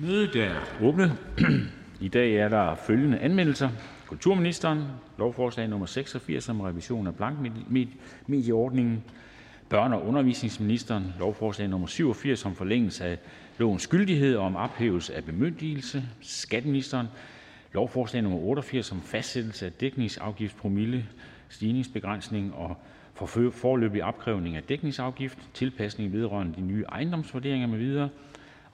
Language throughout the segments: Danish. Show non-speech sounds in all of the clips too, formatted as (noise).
Mødet er åbnet. (clears throat) I dag er der følgende anmeldelser: Kulturministeren lovforslag nummer 86 om revision af blankmedieordningen, Børne- og undervisningsministeren lovforslag nummer 87 om forlængelse af lovens skyldighed og om ophævelse af bemyndigelse, skatteministeren lovforslag nummer 88 om fastsættelse af dækningsafgiftspromille, stigningsbegrænsning og for forløbig opkrævning af dækningsafgift, tilpasning vedrørende de nye ejendomsvurderinger med videre.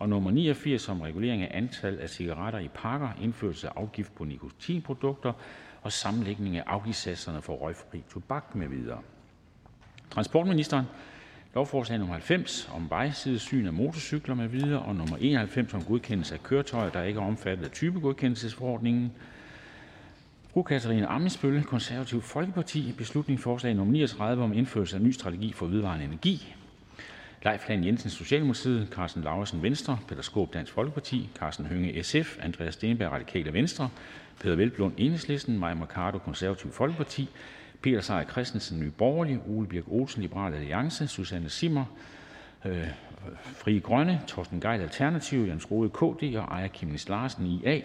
89 om regulering af antal af cigaretter i pakker, indførelse af afgift på nikotinprodukter og sammenlægning af afgiftssatserne for røgfri tobak med videre. Transportministeren lovforslag nummer 90 om vejsidesyn af motorcykler med videre og nummer 91 om godkendelse af køretøjer, der ikke er omfattet af typegodkendelsesforordningen. Fru Katarina Ammitzbøll, Konservativ Folkeparti, beslutningsforslag nummer 39 om indførelse af ny strategi for vedvarende energi. Leif Lahn Jensen, Socialdemokratiet, Carsten Laursen, Venstre, Peter Skåb, Dansk Folkeparti, Carsten Hønge, SF, Andreas Steenberg, Radikale Venstre, Peter Velblund, Enhedslisten, Maja Mercado, Konservativ Folkeparti, Peter Seier Christensen, Nye Borgerlige, Ole Birk Olsen, Liberal Alliance, Susanne Simmer, øh, Frie Grønne, Torsten Geil, Alternativ, Jens Rode, KD og Aya Kimnis Larsen, IA.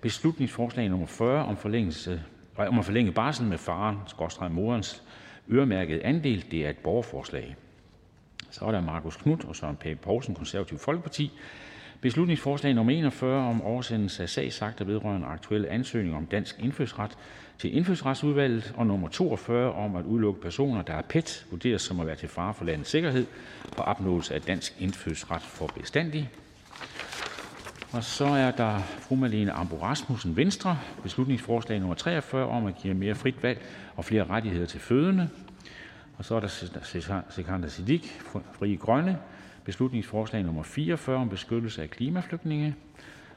Beslutningsforslag nummer 40 om, forlængelse, om at forlænge barsel med faren, skorstræk morens øremærket andel, det er et borgerforslag. Så er der Markus Knudt og Søren Pape Poulsen, Konservativ Folkeparti. Beslutningsforslag nummer 41 om oversendelse af sagsakter vedrørende aktuelle ansøgninger om dansk indfødsret til Indfødsretsudvalget, og nummer 42 om at udelukke personer, der er PET vurderes som at være til fare for landets sikkerhed og opnåelse af dansk indfødsret for bestandig. Og så er der fru Malene Ambo Rasmussen, Venstre, beslutningsforslag nummer 43 om at give mere frit valg og flere rettigheder til fødende. Og så er der Sikander Siddiq, Frie Grønne, beslutningsforslag nummer 44 om beskyttelse af klimaflygtninge.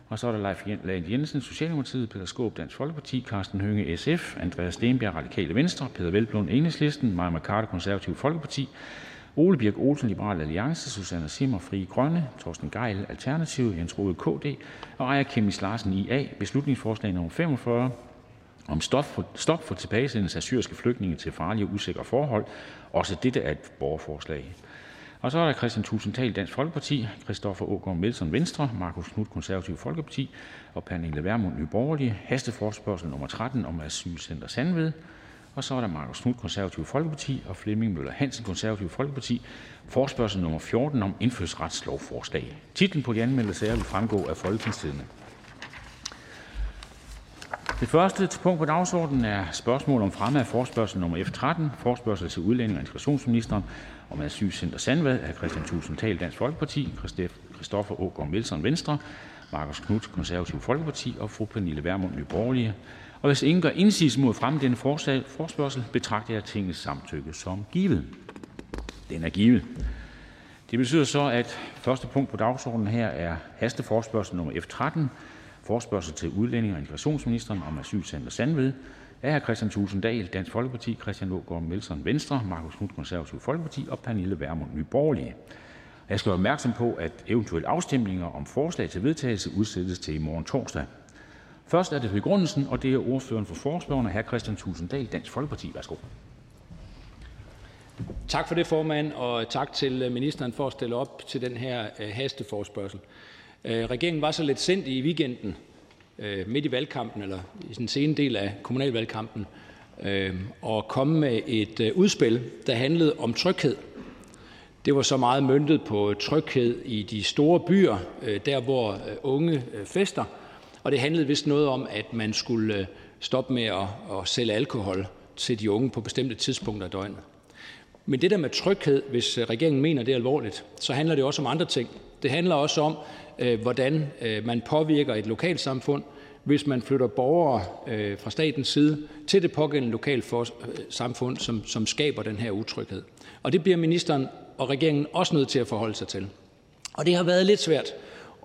Og så er der Leif Lahn Jensen, Socialdemokratiet, Peter Skåb, Dansk Folkeparti, Carsten Hønge, SF, Andreas Steenberg, Radikale Venstre, Peter Velblund, Enhedslisten, Maja Mercado, Konservativ Folkeparti, Ole Birk Olsen, Liberal Alliance, Susanne Simmer, Fri Grønne, Torsten Geil, Alternativ, Jens Rode, KD og Aaja Kemis Larsen, IA. Beslutningsforslag nummer 45 om stop for, stop for tilbagesendelse af syriske flygtninge til farlige og usikre forhold. Også dette er et borgerforslag. Og så er der Christian Tulsendal, Dansk Folkeparti, Christoffer Aagaard Melson, Venstre, Markus Knudt, Konservativ Folkeparti og Pernille Vermund, Nye Hasteforspørgsel nummer 13 om asylcenter Sandved. Og så er der Markus Knudt, Konservativ Folkeparti og Flemming Møller Hansen, Konservativ Folkeparti. Forspørgsel nummer 14 om indfødsretslovforslag. Titlen på de anmeldte sager vil fremgå af Folketingstidende. Det første punkt på dagsordenen er spørgsmål om fremme af forspørgsel nummer F13, forspørgsel til udlænding og integrationsministeren om asylcenter Sandvad. Af Christian Thulesen Dansk Folkeparti, Christoffer Aagaard Melson, Venstre, Marcus Knudt, Konservativ Folkeparti. Og fru Pernille Vermund, Nye Og hvis ingen gør indsigelse mod fremme denne forspørgsel, betragter jeg tingets samtykke som givet. Den er givet. Det betyder så, at første punkt på dagsordenen her er hasteforspørgsel nummer F13, Forspørgsel til udlænding- og integrationsministeren om asylcenter Sandved af hr. Christian Thulesen Dahl, Dansk Folkeparti, Christian Aagaard Melson, Venstre, Markus Knudt, Konservativ Folkeparti og Pernille Vermund, Nye Jeg skal være opmærksom på, at eventuelle afstemninger om forslag til vedtagelse udsættes til i morgen torsdag. Først er det begrundelsen, og det er ordføreren for forespørgerne, hr. Christian Thulesen Dahl, Dansk Folkeparti. Værsgo. Tak for det, formand, og tak til ministeren for at stille op til den her øh, hasteforespørgsel. Øh, regeringen var så lidt sendt i weekenden, øh, midt i valgkampen, eller i den sene del af kommunalvalgkampen, øh, og komme med et øh, udspil, der handlede om tryghed. Det var så meget møntet på tryghed i de store byer, øh, der hvor øh, unge fester, og det handlede vist noget om, at man skulle stoppe med at, at sælge alkohol til de unge på bestemte tidspunkter af døgnet. Men det der med tryghed, hvis regeringen mener det alvorligt, så handler det også om andre ting. Det handler også om, øh, hvordan øh, man påvirker et lokalsamfund, hvis man flytter borgere øh, fra statens side til det pågældende lokalsamfund, som, som skaber den her utryghed. Og det bliver ministeren og regeringen også nødt til at forholde sig til. Og det har været lidt svært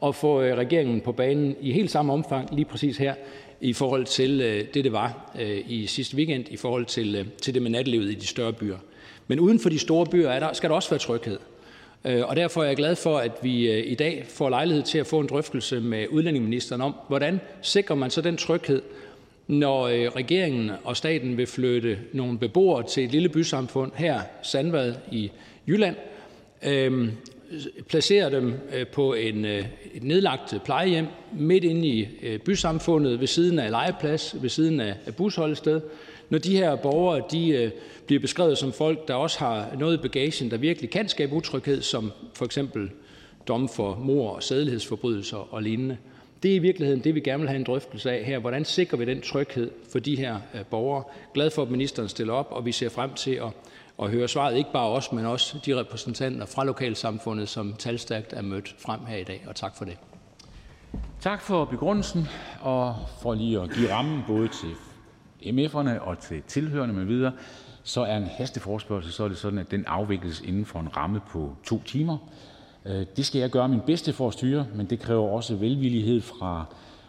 at få regeringen på banen i helt samme omfang lige præcis her i forhold til det, det var i sidste weekend, i forhold til, til det med nattelivet i de større byer. Men uden for de store byer er der, skal der også være tryghed. Øh, og derfor er jeg glad for, at vi øh, i dag får lejlighed til at få en drøftelse med udlændingeministeren om, hvordan sikrer man så den tryghed, når øh, regeringen og staten vil flytte nogle beboere til et lille bysamfund her, Sandvad i Jylland, øhm, placerer dem øh, på en, et nedlagt plejehjem midt inde i bysamfundet ved siden af legeplads, ved siden af busholdested. Når de her borgere de øh, bliver beskrevet som folk, der også har noget i bagagen, der virkelig kan skabe utryghed, som for eksempel domme for mor og sædelighedsforbrydelser og lignende. Det er i virkeligheden det, vi gerne vil have en drøftelse af her. Hvordan sikrer vi den tryghed for de her øh, borgere? Glad for, at ministeren stiller op, og vi ser frem til at, at høre svaret. Ikke bare os, men også de repræsentanter fra lokalsamfundet, som talstærkt er mødt frem her i dag. Og tak for det. Tak for begrundelsen, og for lige at give rammen både til MF'erne og til tilhørende med videre, så er en hasteforspørgsel, så er det sådan, at den afvikles inden for en ramme på to timer. Øh, det skal jeg gøre min bedste for at styre, men det kræver også velvillighed fra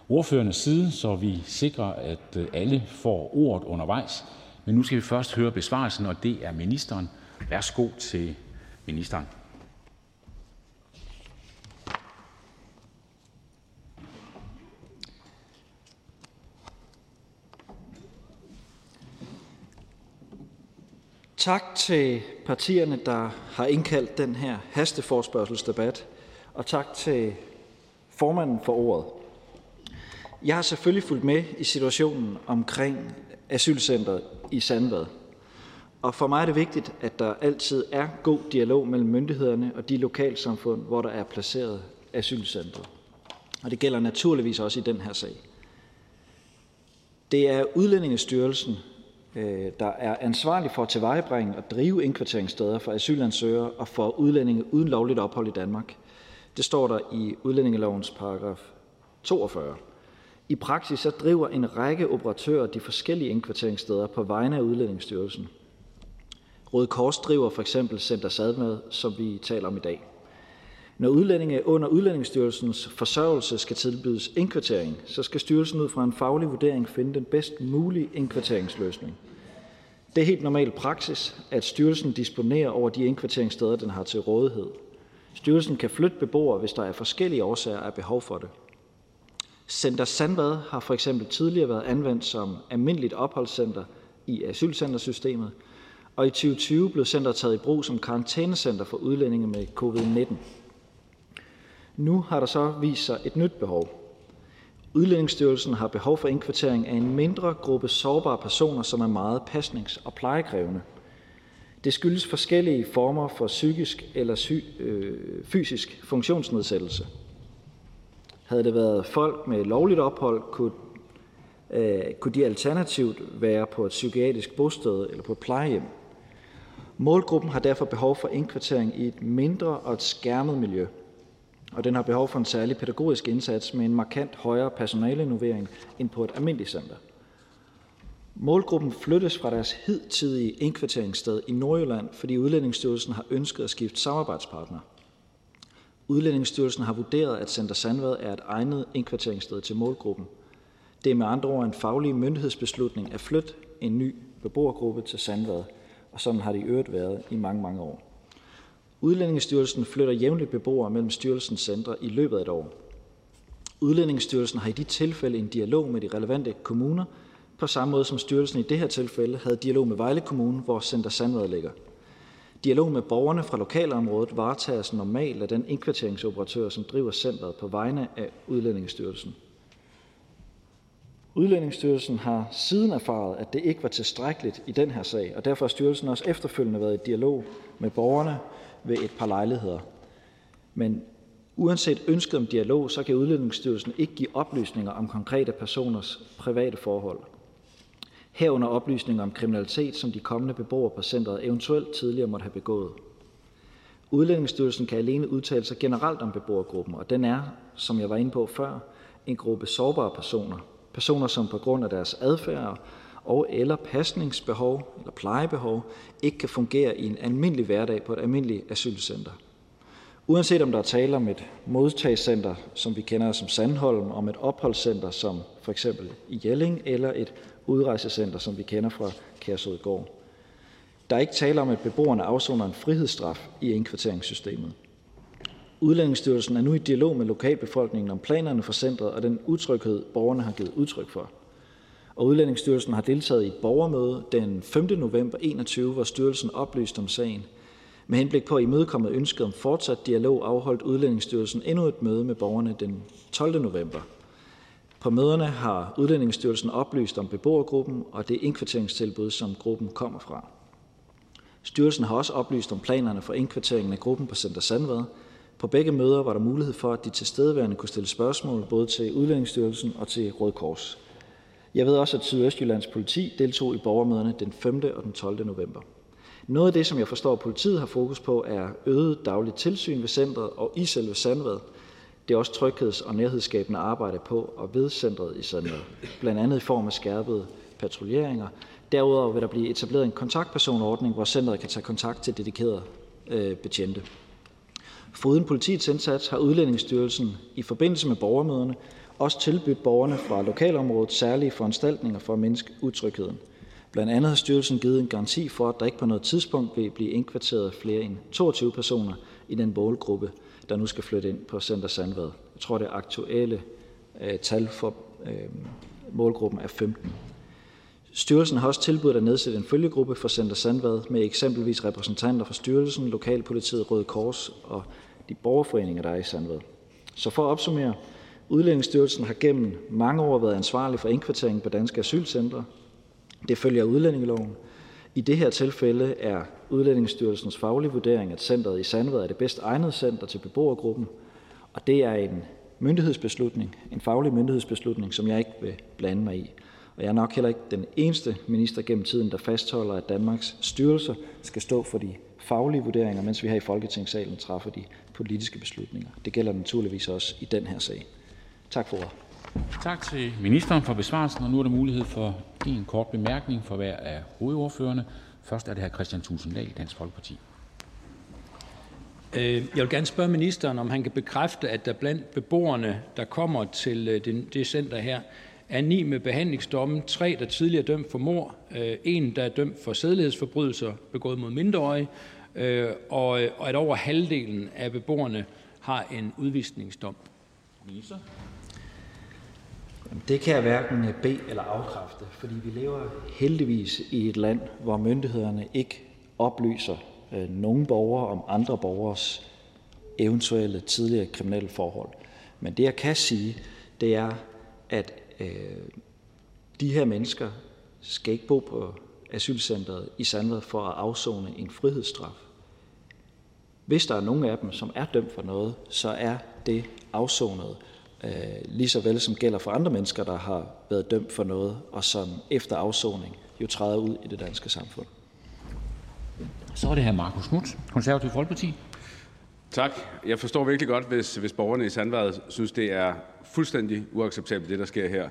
ordførernes side, så vi sikrer, at øh, alle får ordet undervejs. Men nu skal vi først høre besvarelsen, og det er ministeren. Værsgo til ministeren. Tak til partierne, der har indkaldt den her hasteforspørgselsdebat, og tak til formanden for ordet. Jeg har selvfølgelig fulgt med i situationen omkring asylcentret i Sandvad. Og for mig er det vigtigt, at der altid er god dialog mellem myndighederne og de lokalsamfund, hvor der er placeret asylcentret. Og det gælder naturligvis også i den her sag. Det er Udlændingestyrelsen, Øh, der er ansvarlig for at tilvejebringe og drive indkvarteringssteder for asylansøgere og for udlændinge uden lovligt ophold i Danmark. Det står der i udlændingelovens paragraf 42. I praksis så driver en række operatører de forskellige indkvarteringssteder på vegne af Udlændingsstyrelsen. Røde Kors driver for eksempel Center Sadmad, som vi taler om i dag. Når udlændinge under Udlændingsstyrelsens forsørgelse skal tilbydes indkvartering, så skal styrelsen ud fra en faglig vurdering finde den bedst mulige indkvarteringsløsning. Det er helt normal praksis, at styrelsen disponerer over de indkvarteringssteder, den har til rådighed. Styrelsen kan flytte beboere, hvis der er forskellige årsager af behov for det. Center Sandvad har for eksempel tidligere været anvendt som almindeligt opholdscenter i asylcentersystemet, og i 2020 blev centret taget i brug som karantænecenter for udlændinge med covid-19. Nu har der så vist sig et nyt behov. Udlændingsstyrelsen har behov for indkvartering af en mindre gruppe sårbare personer, som er meget pasnings- og plejekrævende. Det skyldes forskellige former for psykisk eller sy- øh, fysisk funktionsnedsættelse. Havde det været folk med lovligt ophold, kunne, øh, kunne de alternativt være på et psykiatrisk bosted eller på et plejehjem. Målgruppen har derfor behov for indkvartering i et mindre og et skærmet miljø og den har behov for en særlig pædagogisk indsats med en markant højere personalenovering end på et almindeligt center. Målgruppen flyttes fra deres hidtidige indkvarteringssted i Nordjylland, fordi Udlændingsstyrelsen har ønsket at skifte samarbejdspartner. Udlændingsstyrelsen har vurderet, at Center Sandvad er et egnet indkvarteringssted til målgruppen. Det er med andre ord en faglig myndighedsbeslutning at flytte en ny beboergruppe til Sandvad, og sådan har det i øvrigt været i mange, mange år. Udlændingestyrelsen flytter jævnligt beboere mellem styrelsens centre i løbet af et år. Udlændingestyrelsen har i de tilfælde en dialog med de relevante kommuner, på samme måde som styrelsen i det her tilfælde havde dialog med Vejle Kommune, hvor Center Sandvad ligger. Dialog med borgerne fra lokalområdet varetages normalt af den indkvarteringsoperatør, som driver centret på vegne af Udlændingestyrelsen. Udlændingsstyrelsen har siden erfaret, at det ikke var tilstrækkeligt i den her sag, og derfor har styrelsen også efterfølgende været i dialog med borgerne ved et par lejligheder. Men uanset ønsket om dialog, så kan Udlændingsstyrelsen ikke give oplysninger om konkrete personers private forhold. Herunder oplysninger om kriminalitet, som de kommende beboere på centret eventuelt tidligere måtte have begået. Udlændingsstyrelsen kan alene udtale sig generelt om beboergruppen, og den er, som jeg var inde på før, en gruppe sårbare personer. Personer, som på grund af deres adfærd og eller pasningsbehov eller plejebehov ikke kan fungere i en almindelig hverdag på et almindeligt asylcenter. Uanset om der er tale om et modtagscenter, som vi kender som Sandholm, om et opholdscenter som for eksempel i Jelling, eller et udrejsecenter, som vi kender fra Kærsødgård. Der er ikke tale om, at beboerne afsoner en frihedsstraf i indkvarteringssystemet. Udlændingsstyrelsen er nu i dialog med lokalbefolkningen om planerne for centret og den utryghed, borgerne har givet udtryk for og Udlændingsstyrelsen har deltaget i et borgermøde den 5. november 21, hvor styrelsen oplyste om sagen. Med henblik på at imødekomme ønsket om fortsat dialog afholdt Udlændingsstyrelsen endnu et møde med borgerne den 12. november. På møderne har Udlændingsstyrelsen oplyst om beboergruppen og det indkvarteringstilbud, som gruppen kommer fra. Styrelsen har også oplyst om planerne for indkvarteringen af gruppen på Center Sandvad. På begge møder var der mulighed for, at de tilstedeværende kunne stille spørgsmål både til Udlændingsstyrelsen og til Røde Kors. Jeg ved også, at Sydøstjyllands politi deltog i borgermøderne den 5. og den 12. november. Noget af det, som jeg forstår, politiet har fokus på, er øget dagligt tilsyn ved centret og i selve Sandvad. Det er også trygheds- og nærhedsskabende arbejde på og ved centret i Sandvad, blandt andet i form af skærpede patruljeringer. Derudover vil der blive etableret en kontaktpersonordning, hvor centret kan tage kontakt til dedikerede øh, betjente. Foruden politiets indsats har Udlændingsstyrelsen i forbindelse med borgermøderne også tilbudt borgerne fra lokalområdet særlige foranstaltninger for at mindske utrygheden. Blandt andet har styrelsen givet en garanti for, at der ikke på noget tidspunkt vil blive indkvarteret flere end 22 personer i den målgruppe, der nu skal flytte ind på Center Sandvad. Jeg tror, det aktuelle øh, tal for øh, målgruppen er 15. Styrelsen har også tilbudt at nedsætte en følgegruppe for Center Sandvad med eksempelvis repræsentanter fra styrelsen, lokalpolitiet, Røde Kors og de borgerforeninger, der er i Sandvad. Så for at opsummere, Udlændingsstyrelsen har gennem mange år været ansvarlig for indkvartering på danske asylcentre. Det følger af udlændingeloven. I det her tilfælde er Udlændingsstyrelsens faglige vurdering, at centret i Sandvad er det bedst egnede center til beboergruppen, og det er en myndighedsbeslutning, en faglig myndighedsbeslutning, som jeg ikke vil blande mig i. Og jeg er nok heller ikke den eneste minister gennem tiden, der fastholder, at Danmarks styrelser skal stå for de faglige vurderinger, mens vi her i Folketingssalen træffer de politiske beslutninger. Det gælder naturligvis også i den her sag. Tak for ordet. Tak til ministeren for besvarelsen. Og nu er der mulighed for en kort bemærkning for hver af hovedordførerne. Først er det hr. Christian Tulsendal, Dansk Folkeparti. Øh, jeg vil gerne spørge ministeren, om han kan bekræfte, at der blandt beboerne, der kommer til øh, det center her, er ni med behandlingsdomme, tre, der tidligere er dømt for mord, øh, en, der er dømt for sædelighedsforbrydelser begået mod mindreårige, og at over halvdelen af beboerne har en udvisningsdom. Minister? Det kan jeg hverken bede eller afkræfte, fordi vi lever heldigvis i et land, hvor myndighederne ikke oplyser øh, nogen borgere om andre borgers eventuelle tidligere kriminelle forhold. Men det, jeg kan sige, det er, at øh, de her mennesker skal ikke bo på asylcentret i Sandvad for at afzone en frihedsstraf. Hvis der er nogen af dem, som er dømt for noget, så er det afsonet øh, lige så vel som gælder for andre mennesker, der har været dømt for noget, og som efter afsoning jo træder ud i det danske samfund. Så er det her Markus Knudt, Konservativ Folkeparti. Tak. Jeg forstår virkelig godt, hvis, hvis borgerne i Sandvad synes, det er fuldstændig uacceptabelt, det der sker her.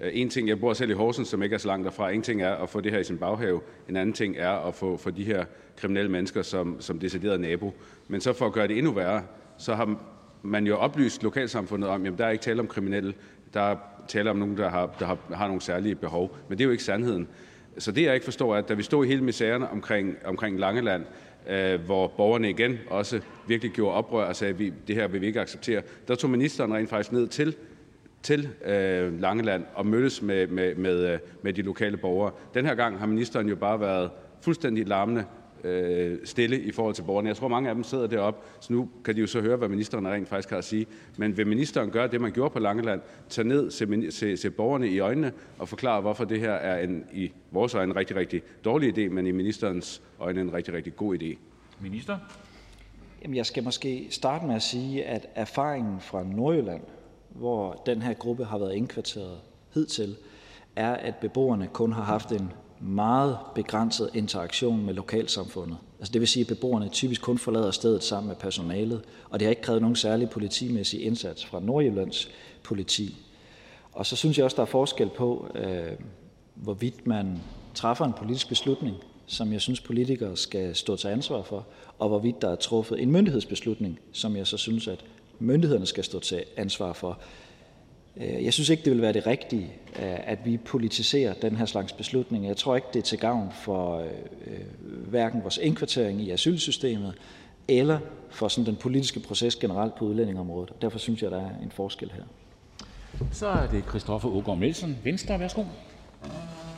Øh, en ting, jeg bor selv i Horsens, som ikke er så langt derfra. En ting er at få det her i sin baghave. En anden ting er at få for de her kriminelle mennesker som, som decideret nabo. Men så for at gøre det endnu værre, så har man jo oplyst lokalsamfundet om, at der er ikke tale om kriminelle, der er tale om nogen, der har, der har, har nogle særlige behov. Men det er jo ikke sandheden. Så det, jeg ikke forstår, er, at da vi stod i hele misæren omkring, omkring Langeland, øh, hvor borgerne igen også virkelig gjorde oprør og sagde, at det her vil vi ikke acceptere, der tog ministeren rent faktisk ned til til øh, Langeland og mødtes med, med, med, øh, med de lokale borgere. Den her gang har ministeren jo bare været fuldstændig larmende øh, stille i forhold til borgerne. Jeg tror, mange af dem sidder deroppe, så nu kan de jo så høre, hvad ministeren rent faktisk har at sige. Men vil ministeren gøre det, man gjorde på Langeland, tage ned, se, se, se borgerne i øjnene og forklare, hvorfor det her er en, i vores øjne en rigtig, rigtig dårlig idé, men i ministerens øjne en rigtig, rigtig god idé? Minister? Jamen, jeg skal måske starte med at sige, at erfaringen fra Nordjylland, hvor den her gruppe har været indkvarteret hidtil, er, at beboerne kun har haft en meget begrænset interaktion med lokalsamfundet. Altså det vil sige, at beboerne typisk kun forlader stedet sammen med personalet, og det har ikke krævet nogen særlig politimæssig indsats fra Nordjyllands politi. Og så synes jeg også, der er forskel på, øh, hvorvidt man træffer en politisk beslutning, som jeg synes, politikere skal stå til ansvar for, og hvorvidt der er truffet en myndighedsbeslutning, som jeg så synes, at myndighederne skal stå til ansvar for. Øh, jeg synes ikke, det vil være det rigtige, øh, at vi politiserer den her slags beslutninger. Jeg tror ikke, det er til gavn for øh, hverken vores indkvartering i asylsystemet eller for sådan den politiske proces generelt på udlændingområdet. Derfor synes jeg, der er en forskel her. Så er det Christoffer Aagaard Melson, Venstre. Værsgo.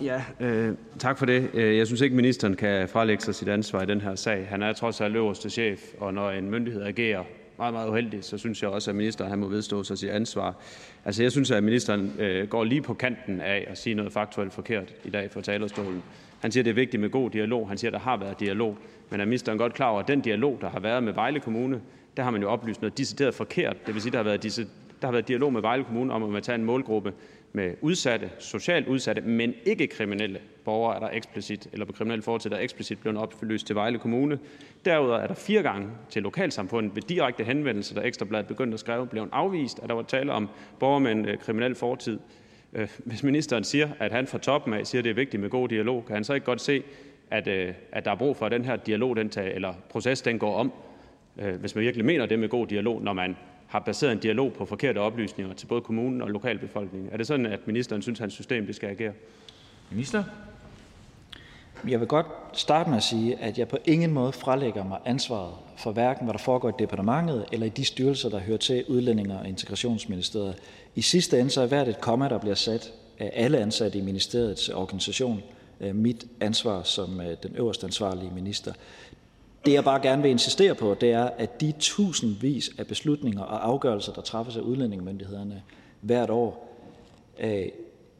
Ja, øh, tak for det. Jeg synes ikke, ministeren kan frelægge sig sit ansvar i den her sag. Han er trods alt øverste chef, og når en myndighed agerer meget, meget uheldigt, så synes jeg også, at ministeren han må vedstå sig sit ansvar. Altså, jeg synes, at ministeren øh, går lige på kanten af at sige noget faktuelt forkert i dag fra talerstolen. Han siger, at det er vigtigt med god dialog. Han siger, at der har været dialog. Men er ministeren godt klar over, at den dialog, der har været med Vejle Kommune, der har man jo oplyst noget decideret forkert. Det vil sige, at der har været, disse, der har været dialog med Vejle Kommune om, at man tager en målgruppe med udsatte, socialt udsatte, men ikke kriminelle borgere, er der eksplicit, eller på kriminelle fortid, der er eksplicit blevet oplyst til Vejle Kommune. Derudover er der fire gange til lokalsamfundet ved direkte henvendelse, der Ekstrabladet begyndte at skrive, blev afvist, at der var tale om borgere med en øh, kriminel fortid. Øh, hvis ministeren siger, at han fra toppen af siger, at det er vigtigt med god dialog, kan han så ikke godt se, at, øh, at der er brug for, at den her dialog, den tager, eller proces, den går om, hvis man virkelig mener det med god dialog, når man har baseret en dialog på forkerte oplysninger til både kommunen og lokalbefolkningen. Er det sådan, at ministeren synes, at hans system det skal agere? Minister? Jeg vil godt starte med at sige, at jeg på ingen måde frelægger mig ansvaret for hverken, hvad der foregår i departementet eller i de styrelser, der hører til Udlændinge- og Integrationsministeriet. I sidste ende så er hvert et komma, der bliver sat af alle ansatte i ministeriets organisation, øh, mit ansvar som øh, den øverste ansvarlige minister. Det, jeg bare gerne vil insistere på, det er, at de tusindvis af beslutninger og afgørelser, der træffes af udlændingemyndighederne hvert år, øh,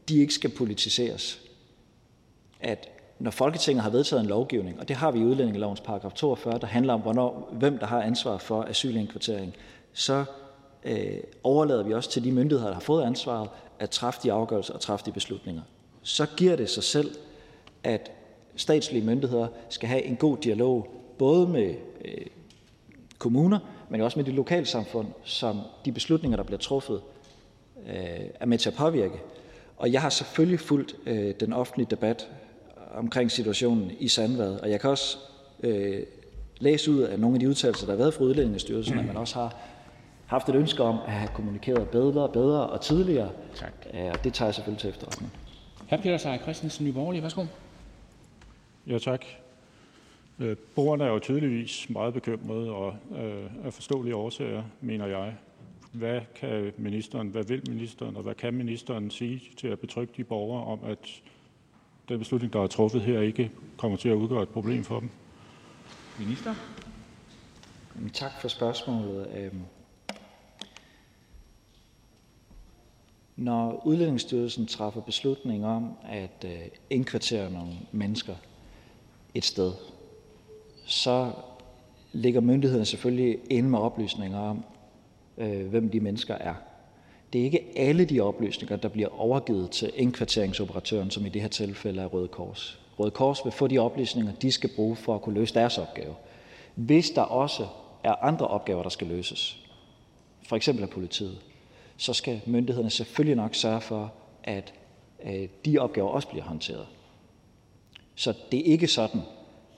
de ikke skal politiseres. At når Folketinget har vedtaget en lovgivning, og det har vi i udlændingelovens paragraf 42, der handler om, hvornår, hvem der har ansvar for asylindkvartering, så øh, overlader vi også til de myndigheder, der har fået ansvaret, at træffe de afgørelser og træffe de beslutninger. Så giver det sig selv, at statslige myndigheder skal have en god dialog både med øh, kommuner, men også med de lokalsamfund, som de beslutninger, der bliver truffet, øh, er med til at påvirke. Og jeg har selvfølgelig fulgt øh, den offentlige debat omkring situationen i Sandvad, og jeg kan også øh, læse ud af nogle af de udtalelser, der har været fra Udlændingestyrelsen, at man også har haft et ønske om at have kommunikeret bedre, bedre og tidligere. Tak. Og det tager jeg selvfølgelig til efterretning. Hr. Peter Seier Christensen, Nye Borgerlige, værsgo. Ja, tak. Øh, borgerne er jo tydeligvis meget bekymrede og øh, af forståelige årsager, mener jeg. Hvad kan ministeren, hvad vil ministeren, og hvad kan ministeren sige til at betrygge de borgere om, at den beslutning, der er truffet her, ikke kommer til at udgøre et problem for dem? Minister? Tak for spørgsmålet. Øhm, når Udlændingsstyrelsen træffer beslutning om at øh, indkvartere nogle mennesker et sted, så ligger myndighederne selvfølgelig inde med oplysninger om, øh, hvem de mennesker er. Det er ikke alle de oplysninger, der bliver overgivet til indkvarteringsoperatøren, som i det her tilfælde er Røde Kors. Røde Kors vil få de oplysninger, de skal bruge for at kunne løse deres opgave. Hvis der også er andre opgaver, der skal løses, for eksempel af politiet, så skal myndighederne selvfølgelig nok sørge for, at øh, de opgaver også bliver håndteret. Så det er ikke sådan,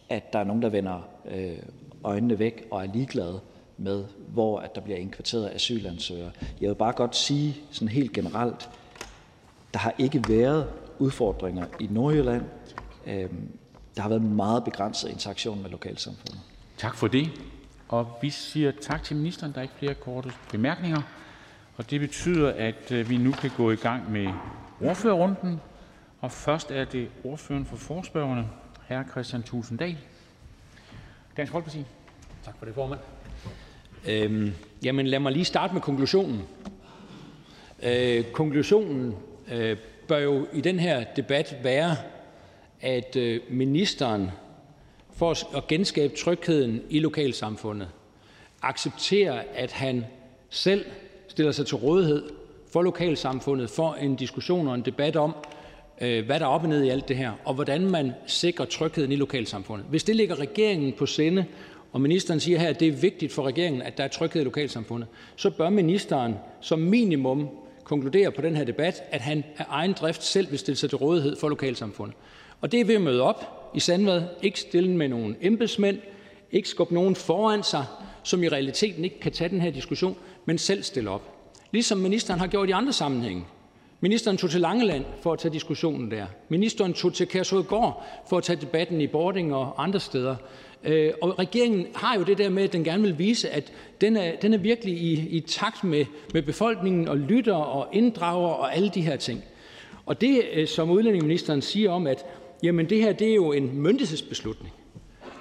at der er nogen, der vender øh, øjnene væk og er ligeglade med, hvor at der bliver indkvarteret asylansøgere. Jeg vil bare godt sige sådan helt generelt, der har ikke været udfordringer i Nordjylland. Øhm, der har været meget begrænset interaktion med lokalsamfundet. Tak for det. Og vi siger tak til ministeren. Der er ikke flere korte bemærkninger. Og det betyder, at øh, vi nu kan gå i gang med ordførerrunden. Og først er det ordføreren for forspørgerne, hr. Kristian Thulesen Dahl, Dansk Folkeparti. Tak for det, formand. Øhm, jamen lad mig lige starte med konklusionen. Øh, konklusionen øh, bør jo i den her debat være, at øh, ministeren for at genskabe trygheden i lokalsamfundet accepterer, at han selv stiller sig til rådighed for lokalsamfundet for en diskussion og en debat om, Øh, hvad der er op og ned i alt det her, og hvordan man sikrer trygheden i lokalsamfundet. Hvis det ligger regeringen på sinde, og ministeren siger her, at det er vigtigt for regeringen, at der er tryghed i lokalsamfundet, så bør ministeren som minimum konkludere på den her debat, at han af egen drift selv vil stille sig til rådighed for lokalsamfundet. Og det er ved at møde op i Sandvad, ikke stille med nogle embedsmænd, ikke skubbe nogen foran sig, som i realiteten ikke kan tage den her diskussion, men selv stille op. Ligesom ministeren har gjort i andre sammenhænge. Ministeren tog til Langeland for at tage diskussionen der. Ministeren tog til Kærshovedgård for at tage debatten i Bording og andre steder. Øh, og regeringen har jo det der med, at den gerne vil vise, at den er, den er virkelig i, i takt med, med befolkningen og lytter og inddrager og alle de her ting. Og det, øh, som udlændingeministeren siger om, at jamen, det her det er jo en myndighedsbeslutning.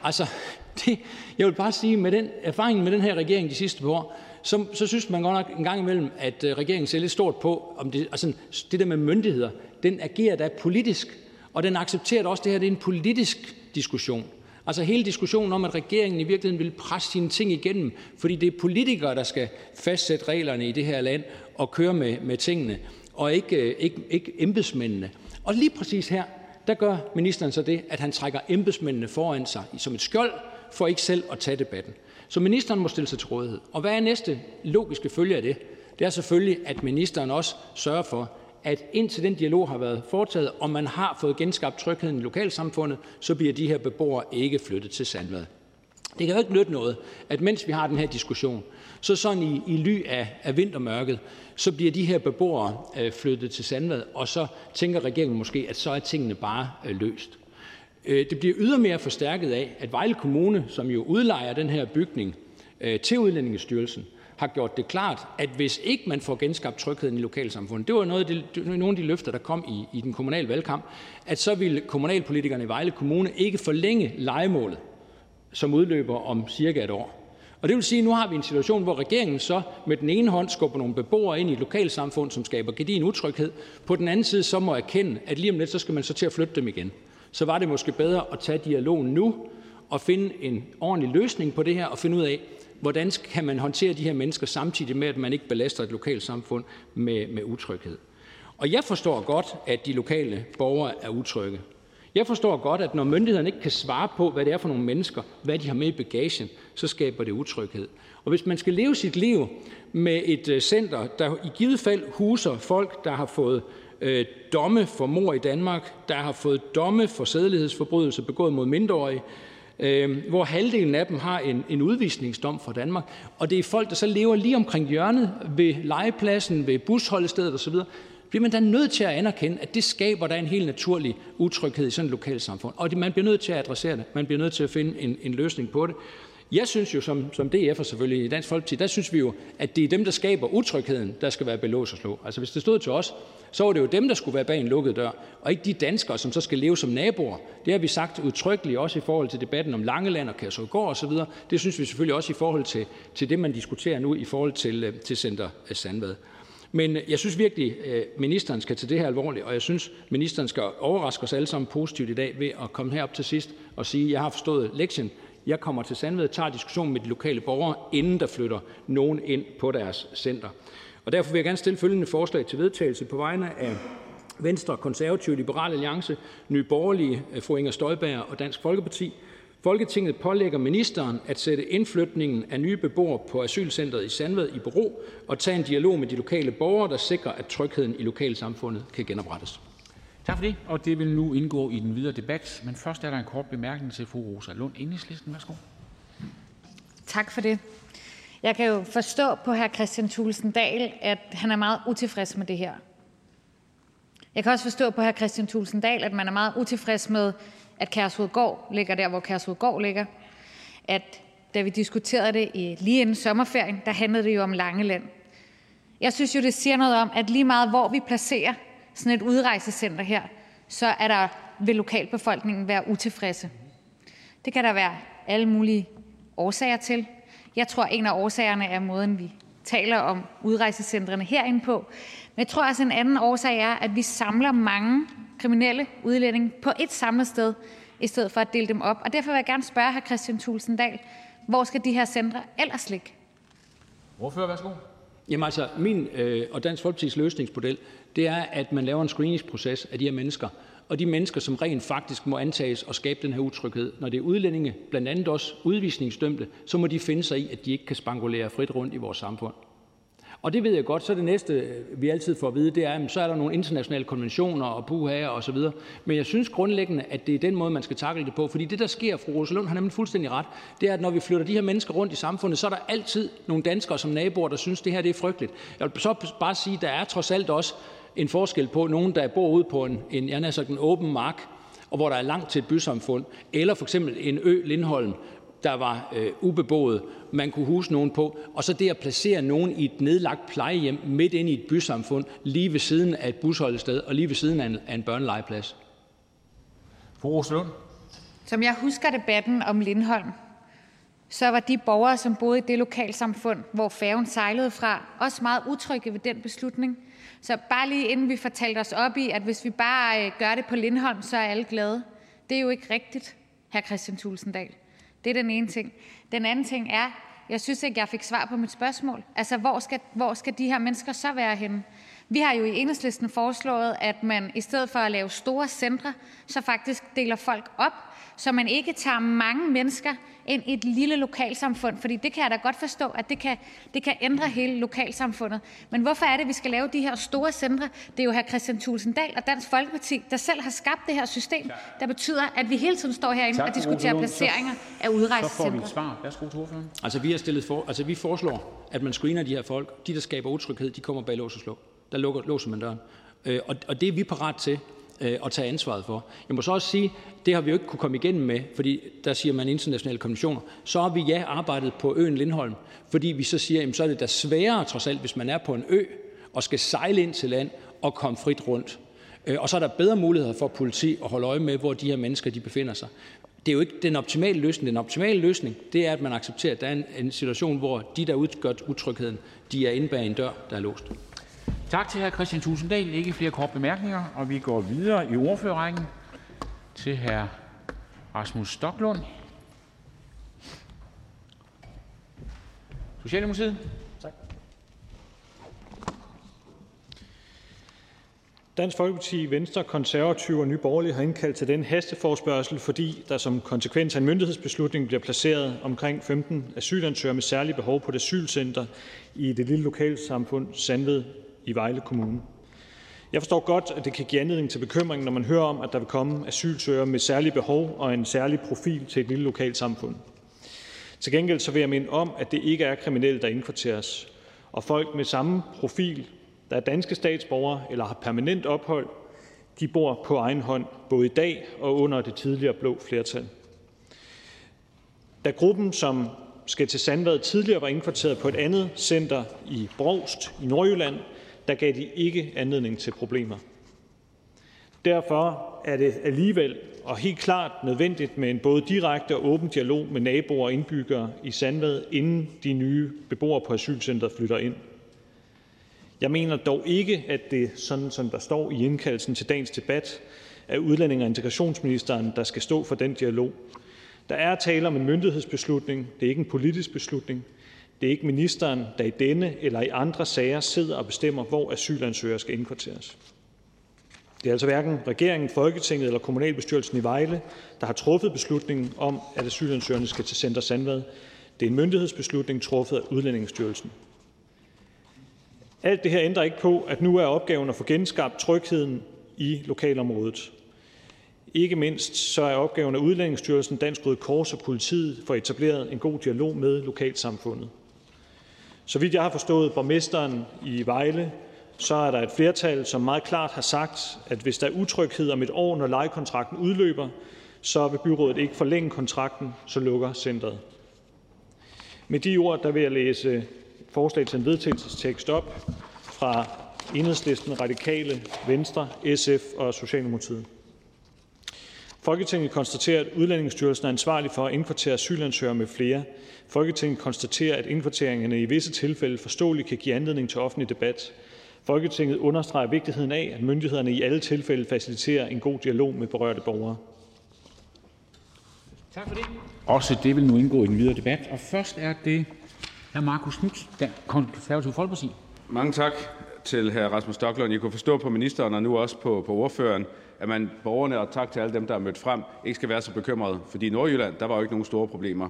Altså, (laughs) det, jeg vil bare sige, med den erfaring med den her regering de sidste par år, så, så synes man godt nok en gang imellem, at øh, regeringen ser lidt stort på, om det, altså, det der med myndigheder, den agerer da politisk, og den accepterer også, at det her det er en politisk diskussion. Altså hele diskussionen om, at regeringen i virkeligheden vil presse sine ting igennem, fordi det er politikere, der skal fastsætte reglerne i det her land og køre med, med tingene, og ikke, øh, ikke, ikke embedsmændene. Og lige præcis her, der gør ministeren så det, at han trækker embedsmændene foran sig som et skjold, for ikke selv at tage debatten. Så ministeren må stille sig til rådighed. Og hvad er næste logiske følge af det? Det er selvfølgelig, at ministeren også sørger for, at indtil den dialog har været foretaget, og man har fået genskabt trygheden i lokalsamfundet, så bliver de her beboere ikke flyttet til Sandvad. Det kan jo ikke nytte noget, at mens vi har den her diskussion, så sådan i, i ly af, af vintermørket, så bliver de her beboere øh, flyttet til Sandvad, og så tænker regeringen måske, at så er tingene bare øh, løst. Øh, det bliver ydermere forstærket af, at Vejle Kommune, som jo udlejer den her bygning øh, til Udlændingestyrelsen, har gjort det klart, at hvis ikke man får genskabt trygheden i lokalsamfundet, det var noget af de, nogle af de løfter, der kom i, i den kommunale valgkamp, at så ville kommunalpolitikerne i Vejle Kommune ikke forlænge legemålet, som udløber om cirka et år. Og det vil sige, at nu har vi en situation, hvor regeringen så med den ene hånd skubber nogle beboere ind i et lokalsamfund, som skaber gedin utryghed. På den anden side så må erkende, at lige om lidt, så skal man så til at flytte dem igen så var det måske bedre at tage dialogen nu og finde en ordentlig løsning på det her og finde ud af, hvordan kan man håndtere de her mennesker, samtidig med at man ikke belaster et lokalsamfund med, med utryghed. Og jeg forstår godt, at de lokale borgere er utrygge. Jeg forstår godt, at når myndighederne ikke kan svare på, hvad det er for nogle mennesker, hvad de har med i bagagen, så skaber det utryghed. Og hvis man skal leve sit liv med et øh, center, der i givet fald huser folk, der har fået øh, domme for mor i Danmark, der har fået domme for sædelighedsforbrydelser begået mod mindreårige, øh, hvor halvdelen af dem har en, en udvisningsdom fra Danmark. Og det er folk, der så lever lige omkring hjørnet ved legepladsen, ved busholdestedet osv., bliver man da nødt til at anerkende, at det skaber der en helt naturlig utryghed i sådan et lokalsamfund. Og man bliver nødt til at adressere det. Man bliver nødt til at finde en, en løsning på det. Jeg synes jo som, som DF'er selvfølgelig i Dansk Folkeparti, der synes vi jo, at det er dem, der skaber utrygheden, der skal være belås og slå. Altså hvis det stod til os, så var det jo dem, der skulle være bag en lukket dør, og ikke de danskere, som så skal leve som naboer. Det har vi sagt udtrykkeligt også i forhold til debatten om Langeland og Kærshovedgård osv. Det synes vi selvfølgelig også i forhold til, til det, man diskuterer nu i forhold til, øh, til Center øh, Sandvad. Men øh, jeg synes virkelig, at ministeren skal tage det her alvorligt, og jeg synes, ministeren skal overraske os alle sammen positivt i dag ved at komme herop til sidst og sige, at jeg har forstået lektien. Jeg kommer til Sandved og tager diskussionen med de lokale borgere, inden der flytter nogen ind på deres center. Og derfor vil jeg gerne stille følgende forslag til vedtagelse på vegne af Venstre, Konservative, Liberal Alliance, Nye Borgerlige, øh, fru Inger Støjberg og Dansk Folkeparti. Folketinget pålægger ministeren at sætte indflytningen af nye beboere på asylcentret i Sandved i bero og tage en dialog med de lokale borgere, der sikrer, at trygheden i lokalsamfundet kan genoprettes. Tak for det, og det vil nu indgå i den videre debat. Men først er der en kort bemærkning til fru Rosa Lund, Enhedslisten. Værsgo. Tak for det. Jeg kan jo forstå på hr. Kristian Thulesen Dahl, at han er meget utilfreds med det her. Jeg kan også forstå på hr. Kristian Thulesen Dahl, at man er meget utilfreds med, at Kærshovedgård ligger der, hvor Kærshovedgård ligger. At da vi diskuterede det i, lige inden sommerferien, der handlede det jo om Langeland. Jeg synes jo, det siger noget om, at lige meget hvor vi placerer sådan et udrejsecenter her, så er der, vil lokalbefolkningen være utilfredse. Det kan der være alle mulige årsager til. Jeg tror, en af årsagerne er måden, vi taler om udrejsecentrene herinde på. Men jeg tror også, en anden årsag er, at vi samler mange kriminelle udlændinge på et samlet sted, i stedet for at dele dem op. Og derfor vil jeg gerne spørge hr. Kristian Thulesen Dahl, hvor skal de her centre ellers ligge? Ordfører, værsgo. Jamen altså, min øh, og Dansk Folkepartis løsningsmodel, det er, at man laver en screeningsproces af de her mennesker, og de mennesker, som rent faktisk må antages at skabe den her utryghed. Når det er udlændinge, blandt andet også udvisningsdømte, så må de finde sig i, at de ikke kan spangulere frit rundt i vores samfund. Og det ved jeg godt, så det næste, vi altid får at vide, det er, at så er der nogle internationale konventioner og puhager og så videre. Men jeg synes grundlæggende, at det er den måde, man skal takle det på. Fordi det, der sker, fru Rosalund har nemlig fuldstændig ret, det er, at når vi flytter de her mennesker rundt i samfundet, så er der altid nogle danskere som naboer, der synes, det her det er frygteligt. Jeg vil så bare sige, at der er trods alt også en forskel på nogen, der bor ude på en, en, jeg sagt, en åben mark, og hvor der er langt til et bysamfund, eller for eksempel en ø, Lindholm, der var øh, ubeboet, man kunne huse nogen på, og så det at placere nogen i et nedlagt plejehjem midt ind i et bysamfund, lige ved siden af et busholdested og lige ved siden af en, af en børnelegeplads. Fru. Som jeg husker debatten om Lindholm, så var de borgere, som boede i det lokalsamfund, hvor færgen sejlede fra, også meget utrygge ved den beslutning. Så bare lige inden vi får talt os op i, at hvis vi bare øh, gør det på Lindholm, så er alle glade. Det er jo ikke rigtigt, hr. Christian Tulsendal. Det er den ene ting. Den anden ting er, jeg synes ikke, jeg fik svar på mit spørgsmål. Altså, hvor skal, hvor skal de her mennesker så være henne? Vi har jo i enhedslisten foreslået, at man i stedet for at lave store centre, så faktisk deler folk op, så man ikke tager mange mennesker ind i et lille lokalsamfund, fordi det kan jeg da godt forstå, at det kan, det kan ændre hele lokalsamfundet. Men hvorfor er det, vi skal lave de her store centre? Det er jo hr. Christian Tulsendal og Dansk Folkeparti, der selv har skabt det her system, der betyder, at vi hele tiden står herinde og diskuterer placeringer af udrejsecentre. Så får vi et svar. Værsgo til ordføreren. Altså, vi, har stillet for, altså, vi foreslår, at man screener de her folk. De, der skaber utryghed, de kommer bag lås og slå. Der lukker, låser man døren. Øh, og, og det er vi parat til øh, at tage ansvaret for. Jeg må så også sige, det har vi jo ikke kunne komme igennem med, fordi der siger man internationale konventioner. Så har vi ja arbejdet på øen Lindholm, fordi vi så siger, jamen, så er det da sværere trods alt, hvis man er på en ø og skal sejle ind til land og komme frit rundt. Øh, og så er der bedre muligheder for politi at holde øje med, hvor de her mennesker de befinder sig. Det er jo ikke den optimale løsning. Den optimale løsning, det er, at man accepterer, at der er en, en situation, hvor de, der udgør utrygheden, de er inde bag en dør, der er låst. Tak til hr. Christian Tulsendal. Ikke flere kort bemærkninger, og vi går videre i ordførerrækken til hr. Rasmus Stoklund, Socialdemokratiet. Tak. Dansk Folkeparti, Venstre, Konservative og Nye Borgerlige har indkaldt til den hasteforspørgsel, fordi der som konsekvens af en myndighedsbeslutning bliver placeret omkring 15 asylansøgere med særlige behov på et asylcenter i det lille lokalsamfund Sandved i Vejle Kommune. Jeg forstår godt, at det kan give anledning til bekymring, når man hører om, at der vil komme asylsøgere med særlige behov og en særlig profil til et lille lokalsamfund. Til gengæld så vil jeg minde om, at det ikke er kriminelle, der indkvarteres, og folk med samme profil, der er danske statsborgere eller har permanent ophold, de bor på egen hånd, både i dag og under det tidligere blå flertal. Da gruppen, som skal til Sandvad, tidligere var indkvarteret på et andet center i Brovst i Nordjylland, gav de ikke anledning til problemer. Derfor er det alligevel og helt klart nødvendigt med en både direkte og åben dialog med naboer og indbyggere i Sandvad, inden de nye beboere på asylcenteret flytter ind. Jeg mener dog ikke, at det, sådan som der står i indkaldelsen til dagens debat, er udlænding- og integrationsministeren, der skal stå for den dialog. Der er tale om en myndighedsbeslutning. Det er ikke en politisk beslutning. Det er ikke ministeren, der i denne eller i andre sager sidder og bestemmer, hvor asylansøgere skal indkvarteres. Det er altså hverken regeringen, Folketinget eller kommunalbestyrelsen i Vejle, der har truffet beslutningen om, at asylansøgerne skal til Center Sandvad. Det er en myndighedsbeslutning truffet af Udlændingsstyrelsen. Alt det her ændrer ikke på, at nu er opgaven at få genskabt trygheden i lokalområdet. Ikke mindst så er opgaven af Udlændingsstyrelsen, Dansk Røde Kors og politiet for etableret en god dialog med lokalsamfundet. Så vidt jeg har forstået borgmesteren i Vejle, så er der et flertal, som meget klart har sagt, at hvis der er utryghed om et år, når lejekontrakten udløber, så vil byrådet ikke forlænge kontrakten, så lukker centret. Med de ord der vil jeg læse forslag til en vedtagelsestekst op fra Enhedslisten, Radikale, Venstre, SF og Socialdemokratiet. Folketinget konstaterer, at Udlændingsstyrelsen er ansvarlig for at indkvartere asylansøgere med flere. Folketinget konstaterer, at indkvarteringerne i visse tilfælde forståeligt kan give anledning til offentlig debat. Folketinget understreger vigtigheden af, at myndighederne i alle tilfælde faciliterer en god dialog med berørte borgere. Tak for det. Også det vil nu indgå i den videre debat. Og først er det hr. Markus Knudt, der konservative Folkeparti. Mange tak til hr. Rasmus Stoklund. Jeg kunne forstå på ministeren og nu også på, på ordføreren, at man borgerne, og tak til alle dem, der er mødt frem, ikke skal være så bekymrede. Fordi i Nordjylland, der var jo ikke nogen store problemer.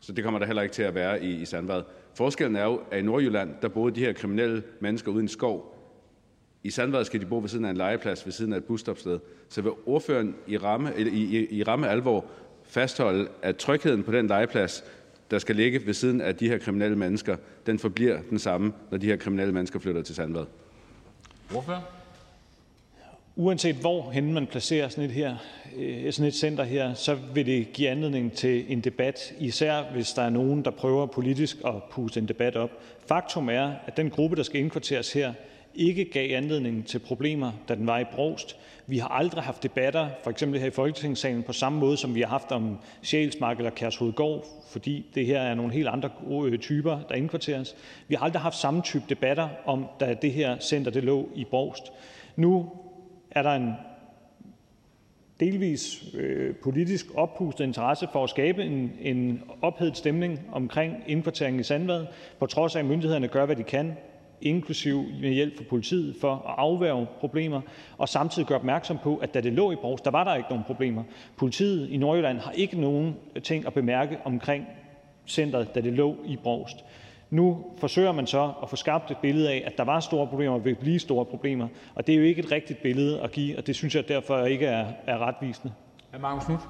Så det kommer der heller ikke til at være i, i Sandvad. Forskellen er jo, at i Nordjylland, der boede de her kriminelle mennesker uden skov. I Sandvad skal de bo ved siden af en legeplads, ved siden af et busstopsted. Så vil ordføreren i ramme, i, i, i ramme alvor fastholde, at trygheden på den legeplads, der skal ligge ved siden af de her kriminelle mennesker, den forbliver den samme, når de her kriminelle mennesker flytter til Sandvad? Ordfører? Uanset hvor hen man placerer sådan et, her, øh, sådan et center her, så vil det give anledning til en debat, især hvis der er nogen, der prøver politisk at puste en debat op. Faktum er, at den gruppe, der skal indkvarteres her, ikke gav anledning til problemer, da den var i Brovst. Vi har aldrig haft debatter, for eksempel her i Folketingssalen, på samme måde, som vi har haft om Sjælsmark eller Kærshovedgård, fordi det her er nogle helt andre øh, typer, der indkvarteres. Vi har aldrig haft samme type debatter om, da det her center det lå i Brovst. Nu er der en delvis øh, politisk oppustet interesse for at skabe en, en ophedet stemning omkring indkvarteringen i Sandvad, på trods af, at myndighederne gør, hvad de kan inklusiv med hjælp fra politiet, for at afværge problemer og samtidig gøre opmærksom på, at da det lå i Brovst, der var der ikke nogen problemer. Politiet i Nordjylland har ikke nogen ting at bemærke omkring centret, da det lå i Brovst. Nu forsøger man så at få skabt et billede af, at der var store problemer og vil blive store problemer, og det er jo ikke et rigtigt billede at give, og det synes jeg derfor ikke er, er retvisende. Marcus Knudt.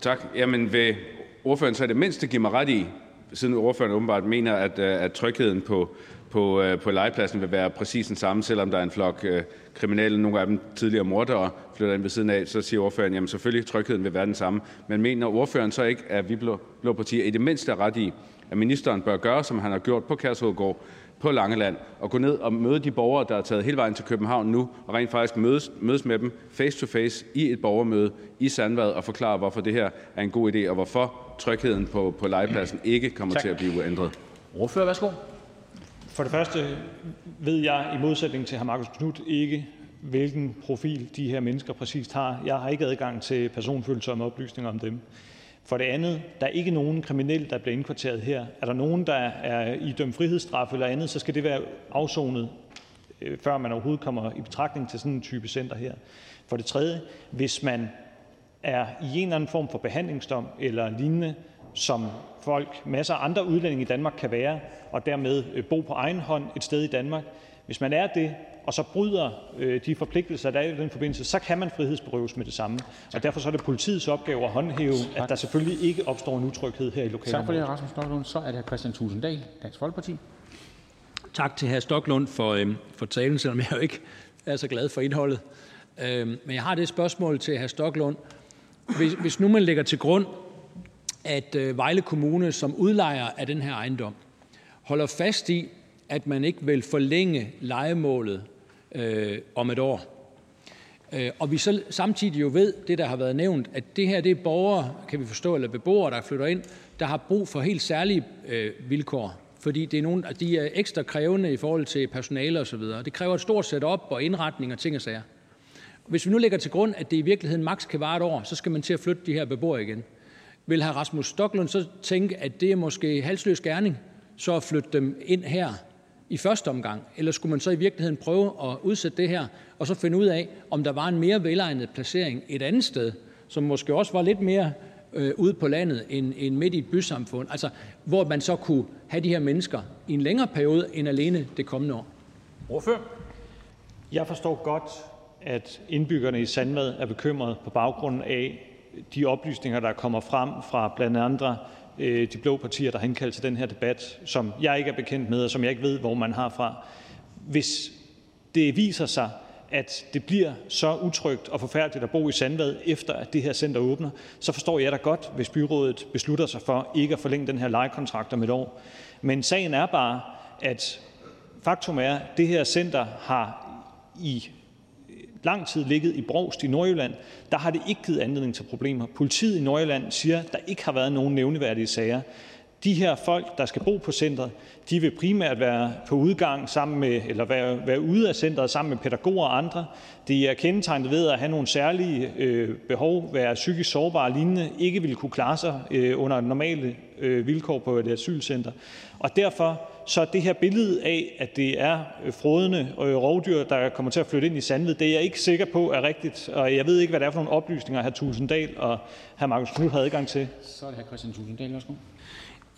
Tak. Jamen vil ordføreren så det mindste give mig ret i, siden ordføreren åbenbart mener, at, øh, at trygheden på, på, øh, på legepladsen vil være præcis den samme, selvom der er en flok øh, kriminelle, nogle af dem tidligere mordere, flytter ind ved siden af, så siger ordføreren, jamen selvfølgelig trygheden vil være den samme. Men mener ordføreren så ikke, at vi blå, blå partier i det mindste er ret i, at ministeren bør gøre, som han har gjort på Kærshovedgård, på Langeland, og gå ned og møde de borgere, der er taget hele vejen til København nu, og rent faktisk mødes, mødes med dem face to face i et borgermøde i Sandvad og forklare, hvorfor det her er en god idé, og hvorfor trygheden på, på legepladsen ikke kommer tak. til at blive uændret. Ordfører, værsgo. For det første ved jeg i modsætning til hr. Marcus Knudt ikke, hvilken profil de her mennesker præcist har. Jeg har ikke adgang til personfølsomme oplysninger om dem. For det andet, der er ikke nogen kriminel, der bliver indkvarteret her. Er der nogen, der er i dømt frihedsstraf eller andet, så skal det være afsonet, øh, før man overhovedet kommer i betragtning til sådan en type center her. For det tredje, hvis man er i en eller anden form for behandlingsdom eller lignende, som folk, masser af andre udlændinge i Danmark kan være, og dermed øh, bo på egen hånd et sted i Danmark. Hvis man er det, og så bryder øh, de forpligtelser, der er i den forbindelse, så kan man frihedsberøves med det samme. Og derfor så er det politiets opgave at håndhæve, at der selvfølgelig ikke opstår en utryghed her i lokalområdet. Tak for det, Rasmus Stoklund. Så er det Christian Tusinddal, Dansk Folkeparti. Tak til hr. Stoklund for, øh, for talen, selvom jeg jo ikke er så glad for indholdet. Øh, men jeg har det spørgsmål til hr. Stoklund. Hvis, hvis nu man lægger til grund, at øh, Vejle Kommune som udlejer af den her ejendom holder fast i, at man ikke vil forlænge lejemålet øh, om et år, øh, og vi så samtidig jo ved, det der har været nævnt, at det her det er borgere, kan vi forstå, eller beboere, der flytter ind, der har brug for helt særlige øh, vilkår, fordi det er nogle, de er ekstra krævende i forhold til personale osv. Det kræver et stort setup og indretning og ting og sager. Hvis vi nu lægger til grund, at det i virkeligheden maks kan vare et år, så skal man til at flytte de her beboere igen. Vil hr. Rasmus Stoklund så tænke, at det er måske halsløs gerning, så at flytte dem ind her i første omgang? Eller skulle man så i virkeligheden prøve at udsætte det her, og så finde ud af, om der var en mere velegnet placering et andet sted, som måske også var lidt mere øh, ude på landet end, end midt i et bysamfund? Altså, hvor man så kunne have de her mennesker i en længere periode end alene det kommende år? Ordfører? Jeg forstår godt, at indbyggerne i Sandvad er bekymrede på baggrund af de oplysninger, der kommer frem fra blandt andre øh, de blå partier, der har indkaldt til den her debat, som jeg ikke er bekendt med, og som jeg ikke ved, hvor man har fra. Hvis det viser sig, at det bliver så utrygt og forfærdeligt at bo i Sandvad, efter at det her center åbner, så forstår jeg da godt, hvis byrådet beslutter sig for ikke at forlænge den her lejekontrakt om et år. Men sagen er bare, at faktum er, at det her center har i lang tid ligget i Brovst i Nordjylland, der har det ikke givet anledning til problemer. Politiet i Nordjylland siger, at der ikke har været nogen nævneværdige sager. De her folk, der skal bo på centret, de vil primært være på udgang sammen med, eller være, være ude af centret sammen med pædagoger og andre. De er kendetegnet ved at have nogle særlige øh, behov, være psykisk sårbare og lignende, ikke vil kunne klare sig øh, under normale øh, vilkår på et asylcenter. Og derfor så det her billede af, at det er øh, frådende øh, rovdyr, der kommer til at flytte ind i Sandved, det er jeg ikke sikker på er rigtigt. Og jeg ved ikke, hvad det er for nogle oplysninger, hr. Tulsendal og hr. Markus Knudt har adgang til. Så er det hr. Christian Tulsendal, værsgo.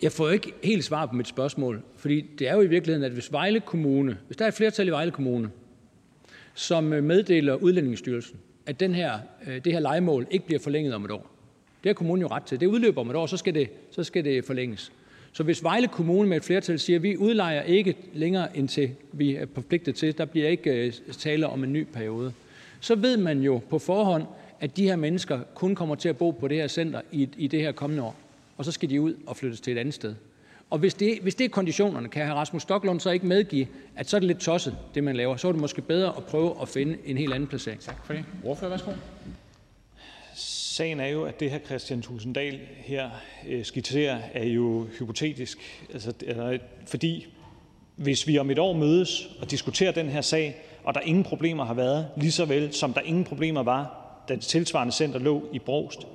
Jeg får ikke helt svar på mit spørgsmål, fordi det er jo i virkeligheden, at hvis Vejle Kommune, hvis der er et flertal i Vejle Kommune, som øh, meddeler Udlændingsstyrelsen, at den her, det her legemål ikke bliver forlænget om et år. Det har kommunen jo ret til. Det udløber om et år, så skal det, så skal det forlænges så hvis Vejle Kommune med et flertal siger, at vi udlejer ikke længere, indtil vi er forpligtet til, der bliver ikke øh, tale om en ny periode, så ved man jo på forhånd, at de her mennesker kun kommer til at bo på det her center i, i det her kommende år. Og så skal de ud og flyttes til et andet sted. Og hvis det, hvis det er konditionerne, kan hr. Rasmus Stoklund så ikke medgive, at så er det lidt tosset, det man laver. Så er det måske bedre at prøve at finde en helt anden placering. Tak for det. Ordfører, værsgo. Sagen er jo, at det her Christian Tulsendal her øh, skitserer, er jo hypotetisk. Altså, fordi hvis vi om et år mødes og diskuterer den her sag, og der ingen problemer har været, lige så vel som der ingen problemer var, da det tilsvarende center lå i Brovst,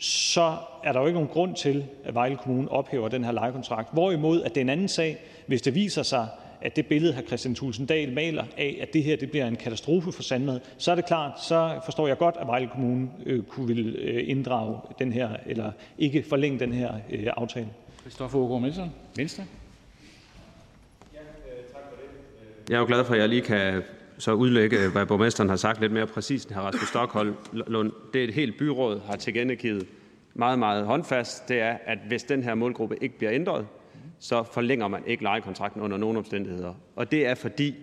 så er der jo ikke nogen grund til, at Vejle Kommune ophæver den her lejekontrakt. Hvorimod at det er en anden sag, hvis det viser sig, at det billede, hr. Christian Thulesen Dahl maler af, at det her det bliver en katastrofe for Sandvad, så er det klart, så forstår jeg godt, at Vejle Kommune øh, kunne vil øh, inddrage den her, eller ikke forlænge den her øh, aftale. Christoffer Aagaard Melson, Venstre. Jeg er jo glad for, at jeg lige kan så udlægge, hvad borgmesteren har sagt lidt mere præcist end hr. Rasmus Stockholm. Det et helt byråd har tilkendegivet meget, meget håndfast, det er, at hvis den her målgruppe ikke bliver ændret, så forlænger man ikke lejekontrakten under nogen omstændigheder. Og det er fordi,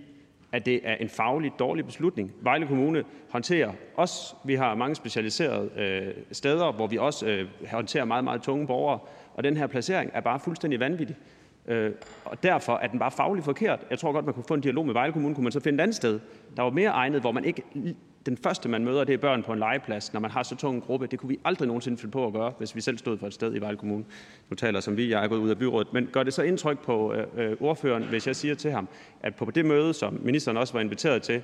at det er en faglig dårlig beslutning. Vejle Kommune håndterer også, vi har mange specialiserede øh, steder, hvor vi også øh, håndterer meget, meget tunge borgere, og den her placering er bare fuldstændig vanvittig. Øh, og derfor er den bare fagligt forkert. Jeg tror godt, man kunne få en dialog med Vejle Kommune, kunne man så finde et andet sted, der var mere egnet, hvor man ikke den første, man møder, det er børn på en legeplads, når man har så tung en gruppe. Det kunne vi aldrig nogensinde finde på at gøre, hvis vi selv stod for et sted i Vejle Kommune. Nu taler som vi, jeg er gået ud af byrådet. Men gør det så indtryk på øh, øh, ordføreren, hvis jeg siger til ham, at på det møde, som ministeren også var inviteret til,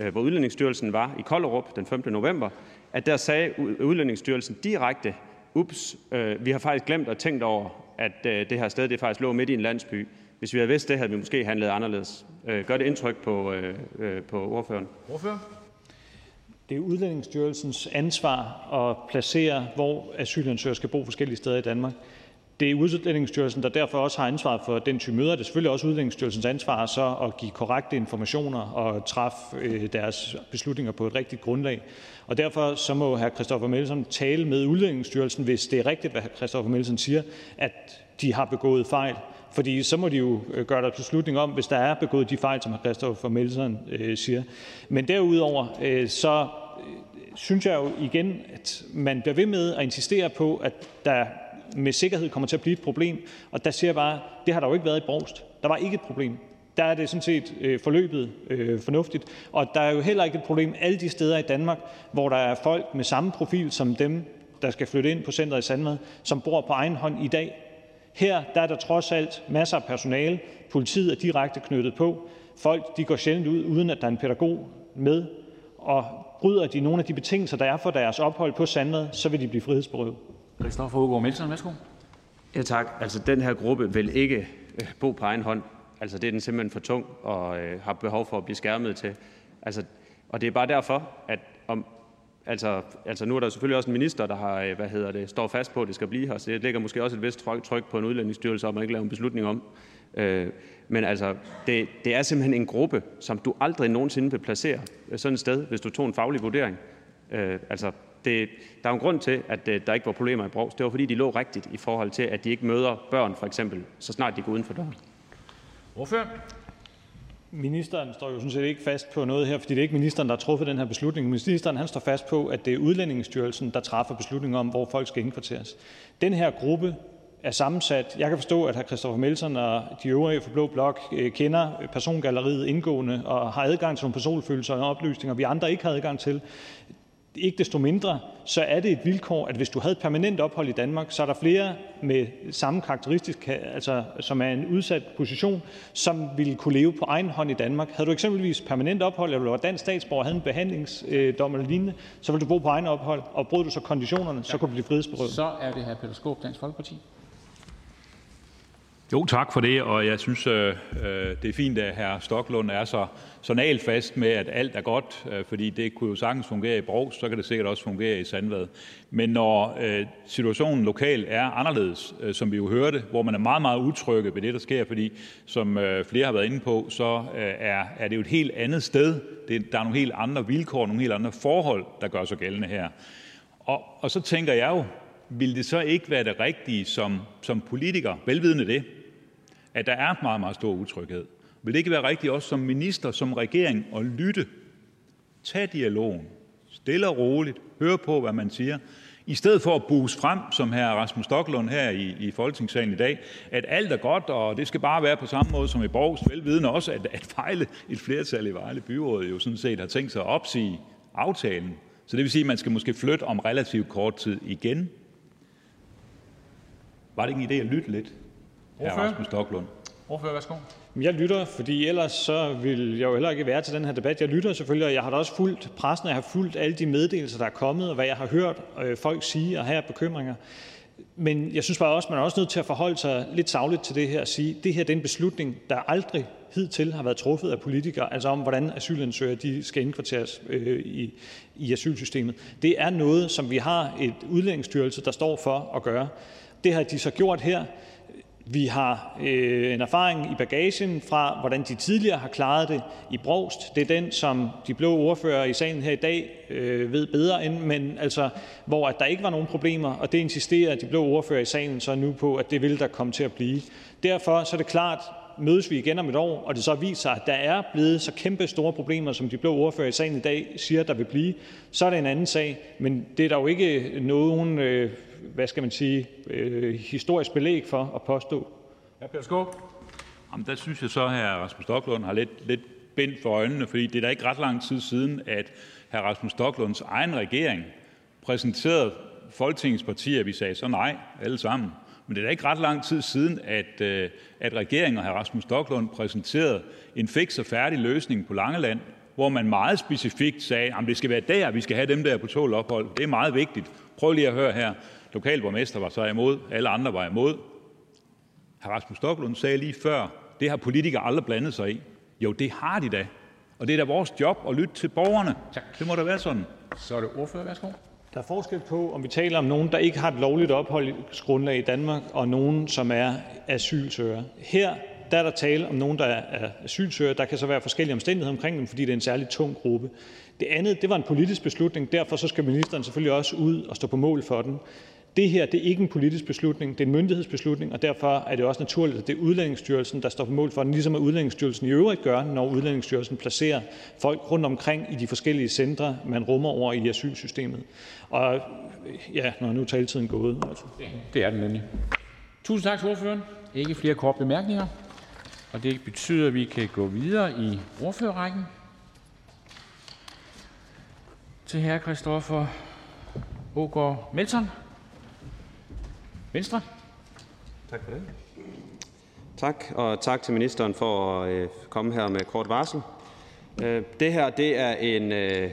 øh, hvor Udlændingsstyrelsen var i Kollerup den 5. november, at der sagde Udlændingsstyrelsen direkte, ups, øh, vi har faktisk glemt at tænkt over, at øh, det her sted det faktisk lå midt i en landsby. Hvis vi havde vidst det, havde vi måske handlet anderledes. Øh, gør det indtryk på, øh, øh, på ordføreren? Ordfører? Det er Udlændingsstyrelsens ansvar at placere, hvor asylansøgere skal bo forskellige steder i Danmark. Det er Udlændingsstyrelsen, der derfor også har ansvar for den type møder. Det er selvfølgelig også Udlændingsstyrelsens ansvar så at give korrekte informationer og træffe øh, deres beslutninger på et rigtigt grundlag. Og derfor så må hr. Christoffer Melsen tale med Udlændingsstyrelsen, hvis det er rigtigt, hvad hr. Christoffer Melsen siger, at de har begået fejl. Fordi så må de jo øh, gøre der beslutning om, hvis der er begået de fejl, som hr. Christoffer Melsen øh, siger. Men derudover øh, så øh, synes jeg jo igen, at man bliver ved med at insistere på, at der med sikkerhed kommer til at blive et problem. Og der siger jeg bare, det har der jo ikke været i Brovst. Der var ikke et problem. Der er det sådan set øh, forløbet øh, fornuftigt. Og der er jo heller ikke et problem alle de steder i Danmark, hvor der er folk med samme profil som dem, der skal flytte ind på centret i Sandvad, som bor på egen hånd i dag. Her der er der trods alt masser af personale. Politiet er direkte knyttet på. Folk de går sjældent ud, uden at der er en pædagog med. Og bryder de nogle af de betingelser, der er for deres ophold på Sandvad, så vil de blive frihedsberøvet. Christoffer Aagaard Melson, værsgo. Ja, tak. Altså, den her gruppe vil ikke øh, bo på egen hånd. Altså, det er den simpelthen for tung og øh, har behov for at blive skærmet til. Altså, og det er bare derfor, at om, altså, altså nu er der selvfølgelig også en minister, der har, øh, hvad hedder det, står fast på, at det skal blive her, så det lægger måske også et vist tryk på en udlændingsstyrelse, om at ikke lave en beslutning om. Øh, men altså, det, det er simpelthen en gruppe, som du aldrig nogensinde vil placere sådan et sted, hvis du tog en faglig vurdering. Øh, altså, det, der er jo en grund til, at øh, der ikke var problemer i Brovst. Det var, fordi de lå rigtigt i forhold til, at de ikke møder børn, for eksempel, så snart de går uden for døren. Ministeren står jo sådan set ikke fast på noget her, fordi det er ikke ministeren, der har truffet den her beslutning. Ministeren han står fast på, at det er Udlændingsstyrelsen, der træffer beslutningen om, hvor folk skal indkvarteres. Den her gruppe er sammensat. Jeg kan forstå, at hr. Christoffer Melsen og de øvrige fra Blå Blok øh, kender persongalleriet indgående og har adgang til nogle personfølelser og oplysninger, vi andre ikke har adgang til. Ikke desto mindre så er det et vilkår, at hvis du havde permanent ophold i Danmark, så er der flere med samme karakteristik, altså som er en udsat position, som ville kunne leve på egen hånd i Danmark. Havde du eksempelvis permanent ophold, eller var dansk statsborger og havde en behandlingsdom eller lignende, så ville du bo på egen ophold, og brød du så konditionerne, så kunne du blive frihedsberøvet. Så er det hr. Peter Skåb, Dansk Folkeparti. Jo, tak for det, og jeg synes, øh, øh, det er fint, at hr. Stoklund er så, så nalfast med, at alt er godt, øh, fordi det kunne jo sagtens fungere i Brovst, så kan det sikkert også fungere i Sandvad. Men når situationen lokalt er anderledes, som vi jo hørte, hvor man er meget, meget utrygge ved det, der sker, fordi som flere har været inde på, så er, er det jo et helt andet sted. Det, der er nogle helt andre vilkår, nogle helt andre forhold, der gør sig gældende her. Og, og så tænker jeg jo, vil det så ikke være det rigtige som, som politiker, velvidende det, at der er meget, meget stor utryghed? Vil det ikke være rigtigt også som minister, som regering, at lytte, tage dialogen, stille og roligt, høre på, hvad man siger, i stedet for at buse frem, som hr. Rasmus Stoklund her i, i Folketingssalen i dag, at alt er godt, og det skal bare være på samme måde som i Borgs, velvidende også, at, at fejle et flertal i Vejle Byråd jo sådan set har tænkt sig at opsige aftalen. Så det vil sige, at man skal måske flytte om relativt kort tid igen. Var det ikke en idé at lytte lidt. Rasmus Stoklund? Ordfører, værsgo. Jeg lytter, fordi ellers så vil jeg jo heller ikke være til den her debat. Jeg lytter selvfølgelig, og jeg har da også fulgt pressen, og jeg har fulgt alle de meddelelser, der er kommet, og hvad jeg har hørt øh, folk sige og have bekymringer. Men jeg synes bare også, man er også nødt til at forholde sig lidt savligt til det her og sige, at det her er en beslutning, der aldrig hidtil har været truffet af politikere, altså om, hvordan asylansøgere de skal indkvarteres øh, i, i asylsystemet. Det er noget, som vi har et udlændingsstyrelse, der står for at gøre. Det har de så gjort her. Vi har øh, en erfaring i bagagen fra, hvordan de tidligere har klaret det i Brovst. Det er den, som de blå ordfører i salen her i dag øh, ved bedre end, men altså, hvor at der ikke var nogen problemer, og det insisterer de blå ordfører i salen så nu på, at det vil der komme til at blive. Derfor så er det klart, mødes vi igen om et år, og det så viser, at der er blevet så kæmpe store problemer, som de blå ordfører i salen i dag siger, der vil blive, så er det en anden sag. Men det er der jo ikke nogen øh, hvad skal man sige, øh, historisk belæg for at påstå. Ja, Peter Skåb. Jamen, der synes jeg så, at hr. Rasmus Stoklund har lidt, lidt bind for øjnene, fordi det er da ikke ret lang tid siden, at hr. Rasmus Stoklunds egen regering præsenterede Folketingets partier, vi sagde så nej alle sammen. Men det er da ikke ret lang tid siden, at, øh, at regeringen og hr. Rasmus Stoklund præsenterede en fix og færdig løsning på Langeland, hvor man meget specifikt sagde, at det skal være der, vi skal have dem der på tål ophold. Det er meget vigtigt. Prøv lige at høre her. Lokalborgmester var så imod, alle andre var imod. Hr. Rasmus Stoklund sagde lige før, det har politikere aldrig blandet sig i. Jo, det har de da. Og det er da vores job at lytte til borgerne. Tak. Det må da være sådan. Så er det ordfører, værsgo. Der er forskel på, om vi taler om nogen, der ikke har et lovligt opholdsgrundlag i Danmark, og nogen, som er asylsøgere. Her der er der tale om nogen, der er asylsøgere. Der kan så være forskellige omstændigheder omkring dem, fordi det er en særlig tung gruppe. Det andet det var en politisk beslutning. Derfor så skal ministeren selvfølgelig også ud og stå på mål for den. Det her det er ikke en politisk beslutning, det er en myndighedsbeslutning, og derfor er det også naturligt, at det er Udlændingsstyrelsen, der står på mål for den, ligesom at Udlændingsstyrelsen i øvrigt gør, når Udlændingsstyrelsen placerer folk rundt omkring i de forskellige centre, man rummer over i asylsystemet. Og ja, når nu taletiden gået. Altså. Det er den nemlig. Tusind tak til ordføreren. Ikke flere korte bemærkninger. Og det betyder, at vi kan gå videre i ordførerrækken til hr. Christoffer Aagaard Melson, Venstre. Tak for det. Tak, og tak til ministeren for at øh, komme her med kort varsel. Øh, det her det er en øh,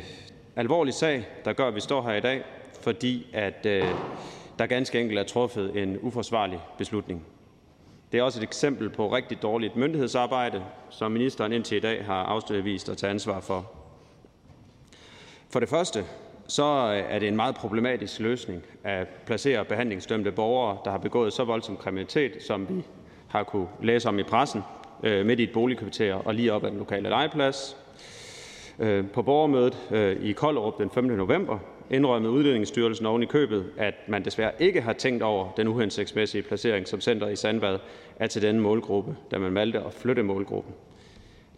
alvorlig sag, der gør, at vi står her i dag, fordi at der ganske enkelt er truffet en uforsvarlig beslutning. Det er også et eksempel på rigtig dårligt myndighedsarbejde, som ministeren indtil i dag har afvist at tage ansvar for. For det første så øh, er det en meget problematisk løsning at placere behandlingsdømte borgere, der har begået så voldsom kriminalitet, som vi har kunne læse om i pressen, øh, midt i et boligkvarter og lige op ad den lokale legeplads. Øh, på borgermødet i Kollerup den 5. november indrømmede Udlændingsstyrelsen oven i købet, at man desværre ikke har tænkt over den uhensigtsmæssige placering, som center i Sandvad er til denne målgruppe, da man valgte at flytte målgruppen.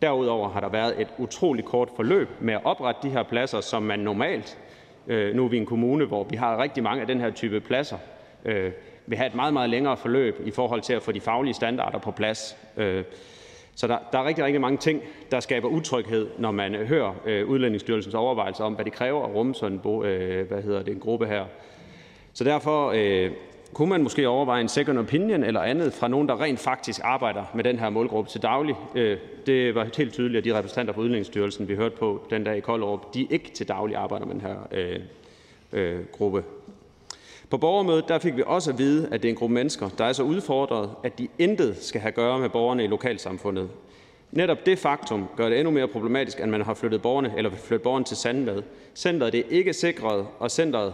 Derudover har der været et utroligt kort forløb med at oprette de her pladser, som man normalt – Øh, nu er vi en kommune, hvor vi har rigtig mange af den her type pladser øh, – vil have et meget, meget længere forløb i forhold til at få de faglige standarder på plads. Øh, så der, der er rigtig, rigtig mange ting, der skaber utryghed, når man hører øh, Udlændingsstyrelsens overvejelser om, hvad det kræver at rumme sådan en, øh, hvad hedder det, en gruppe her. Så derfor øh, kunne man måske overveje en second opinion eller andet fra nogen, der rent faktisk arbejder med den her målgruppe til daglig. Øh, det var helt tydeligt, at de repræsentanter fra Udlændingsstyrelsen, vi hørte på den dag i Kolderup, de ikke til daglig arbejder med den her øh, øh, gruppe. På borgermødet der fik vi også at vide, at det er en gruppe mennesker, der er så udfordret, at de intet skal have at gøre med borgerne i lokalsamfundet. Netop det faktum gør det endnu mere problematisk, at man har flyttet borgerne, eller flyttet borgerne til Sandvad. Centeret det er ikke sikret, og centeret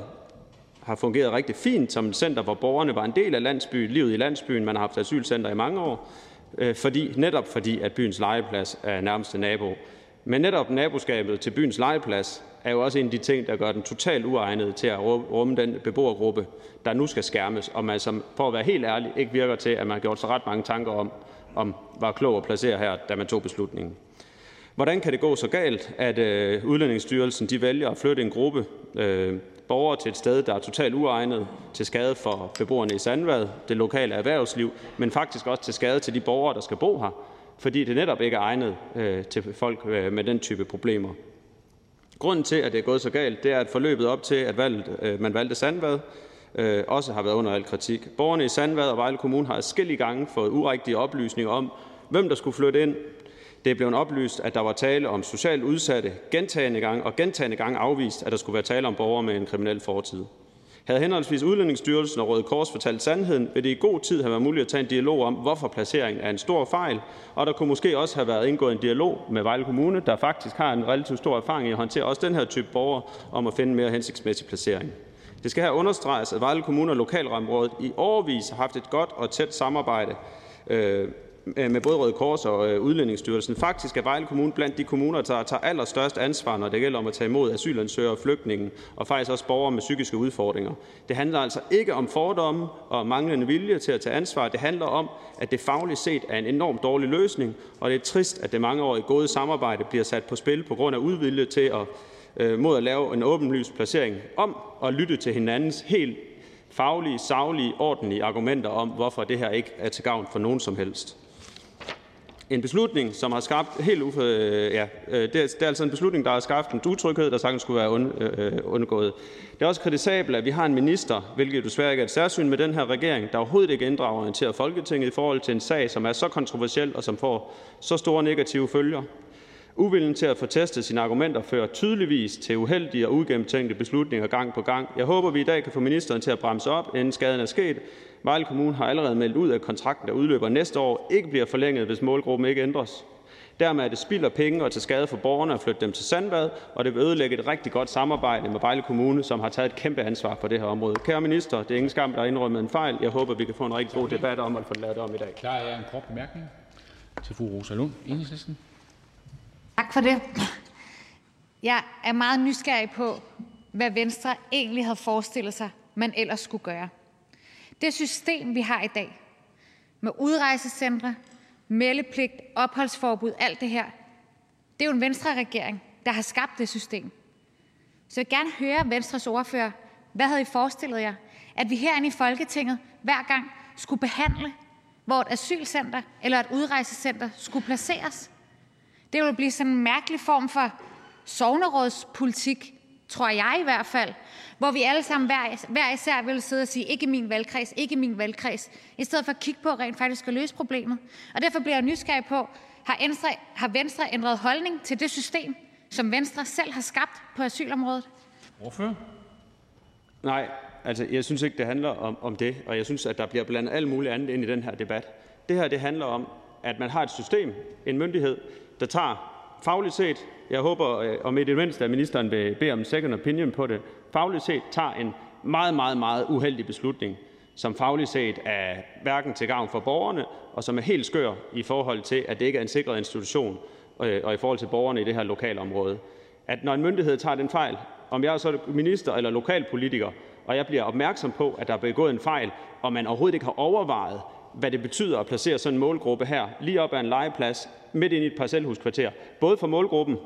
har fungeret rigtig fint som et center, hvor borgerne var en del af landsbyen, livet i landsbyen. Man har haft asylcenter i mange år, øh, fordi, netop fordi, at byens legeplads er nærmeste nabo Men netop naboskabet til byens legeplads er jo også en af de ting, der gør den totalt uegnet til at rumme den beboergruppe, der nu skal skærmes, og man som, for at være helt ærlig, ikke virker til, at man har gjort sig ret mange tanker om, om var klog at placere her, da man tog beslutningen. Hvordan kan det gå så galt, at øh, Udlændingsstyrelsen de vælger at flytte en gruppe øh, borgere til et sted, der er totalt uegnet til skade for beboerne i Sandvad, det lokale erhvervsliv, men faktisk også til skade til de borgere, der skal bo her, fordi det netop ikke er egnet øh, til folk øh, med den type problemer. Grunden til, at det er gået så galt, det er, at forløbet op til, at valget, øh, man valgte Sandvad, øh, også har været under al kritik. Borgerne i Sandvad og Vejle Kommune har forskellige gange fået urigtige oplysninger om, hvem der skulle flytte ind. Det er blevet oplyst, at der var tale om socialt udsatte gentagende gange, og gentagende gange afvist, at der skulle være tale om borgere med en kriminel fortid. Havde henholdsvis Udlændingsstyrelsen og Røde Kors fortalt sandheden, ville det i god tid have været muligt at tage en dialog om, hvorfor placeringen er en stor fejl, og der kunne måske også have været indgået en dialog med Vejle Kommune, der faktisk har en relativt stor erfaring i at håndtere også den her type borgere, om at finde en mere hensigtsmæssig placering. Det skal her understreges, at Vejle Kommune og Lokalområdet i årvis har haft et godt og tæt samarbejde øh, Øh, med både Røde Kors og øh, Udlændingestyrelsen. Udlændingsstyrelsen. Faktisk er Vejle Kommune blandt de kommuner, der tager allerstørst ansvar, når det gælder om at tage imod asylansøgere, og flygtninge og faktisk også borgere med psykiske udfordringer. Det handler altså ikke om fordomme og manglende vilje til at tage ansvar. Det handler om, at det fagligt set er en enormt dårlig løsning, og det er trist, at det mangeårige gode samarbejde bliver sat på spil på grund af udvilje til at øh, mod at lave en åbenlys placering om at lytte til hinandens helt faglige, saglige, ordentlige argumenter om, hvorfor det her ikke er til gavn for nogen som helst. En beslutning, som har skabt helt. Øh, ja, øh, det, er, det er altså en beslutning, der har skabt en utryghed, der sagtens skulle være und, øh, øh undgået. Det er også kritisabelt, at vi har en minister, hvilket desværre ikke er et særsyn med den her regering, der overhovedet ikke inddrager og orienterer Folketinget i forhold til en sag, som er så kontroversiel og som får så store negative følger. Uviljen til at få testet sine argumenter fører tydeligvis til uheldige og ugennemtænkte beslutninger gang på gang. Jeg håber, vi i dag kan få ministeren til at bremse op, inden skaden er sket. Vejle Kommune har allerede meldt ud, at kontrakten, der udløber næste år, ikke bliver forlænget, hvis målgruppen ikke ændres. Dermed er det spild af penge og til skade for borgerne at flytte dem til Sandvad, og det vil ødelægge et rigtig godt samarbejde med Vejle Kommune, som har taget et kæmpe ansvar på det her område. Kære minister, det er ingen skam, der er indrømmet en fejl. Jeg håber, vi kan få en rigtig god debat om at få det lavet om i dag. Klar er en kort bemærkning til fru Rosa Lund, Enhedslisten. Tak for det. Jeg er meget nysgerrig på, hvad Venstre egentlig havde forestillet sig, man ellers skulle gøre. Det system, vi har i dag, med udrejsecentre, meldepligt, opholdsforbud, alt det her, det er jo en Venstre-regering, der har skabt det system. Så jeg vil gerne høre Venstres ordfører, hvad havde I forestillet jer? At vi herinde i Folketinget hver gang skulle behandle, hvor et asylcenter eller et udrejsecenter skulle placeres? Det ville blive sådan en mærkelig form for sovnerådspolitik, tror jeg i hvert fald, hvor vi alle sammen hver, hver især vil sidde og sige, ikke min valgkreds, ikke min valgkreds, i stedet for at kigge på rent faktisk at løse problemet. Og derfor bliver jeg nysgerrig på, har Venstre, har Venstre ændret holdning til det system, som Venstre selv har skabt på asylområdet? Hvorfor? Nej, altså jeg synes ikke, det handler om, om det, og jeg synes, at der bliver blandet alt muligt andet ind i den her debat. Det her det handler om, at man har et system, en myndighed, der tager fagligt set, jeg håber øh, om i det mindste, at ministeren vil bede om en second opinion på det, fagligt set tager en meget, meget, meget uheldig beslutning, som fagligt set er hverken til gavn for borgerne, og som er helt skør i forhold til, at det ikke er en sikret institution, øh, og i forhold til borgerne i det her lokalområde. At når en myndighed tager den fejl, om jeg er så minister eller lokalpolitiker, og jeg bliver opmærksom på, at der er begået en fejl, og man overhovedet ikke har overvejet, hvad det betyder at placere sådan en målgruppe her lige op ad en legeplads midt ind i et parcelhuskvarter, både for målgruppen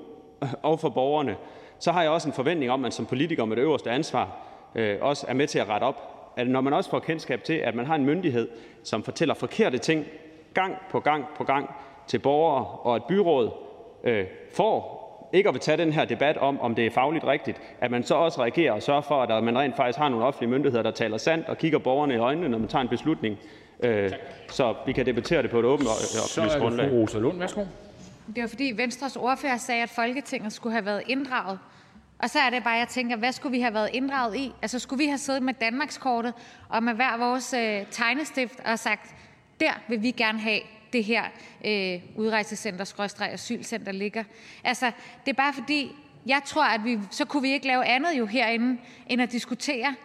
og for borgerne, så har jeg også en forventning om, at man som politiker med det øverste ansvar øh, også er med til at rette op. At når man også får kendskab til, at man har en myndighed, som fortæller forkerte ting gang på gang på gang til borgere, og et byråd øh, får ikke at vil tage den her debat om, om det er fagligt rigtigt, at man så også reagerer og sørger for, at man rent faktisk har nogle offentlige myndigheder, der taler sandt og kigger borgerne i øjnene, når man tager en beslutning, Øh, så vi kan debattere det på et åbent og oplyst grundlag. Så er det Rosa Lund. Værsgo. Det var fordi Venstres ordfører sagde, at Folketinget skulle have været inddraget. Og så er det bare, jeg tænker, hvad skulle vi have været inddraget i? Altså skulle vi have siddet med Danmarkskortet og med hver vores øh, tegnestift og sagt, der vil vi gerne have det her øh, udrejsecenter, asylcenter ligger. Altså, det er bare fordi, jeg tror, at vi, så kunne vi ikke lave andet jo herinde, end at diskutere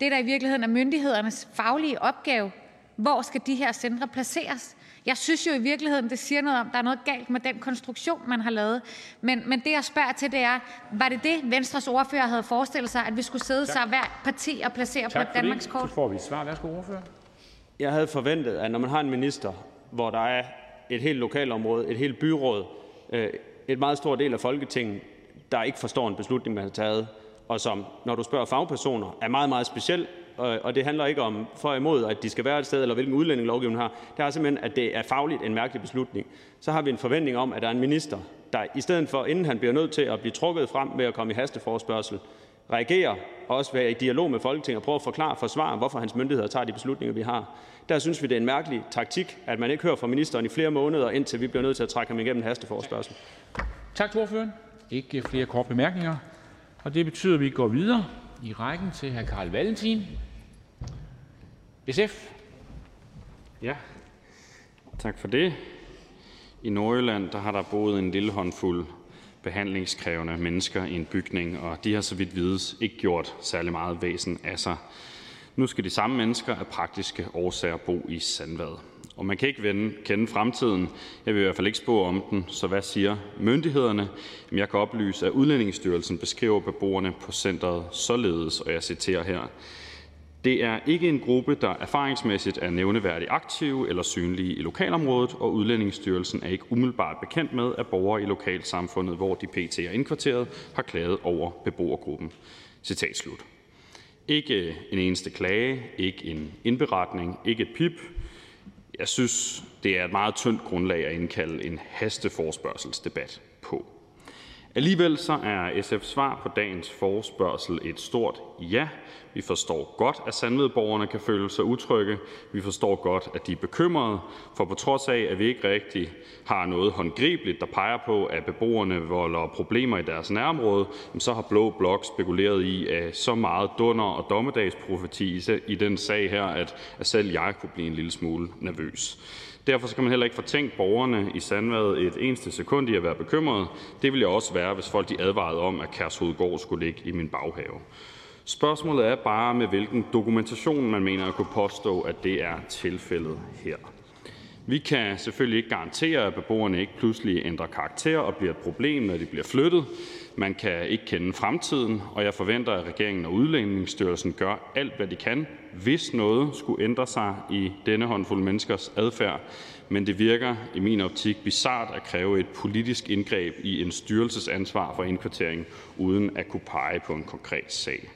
det, der i virkeligheden er myndighedernes faglige opgave. Hvor skal de her centre placeres? Jeg synes jo i virkeligheden, det siger noget om, at der er noget galt med den konstruktion, man har lavet. Men, men det, jeg spørger til, det er, var det det, Venstres ordfører havde forestillet sig, at vi skulle sidde sig hver parti og placere tak på et Danmarks kort? Så får vi et svar. Værsgo, ordfører. Jeg havde forventet, at når man har en minister, hvor der er et helt lokalområde, et helt byråd, øh, et meget stor del af Folketinget, der ikke forstår en beslutning, man har taget, og som, når du spørger fagpersoner, er meget, meget speciel, Øh, og det handler ikke om for og imod, at de skal være et sted, eller hvilken udlændingelovgivning har. Det er simpelthen, at det er fagligt en mærkelig beslutning. Så har vi en forventning om, at der er en minister, der i stedet for, inden han bliver nødt til at blive trukket frem med at komme i hasteforspørgsel, reagerer og også være i dialog med Folketinget og prøve at forklare og forsvare, hvorfor hans myndigheder tager de beslutninger, vi har. Der synes vi, det er en mærkelig taktik, at man ikke hører fra ministeren i flere måneder, indtil vi bliver nødt til at trække ham igennem en hasteforspørgsel. Tak til ordføreren. Ikke flere korte bemærkninger. Og det betyder, at vi går videre i rækken til hr. Carl Valentin, SF. Ja, tak for det. I Nordjylland der har der boet en lille håndfuld behandlingskrævende mennesker i en bygning, og de har så vidt vides ikke gjort særlig meget væsen af sig. Nu skal de samme mennesker af praktiske årsager bo i Sandvad. Og man kan ikke vende, kende fremtiden. Jeg vil i hvert fald ikke spå om den. Så hvad siger myndighederne? Jamen, jeg kan oplyse, at Udlændingsstyrelsen beskriver beboerne på centret således, og jeg citerer her. Det er ikke en gruppe, der erfaringsmæssigt er nævneværdigt aktive eller synlige i lokalområdet, og Udlændingsstyrelsen er ikke umiddelbart bekendt med, at borgere i lokalsamfundet, hvor de pt. er indkvarteret, har klaget over beboergruppen. Citat slut. Ikke en eneste klage, ikke en indberetning, ikke et pip. Jeg synes, det er et meget tyndt grundlag at indkalde en hasteforspørgselsdebat på. Alligevel så er SF's svar på dagens forespørgsel et stort ja. Vi forstår godt, at Sandvedborgerne kan føle sig utrygge. Vi forstår godt, at de er bekymrede, for på trods af, at vi ikke rigtig har noget håndgribeligt, der peger på, at beboerne volder problemer i deres nærområde, så har Blå Blok spekuleret i at så meget dunder og dommedagsprofeti i den sag her, at selv jeg kunne blive en lille smule nervøs. Derfor skal man heller ikke fortænke borgerne i Sandvad et eneste sekund i at være bekymrede. Det ville jeg også være, hvis folk de advarede om, at Kærshovedgård skulle ligge i min baghave. Spørgsmålet er bare, med hvilken dokumentation man mener at kunne påstå, at det er tilfældet her. Vi kan selvfølgelig ikke garantere, at beboerne ikke pludselig ændrer karakter og bliver et problem, når de bliver flyttet. Man kan ikke kende fremtiden, og jeg forventer, at regeringen og Udlændingsstyrelsen gør alt, hvad de kan, hvis noget skulle ændre sig i denne håndfuld menneskers adfærd. Men det virker i min optik bizart at kræve et politisk indgreb i en styrelses ansvar for indkvartering, uden at kunne pege på en konkret sag.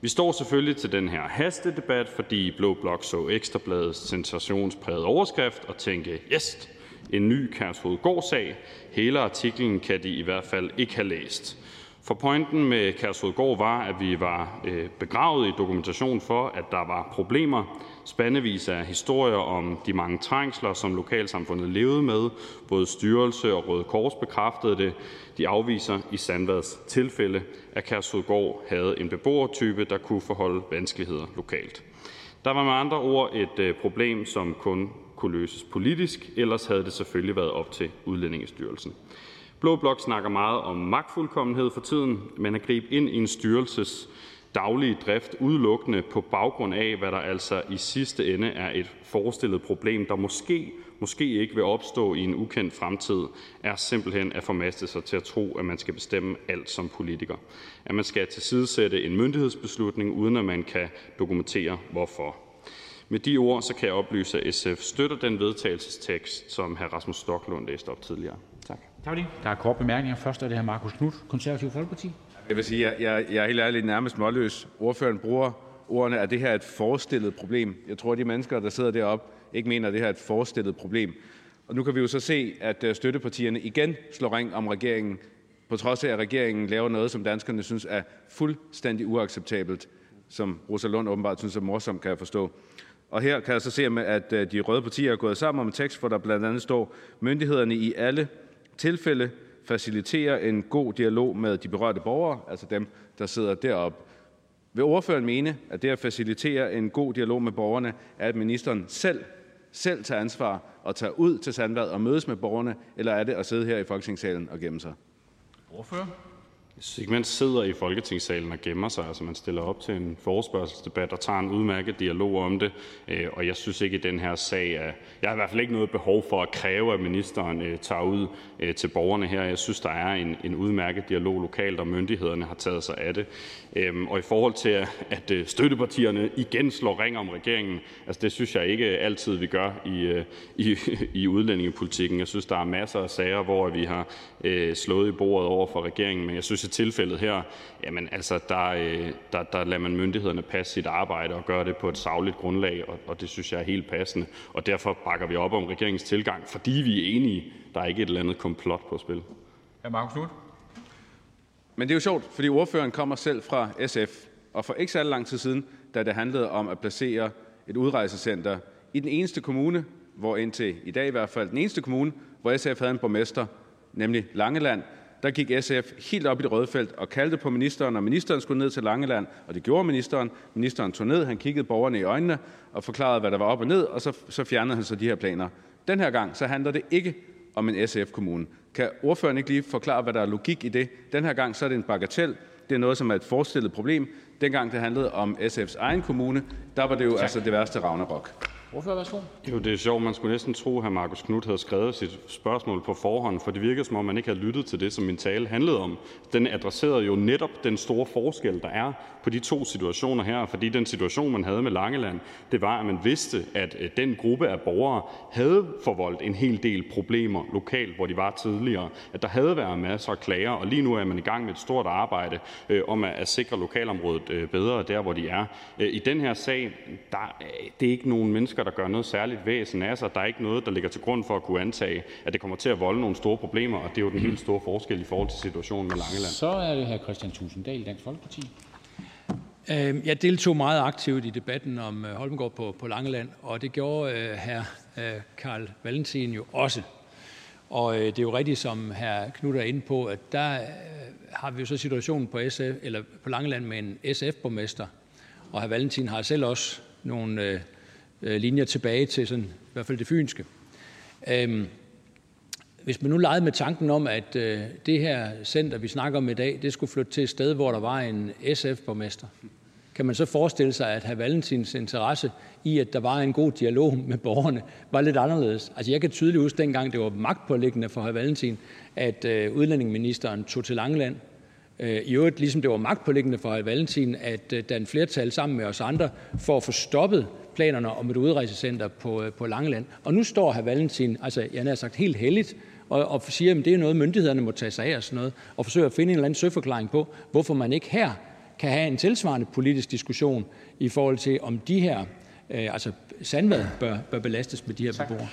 Vi står selvfølgelig til den her hastedebat, fordi Blå Blok så Ekstrabladets sensationspræget overskrift og tænke, yes, en ny Kærshovedgård-sag. Hele artiklen kan de i hvert fald ikke have læst. For pointen med Kærshovedgård var, at vi var øh, begravet i dokumentation for, at der var problemer. Spandevis af historier om de mange trængsler, som lokalsamfundet levede med. Både styrelse og Røde Kors bekræftede det. De afviser i Sandvads tilfælde, at Kærshovedgård havde en beboertype, der kunne forholde vanskeligheder lokalt. Der var med andre ord et øh, problem, som kun kunne løses politisk, ellers havde det selvfølgelig været op til Udlændingestyrelsen. Blå Blok snakker meget om magtfuldkommenhed for tiden, men at gribe ind i en styrelses daglige drift udelukkende på baggrund af, hvad der altså i sidste ende er et forestillet problem, der måske, måske ikke vil opstå i en ukendt fremtid, er simpelthen at formaste sig til at tro, at man skal bestemme alt som politiker. At man skal tilsidesætte en myndighedsbeslutning, uden at man kan dokumentere hvorfor. Med de ord så kan jeg oplyse, at SF støtter den vedtagelsestekst, som hr. Rasmus Stoklund læste op tidligere. Tak. Tak. Der er kort bemærkninger. Først er det her Markus Knudt, Konservativ Folkeparti. Jeg vil sige, jeg, jeg, jeg er helt ærligt nærmest målløs. Ordføreren bruger ordene, at det her er et forestillet problem. Jeg tror, at de mennesker, der sidder deroppe, ikke mener, at det her er et forestillet problem. Og nu kan vi jo så se, at øh, støttepartierne igen slår ring om regeringen, på trods af, at regeringen laver noget, som danskerne synes er fuldstændig uacceptabelt, som Rosa Lund åbenbart synes er morsomt, kan jeg forstå. Og her kan jeg så se, at øh, de røde partier er gået sammen om en tekst, hvor der blandt andet står, myndighederne i alle tilfælde faciliterer en god dialog med de berørte borgere, altså dem, der sidder deroppe. Vil ordføreren mene, at det at facilitere en god dialog med borgerne, er, at ministeren selv, selv tager ansvar og tager ud til Sandvad og mødes med borgerne, eller er det at sidde her i Folketingssalen og gemme sig? Ordfører? Segment sidder i Folketingssalen og gemmer sig. Altså, man stiller op til en forespørgselsdebat og tager en udmærket dialog om det. Øh, og jeg synes ikke i den her sag, at jeg har i hvert fald ikke noget behov for at kræve, at ministeren øh, tager ud øh, til borgerne her. Jeg synes, der er en, en udmærket dialog lokalt, og myndighederne har taget sig af det. Øhm, og i forhold til, at støttepartierne igen slår ring om regeringen, altså det synes jeg ikke altid, vi gør i, i, (laughs) i udlændingepolitikken. Jeg synes, der er masser af sager, hvor vi har slået i bordet over for regeringen, men jeg synes, tilfældet her jamen altså, øh, lader man myndighederne passe sit arbejde og gøre det på et sagligt grundlag, og det synes jeg er helt passende. Og derfor bakker vi op om regeringens tilgang, fordi vi er enige. Der er ikke et eller andet komplot på spil. Hr. Marcus Knuth. Men det er jo sjovt, fordi ordføreren kommer selv fra SF, og for ikke særlig lang tid siden, da det handlede om at placere et udrejsecenter i den eneste kommune, hvor indtil i dag i hvert fald den eneste kommune, hvor SF havde en borgmester, nemlig Langeland, der gik SF helt op i det røde felt og kaldte på ministeren, og ministeren skulle ned til Langeland, og det gjorde ministeren. Ministeren tog ned, han kiggede borgerne i øjnene og forklarede, hvad der var op og ned, og så, så fjernede han så de her planer. Den her gang så handler det ikke om en SF-kommune. Kan ordføreren ikke lige forklare, hvad der er logik i det? Den her gang så er det en bagatel. Det er noget, som er et forestillet problem. Dengang det handlede om SF's egen kommune, der var det jo altså det værste Ragnarok. Ordfører, værsgo. Jo, det er sjovt. Man skulle næsten tro, at Marcus Knuth havde skrevet sit spørgsmål på forhånd, for det virker som om, man ikke havde lyttet til det, som min tale handlede om. Den adresserede jo netop den store forskel, der er på de to situationer her, fordi den situation, man havde med Langeland, det var, at man vidste, at øh, den gruppe af borgere havde forvoldt en hel del problemer lokalt, hvor de var tidligere, at der havde været masser af klager, og lige nu er man i gang med et stort arbejde øh, om at, at sikre lokalområdet øh, bedre der, hvor de er. Øh, I den her sag, der, øh, det er ikke nogen mennesker, der gør noget særligt væsen af sig. Der er ikke noget, der ligger til grund for at kunne antage, at det kommer til at volde nogle store problemer, og det er jo den helt store forskel i forhold til situationen med Langeland. Så er det her Christian Tusinddal, Dansk Folkeparti. Øhm, jeg deltog meget aktivt i debatten om øh, på, på Langeland, og det gjorde øh, hr. Øh, Karl Valentin jo også. Og øh, det er jo rigtigt, som hr. Knud er inde på, at der øh, har vi jo så situationen på, SF, eller på Langeland med en SF-borgmester, og hr. Valentin har selv også nogle øh, linjer tilbage til sådan, i hvert fald det fynske. Øhm, hvis man nu legede med tanken om, at øh, det her center, vi snakker om i dag, det skulle flytte til et sted, hvor der var en SF-borgmester, kan man så forestille sig, at hr. Valentins interesse i, at der var en god dialog med borgerne, var lidt anderledes? Altså, jeg kan tydeligt huske dengang, det var magtpåliggende for hr. Valentin, at øh, udlændingeministeren tog til Langeland. Øh, I øvrigt, ligesom det var magtpåliggende for hr. Valentin, at øh, flertal sammen med os andre for at få stoppet planerne om et udrejsecenter på, øh, på Langeland. Og nu står hr. Valentin, altså jeg har sagt helt heldigt, og, siger, at det er noget, myndighederne må tage sig af og sådan noget, og forsøger at finde en eller anden søforklaring på, hvorfor man ikke her kan have en tilsvarende politisk diskussion i forhold til, om de her, øh, altså Sandvad bør, bør belastes med de her beboere.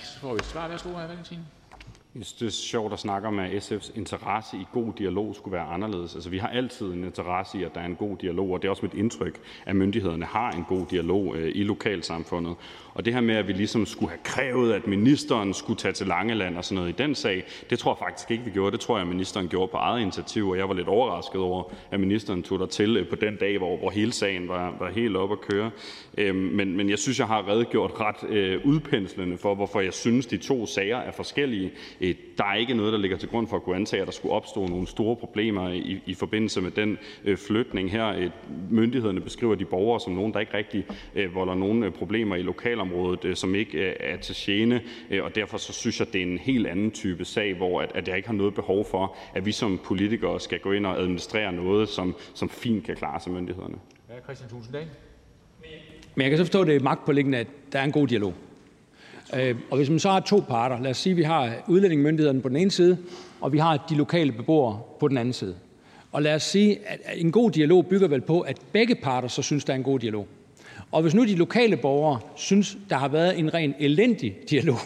Jeg synes, det er sjovt at snakke om, at SF's interesse i god dialog skulle være anderledes. Altså, vi har altid en interesse i, at der er en god dialog, og det er også mit indtryk, at myndighederne har en god dialog øh, i lokalsamfundet. Og det her med, at vi ligesom skulle have krævet, at ministeren skulle tage til Langeland og sådan noget i den sag, det tror jeg faktisk ikke, vi gjorde. Det tror jeg, at ministeren gjorde på eget initiativ, og jeg var lidt overrasket over, at ministeren tog der til øh, på den dag, hvor, hvor hele sagen var, var helt op at køre. Øh, men, men jeg synes, jeg har redegjort ret øh, udpenslende for, hvorfor jeg synes, de to sager er forskellige. Der er ikke noget, der ligger til grund for at kunne antage, at der skulle opstå nogle store problemer i, i forbindelse med den øh, flytning her. Myndighederne beskriver de borgere som nogen, der ikke rigtig øh, volder nogen øh, problemer i lokalområdet, øh, som ikke øh, er til gene, øh, og derfor så synes jeg, det er en helt anden type sag, hvor at, at jeg ikke har noget behov for, at vi som politikere skal gå ind og administrere noget, som, som fint kan klare sig myndighederne. Ja, Christian Tulsendal. Men jeg kan så forstå, at det Øh, og hvis man så har to parter, lad os sige, at vi har udlændingemyndighederne på den ene side, og vi har de lokale beboere på den anden side. Og lad os sige, at en god dialog bygger vel på, at begge parter så synes, der er en god dialog. Og hvis nu de lokale borgere synes, der har været en ren elendig dialog,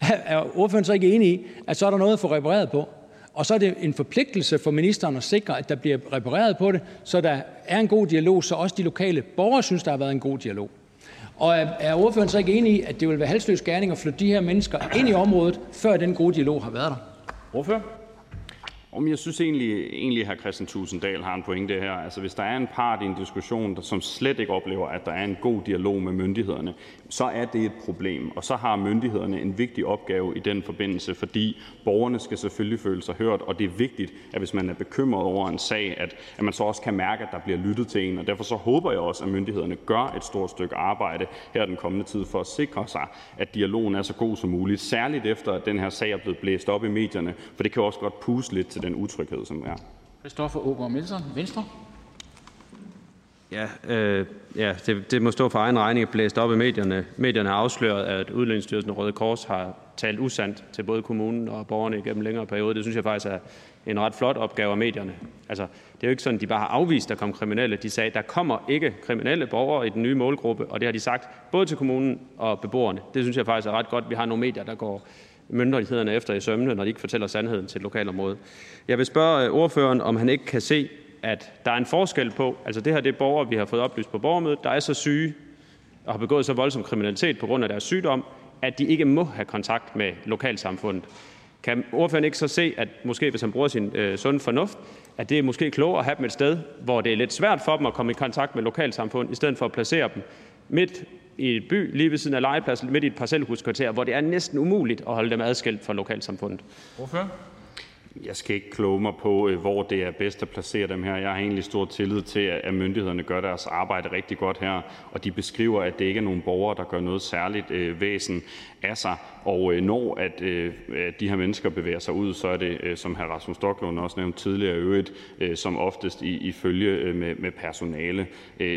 (laughs) er ordføreren så ikke enig i, at så er der noget at få repareret på? Og så er det en forpligtelse for ministeren at sikre, at der bliver repareret på det, så der er en god dialog, så også de lokale borgere synes, der har været en god dialog. Og er ordføreren så ikke enig i, at det vil være halsløs gerning at flytte de her mennesker ind i området, før den gode dialog har været der? Om jeg synes egentlig, egentlig hr. Christian Tusinddal har en pointe her. Altså, hvis der er en part i en diskussion, der som slet ikke oplever, at der er en god dialog med myndighederne, så er det et problem. Og så har myndighederne en vigtig opgave i den forbindelse, fordi borgerne skal selvfølgelig føle sig hørt, og det er vigtigt, at hvis man er bekymret over en sag, at, at man så også kan mærke, at der bliver lyttet til en. Og derfor så håber jeg også, at myndighederne gør et stort stykke arbejde her den kommende tid for at sikre sig, at dialogen er så god som muligt, særligt efter at den her sag er blevet blæst op i medierne, for det kan også godt puste lidt til den utryghed, som er. Christoffer Aagaard Melson, Venstre. Ja, øh, ja det, det må stå for egen regning blæst op i medierne. Medierne har afsløret, at Udlændingsstyrelsen og Røde Kors har talt usandt til både kommunen og borgerne igennem længere periode. Det synes jeg faktisk er en ret flot opgave af medierne. Altså, det er jo ikke sådan, at de bare har afvist, at der kom kriminelle. De sagde, at der kommer ikke kriminelle borgere i den nye målgruppe, og det har de sagt både til kommunen og beboerne. Det synes jeg faktisk er ret godt. Vi har nogle medier, der går myndighederne efter i sømne, når de ikke fortæller sandheden til lokalområdet. Jeg vil spørge øh, ordføreren, om han ikke kan se, at der er en forskel på, altså det her det er borgere, vi har fået oplyst på borgermødet, der er så syge og har begået så voldsom kriminalitet på grund af deres sygdom, at de ikke må have kontakt med lokalsamfundet. Kan ordføreren ikke så se, at måske hvis han bruger sin øh, sunde fornuft, at det er måske klogere at have dem et sted, hvor det er lidt svært for dem at komme i kontakt med lokalsamfund, i stedet for at placere dem midt i et by, lige ved siden af legepladsen, midt i et parcelhuskvarter, hvor det er næsten umuligt at holde dem adskilt fra lokalsamfundet. Hvorfor? Jeg skal ikke kloge mig på, øh, hvor det er bedst at placere dem her. Jeg har egentlig stor tillid til, at myndighederne gør deres arbejde rigtig godt her, og de beskriver, at det ikke er nogen borgere, der gør noget særligt øh, væsen af sig. Og øh, når at de her mennesker bevæger sig ud, så er det, som hr. Rasmus Stoklund også nævnte tidligere, øvrigt som oftest i, i følge med, med personale.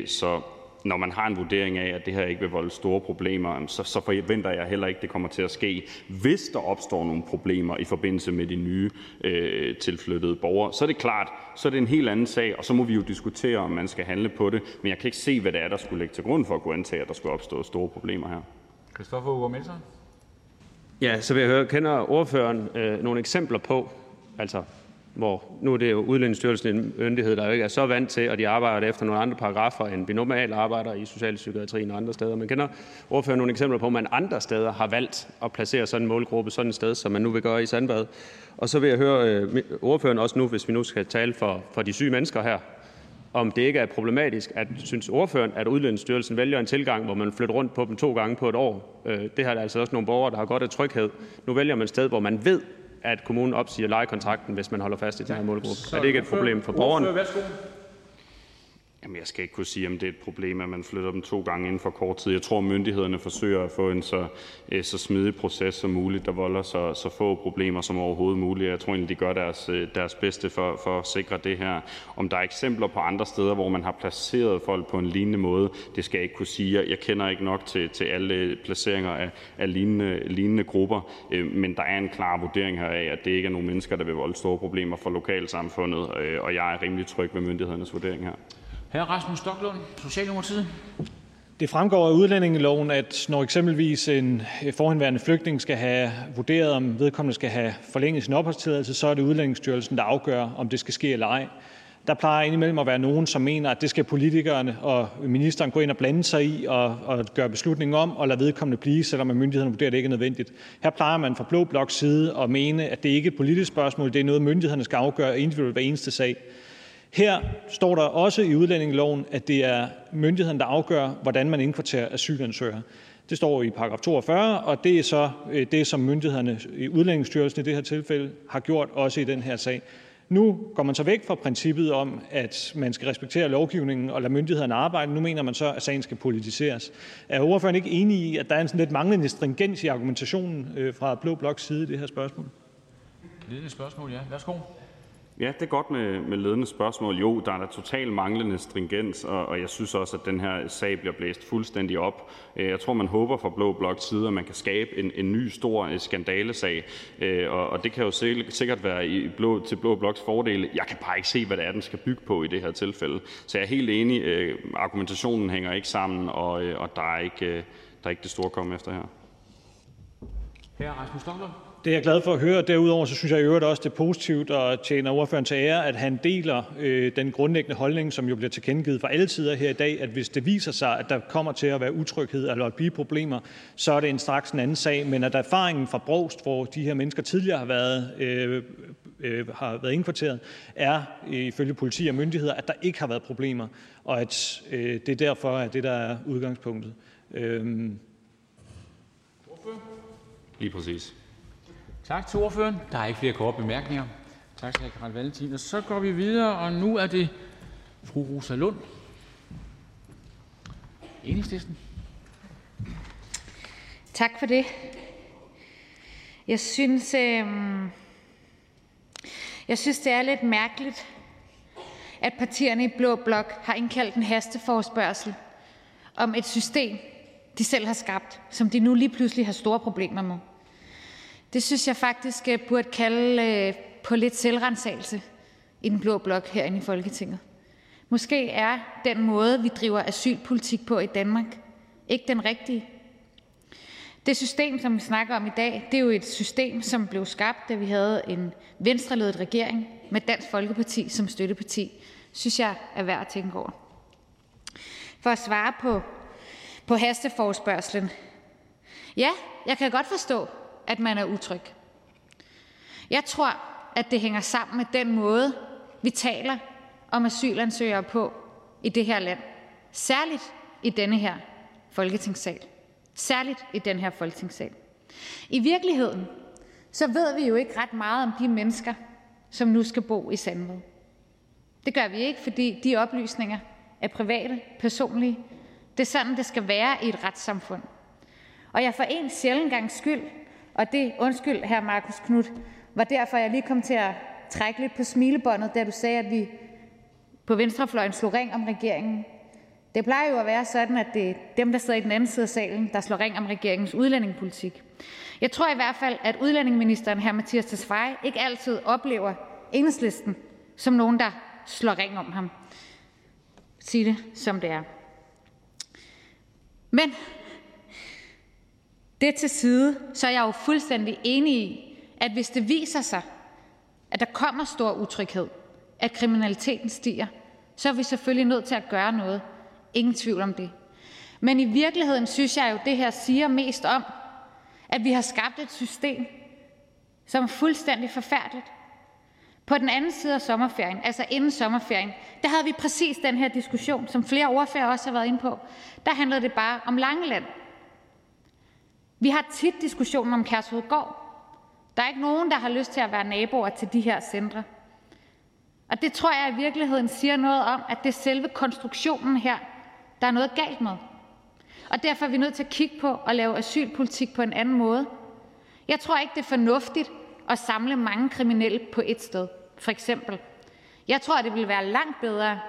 Så når man har en vurdering af, at det her ikke vil volde store problemer, så, så forventer jeg heller ikke, det kommer til at ske. Hvis der opstår nogle problemer i forbindelse med de nye øh, tilflyttede borgere, så er det klart, så er det en helt anden sag, og så må vi jo diskutere, om man skal handle på det. Men jeg kan ikke se, hvad det er, der skulle ligge til grund for at kunne antage, at der skulle opstå store problemer her. Christoffer Uger? Ja, så vil jeg høre, kender ordføreren øh, nogle eksempler på, altså nu er det jo Udlændingsstyrelsen en myndighed, der jo ikke er så vant til, og de arbejder efter nogle andre paragrafer, end vi normalt arbejder i socialpsykiatrien og andre steder. Men kender ordføreren nogle eksempler på, at man andre steder har valgt at placere sådan en målgruppe sådan et sted, som man nu vil gøre i Sandbad? Og så vil jeg høre øh, ordføreren også nu, hvis vi nu skal tale for, for de syge mennesker her, om det ikke er problematisk, at synes ordføreren, at Udlændingsstyrelsen vælger en tilgang, hvor man flytter rundt på dem to gange på et år. Øh, det har altså også nogle borgere, der har godt af tryghed. Nu vælger man et sted, hvor man ved, at kommunen opsiger lejekontrakten, hvis man holder fast i den her målgruppe. Er det ikke et problem for borgerne? Jamen, jeg skal ikke kunne sige, om det er et problem, at man flytter dem to gange inden for kort tid. Jeg tror, myndighederne forsøger at få en så, øh, så smidig proces som muligt, der volder så, så få problemer som overhovedet muligt. Jeg tror egentlig, de gør deres, øh, deres bedste for, for at sikre det her. Om der er eksempler på andre steder, hvor man har placeret folk på en lignende måde, det skal jeg ikke kunne sige. Jeg, kender ikke nok til, til alle placeringer af, af lignende, lignende grupper, øh, men der er en klar vurdering her af, at det ikke er nogle mennesker, der vil volde store problemer for lokalsamfundet, og jeg er rimelig tryg ved myndighedernes vurdering her. Hr. Rasmus Stoklund, Socialdemokratiet. Det fremgår af udlændingeloven, at når eksempelvis en forhenværende flygtning skal have vurderet, om vedkommende skal have forlænget sin opholdstilladelse, så er det Udlændingsstyrelsen, der afgør, om det skal ske eller ej. Der plejer indimellem at være nogen, som mener, at det skal politikerne og ministeren gå ind og blande sig i og, og gøre beslutningen om og lade vedkommende blive, selvom myndighederne vurderer, at det ikke er nødvendigt. Her plejer man fra Blå Bloks side at mene, at det ikke er et politisk spørgsmål, det er noget, myndighederne skal afgøre individuelt hver eneste sag. Her står der også i udlændingeloven, at det er myndighederne, der afgør, hvordan man indkvarterer asylansøgere. Det står i paragraf 42, og det er så øh, det, som myndighederne i Udlændingsstyrelsen i det her tilfælde har gjort også i den her sag. Nu går man så væk fra princippet om, at man skal respektere lovgivningen og lade myndighederne arbejde. Nu mener man så, at sagen skal politiseres. Er ordføreren ikke enig i, at der er en sådan lidt manglende stringens i argumentationen øh, fra Blå Bloks side i det her spørgsmål? Ledende spørgsmål, ja. Værsgo. Ja, det er godt med, med ledende spørgsmål. Jo, der er da totalt manglende stringens, og, og jeg synes også, at den her sag bliver blæst fuldstændig op. Øh, jeg tror, man håber fra Blå Blok side, at man kan skabe en, en ny stor øh, skandalesag, øh, og, og det kan jo sikkert være i blå, til Blå Bloks fordele. Jeg kan bare ikke se, hvad det er, den skal bygge på i det her tilfælde. Så jeg er helt enig. Argumentationen hænger ikke sammen, og, og der, er ikke, der er ikke det store komme efter her. Her Rasmus Stoklund. Det er jeg glad for at høre. Derudover så synes jeg i øvrigt også, det er positivt og tjener ordføreren til ære, at han deler øh, den grundlæggende holdning, som jo bliver tilkendegivet fra alle sider her i dag, at hvis det viser sig, at der kommer til at være utryghed eller at blive problemer, så er det en straks en anden sag. Men at erfaringen fra Brogst, hvor de her mennesker tidligere har været øh, øh, har været indkvarteret, er ifølge politi og myndigheder, at der ikke har været problemer, og at øh, det er derfor, at det der er udgangspunktet. Øhm. Lige præcis. Tak til ordføreren. Der er ikke flere korte bemærkninger. Tak til hr. Carl Valentin. Og så går vi videre, og nu er det fru Rosa Lund, Enhedslisten. Tak for det. Jeg synes, øh, jeg synes, det er lidt mærkeligt, at partierne i Blå Blok har indkaldt en hasteforspørgsel om et system, de selv har skabt, som de nu lige pludselig har store problemer med. Det synes jeg faktisk burde kalde øh, på lidt selvrensagelse i den blå blok herinde i Folketinget. Måske er den måde, vi driver asylpolitik på i Danmark, ikke den rigtige. Det system, som vi snakker om i dag, det er jo et system, som blev skabt, da vi havde en venstreledet regering med Dansk Folkeparti som støtteparti. Synes jeg er værd at tænke over. For at svare på, på hasteforspørgselen. Ja, jeg kan godt forstå, at man er utryg. Jeg tror, at det hænger sammen med den måde, vi taler om asylansøgere på i det her land. Særligt i denne her folketingssal. Særligt i den her folketingssal. I virkeligheden så ved vi jo ikke ret meget om de mennesker, som nu skal bo i Sandved. Det gør vi ikke, fordi de oplysninger er private, personlige. Det er sådan, det skal være i et retssamfund. Og jeg for en sjældent gang skyld, og det, undskyld hr. Markus Knudt, var derfor, jeg lige kom til at trække lidt på smilebåndet, da du sagde, at vi på venstrefløjen slog ring om regeringen. Det plejer jo at være sådan, at det er dem, der sidder i den anden side af salen, der slår ring om regeringens udlændingepolitik. Jeg tror i hvert fald, at udlændingeministeren, hr. Mathias Tesfaye, ikke altid oplever enhedslisten som nogen, der slår ring om ham. Sig det, som det er. Men det til side, så er jeg jo fuldstændig enig i, at hvis det viser sig, at der kommer stor utryghed, at kriminaliteten stiger, så er vi selvfølgelig nødt til at gøre noget. Ingen tvivl om det. Men i virkeligheden synes jeg jo, det her siger mest om, at vi har skabt et system, som er fuldstændig forfærdeligt. På den anden side af sommerferien, altså inden sommerferien, der havde vi præcis den her diskussion, som flere ordfører også har været inde på. Der handlede det bare om Langeland. Vi har tit diskussionen om Kærshovedgård. Der er ikke nogen, der har lyst til at være naboer til de her centre. Og det tror jeg i virkeligheden siger noget om, at det er selve konstruktionen her, der er noget galt med. Og derfor er vi nødt til at kigge på at lave asylpolitik på en anden måde. Jeg tror ikke, det er fornuftigt at samle mange kriminelle på et sted, for eksempel. Jeg tror, det ville være langt bedre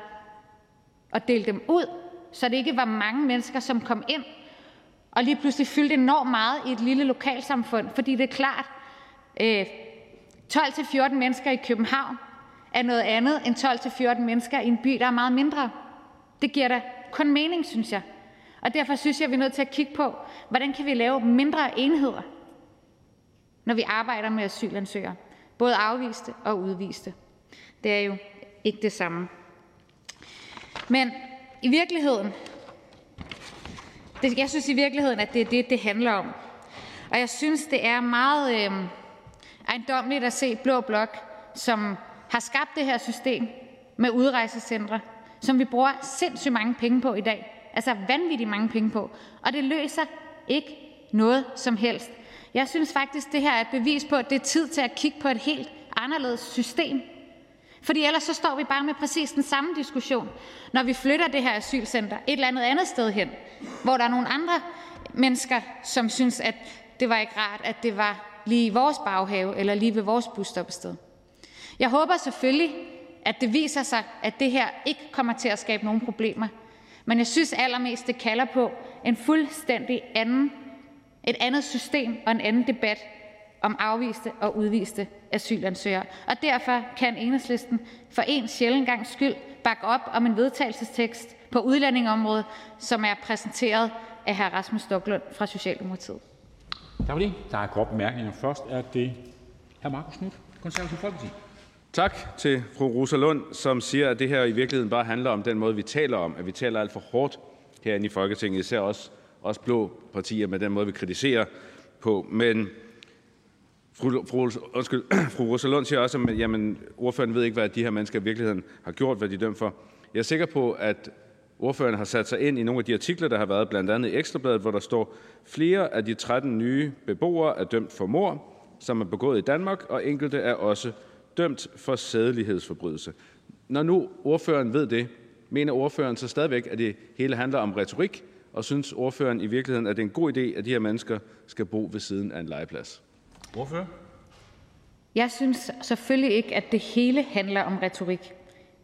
at dele dem ud, så det ikke var mange mennesker, som kom ind og lige pludselig fyldte enormt meget i et lille lokalsamfund. Fordi det er klart, øh, 12-14 mennesker i København er noget andet end 12-14 mennesker i en by, der er meget mindre. Det giver da kun mening, synes jeg. Og derfor synes jeg, vi er nødt til at kigge på, hvordan kan vi lave mindre enheder, når vi arbejder med asylansøgere. Både afviste og udviste. Det er jo ikke det samme. Men i virkeligheden, jeg synes i virkeligheden, at det er det, det handler om. Og jeg synes, det er meget øh, ejendomligt at se Blå Blok, som har skabt det her system med udrejsecentre, som vi bruger sindssygt mange penge på i dag. Altså vanvittigt mange penge på. Og det løser ikke noget som helst. Jeg synes faktisk, det her er et bevis på, at det er tid til at kigge på et helt anderledes system. Fordi ellers så står vi bare med præcis den samme diskussion, når vi flytter det her asylcenter et eller andet andet sted hen, hvor der er nogle andre mennesker, som synes, at det var ikke rart, at det var lige i vores baghave eller lige ved vores busstoppested. Jeg håber selvfølgelig, at det viser sig, at det her ikke kommer til at skabe nogen problemer. Men jeg synes allermest, det kalder på en fuldstændig anden, et andet system og en anden debat om afviste og udviste asylansøgere. Og derfor kan enhedslisten for en sjældent gang skyld bakke op om en vedtagelsestekst på udlændingeområdet, som er præsenteret af hr. Rasmus Stoklund fra Socialdemokratiet. Tak for det. Der er kort bemærkninger. Først er det hr. Markus Knudt, Konservative Folkeparti. Tak til fru Rosa Lund, som siger, at det her i virkeligheden bare handler om den måde, vi taler om, at vi taler alt for hårdt herinde i Folketinget, især også, også blå partier med den måde, vi kritiserer på. Men Fru, fru, undskyld, (clears throat) fru Rosa Lund siger også, at jamen, ordføreren ved ikke, hvad de her mennesker i virkeligheden har gjort, hvad de er dømt for. Jeg er sikker på, at ordføreren har sat sig ind i nogle af de artikler, der har været, blandt andet i Ekstrabladet, hvor der står, flere af de 13 nye beboere er dømt for mor, som er begået i Danmark, og enkelte er også dømt for sædelighedsforbrydelse. Når nu ordføreren ved det, mener ordføreren så stadigvæk, at det hele handler om retorik, og synes ordføreren i virkeligheden, at det er en god idé, at de her mennesker skal bo ved siden af en legeplads? Ordfører? Jeg synes selvfølgelig ikke, at det hele handler om retorik.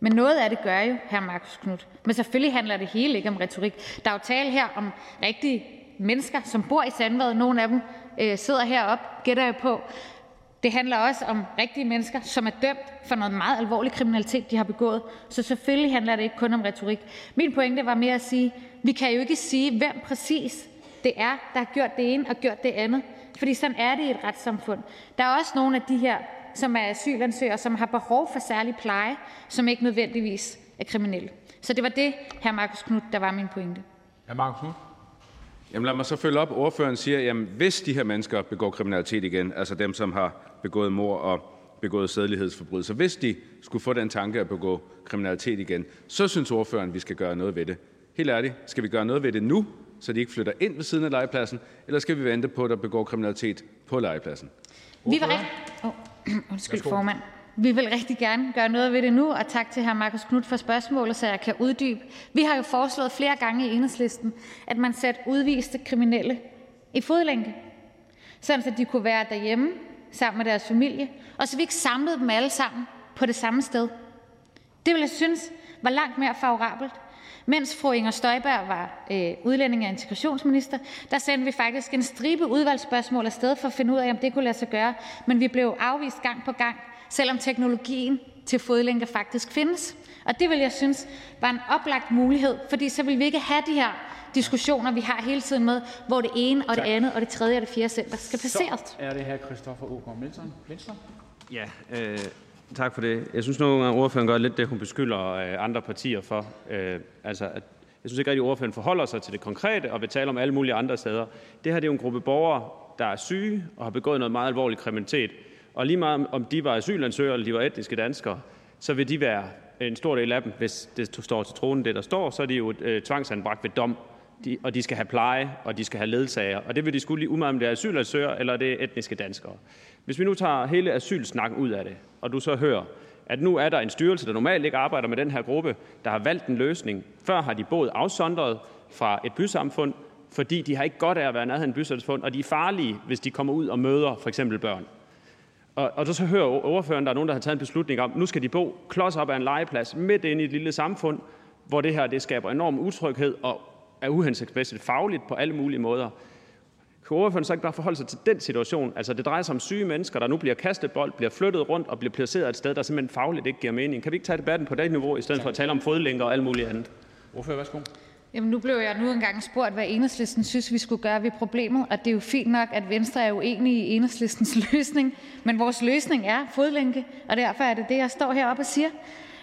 Men noget af det gør jo, hr. Marcus Knudt. Men selvfølgelig handler det hele ikke om retorik. Der er jo tale her om rigtige mennesker, som bor i Sandvad. Nogle af dem øh, sidder heroppe, gætter jeg på. Det handler også om rigtige mennesker, som er dømt for noget meget alvorlig kriminalitet, de har begået. Så selvfølgelig handler det ikke kun om retorik. Min pointe var mere at sige, vi kan jo ikke sige, hvem præcis det er, der har gjort det ene og gjort det andet. Fordi sådan er det i et retssamfund. Der er også nogle af de her, som er asylansøgere, som har behov for særlig pleje, som ikke nødvendigvis er kriminelle. Så det var det, hr. Marcus Knudt, der var min pointe. Hr. Marcus Knudt? Jamen lad mig så følge op. Ordføreren siger, jamen hvis de her mennesker begår kriminalitet igen, altså dem, som har begået mor og begået sædelighedsforbrydelser, hvis de skulle få den tanke at begå kriminalitet igen, så synes ordføreren, vi skal gøre noget ved det. Helt ærligt, skal vi gøre noget ved det nu, så de ikke flytter ind ved siden af legepladsen, eller skal vi vente på, at der begår kriminalitet på legepladsen? Vi vil rigtig... Oh, (clears throat) undskyld, formand. Vi vil rigtig gerne gøre noget ved det nu, og tak til hr. Marcus Knudt for spørgsmålet, så jeg kan uddybe. Vi har jo foreslået flere gange i enhedslisten, at man sætter udviste kriminelle i fodlænke, sådan at de kunne være derhjemme sammen med deres familie, og så vi ikke samlede dem alle sammen på det samme sted. Det ville jeg synes var langt mere favorabelt. Mens fru Inger Støjberg var øh, udlænding- og integrationsminister, der sendte vi faktisk en stribe udvalgsspørgsmål afsted for at finde ud af, om det kunne lade sig gøre, men vi blev afvist gang på gang, selvom teknologien til fodlænke faktisk findes. Og det vil jeg synes var en oplagt mulighed, fordi så vil vi ikke have de her diskussioner, vi har hele tiden med, hvor det ene og det andet og det tredje og det fjerde center skal placeres. Så er det her Christoffer Aagaard Melson, Venstre. Ja, øh, tak for det. Jeg synes nogle gange, ordføreren gør lidt det, hun beskylder øh, andre partier for. Øh, altså, at jeg synes ikke rigtig, at ordføreren forholder sig til det konkrete og vil tale om alle mulige andre steder. Det her det er jo en gruppe borgere, der er syge og har begået noget meget alvorlig kriminalitet. Og lige meget om de var asylansøgere eller de var etniske danskere, så vil de være en stor del af dem, hvis det står til tronen, det der står, så er de jo øh, tvangsanbragt ved dom. De, og de skal have pleje, og de skal have ledsager. Og det vil de skulle lige umiddelbart, om det er asylansøgere eller det er etniske danskere. Hvis vi nu tager hele asylsnakken ud af det, og du så hører, at nu er der en styrelse, der normalt ikke arbejder med den her gruppe, der har valgt en løsning. Før har de boet afsondret fra et bysamfund, fordi de har ikke godt af at være nærheden af et bysamfund, og de er farlige, hvis de kommer ud og møder for eksempel børn. Og, og så hører ordføreren, der er nogen, der har taget en beslutning om, nu skal de bo klods op af en legeplads midt inde i et lille samfund, hvor det her det skaber enorm utryghed og er uhensigtsmæssigt fagligt på alle mulige måder. Kan ordføreren så ikke bare forholde sig til den situation? Altså, det drejer sig om syge mennesker, der nu bliver kastet bold, bliver flyttet rundt og bliver placeret et sted, der simpelthen fagligt ikke giver mening. Kan vi ikke tage debatten på det niveau, i stedet for at tale om fodlænker og alt muligt andet? Ordfører, værsgo. Jamen, nu blev jeg nu engang spurgt, hvad enhedslisten synes, vi skulle gøre ved problemet, og det er jo fint nok, at Venstre er uenig i enhedslistens (laughs) løsning, men vores løsning er fodlænke, og derfor er det det, jeg står heroppe og siger.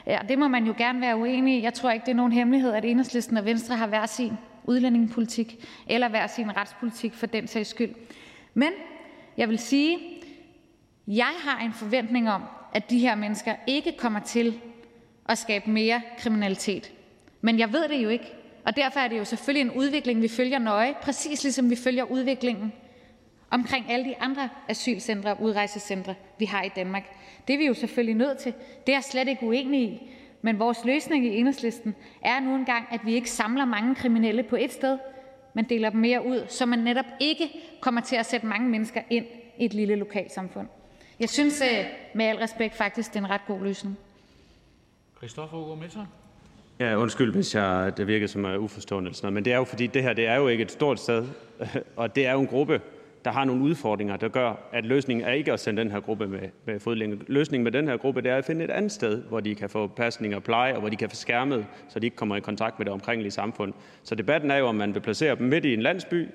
Ja, det må man jo gerne være uenig i. Jeg tror ikke, det er nogen hemmelighed, at enhedslisten og Venstre har hver sin udlændingepolitik, eller hver sin retspolitik for den sags skyld. Men jeg vil sige, jeg har en forventning om, at de her mennesker ikke kommer til at skabe mere kriminalitet. Men jeg ved det jo ikke, og derfor er det jo selvfølgelig en udvikling, vi følger nøje, præcis ligesom vi følger udviklingen omkring alle de andre asylcentre og udrejsecentre, vi har i Danmark. Det er vi jo selvfølgelig nødt til. Det er jeg slet ikke uenig i. Men vores løsning i enhedslisten er nu engang, at vi ikke samler mange kriminelle på et sted, men deler dem mere ud, så man netop ikke kommer til at sætte mange mennesker ind i et lille lokalsamfund. Jeg synes øh, med al respekt faktisk, det er en ret god løsning. Christoffer Melson. Ja, undskyld, hvis jeg, det virker som uforstående eller sådan noget, men det er jo fordi, det her det er jo ikke et stort sted, (laughs) og det er jo en gruppe, der har nogle udfordringer, der gør, at løsningen er ikke at sende den her gruppe med, med fodlænke. Løsningen med den her gruppe, det er at finde et andet sted, hvor de kan få pasning og pleje, og hvor de kan få skærmet, så de ikke kommer i kontakt med det omkringliggende samfund. Så debatten er jo, om man vil placere dem midt i en landsby,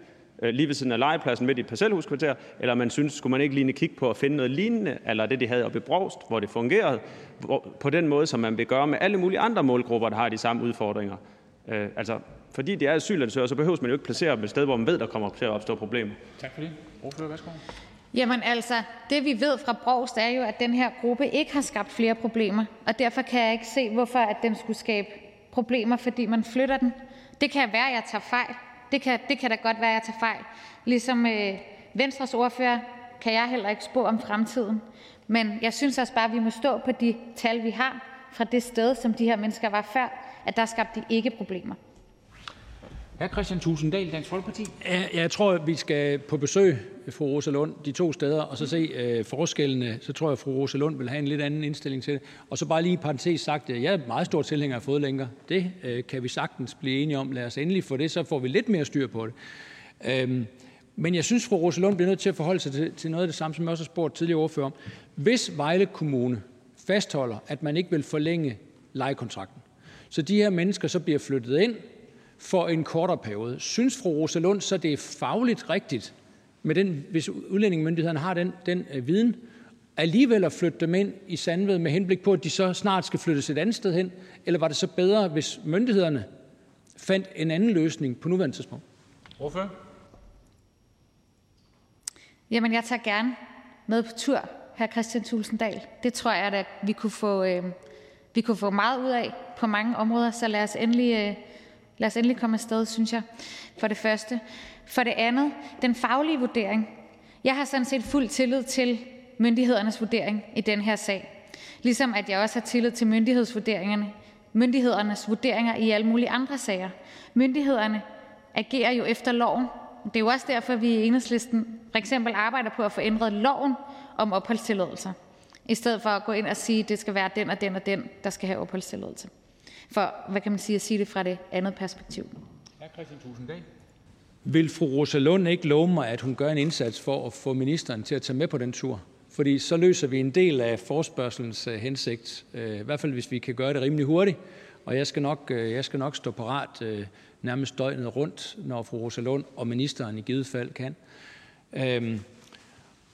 øh, lige ved siden af legepladsen midt i et parcelhuskvarter, eller man synes, skulle man ikke lige kigge på at finde noget lignende, eller det, de havde oppe i Brogst, hvor det fungerede, på den måde, som man vil gøre med alle mulige andre målgrupper, der har de samme udfordringer. Øh, altså, fordi de er asylansøgere, så behøver man jo ikke placere dem et sted, hvor man ved, der kommer til at opstå problemer. Tak for det. Ordfører, værsgo. Jamen altså, det vi ved fra Brovst er jo, at den her gruppe ikke har skabt flere problemer, og derfor kan jeg ikke se, hvorfor at den skulle skabe problemer, fordi man flytter den. Det kan være, at jeg tager fejl. Det kan, det kan da godt være, at jeg tager fejl. Ligesom øh, Venstres ordfører kan jeg heller ikke spå om fremtiden. Men jeg synes også bare, at vi må stå på de tal, vi har fra det sted, som de her mennesker var før, at der skabte de ikke problemer. Hr. Kristian Tulsendal, Dansk Folkeparti. Jeg tror, vi skal på besøg, fru Rosa Lund, de to steder, og så se øh, forskellene. Så tror jeg, fru Rosa Lund vil have en lidt anden indstilling til det. Og så bare lige i parentes sagt, at jeg er meget stor tilhænger af fodlænker. Det øh, kan vi sagtens blive enige om. Lad os endelig få det, så får vi lidt mere styr på det. Øhm, men jeg synes, fru Rosa Lund bliver nødt til at forholde sig til, til noget af det samme, som jeg også har spurgt tidligere ordfører om. Hvis Vejle Kommune fastholder, at man ikke vil forlænge lejekontrakten, så de her mennesker så bliver flyttet ind for en kortere periode. Synes fru Rosa Lund så, det er fagligt rigtigt, med den, hvis udlændingemyndighederne har den, den øh, viden, alligevel at flytte dem ind i Sandved med henblik på, at de så snart skal flyttes et andet sted hen? Eller var det så bedre, hvis myndighederne fandt en anden løsning på nuværende tidspunkt? Hvorfor? Jamen, jeg tager gerne med på tur, hr. Christian Tulsendal. Det tror jeg, at vi kunne få, øh, vi kunne få meget ud af på mange områder, så lad os endelig, øh, lad os endelig komme afsted, synes jeg, for det første. For det andet, den faglige vurdering. Jeg har sådan set fuld tillid til myndighedernes vurdering i den her sag. Ligesom at jeg også har tillid til myndighedsvurderingerne, myndighedernes vurderinger i alle mulige andre sager. Myndighederne agerer jo efter loven. Det er jo også derfor, vi i enhedslisten for eksempel arbejder på at få ændret loven om opholdstilladelser, i stedet for at gå ind og sige, at det skal være den og den og den, der skal have opholdstilladelse. For, hvad kan man sige, at sige det fra det andet perspektiv. Hr. Christian Tulsendal. Vil fru Rosa Lund ikke love mig, at hun gør en indsats for at få ministeren til at tage med på den tur? Fordi så løser vi en del af forspørgselens øh, hensigt, øh, i hvert fald hvis vi kan gøre det rimelig hurtigt. Og jeg skal nok, øh, jeg skal nok stå parat nærmest døgnet rundt, når fru Rosa Lund og ministeren i givet fald kan. Øhm,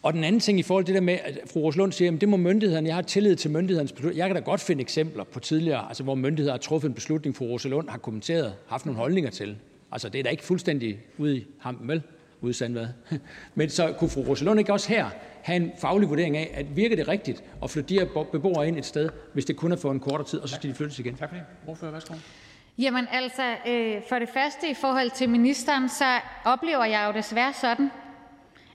og den anden ting i forhold til det der med, at fru Rosa Lund siger, at det må myndighederne, jeg har tillid til myndighedernes beslutning. Jeg kan da godt finde eksempler på tidligere, altså hvor myndigheder har truffet en beslutning, fru Rosa Lund har kommenteret, haft nogle holdninger til. Altså det er da ikke fuldstændig ude i hampen, vel? Ude i Sandvad. (laughs) Men så kunne fru Rosa Lund ikke også her have en faglig vurdering af, at virker det rigtigt at flytte de her beboere ind et sted, hvis det kun er for en kortere tid, og så skal de flyttes igen? Tak for det. Ordfører, værsgo. Jamen altså, øh, for det første i forhold til ministeren, så oplever jeg jo desværre sådan,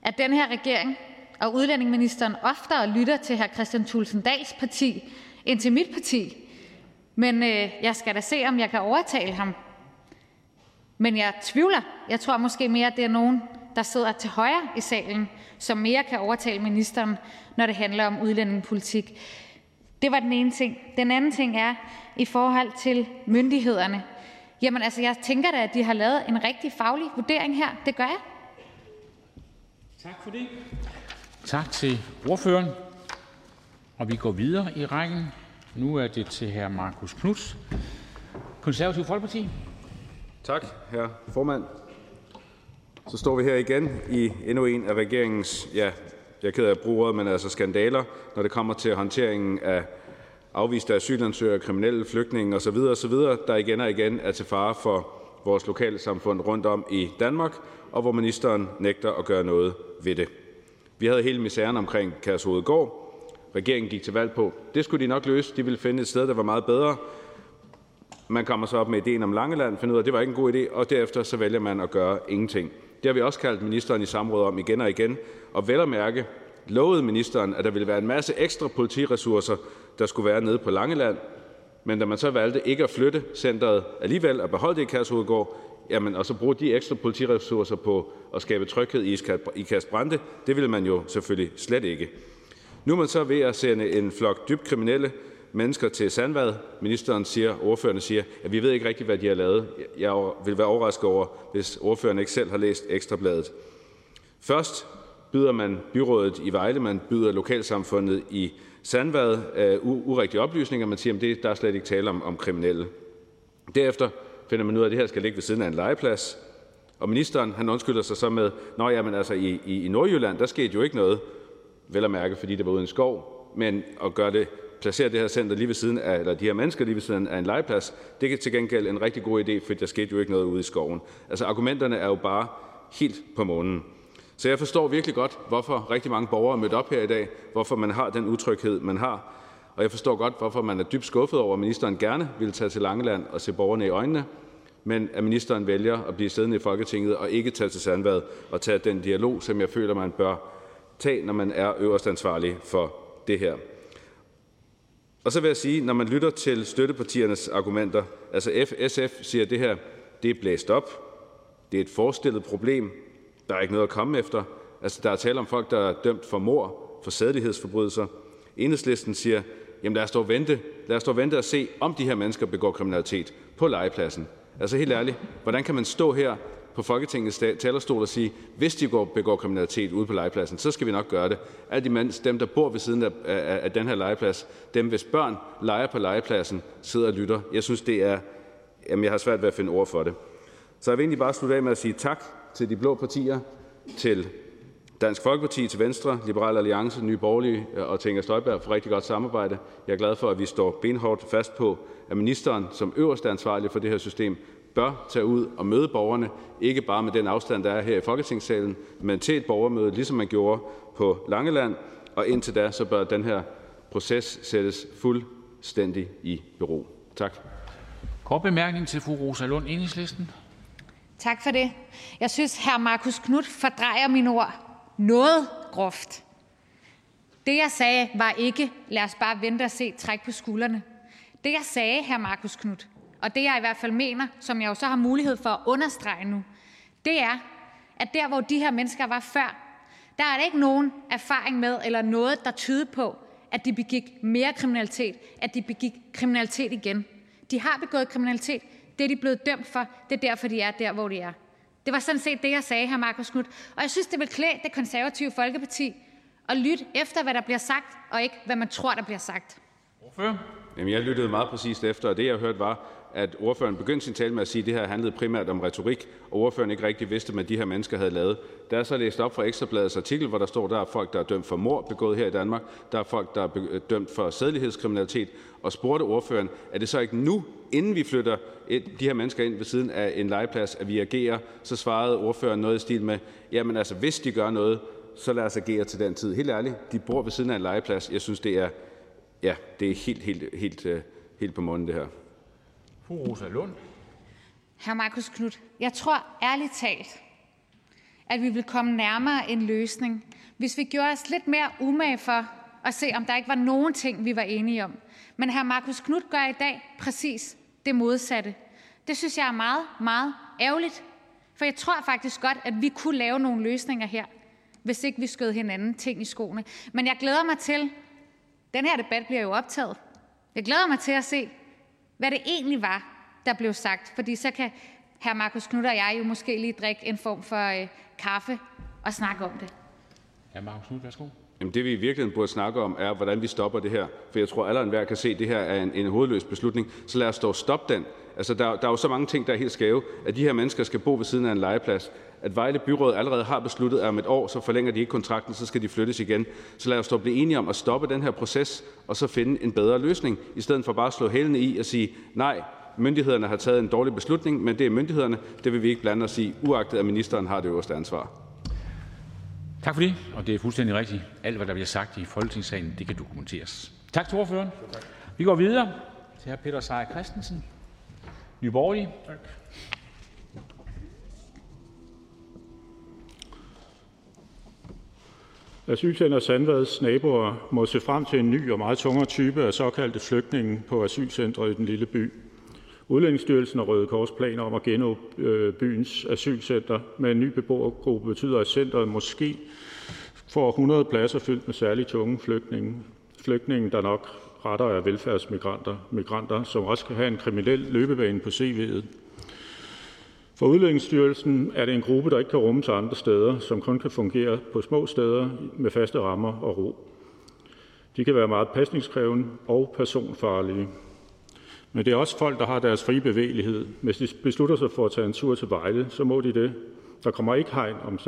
at den her regering og udlændingeministeren oftere lytter til hr. Kristian Tulsendals parti end til mit parti. Men øh, jeg skal da se, om jeg kan overtale ham. Men jeg tvivler. Jeg tror måske mere, at det er nogen, der sidder til højre i salen, som mere kan overtale ministeren, når det handler om udlændingepolitik. Det var den ene ting. Den anden ting er i forhold til myndighederne. Jamen altså, jeg tænker da, at de har lavet en rigtig faglig vurdering her. Det gør jeg. Tak for det. Tak til ordføreren. Og vi går videre i rækken. Nu er det til hr. Markus Knuds, Konservativ Folkeparti. Tak, hr. formand. Så står vi her igen i endnu en af regeringens, ja, jeg er ked af at bruge ordet, men altså skandaler, når det kommer til håndteringen af afviste asylansøgere, kriminelle flygtninge osv. osv., der igen og igen er til fare for vores lokale samfund rundt om i Danmark, og hvor ministeren nægter at gøre noget ved det. Vi havde hele misæren omkring Kærshovedgård. Regeringen gik til valg på, det skulle de nok løse. De ville finde et sted, der var meget bedre. Man kommer så op med ideen om Langeland, finder ud af, at det var ikke en god idé, og derefter så vælger man at gøre ingenting. Det har vi også kaldt ministeren i samråd om igen og igen, og vel at mærke lovede ministeren, at der ville være en masse ekstra politiressourcer, der skulle være nede på Langeland, men da man så valgte ikke at flytte centret alligevel og beholde det i Kærshovedgård, jamen, og så bruge de ekstra politiressourcer på at skabe tryghed i Ikast-Brande, det ville man jo selvfølgelig slet ikke. Nu er man så ved at sende en flok dybt kriminelle mennesker til Sandvad. Ministeren siger, ordførerne siger, at vi ved ikke rigtigt, hvad de har lavet. Jeg vil være overrasket over, hvis ordføreren ikke selv har læst Ekstrabladet. Først byder man byrådet i Vejle, man byder lokalsamfundet i Sandvad uh, urigtige oplysninger. Man siger, at det, der er slet ikke tale om, om kriminelle. Derefter finder man ud af, at det her skal ligge ved siden af en legeplads. Og ministeren han undskylder sig så med, Nå ja, men altså i, i, i Nordjylland, der skete jo ikke noget, vel at mærke, fordi det var uden skov, men at gøre det, placere det her center lige ved siden af, eller de her mennesker lige ved siden af en legeplads, det er til gengæld en rigtig god idé, for der skete jo ikke noget ude i skoven. Altså argumenterne er jo bare helt på månen. Så jeg forstår virkelig godt, hvorfor rigtig mange borgere er mødt op her i dag, hvorfor man har den utryghed, man har. Og jeg forstår godt, hvorfor man er dybt skuffet over, at ministeren gerne vil tage til Langeland og se borgerne i øjnene, men at ministeren vælger at blive siddende i Folketinget og ikke tage til Sandvad og tage den dialog, som jeg føler, man bør tage, når man er øverst ansvarlig for det her. Og så vil jeg sige, når man lytter til støttepartiernes argumenter, altså SF siger, at det her det er blæst op, det er et forestillet problem, der er ikke noget at komme efter. Altså, der er tale om folk, der er dømt for mor, for sædelighedsforbrydelser. Enhedslisten siger, jamen lad os dog vente, lad os dog vente og se, om de her mennesker begår kriminalitet på legepladsen. Altså helt ærligt, hvordan kan man stå her på Folketingets talerstol og sige, hvis de går, begår kriminalitet ude på legepladsen, så skal vi nok gøre det. Alt imens dem, der bor ved siden af, af, af den her legeplads, dem hvis børn leger på legepladsen, sidder og lytter. Jeg synes, det er, jamen jeg har svært ved at finde ord for det. Så jeg vil egentlig bare slutte af med at sige tak til de blå partier, til Dansk Folkeparti, til Venstre, Liberal Alliance, Nye Borgerlige øh, og Inger Støjberg for rigtig godt samarbejde. Jeg er glad for, at vi står benhårdt fast på, at ministeren som øverste ansvarlig for det her system bør tage ud og møde borgerne, ikke bare med den afstand, der er her i Folketingssalen, men til et borgermøde, ligesom man gjorde på Langeland. Og indtil da, så bør den her proces sættes fuldstændig i bero. Tak. Kort bemærkning til fru Rosa Lund, Enhedslisten. Tak for det. Jeg synes, hr. Markus Knudt fordrejer mine ord noget groft. Det, jeg sagde, var ikke, lad os bare vente og se, træk på skuldrene. Det, jeg sagde, hr. Markus Knudt, og det, jeg i hvert fald mener, som jeg jo så har mulighed for at understrege nu, det er, at der, hvor de her mennesker var før, der er der ikke nogen erfaring med eller noget, der tyder på, at de begik mere kriminalitet, at de begik kriminalitet igen. De har begået kriminalitet. Det er de blevet dømt for. Det er derfor, de er der, hvor de er. Det var sådan set det, jeg sagde, hr. Markus Knudt. Og jeg synes, det vil klæde det konservative Folkeparti at lytte efter, hvad der bliver sagt, og ikke hvad man tror, der bliver sagt. Hvorfor? Jamen, jeg lyttede meget præcist efter, at ordføreren begyndte sin tale med at sige, at det her handlede primært om retorik, og ordføreren ikke rigtig vidste, hvad de her mennesker havde lavet. Der er så læst op fra Ekstrabladets artikel, hvor der står, at der er folk, der er dømt for mord begået her i Danmark, der er folk, der er øh, dømt for sædelighedskriminalitet, og spurgte ordføreren, er det så ikke nu, inden vi flytter de her mennesker ind ved siden af en legeplads, at vi agerer? Så svarede ordføreren noget i stil med, jamen altså, hvis de gør noget, så lad os agere til den tid. Helt ærligt, de bor ved siden af en legeplads. Jeg synes, det er, ja, det er helt, helt, helt, øh, helt på munden, det her. Fru Rosa Lund. Hr. Markus Knudt, jeg tror ærligt talt, at vi vil komme nærmere en løsning, hvis vi gjorde os lidt mere umage for at se, om der ikke var nogen ting, vi var enige om. Men hr. Markus Knudt gør i dag præcis det modsatte. Det synes jeg er meget, meget ærgerligt, for jeg tror faktisk godt, at vi kunne lave nogle løsninger her, hvis ikke vi skød hinanden ting i skoene. Men jeg glæder mig til, den her debat bliver jo optaget, jeg glæder mig til at se, hvad det egentlig var, der blev sagt, fordi så kan hr. Markus Knudt og jeg jo måske lige drikke en form for øh, kaffe og snakke om det. Hr. Markus Knudt, værsgo. Jamen det, vi i virkeligheden burde snakke om, er, hvordan vi stopper det her. For jeg tror, at alle enhver kan se, at det her er en, en hovedløs beslutning. Så lad os dog stoppe den. Altså, der, der er jo så mange ting, der er helt skæve. At de her mennesker skal bo ved siden af en legeplads. At Vejle Byråd allerede har besluttet, at om et år, så forlænger de ikke kontrakten, så skal de flyttes igen. Så lad os dog blive enige om at stoppe den her proces, og så finde en bedre løsning, i stedet for bare at slå hælene i og sige, nej, myndighederne har taget en dårlig beslutning, men det er myndighederne, det vil vi ikke blande os i, uagtet at ministeren har det øverste ansvar. Tak for det, og det er fuldstændig rigtigt. Alt, hvad der bliver sagt i Folketingssalen, det kan dokumenteres. Tak til ordføreren. Vi går videre til hr. Peter Seier Christensen, Nye Borgerlige. Tak. Asylcenter Sandvads naboer må se frem til en ny og meget tungere type af såkaldte flygtninge på asylcentret i den lille by. Udlændingsstyrelsen og Røde Kors planer om at genåbne øh, byens asylcenter med en ny beboergruppe betyder, at centret måske får 100 pladser fyldt med særligt tunge flygtninge. Flygtninge, der nok retter af velfærdsmigranter, migranter, som også kan have en kriminel løbebane på CV'et. For Udlændingsstyrelsen er det en gruppe, der ikke kan rumme til andre steder, som kun kan fungere på små steder med faste rammer og ro. De kan være meget pasningskrævende og personfarlige. Men det er også folk, der har deres frie bevægelighed. Hvis de beslutter sig for at tage en tur til Vejle, så må de det. Der kommer ikke hegn om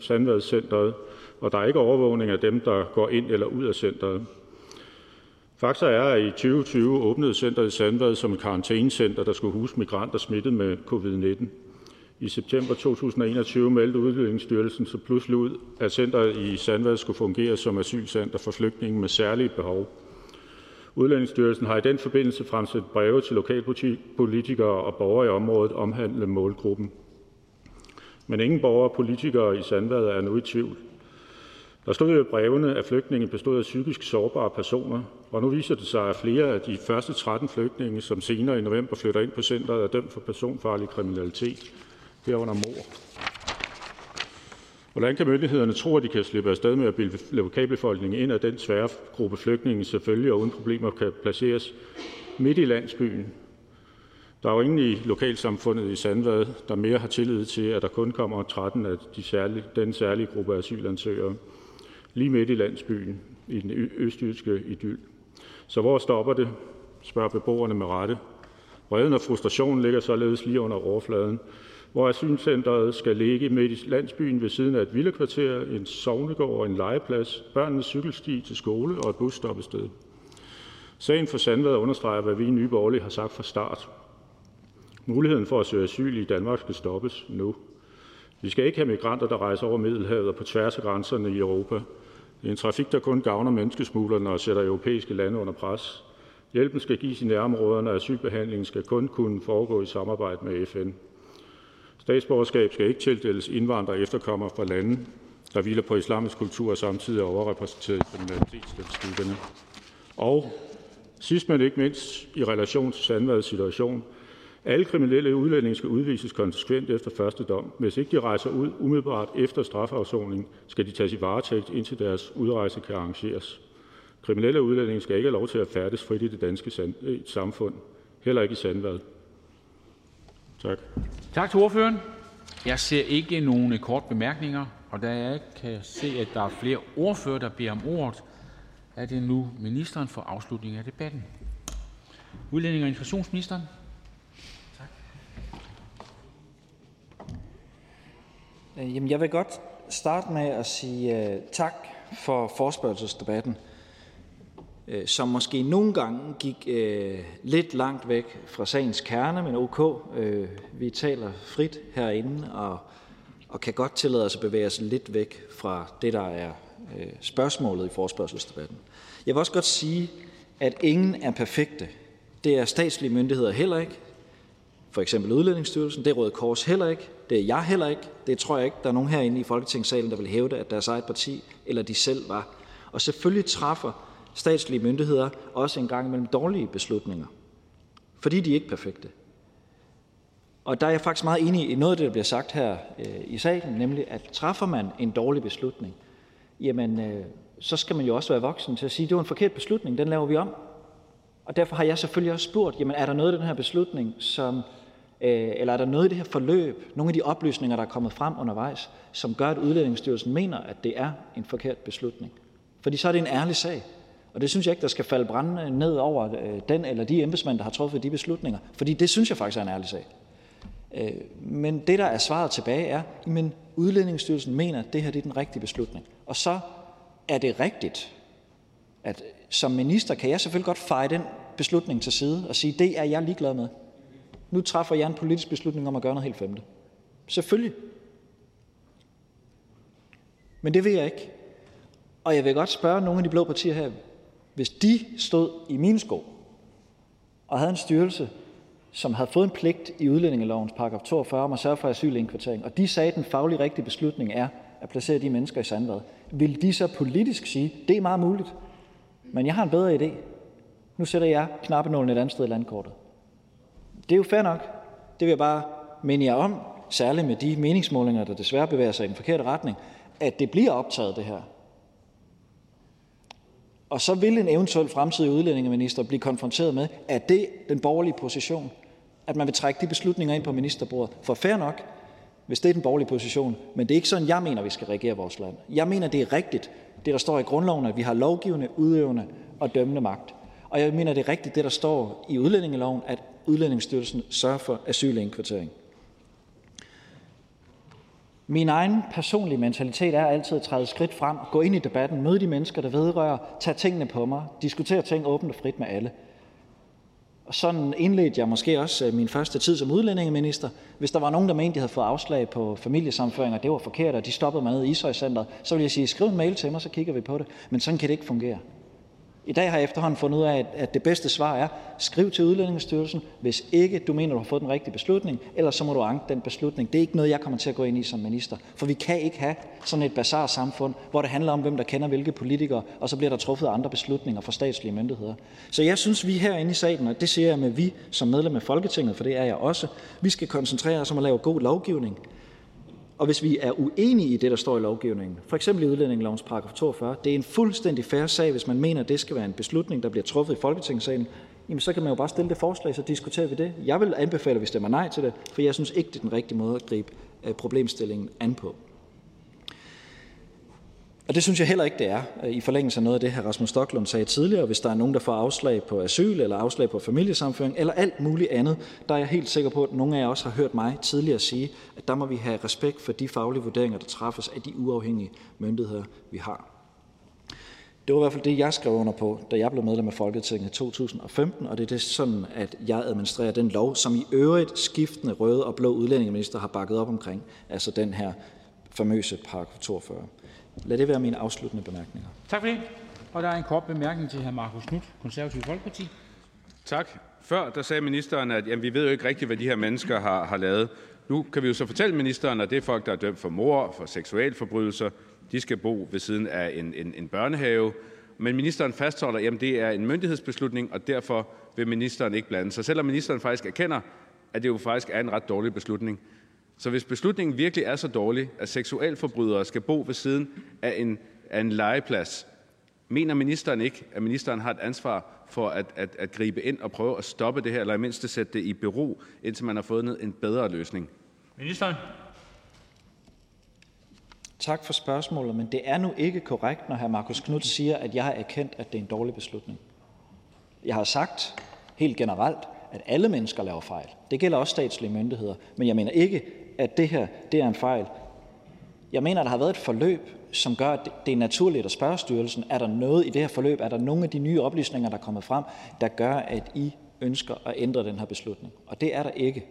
Sandvadscenteret, og der er ikke overvågning af dem, der går ind eller ud af centret. Fakta er, at i 2020 åbnede centret i Sandvad som et karantænecenter, der skulle huse migranter smittet med covid-19. I september 2021 meldte Udlændingsstyrelsen så pludselig ud, at centret i Sandvad skulle fungere som asylcenter for flygtninge med særlige behov. Udlændingsstyrelsen har i den forbindelse fremsat breve til lokalpolitikere og borgere i området omhandlende målgruppen. Men ingen borgere og politikere i Sandvad er nu i tvivl. Der stod i brevene, at flygtninge bestod af psykisk sårbare personer, og nu viser det sig, at flere af de første 13 flygtninge, som senere i november flytter ind på centret, er dømt for personfarlig kriminalitet, herunder mor. Hvordan kan myndighederne tro, at de kan slippe afsted med at bilde lokalbefolkningen ind, at den svære gruppe flygtninge selvfølgelig og uden problemer kan placeres midt i landsbyen? Der er jo ingen i lokalsamfundet i Sandvad, der mere har tillid til, at der kun kommer 13 af de særlige, den særlige gruppe asylansøgere lige midt i landsbyen i den østjyske idyl. Så hvor stopper det, spørger beboerne med rette. Vreden og frustrationen ligger således lige under overfladen, hvor asylcentret skal ligge midt i landsbyen ved siden af et villekvarter, en sovnegård og en legeplads, børnenes cykelsti til skole og et busstoppested. Sagen for Sandvad understreger, hvad vi i Nye Borgerlige har sagt fra start. Muligheden for at søge asyl i Danmark skal stoppes nu. Vi skal ikke have migranter, der rejser over Middelhavet og på tværs af grænserne i Europa. Det er en trafik, der kun gavner menneskesmuglerne og sætter europæiske lande under pres. Hjælpen skal gives i nærområderne, og asylbehandlingen skal kun kunne foregå i samarbejde med FN. Statsborgerskab skal ikke tildeles indvandrere efterkommere fra lande, der hviler på islamisk kultur og samtidig er overrepræsenteret i kriminalitetsstatistikkerne. Og sidst men ikke mindst i relation til Sandvads situation, alle kriminelle udlændinge skal udvises konsekvent efter første dom. Hvis ikke de rejser ud umiddelbart efter strafafsoning, skal de tages i varetægt, indtil deres udrejse kan arrangeres. Kriminelle udlændinge skal ikke have lov til at færdes frit i det danske samfund, heller ikke i Sandvad. Tak. Tak til ordføreren. Jeg ser ikke nogen kort bemærkninger, og da jeg ikke kan se, at der er flere ordfører, der beder om ordet, er det nu ministeren for afslutning af debatten. Udlænding og integrationsministeren. Øh, jamen, jeg vil godt starte med at sige uh, tak for forspørgselsdebatten, Øh, som måske nogle gange gik øh, lidt langt væk fra sagens kerne, men ok, øh, vi taler frit herinde og, og kan godt tillade os at bevæge os lidt væk fra det, der er øh, spørgsmålet i forspørgselsdebatten. Jeg vil også godt sige, at ingen er perfekte. Det er statslige myndigheder heller ikke. For eksempel Udlændingsstyrelsen, det er Røde Kors heller ikke, det er jeg heller ikke. Det tror jeg ikke, der er nogen herinde i Folketingssalen, der vil hævde, at deres eget parti eller de selv var. Og selvfølgelig træffer statslige myndigheder også en gang imellem dårlige beslutninger, fordi de er ikke perfekte. Og der er jeg faktisk meget enig i noget af det, der bliver sagt her øh, i salen, nemlig at træffer man en dårlig beslutning, jamen øh, så skal man jo også være voksen til at sige, det var en forkert beslutning, den laver vi om. Og derfor har jeg selvfølgelig også spurgt, jamen er der noget i den her beslutning, som Øh, eller er der noget i det her forløb, nogle af de oplysninger, der er kommet frem undervejs, som gør, at Udlændingsstyrelsen mener, at det er en forkert beslutning? Fordi så er det en ærlig sag. Og det synes jeg ikke, der skal falde brændende øh, ned over øh, den eller de embedsmænd, der har truffet de beslutninger. Fordi det synes jeg faktisk er en ærlig sag. Øh, men det, der er svaret tilbage, er, at Udlændingsstyrelsen mener, at det her det er den rigtige beslutning. Og så er det rigtigt, at som minister kan jeg selvfølgelig godt feje den beslutning til side og sige, det er jeg ligeglad med. Nu træffer jeg en politisk beslutning om at gøre noget helt femte. Selvfølgelig. Men det vil jeg ikke. Og jeg vil godt spørge nogle af de blå partier her, hvis de stod i min sko og havde en styrelse, som havde fået en pligt i udlændingelovens paragraf 42 om at sørge for asylindkvartering, og de sagde, at den faglige rigtige beslutning er at placere de mennesker i Sandvad, vil de så politisk sige, det er meget muligt, men jeg har en bedre idé. Nu sætter jeg knappenålen et andet sted i landkortet. Det er jo fair nok. Det vil jeg bare minde jer om, særligt med de meningsmålinger, der desværre bevæger sig i den forkerte retning, at det bliver optaget, det her. Og så vil en eventuel fremtidig udlændingeminister blive konfronteret med, at det den borgerlige position, at man vil trække de beslutninger ind på ministerbordet. For fair nok, hvis det er den borgerlige position, men det er ikke sådan, jeg mener, vi skal regere vores land. Jeg mener, det er rigtigt, det der står i grundloven, at vi har lovgivende, udøvende og dømmende magt. Og jeg mener, det er rigtigt, det der står i udlændingeloven, at Udlændingsstyrelsen sørger for asylindkvartering. Min egen personlige mentalitet er altid at træde skridt frem, gå ind i debatten, møde de mennesker, der vedrører, tage tingene på mig, diskutere ting åbent og frit med alle. Og sådan indledte jeg måske også øh, min første tid som udlændingeminister. Hvis der var nogen, der mente, de havde fået afslag på familiesamføring, og det var forkert, og de stoppede mig ned i Ishøj Center, så ville jeg sige, skriv en mail til mig, så kigger vi på det. Men sådan kan det ikke fungere. I dag har jeg efterhånden fundet ud af, at det bedste svar er, skriv til Udlændingestyrelsen, hvis ikke du mener, du har fået den rigtige beslutning, ellers så må du anke den beslutning. Det er ikke noget, jeg kommer til at gå ind i som minister, for vi kan ikke have sådan et bazar samfund, hvor det handler om, hvem der kender hvilke politikere, og så bliver der truffet andre beslutninger fra statslige myndigheder. Så jeg synes, vi herinde i salen, og det siger jeg med vi som medlem af Folketinget, for det er jeg også, vi skal koncentrere os om at lave god lovgivning, og hvis vi er uenige i det, der står i lovgivningen, for eksempel i udlændingelovens paragraf 42, det er en fuldstændig færre sag, hvis man mener, at det skal være en beslutning, der bliver truffet i Folketingssalen, jamen så kan man jo bare stille det forslag, så diskuterer vi det. Jeg vil anbefale, at vi stemmer nej til det, for jeg synes ikke, det er den rigtige måde at gribe øh, problemstillingen an på. Og det synes jeg heller ikke, det er, øh, i forlængelse af noget af det, her Rasmus Stocklund sagde tidligere. Hvis der er nogen, der får afslag på asyl, eller afslag på familiesamføring, eller alt muligt andet, der er jeg helt sikker på, at nogle af jer også har hørt mig tidligere sige, at der må vi have respekt for de faglige vurderinger, der træffes af de uafhængige myndigheder, vi har. Det var i hvert fald det, jeg skrev under på, da jeg blev medlem af Folketinget i 2015, og det er det sådan, at jeg administrerer den lov, som i øvrigt skiftende røde og blå udlændingeminister har bakket op omkring, altså den her famøse paragraf 42. Lad det være mine afsluttende bemærkninger. Tak for det. Og der er en kort bemærkning til hr. Markus Knudt, Konservative Folkeparti. Tak. Før der sagde ministeren, at jamen, vi ved jo ikke rigtigt, hvad de her mennesker har, har lavet. Nu kan vi jo så fortælle ministeren, at det er folk, der er dømt for mor, for seksualforbrydelser. De skal bo ved siden af en, en, en børnehave. Men ministeren fastholder, at det er en myndighedsbeslutning, og derfor vil ministeren ikke blande sig. Selvom ministeren faktisk erkender, at det jo faktisk er en ret dårlig beslutning. Så hvis beslutningen virkelig er så dårlig, at seksualforbrydere skal bo ved siden af en, af en legeplads, mener ministeren ikke, at ministeren har et ansvar for at, at, at gribe ind og prøve at stoppe det her, eller i mindste sætte det i bero, indtil man har fundet en bedre løsning? Ministeren? Tak for spørgsmålet, men det er nu ikke korrekt, når hr. Markus Knudt siger, at jeg har erkendt, at det er en dårlig beslutning. Jeg har sagt helt generelt, at alle mennesker laver fejl. Det gælder også statslige myndigheder. Men jeg mener ikke, at det her det er en fejl. Jeg mener, at der har været et forløb, som gør, at det er naturligt at spørge styrelsen, er der noget i det her forløb, er der nogle af de nye oplysninger, der er kommet frem, der gør, at I ønsker at ændre den her beslutning? Og det er der ikke.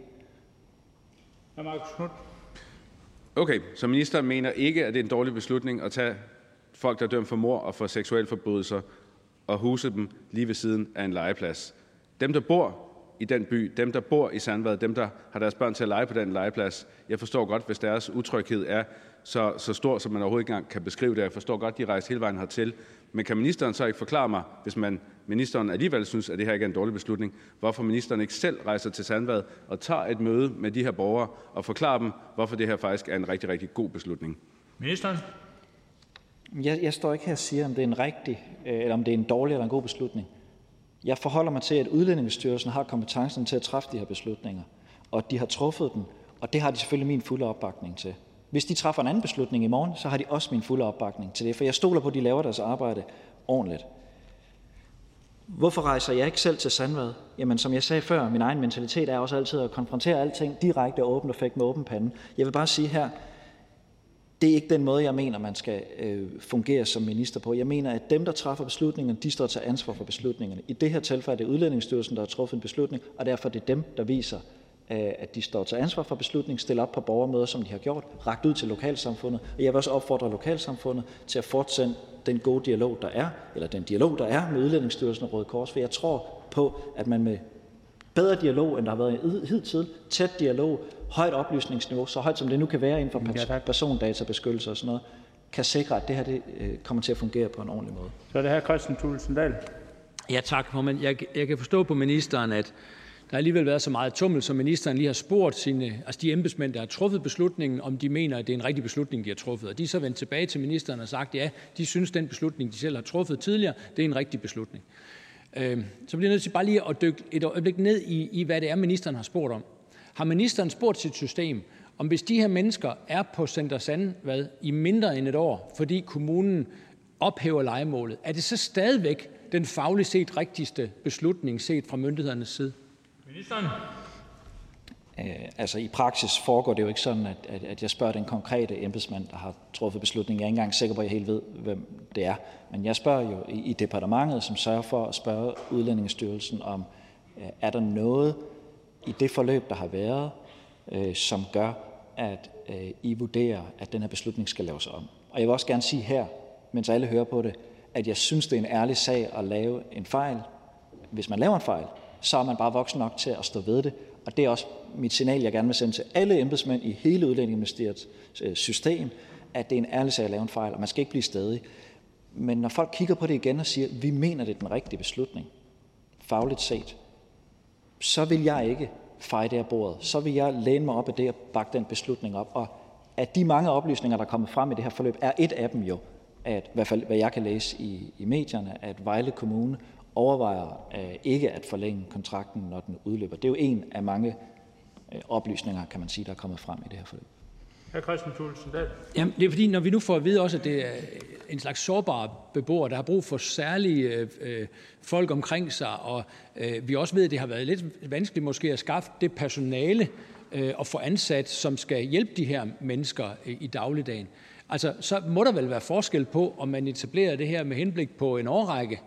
Okay, så ministeren mener ikke, at det er en dårlig beslutning at tage folk, der er dømt for mor og for seksualforbrydelser, og huse dem lige ved siden af en legeplads. Dem, der bor i den by, dem, der bor i Sandvad, dem, der har deres børn til at lege på den legeplads. Jeg forstår godt, hvis deres utryghed er så, så stor, som man overhovedet ikke engang kan beskrive det. Jeg forstår godt, de rejser hele vejen hertil. Men kan ministeren så ikke forklare mig, hvis man, ministeren alligevel synes, at det her ikke er en dårlig beslutning, hvorfor ministeren ikke selv rejser til Sandvad og tager et møde med de her borgere og forklarer dem, hvorfor det her faktisk er en rigtig, rigtig god beslutning? Ministeren? Jeg, jeg står ikke her og siger, om det er en rigtig, øh, eller om det er en dårlig eller en god beslutning. Jeg forholder mig til, at Udlændingestyrelsen har kompetencen til at træffe de her beslutninger, og de har truffet dem, og det har de selvfølgelig min fulde opbakning til. Hvis de træffer en anden beslutning i morgen, så har de også min fulde opbakning til det, for jeg stoler på, at de laver deres arbejde ordentligt. Hvorfor rejser jeg ikke selv til Sandvad? Jamen, som jeg sagde før, min egen mentalitet er også altid at konfrontere alting direkte og åbent og fække med åben pande. Jeg vil bare sige her, det er ikke den måde, jeg mener, man skal øh, fungere som minister på. Jeg mener, at dem, der træffer beslutningerne, de står til ansvar for beslutningerne. I det her tilfælde er det Udlændingsstyrelsen, der har truffet en beslutning, og derfor er det dem, der viser, øh, at de står til ansvar for beslutningen, stiller op på borgermøder, som de har gjort, ragt ud til lokalsamfundet. Og jeg vil også opfordre lokalsamfundet til at fortsætte den gode dialog, der er, eller den dialog, der er med Udlændingsstyrelsen og Røde Kors, for jeg tror på, at man med bedre dialog, end der har været hidtil, tæt dialog, højt oplysningsniveau, så højt som det nu kan være inden for ja, persondatabeskyttelse og sådan noget, kan sikre, at det her det, øh, kommer til at fungere på en ordentlig måde. Så er det her Christian Thulesen Dahl. Ja, tak, formand. Jeg, jeg kan forstå på ministeren, at der har alligevel været så meget tummel, som ministeren lige har spurgt sine, altså de embedsmænd, der har truffet beslutningen, om de mener, at det er en rigtig beslutning, de har truffet. Og de er så vendt tilbage til ministeren og sagt, ja, de synes, den beslutning, de selv har truffet tidligere, det er en rigtig beslutning. Øh, så bliver jeg nødt til bare lige at dykke et øjeblik ned i, i, hvad det er, ministeren har spurgt om. Har ministeren spurgt sit system, om hvis de her mennesker er på Center Sandvad i mindre end et år, fordi kommunen ophæver legemålet, er det så stadigvæk den fagligt set rigtigste beslutning set fra myndighedernes side? Ministeren? Øh, altså i praksis foregår det jo ikke sådan, at, at, at jeg spørger den konkrete embedsmand, der har truffet beslutningen. Jeg er ikke engang sikker på, at jeg helt ved, hvem det er. Men jeg spørger jo i, i departementet, som sørger for at spørge Udlændingestyrelsen om Øh, er der noget i det forløb, der har været, øh, som gør, at øh, I vurderer, at den her beslutning skal laves om? Og jeg vil også gerne sige her, mens alle hører på det, at jeg synes, det er en ærlig sag at lave en fejl. Hvis man laver en fejl, så er man bare voksen nok til at stå ved det. Og det er også mit signal, jeg gerne vil sende til alle embedsmænd i hele Udlændingeministeriets øh, system, at det er en ærlig sag at lave en fejl, og man skal ikke blive stedig. Men når folk kigger på det igen og siger, vi mener, det er den rigtige beslutning, fagligt set, så vil jeg ikke feje det af bordet. Så vil jeg læne mig op af det og bakke den beslutning op. Og at de mange oplysninger, der er kommet frem i det her forløb, er et af dem jo, at, i hvert fald hvad jeg kan læse i, i medierne, at Vejle Kommune overvejer øh, ikke at forlænge kontrakten, når den udløber. Det er jo en af mange øh, oplysninger, kan man sige, der er kommet frem i det her forløb. Hr. Christian Thulesen Dahl. Jamen, det er fordi, når vi nu får at vide også, at det er en slags sårbare beboere, der har brug for særlige øh, øh, folk omkring sig, og øh, vi også ved, at det har været lidt vanskeligt måske at skaffe det personale øh, og få ansat, som skal hjælpe de her mennesker øh, i dagligdagen. Altså, så må der vel være forskel på, om man etablerer det her med henblik på en årrække,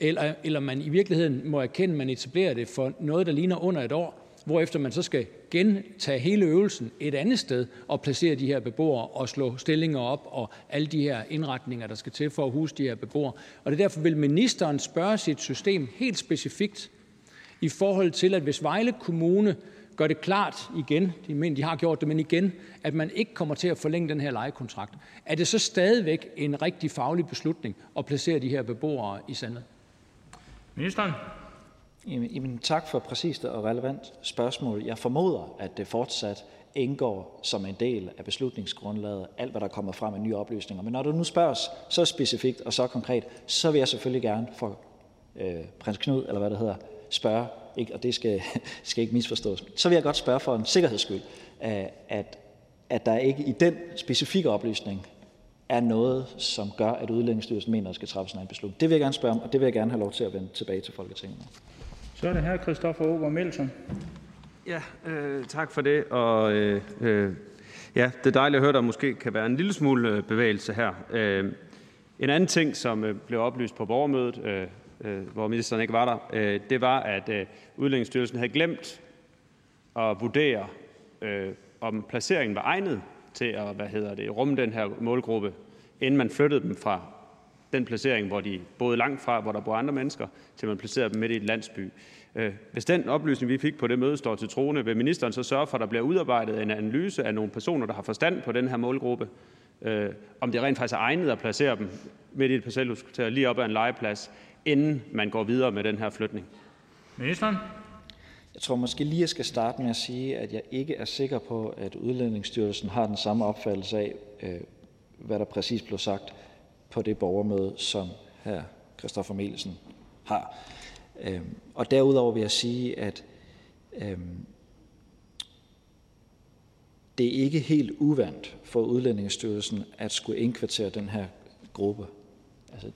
eller, eller man i virkeligheden må erkende, at man etablerer det for noget, der ligner under et år, hvorefter man så skal gentage hele øvelsen et andet sted og placere de her beboere og slå stillinger op og alle de her indretninger, der skal til for at huse de her beboere. Og det er derfor, vil ministeren spørge sit system helt specifikt i forhold til, at hvis Vejle Kommune gør det klart igen, de mener, de har gjort det, men igen, at man ikke kommer til at forlænge den her lejekontrakt, er det så stadigvæk en rigtig faglig beslutning at placere de her beboere i sandet? Ministeren. Jamen, tak for præcist og relevant spørgsmål. Jeg formoder, at det fortsat indgår som en del af beslutningsgrundlaget, alt hvad der kommer frem af nye oplysninger. Men når du nu spørger så specifikt og så konkret, så vil jeg selvfølgelig gerne for øh, prins Knud, eller hvad det hedder, spørge, ikke, og det skal, (laughs) skal ikke misforstås, så vil jeg godt spørge for en sikkerheds skyld, øh, at, at der ikke i den specifikke oplysning er noget, som gør, at Udlændingsstyrelsen mener, at der skal træffes en beslutning. Det vil jeg gerne spørge om, og det vil jeg gerne have lov til at vende tilbage til Folketinget. Så er det her Christoffer Aagaard Melson. Ja, øh, tak for det. Og øh, øh, ja, det er dejligt at høre, at der måske kan være en lille smule øh, bevægelse her. Øh, en anden ting, som øh, blev oplyst på borgermødet, øh, øh, hvor ministeren ikke var der, øh, det var, at øh, Udlændingsstyrelsen havde glemt at vurdere, øh, om placeringen var egnet til at hvad hedder det, rumme den her målgruppe, inden man flyttede dem fra den placering, hvor de boede langt fra, hvor der bor andre mennesker, til man placerede dem midt i et landsby. Øh, hvis den oplysning, vi fik på det møde, står til troende, vil ministeren så sørge for, at der bliver udarbejdet en analyse af nogle personer, der har forstand på den her målgruppe, øh, om det rent faktisk er egnet at placere dem midt i et parcelhuskvarter lige op ad en legeplads, inden man går videre med den her flytning? Ministeren. Jeg tror måske lige, jeg skal starte med at sige, at jeg ikke er sikker på, at Udlændingsstyrelsen har den samme opfattelse af, øh, hvad der præcis blev sagt på det borgermøde, som her Christoffer Melsen har. Øhm, og derudover vil jeg sige, at øhm, det er ikke helt uvandt for Udlændingsstyrelsen at skulle indkvartere den her gruppe. Altså,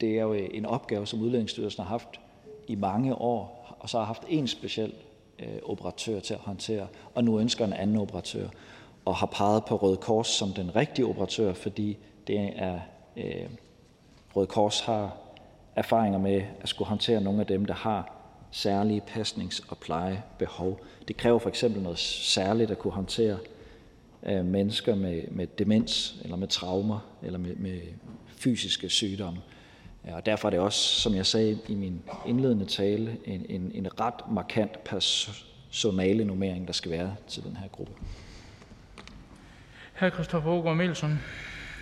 det er jo en opgave, som Udlændingsstyrelsen har haft i mange år, og så har haft en speciel øh, operatør til at håndtere, og nu ønsker en anden operatør, og har peget på Røde Kors som den rigtige operatør, fordi det er øh, Røde Kors har erfaringer med at skulle håndtere nogle af dem, der har særlige pasnings- og plejebehov. Det kræver for eksempel noget særligt at kunne håndtere øh, mennesker med, med demens eller med traumer eller med, med fysiske sygdomme. Og derfor er det også, som jeg sagde i min indledende tale, en, en, en ret markant personale nummering, der skal være til den her gruppe. Hr. Christoffer Aagaard Melson.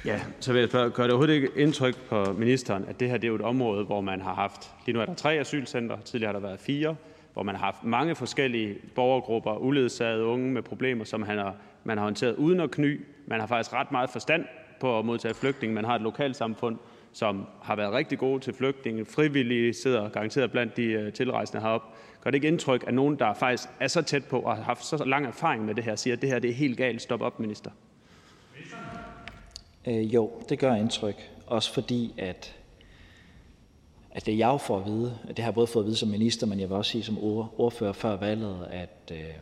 Ja, så vil jeg spørge, gør det overhovedet ikke indtryk på ministeren, at det her det er jo et område, hvor man har haft, lige nu er der tre asylcentre, tidligere har der været fire, hvor man har haft mange forskellige borgergrupper, uledsagede unge med problemer, som man har, man har håndteret uden at kny. Man har faktisk ret meget forstand på at modtage flygtninge. Man har et lokalsamfund, som har været rigtig gode til flygtninge. Frivillige sidder garanteret blandt de øh, tilrejsende herop. Gør det ikke indtryk, at nogen, der faktisk er så tæt på og har haft så lang erfaring med det her, siger, at det her det er helt galt, stop op, minister? Øh, jo, det gør indtryk. Også fordi, at, at det jeg jo får at vide, at det har jeg både fået at vide som minister, men jeg vil også sige som ordfører før valget, at øh,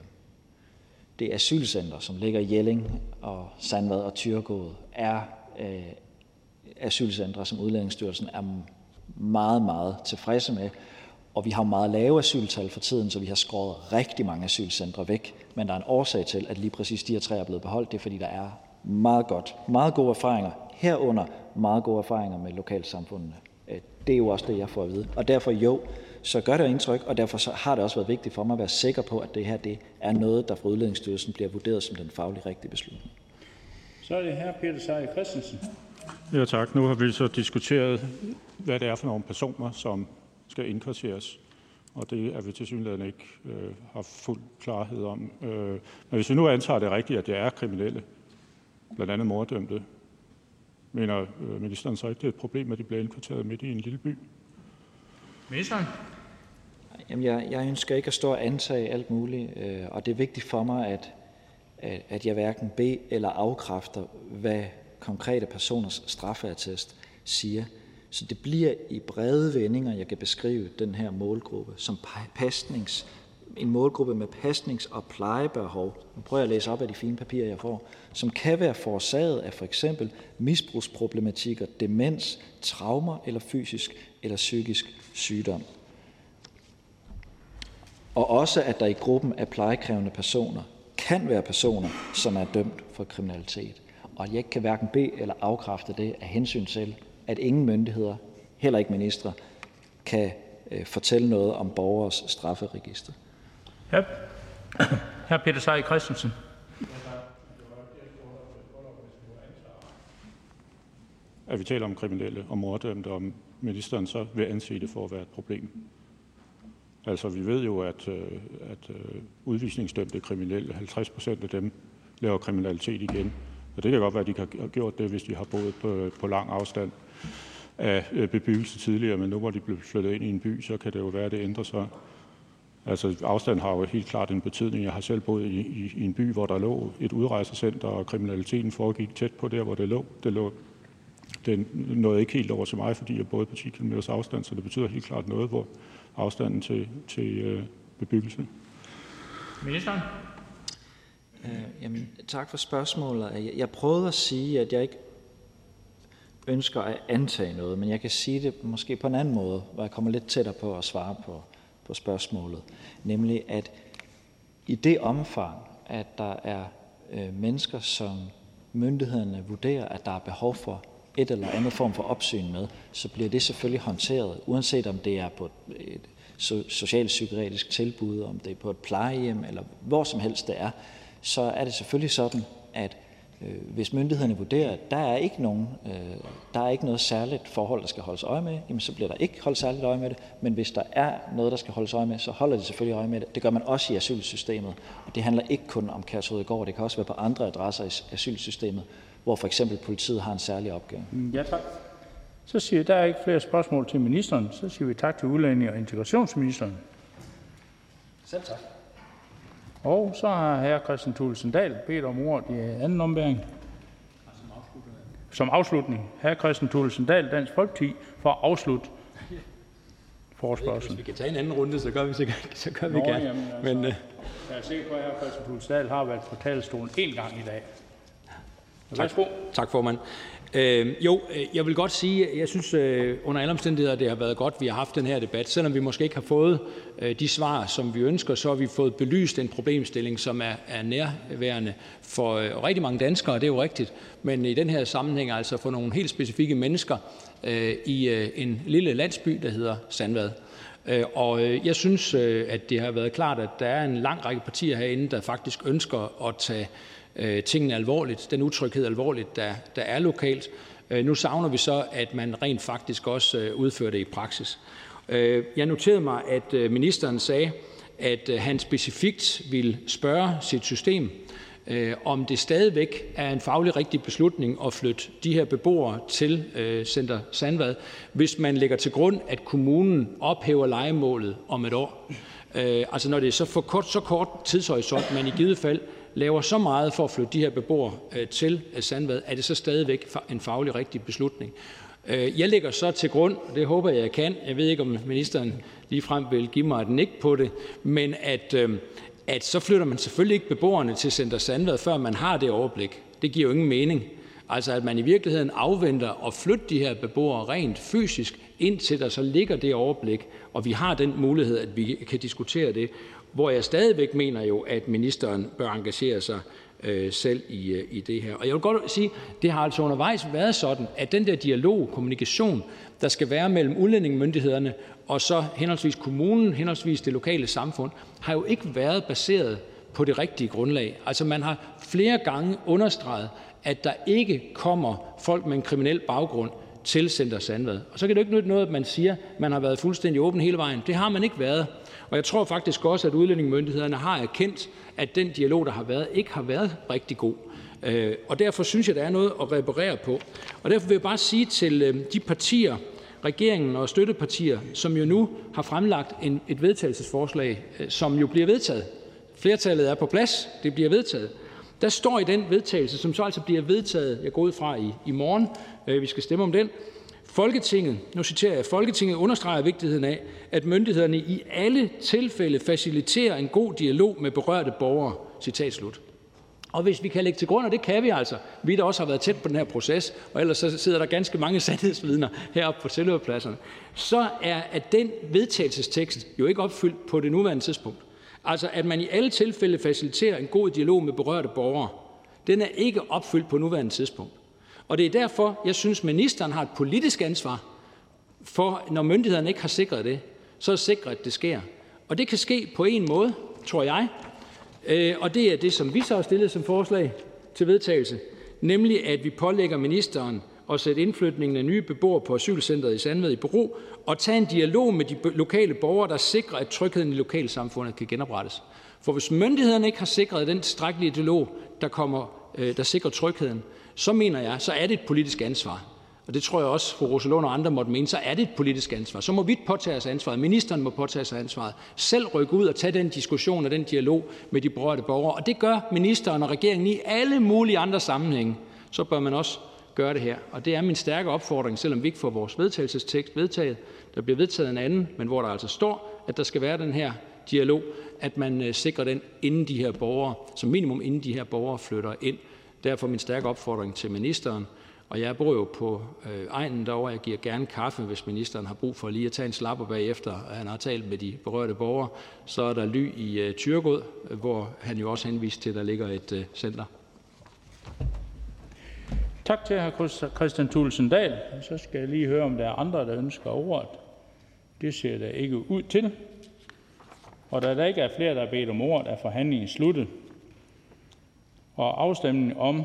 det asylcenter, som ligger i Jelling og Sandvad og Tyrgård, er øh, asylcentre, som Udlændingsstyrelsen er meget, meget tilfredse med, Og vi har meget lave asyltal for tiden, så vi har skåret rigtig mange asylcentre væk. Men der er en årsag til, at lige præcis de her tre er blevet beholdt. Det er, fordi der er meget godt, meget gode erfaringer, herunder meget gode erfaringer med lokalsamfundene. Øh, det er jo også det, jeg får at vide. Og derfor jo, så gør det indtryk, og derfor så har det også været vigtigt for mig at være sikker på, at det her det er noget, der fra Udlændingsstyrelsen bliver vurderet som den faglige rigtige beslutning. Så er det her Peter Seier Christensen. Ja tak. Nu har vi så diskuteret, hvad det er for nogle personer, som skal indkvarteres. Og det er vi til synligheden ikke øh, har fuld klarhed om. Øh, men hvis vi nu antager det rigtigt, at det er kriminelle, blandt andet morddømte, mener øh, ministeren så ikke, det er et problem, at de bliver indkvarteret midt i en lille by? Ministeren? Jamen, jeg, jeg ønsker ikke at stå og antage alt muligt, øh, og det er vigtigt for mig, at, at, at jeg hverken beder eller afkræfter, hvad konkrete personers straffeattest siger. Så det bliver i brede vendinger, jeg kan beskrive den her målgruppe som pasnings, en målgruppe med pasnings- og plejebehov. Nu prøver jeg at læse op af de fine papirer, jeg får. Som kan være forårsaget af for eksempel misbrugsproblematikker, demens, traumer eller fysisk eller psykisk sygdom. Og også, at der i gruppen af plejekrævende personer kan være personer, som er dømt for kriminalitet. Og jeg ikke kan hverken bede eller afkræfte det af hensyn til, at ingen myndigheder, heller ikke ministre, kan øh, fortælle noget om borgers strafferegister. Ja. Hr. Peter Seier Christensen. At vi taler om kriminelle og morddømte, om ministeren så vil anse det for at være et problem. Altså, vi ved jo, at, øh, at øh, udvisningsdømte kriminelle, 50 procent af dem laver kriminalitet igen. Og det kan godt være, at de har gjort det, hvis de har boet på, på lang afstand af øh, bebyggelse tidligere, men nu hvor de blev flyttet ind i en by, så kan det jo være, at det ændrer sig. Altså afstand har jo helt klart en betydning. Jeg har selv boet i, i, i en by, hvor der lå et udrejsecenter, og kriminaliteten foregik tæt på der, hvor det lå. Det, lå. det nåede ikke helt over til mig, fordi jeg boede på 10 km afstand, så det betyder helt klart noget, hvor afstanden til, til øh, bebyggelse. Ministeren? Øh, jamen, tak for spørgsmålet. Jeg, jeg prøvede at sige, at jeg ikke ønsker at antage noget, men jeg kan sige det måske på en anden måde, hvor jeg kommer lidt tættere på at svare på, på spørgsmålet. Nemlig, at i det omfang, at der er øh, mennesker, som myndighederne vurderer, at der er behov for et eller andet form for opsyn med, så bliver det selvfølgelig håndteret, uanset om det er på et socialpsykiatrisk tilbud, om det er på et plejehjem eller hvor som helst det er, så er det selvfølgelig sådan, at øh, hvis myndighederne vurderer, at der er ikke nogen, øh, der er ikke noget særligt forhold, der skal holdes øje med, jamen så bliver der ikke holdt særligt øje med det. Men hvis der er noget, der skal holdes øje med, så holder de selvfølgelig øje med det. Det gør man også i asylsystemet. Og det handler ikke kun om Kærshovedgård, det kan også være på andre adresser i asylsystemet, hvor for eksempel politiet har en særlig opgave. Ja, tak. Så siger jeg, der er ikke flere spørgsmål til ministeren. Så siger vi tak til udlænding og integrationsministeren. Selv tak. Og så har hr. Christian Thulesen Dahl bedt om ordet i anden ombæring. Som afslutning. Hr. Christian Thulesen Dahl, Dansk Folkeparti, for at afslutte forespørgselen. Hvis vi kan tage en anden runde, så gør vi, så, så gør vi Nå, gerne. jamen, altså, Men, øh, Jeg er sikker på, at hr. Christian Thulesen Dahl har været på talerstolen en gang i dag. Værsgo. Tak, formand. Øhm, øh, jo, jeg vil godt sige, at jeg synes øh, under alle omstændigheder, at det har været godt, at vi har haft den her debat. Selvom vi måske ikke har fået øh, de svar, som vi ønsker, så har vi fået belyst en problemstilling, som er, er nærværende for øh, rigtig mange danskere, det er jo rigtigt. Men i den her sammenhæng altså for nogle helt specifikke mennesker øh, i øh, en lille landsby, der hedder Sandvad. Øh, og øh, jeg synes, øh, at det har været klart, at der er en lang række partier herinde, der faktisk ønsker at tage øh, tingene alvorligt, den utryghed alvorligt, der, der er lokalt. Øh, nu savner vi så, at man rent faktisk også øh, udfører det i praksis. Øh, jeg noterede mig, at øh, ministeren sagde, at øh, han specifikt vil spørge sit system, øh, om det stadigvæk er en faglig rigtig beslutning at flytte de her beboere til øh, Center Sandvad, hvis man lægger til grund, at kommunen ophæver legemålet om et år. Øh, altså når det er så, for kort, så kort tidshorisont, man i givet fald laver så meget for at flytte de her beboere øh, til øh, Sandvad, er det så stadigvæk en faglig rigtig beslutning. Øh, jeg lægger så til grund, og det håber jeg, jeg kan, jeg ved ikke, om ministeren ligefrem vil give mig et nik på det, men at, at så flytter man selvfølgelig ikke beboerne til Center Sandvad, før man har det overblik. Det giver jo ingen mening. Altså at man i virkeligheden afventer at flytte de her beboere rent fysisk indtil der så ligger det overblik, og vi har den mulighed, at vi kan diskutere det, hvor jeg stadigvæk mener jo, at ministeren bør engagere sig øh, selv i, øh, i det her. Og jeg vil godt sige, det har altså undervejs været sådan, at den der dialog, kommunikation, der skal være mellem udlændingemyndighederne og så henholdsvis kommunen, henholdsvis det lokale samfund, har jo ikke været baseret på det rigtige grundlag. Altså man har flere gange understreget, at der ikke kommer folk med en kriminel baggrund til Center Sandvad. Og så kan det ikke nytte noget, at man siger, at man har været fuldstændig åben hele vejen. Det har man ikke været. Og jeg tror faktisk også, at udlændingemyndighederne har erkendt, at den dialog, der har været, ikke har været rigtig god. Øh, og derfor synes jeg, der er noget at reparere på. Og derfor vil jeg bare sige til øh, de partier, regeringen og støttepartier, som jo nu har fremlagt en, et vedtagelsesforslag, øh, som jo bliver vedtaget. Flertallet er på plads, det bliver vedtaget. Der står i den vedtagelse, som så altså bliver vedtaget, jeg går ud fra i, i morgen, øh, vi skal stemme om den, Folketinget, nu citerer jeg, Folketinget understreger vigtigheden af, at myndighederne i alle tilfælde faciliterer en god dialog med berørte borgere. Citat slut. Og hvis vi kan lægge til grund, og det kan vi altså, vi der også har været tæt på den her proces, og ellers så sidder der ganske mange (laughs) sandhedsvidner heroppe på selvhørepladserne, så er at den vedtagelsestekst jo ikke opfyldt på det nuværende tidspunkt. Altså at man i alle tilfælde faciliterer en god dialog med berørte borgere, den er ikke opfyldt på nuværende tidspunkt. Og det er derfor, jeg synes, ministeren har et politisk ansvar for, når myndighederne ikke har sikret det, så at sikre, at det sker. Og det kan ske på en måde, tror jeg, øh, og det er det, som vi så har stillet som forslag til vedtagelse, nemlig at vi pålægger ministeren at sætte indflytningen af nye beboere på asylcentret i Sandved i bero og tage en dialog med de lokale borgere, der sikrer, at trygheden i lokalsamfundet kan genoprettes. For hvis myndighederne ikke har sikret den strækkelige dialog, der, kommer, øh, der sikrer trygheden, så mener jeg, så er det et politisk ansvar. Og det tror jeg også, fru Rosa Lund og andre måtte mene, så er det et politisk ansvar. Så må vi påtage os ansvaret. Ministeren må påtage sig ansvaret. Selv rykke ud og tage den diskussion og den dialog med de berørte borgere. Og det gør ministeren og regeringen i alle mulige andre sammenhænge. Så bør man også gøre det her. Og det er min stærke opfordring, selvom vi ikke får vores vedtagelsestekst vedtaget. Der bliver vedtaget en anden, men hvor der altså står, at der skal være den her dialog, at man øh, sikrer den, inden de her borgere, som minimum inden de her borgere flytter ind. Derfor min stærke opfordring til ministeren. Og jeg bor jo på øh, egnen derovre. Jeg giver gerne kaffe, hvis ministeren har brug for lige at tage en slapper bagefter, at han har talt med de berørte borgere. Så er der ly i øh, Tyrgod, hvor han jo også henviste til, at der ligger et øh, center. Tak til hr. Christian Thulesen Dahl. Så skal jeg lige høre, om der er andre, der ønsker ordet. Det ser der ikke ud til. Og da der ikke er flere, der har bedt om ordet, er forhandlingen sluttet. Og afstemningen om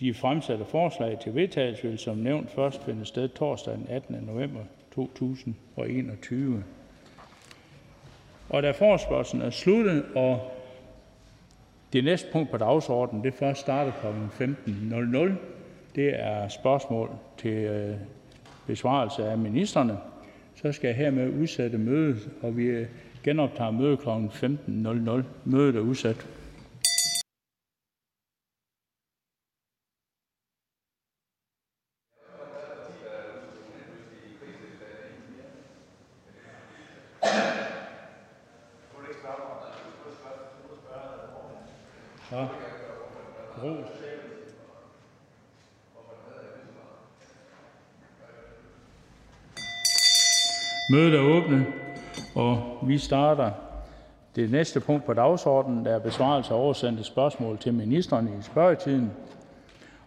de fremsatte forslag til vedtagelse vil som nævnt først finde sted torsdag den 18. november 2021. Og da forespørgselen er sluttet, og det næste punkt på dagsordenen det først starter kl. 15.00, det er spørgsmål til øh, besvarelse af ministerne, så skal jeg hermed udsætte mødet, og vi genoptager mødet kl. 15.00. Mødet er udsat. Mødet er åbnet, og vi starter det næste punkt på dagsordenen, der er besvarelse af oversendte spørgsmål til ministeren i spørgetiden.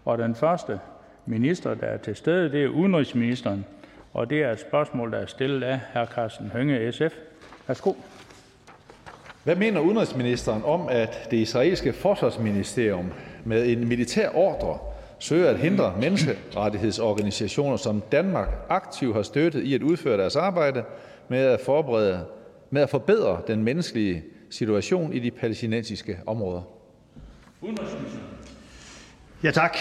Og den første minister, der er til stede, det er udenrigsministeren, og det er et spørgsmål, der er stillet af hr. Carsten Hønge, SF. Værsgo. Hvad mener udenrigsministeren om, at det israelske forsvarsministerium med en militær ordre søger at hindre menneskerettighedsorganisationer, som Danmark aktivt har støttet i at udføre deres arbejde med at, forberede, med at forbedre den menneskelige situation i de palæstinensiske områder? Ja tak.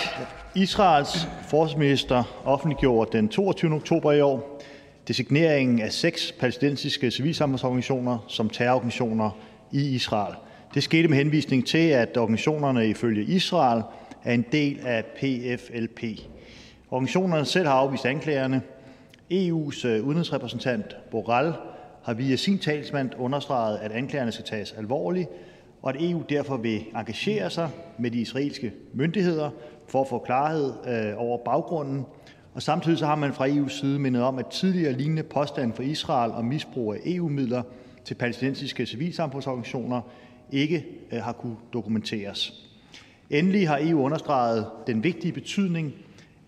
Israels forsvarsminister offentliggjorde den 22. oktober i år designeringen af seks palæstinensiske civilsamfundsorganisationer som terrororganisationer i Israel. Det skete med henvisning til, at organisationerne ifølge Israel er en del af PFLP. Organisationerne selv har afvist anklagerne. EU's øh, udenrigsrepræsentant Borrell har via sin talsmand understreget, at anklagerne skal tages alvorligt, og at EU derfor vil engagere sig med de israelske myndigheder for at få klarhed øh, over baggrunden Og samtidig så har man fra EU's side mindet om, at tidligere lignende påstande fra Israel om misbrug af EU-midler til palæstinensiske civilsamfundsorganisationer ikke øh, har kunne dokumenteres. Endelig har EU understreget den vigtige betydning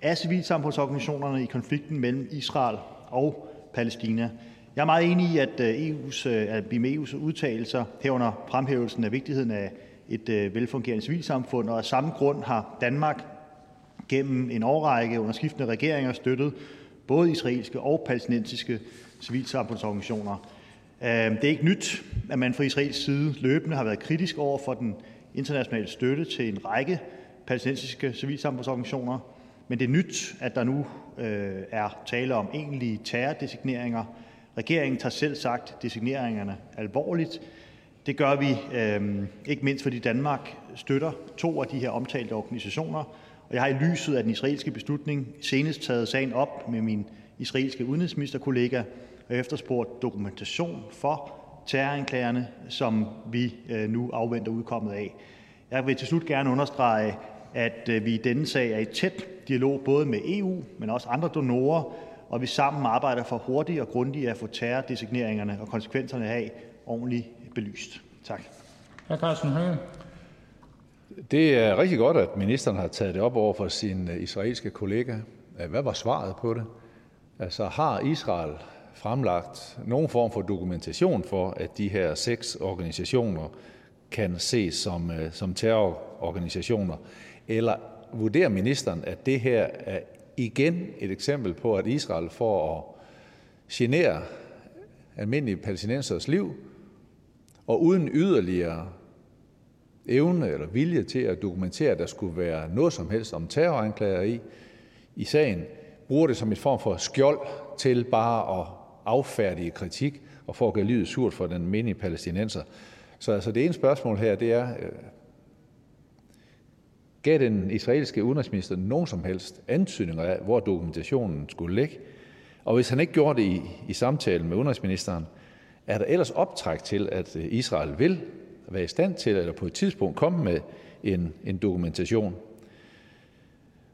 af civilsamfundsorganisationerne i konflikten mellem Israel og Palæstina. Jeg er meget enig i, at øh, EU's, øh, at vi med EU's udtalelser herunder fremhævelsen af vigtigheden af et øh, velfungerende civilsamfund, og af samme grund har Danmark gennem en årrække under skiftende regeringer støttet både israelske og palæstinensiske civilsamfundsorganisationer. Øhm, det er ikke nyt, at man fra israelsk side løbende har været kritisk over for den international støtte til en række palæstinensiske civilsamfundsorganisationer, men det er nyt, at der nu øh, er tale om egentlige terrordesigneringer. Regeringen tager selv sagt designeringerne alvorligt. Det gør vi øh, ikke mindst, fordi Danmark støtter to af de her omtalte organisationer, og jeg har i lyset af den israelske beslutning senest taget sagen op med min israelske udenrigsministerkollega og efterspurgt dokumentation for terroranklagerne, som vi øh, nu afventer udkommet af. Jeg vil til slut gerne understrege, at øh, vi i denne sag er i tæt dialog både med EU, men også andre donorer, og vi sammen arbejder for hurtigt og grundigt at få terrordesigneringerne og konsekvenserne af ordentligt belyst. Tak. Hr. Carsten Hønge. Det er rigtig godt, at ministeren har taget det op over for sin øh, israelske kollega. Hvad var svaret på det? Altså har Israel fremlagt nogen form for dokumentation for, at de her seks organisationer kan ses som, øh, som terrororganisationer? Eller vurderer ministeren, at det her er igen et eksempel på, at Israel for at genere almindelige palæstinensers liv, og uden yderligere evne eller vilje til at dokumentere, at der skulle være noget som helst om terroranklager i, i sagen, bruger det som et form for skjold til bare at affærdige kritik og for at gøre livet surt for den menige palæstinenser. Så altså det ene spørgsmål her, det er, øh, gav den israelske udenrigsminister nogen som helst antydninger af, hvor dokumentationen skulle ligge? Og hvis han ikke gjorde det i, i samtalen med udenrigsministeren, er der ellers optræk til, at øh, Israel vil være i stand til, eller på et tidspunkt komme med en, en dokumentation?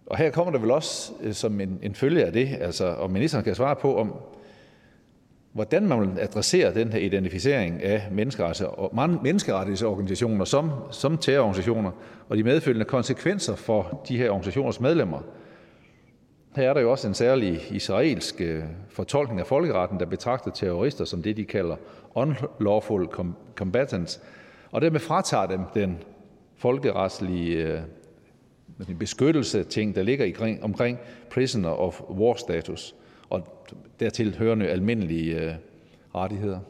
Og her kommer der vel også øh, som en, en følge af det, altså om ministeren kan svare på, om hvordan man vil adressere den her identificering af menneskerettighedsorganisationer som, som terrororganisationer og de medfølgende konsekvenser for de her organisationers medlemmer. Her er der jo også en særlig israelsk øh, fortolkning af folkeretten, der betragter terrorister som det, de kalder unlawful combatants, og dermed fratager dem den folkeretslige øh, beskyttelse ting, der ligger omkring prisoner of war status og dertil hørende almindelige øh, rettigheder.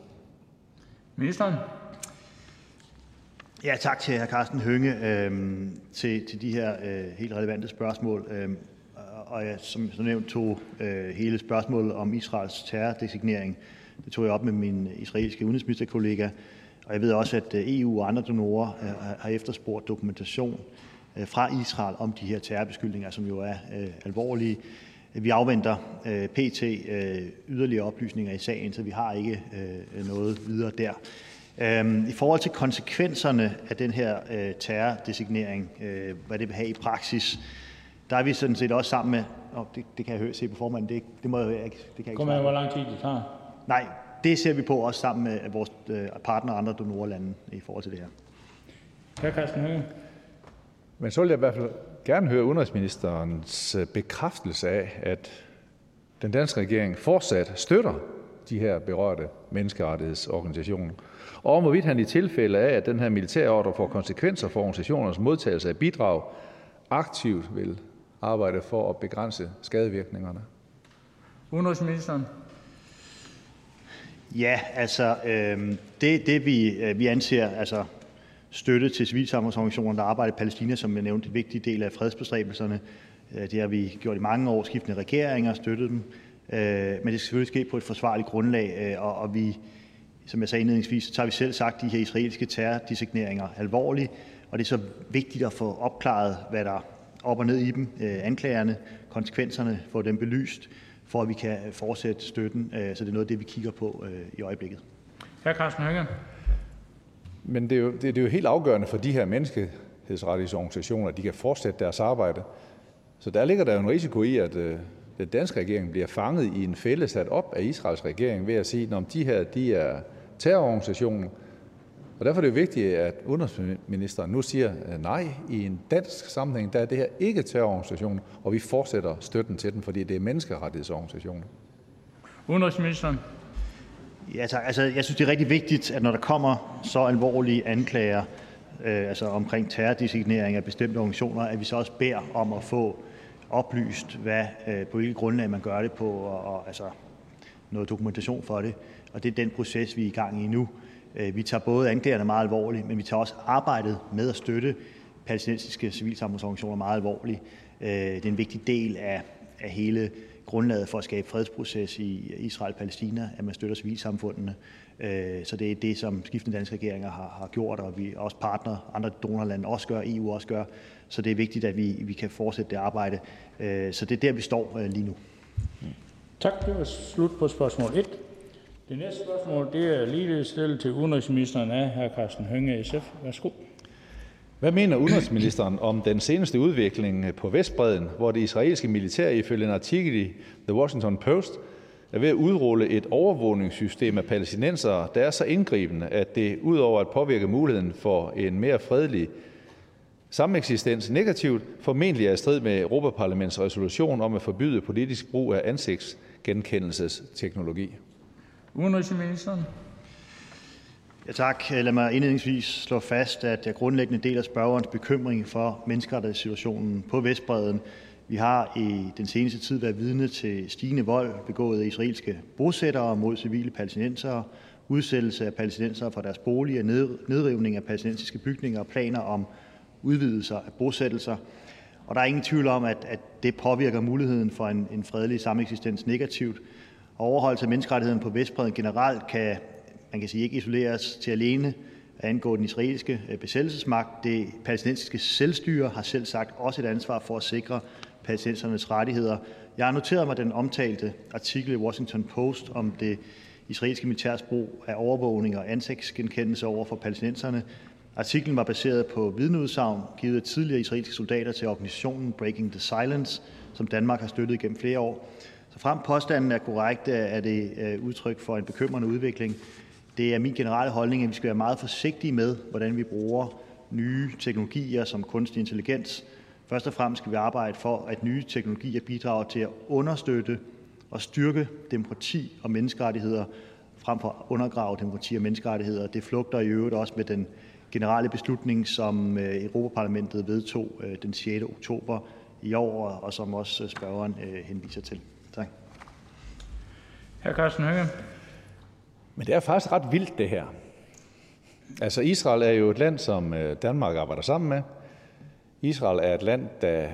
Ministeren. Ja, tak til hr. Carsten Hønge øh, til, til de her øh, helt relevante spørgsmål. Øh, og jeg, som, som nævnt, tog øh, hele spørgsmålet om Israels terrordesignering. Det tog jeg op med min israelske udenrigsministerkollega. Og jeg ved også, at øh, EU og andre donorer øh, har efterspurgt dokumentation øh, fra Israel om de her terrorbeskyldninger, som jo er øh, alvorlige. Vi afventer øh, pt. Øh, yderligere oplysninger i sagen, så vi har ikke øh, noget videre der. Øhm, I forhold til konsekvenserne af den her terrordesignering, hvad det vil have i praksis, der er vi sådan set også sammen med oh, det, det kan jeg høre, se på formanden, det, det må jeg ikke, det kan jeg ikke Kom hvor lang tid det tager? Nej, det ser vi på også sammen med vores partnere og andre donorlande i forhold til det her. Hr. Carsten. Men så vil jeg i hvert fald gerne høre udenrigsministerens øh, bekræftelse af, at den danske regering fortsat støtter de her berørte menneskerettighedsorganisationer, og om hvorvidt han i tilfælde af, at den her militærordre får konsekvenser for organisationernes modtagelse af bidrag, aktivt vil arbejde for at begrænse skadevirkningerne. Udenrigsministeren. Ja, altså øh, det, det vi, øh, vi anser, altså støtte til civilsamfundsorganisationer, der arbejder i Palæstina, som jeg nævnte, en vigtig del af fredsbestræbelserne. Øh, det har vi gjort i mange år, skiftende regeringer, støttet dem. Øh, men det skal selvfølgelig ske på et forsvarligt grundlag, øh, og vi, som jeg sagde indledningsvis, så tager vi selv sagt de her israelske terrordesigneringer alvorligt, og det er så vigtigt at få opklaret, hvad der er op og ned i dem, anklagerne, konsekvenserne, få dem belyst, for at vi kan fortsætte støtten. Så det er noget af det, vi kigger på i øjeblikket. Hr. Carsten Hønge. Men det er, jo, det, det er jo helt afgørende for de her menneskehedsrettighedsorganisationer, at de kan fortsætte deres arbejde. Så der ligger der jo en risiko i, at øh, den danske regering bliver fanget i en fælde sat op af Israels regering ved at sige, at de her de er terrororganisationer. Og derfor er det vigtigt, at udenrigsministeren nu siger øh, nej. I en dansk sammenhæng der er det her ikke terrororganisationer, og vi fortsætter støtten til den, fordi det er menneskerettighedsorganisationer. Udenrigsministeren. Ja, tak. Altså, jeg synes, det er rigtig vigtigt, at når der kommer så alvorlige anklager øh, altså omkring terrordesignering af bestemte organisationer, at vi så også beder om at få oplyst, hvad, øh, på hvilket grundlag man gør det på, og, og altså noget dokumentation for det. Og det er den proces, vi er i gang i nu. Øh, vi tager både anklagerne meget alvorligt, men vi tager også arbejdet med at støtte palæstinensiske civilsamfundsorganisationer meget alvorligt. Øh, det er en vigtig del af, af hele grundlaget for at skabe fredsproces i Israel-Palæstina, at man støtter civilsamfundene. Øh, så det er det, som skiftende danske regeringer har, har gjort, og vi også partner, andre donorlande også gør, EU også gør. Så det er vigtigt, at vi, vi kan fortsætte det arbejde. Øh, så det er der, vi står øh, lige nu. Tak. Det var slut på spørgsmål 1. Det næste spørgsmål det er ligeledes stillet til udenrigsministeren af hr. Karsten Hønge, SF. Værsgo. Hvad mener udenrigsministeren om den seneste udvikling på Vestbreden, hvor det israelske militær ifølge en artikel i The Washington Post er ved at udrulle et overvågningssystem af palæstinensere, der er så indgribende, at det udover at påvirke muligheden for en mere fredelig sameksistens negativt, formentlig er i strid med Europaparlamentets resolution om at forbyde politisk brug af ansigtsgenkendelsesteknologi? Udenrigsministeren. Ja, tak. Lad mig indledningsvis slå fast, at jeg grundlæggende deler spørgerens bekymring for menneskerettighedssituationen på Vestbreden. Vi har i den seneste tid været vidne til stigende vold begået af israelske bosættere mod civile palæstinensere, udsættelse af palæstinensere fra deres boliger, nedrivning af palæstinensiske bygninger og planer om udvidelser af bosættelser. Og der er ingen tvivl om, at, at det påvirker muligheden for en, en fredelig sameksistens negativt. Og overholdelse af menneskerettigheden på Vestbreden generelt kan man kan sige, ikke isoleres til alene at angå den israelske øh, besættelsesmagt. Det palæstinensiske selvstyre har selv sagt også et ansvar for at sikre palæstinensernes rettigheder. Jeg har noteret mig den omtalte artikel i Washington Post om det israelske militærs brug af overvågning og ansigtsgenkendelse over for palæstinenserne. Artiklen var baseret på vidneudsagn givet af tidligere israelske soldater til organisationen Breaking the Silence, som Danmark har støttet gennem flere år. Så frem påstanden er korrekt, er det øh, udtryk for en bekymrende udvikling. Det er min generelle holdning, at vi skal være meget forsigtige med, hvordan vi bruger nye teknologier som kunstig intelligens. Først og fremmest skal vi arbejde for, at nye teknologier bidrager til at understøtte og styrke demokrati og menneskerettigheder frem for at undergrave demokrati og menneskerettigheder. Det flugter i øvrigt også med den generelle beslutning, som øh, Europaparlamentet vedtog øh, den 6. oktober i år, og som også øh, spørgeren henviser til. Tak. Hr. Carsten Hønge. Men det er faktisk ret vildt, det her. Altså, Israel er jo et land, som øh, Danmark arbejder sammen med. Israel er et land, der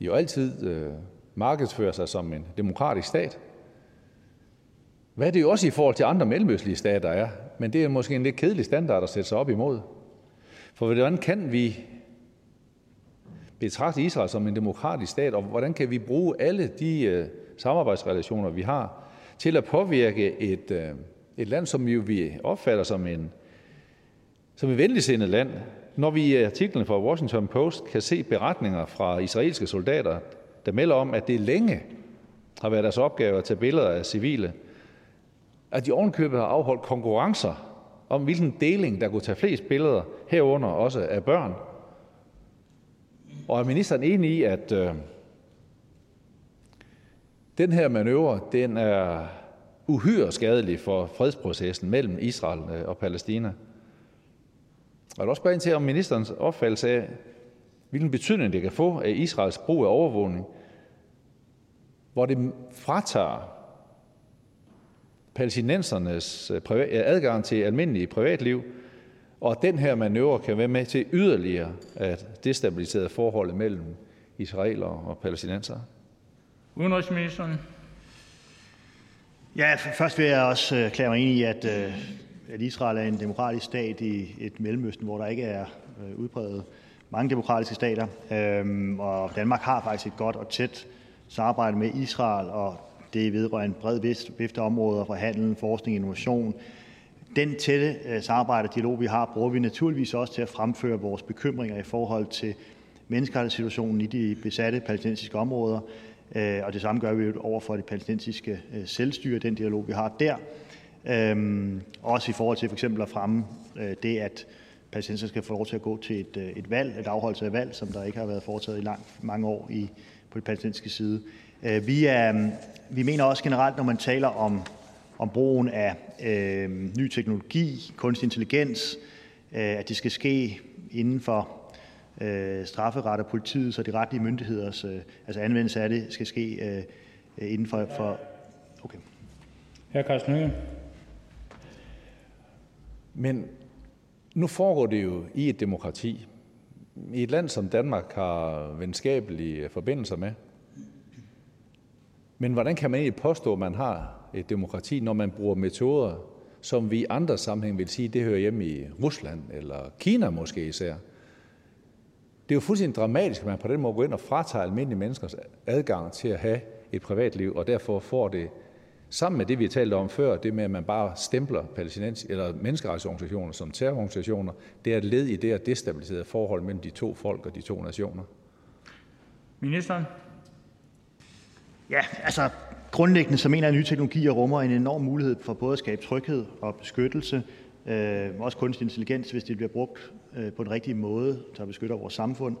jo altid øh, markedsfører sig som en demokratisk stat. Hvad er det jo også i forhold til andre mellemøstlige stater er, men det er måske en lidt kedelig standard at sætte sig op imod. For hvordan kan vi betragte Israel som en demokratisk stat, og hvordan kan vi bruge alle de øh, samarbejdsrelationer, vi har, til at påvirke et, øh, et land, som jo vi opfatter som en som et venligsindet land, når vi i artiklen fra Washington Post kan se beretninger fra israelske soldater, der melder om, at det længe har været deres opgave at tage billeder af civile, at de ovenkøbet har afholdt konkurrencer om, hvilken deling, der kunne tage flest billeder, herunder også af børn. Og er ministeren enig i, at øh, den her manøvre, den er uhyre skadelig for fredsprocessen mellem Israel øh, og Palæstina. Jeg vil også spørge ind til, om ministerens opfattelse af, hvilken betydning det kan få af Israels brug af overvågning, hvor det fratager palæstinensernes øh, øh, adgang til almindelige privatliv, og den her manøvre kan være med til yderligere at destabilisere forholdet mellem israelere og palæstinensere. Udenrigsministeren. Ja, først vil jeg også klare erklære mig enig i, at, øh, at Israel er en demokratisk stat i et Mellemøsten, hvor der ikke er øh, udbredt mange demokratiske stater. Øhm, og Danmark har faktisk et godt og tæt samarbejde med Israel, og det vedrører en bred vifte områder fra handel, forskning, innovation. Den tætte samarbejde og dialog, vi har, bruger vi naturligvis også til at fremføre vores bekymringer i forhold til menneskerettighedssituationen i de besatte palæstinensiske områder øh, og det samme gør vi over for det palæstinensiske øh, selvstyre, den dialog, vi har der. Øhm, også i forhold til for eksempel at fremme øh, det, at palæstinenser skal få lov til at gå til et, øh, et valg, et afholdelse af valg, som der ikke har været foretaget i lang, mange år i, på det palæstinensiske side. Vi, er, vi mener også generelt, når man taler om, om brugen af øh, ny teknologi, kunstig intelligens, øh, at det skal ske inden for øh, strafferet og politiets og de retlige myndigheders øh, altså anvendelse af det skal ske øh, inden for, for okay. Hr. Carsten Hønge. Men nu foregår det jo i et demokrati. I et land, som Danmark har venskabelige forbindelser med. Men hvordan kan man egentlig påstå, at man har et demokrati, når man bruger metoder, som vi i andre sammenhæng vil sige, det hører hjemme i Rusland eller Kina måske især? Det er jo fuldstændig dramatisk, at man på den måde går ind og fratager almindelige menneskers adgang til at have et privatliv, og derfor får det, sammen med det, vi har talt om før, det med, at man bare stempler palæstinens eller menneskerettighedsorganisationer som terrororganisationer, det er et led i det at destabilisere forhold mellem de to folk og de to nationer. Ministeren? Ja, altså grundlæggende så mener jeg, at nye teknologier rummer en enorm mulighed for både at skabe tryghed og beskyttelse, øh, også kunstig intelligens, hvis det bliver brugt øh, på den rigtige måde, der beskytter vores samfund.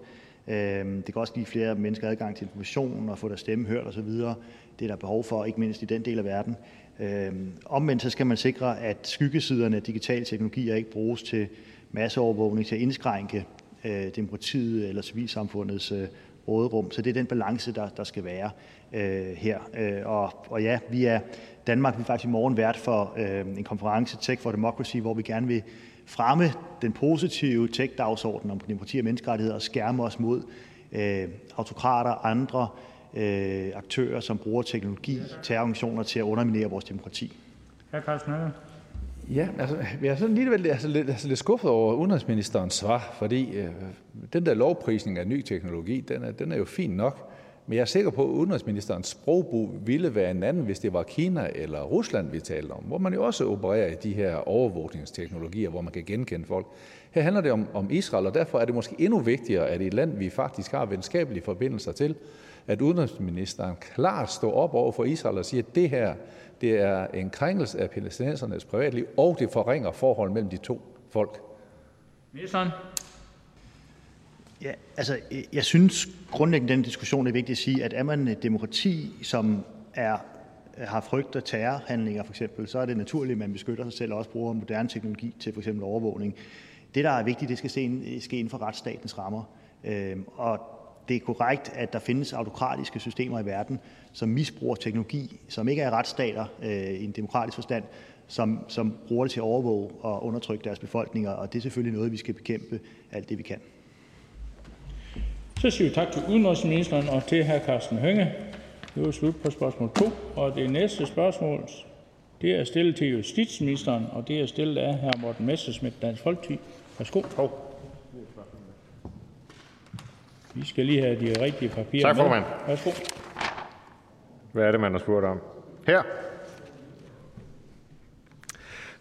Øh, det kan også give flere mennesker adgang til information og få deres stemme hørt osv. Det er der behov for, ikke mindst i den del af verden. Øh, omvendt så skal man sikre, at skyggesiderne af digitale teknologier ikke bruges til masseovervågning, til at indskrænke øh, demokratiet eller civilsamfundets øh, råderum. Så det er den balance, der, der skal være øh, her. Øh, og, og ja, vi er Danmark vi er faktisk i morgen vært for øh, en konference, Tech for Democracy, hvor vi gerne vil fremme den positive tech-dagsorden om demokrati og menneskerettigheder og skærme os mod øh, autokrater og andre øh, aktører, som bruger teknologi, terrororganisationer til at underminere vores demokrati. Ja, altså, jeg er sådan lidt, altså, lidt, altså, lidt skuffet over udenrigsministerens svar, fordi øh, den der lovprisning af ny teknologi, den er, den er jo fin nok, men jeg er sikker på, at udenrigsministerens sprogbrug ville være en anden, hvis det var Kina eller Rusland, vi talte om, hvor man jo også opererer i de her overvågningsteknologier, hvor man kan genkende folk. Her handler det om, om Israel, og derfor er det måske endnu vigtigere, at i et land, vi faktisk har venskabelige forbindelser til, at udenrigsministeren klart står op over for Israel og siger, at det her det er en krænkelse af palæstinensernes privatliv, og det forringer forhold mellem de to folk. Ministeren? Ja, altså, jeg synes grundlæggende, den diskussion er vigtigt at sige, at er man et demokrati, som er, har frygt af terrorhandlinger for eksempel, så er det naturligt, at man beskytter sig selv og også bruger moderne teknologi til for eksempel overvågning. Det, der er vigtigt, det skal ske inden for retsstatens rammer. Øhm, og det er korrekt, at der findes autokratiske systemer i verden, som misbruger teknologi, som ikke er retsstater øh, i en demokratisk forstand, som, som bruger det til at overvåge og undertrykke deres befolkninger, og det er selvfølgelig noget, vi skal bekæmpe alt det, vi kan. Så siger vi tak til udenrigsministeren og til hr. Carsten Hønge. Det var slut på spørgsmål 2, og det næste spørgsmål det er stillet til justitsministeren, og det er stillet af hr. Morten Messersmith, Dansk Folkeparti. Værsgo. Vi skal lige have de rigtige papirer Tak, formand. Værsgo. Hvad er det, man har spurgt om? Her.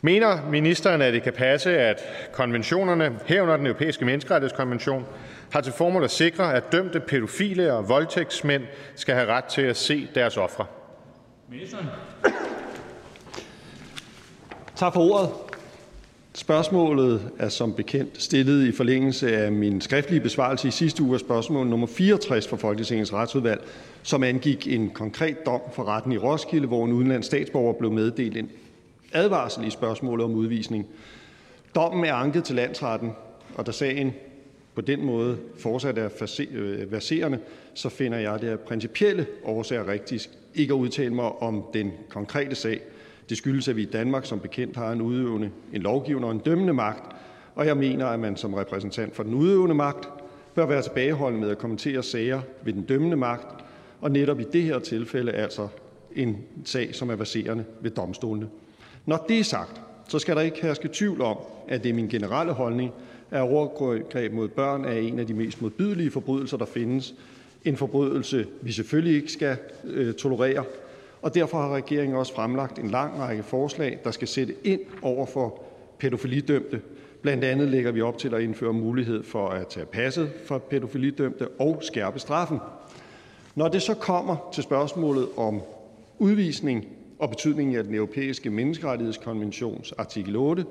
Mener ministeren, at det kan passe, at konventionerne, herunder den europæiske menneskerettighedskonvention, har til formål at sikre, at dømte pædofile og voldtægtsmænd skal have ret til at se deres ofre? Ministeren. Tak for ordet. Spørgsmålet er som bekendt stillet i forlængelse af min skriftlige besvarelse i sidste uge af spørgsmål nummer 64 fra Folketingets Retsudvalg, som angik en konkret dom for retten i Roskilde, hvor en udenlandsk statsborger blev meddelt en advarsel i spørgsmålet om udvisning. Dommen er anket til landsretten, og da sagen på den måde fortsat er øh, verserende, så finder jeg det af principielle årsager rigtigt ikke at udtale mig om den konkrete sag. Det skyldes, at vi i Danmark som bekendt har en udøvende, en lovgivende og en dømmende magt, og jeg mener, at man som repræsentant for den udøvende magt bør være tilbageholdende med at kommentere sager ved den dømmende magt, og netop i det her tilfælde altså en sag, som er baserende ved domstolene. Når det er sagt, så skal der ikke herske tvivl om, at det er min generelle holdning, at overgreb mod børn er en af de mest modbydelige forbrydelser, der findes. En forbrydelse, vi selvfølgelig ikke skal øh, tolerere, og derfor har regeringen også fremlagt en lang række forslag, der skal sætte ind over for pædofilidømte. Blandt andet lægger vi op til at indføre mulighed for at tage passet for pædofilidømte og skærpe straffen. Når det så kommer til spørgsmålet om udvisning og betydningen af Den Europæiske Menneskerettighedskonventions artikel 8,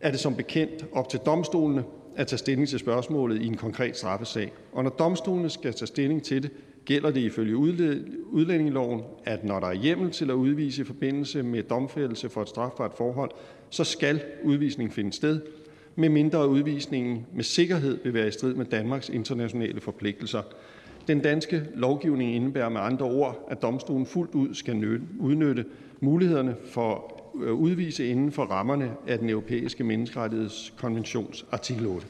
er det som bekendt op til domstolene at tage stilling til spørgsmålet i en konkret straffesag. Og når domstolene skal tage stilling til det, gælder det ifølge udlændingeloven, at når der er hjemmel til at udvise i forbindelse med domfældelse for et strafbart forhold, så skal udvisning finde sted, medmindre udvisningen med sikkerhed vil være i strid med Danmarks internationale forpligtelser. Den danske lovgivning indebærer med andre ord, at domstolen fuldt ud skal udnytte mulighederne for at udvise inden for rammerne af den europæiske menneskerettighedskonventions artikel 8.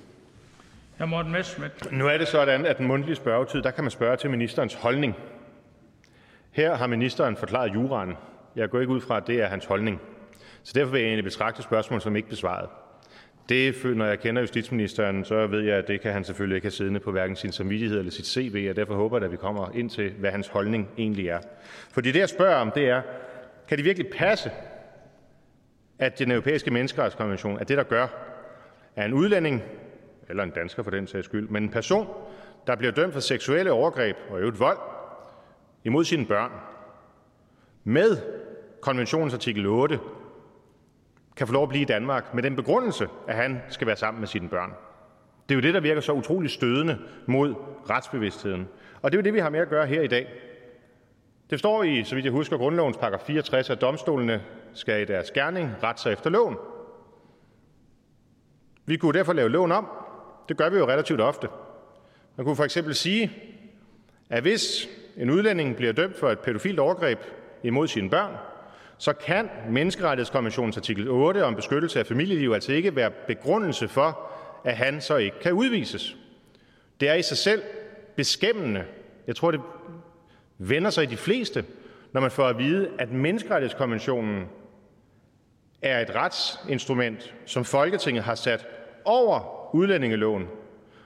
Nu er det sådan, at den mundtlige spørgetid, der kan man spørge til ministerens holdning. Her har ministeren forklaret juraen. Jeg går ikke ud fra, at det er hans holdning. Så derfor vil jeg egentlig betragte spørgsmål som ikke besvaret. Det, når jeg kender justitsministeren, så ved jeg, at det kan han selvfølgelig ikke have siddende på hverken sin samvittighed eller sit CV, og derfor håber jeg, at vi kommer ind til, hvad hans holdning egentlig er. Fordi det, jeg spørger om, det er, kan det virkelig passe, at den europæiske menneskerettighedskonvention er det, der gør, at en udlænding, eller en dansker for den sags skyld, men en person, der bliver dømt for seksuelle overgreb og øvrigt vold imod sine børn, med konventionens artikel 8, kan få lov at blive i Danmark med den begrundelse, at han skal være sammen med sine børn. Det er jo det, der virker så utrolig stødende mod retsbevidstheden. Og det er jo det, vi har med at gøre her i dag. Det står i, så vidt jeg husker, grundlovens paragraf 64, at domstolene skal i deres gerning rette sig efter loven. Vi kunne derfor lave loven om. Det gør vi jo relativt ofte. Man kunne for eksempel sige, at hvis en udlænding bliver dømt for et pædofilt overgreb imod sine børn, så kan menneskerettighedskonventionens artikel 8 om beskyttelse af familieliv altså ikke være begrundelse for, at han så ikke kan udvises. Det er i sig selv beskæmmende. Jeg tror, det vender sig i de fleste, når man får at vide, at menneskerettighedskonventionen er et retsinstrument, som Folketinget har sat over udlændingeloven,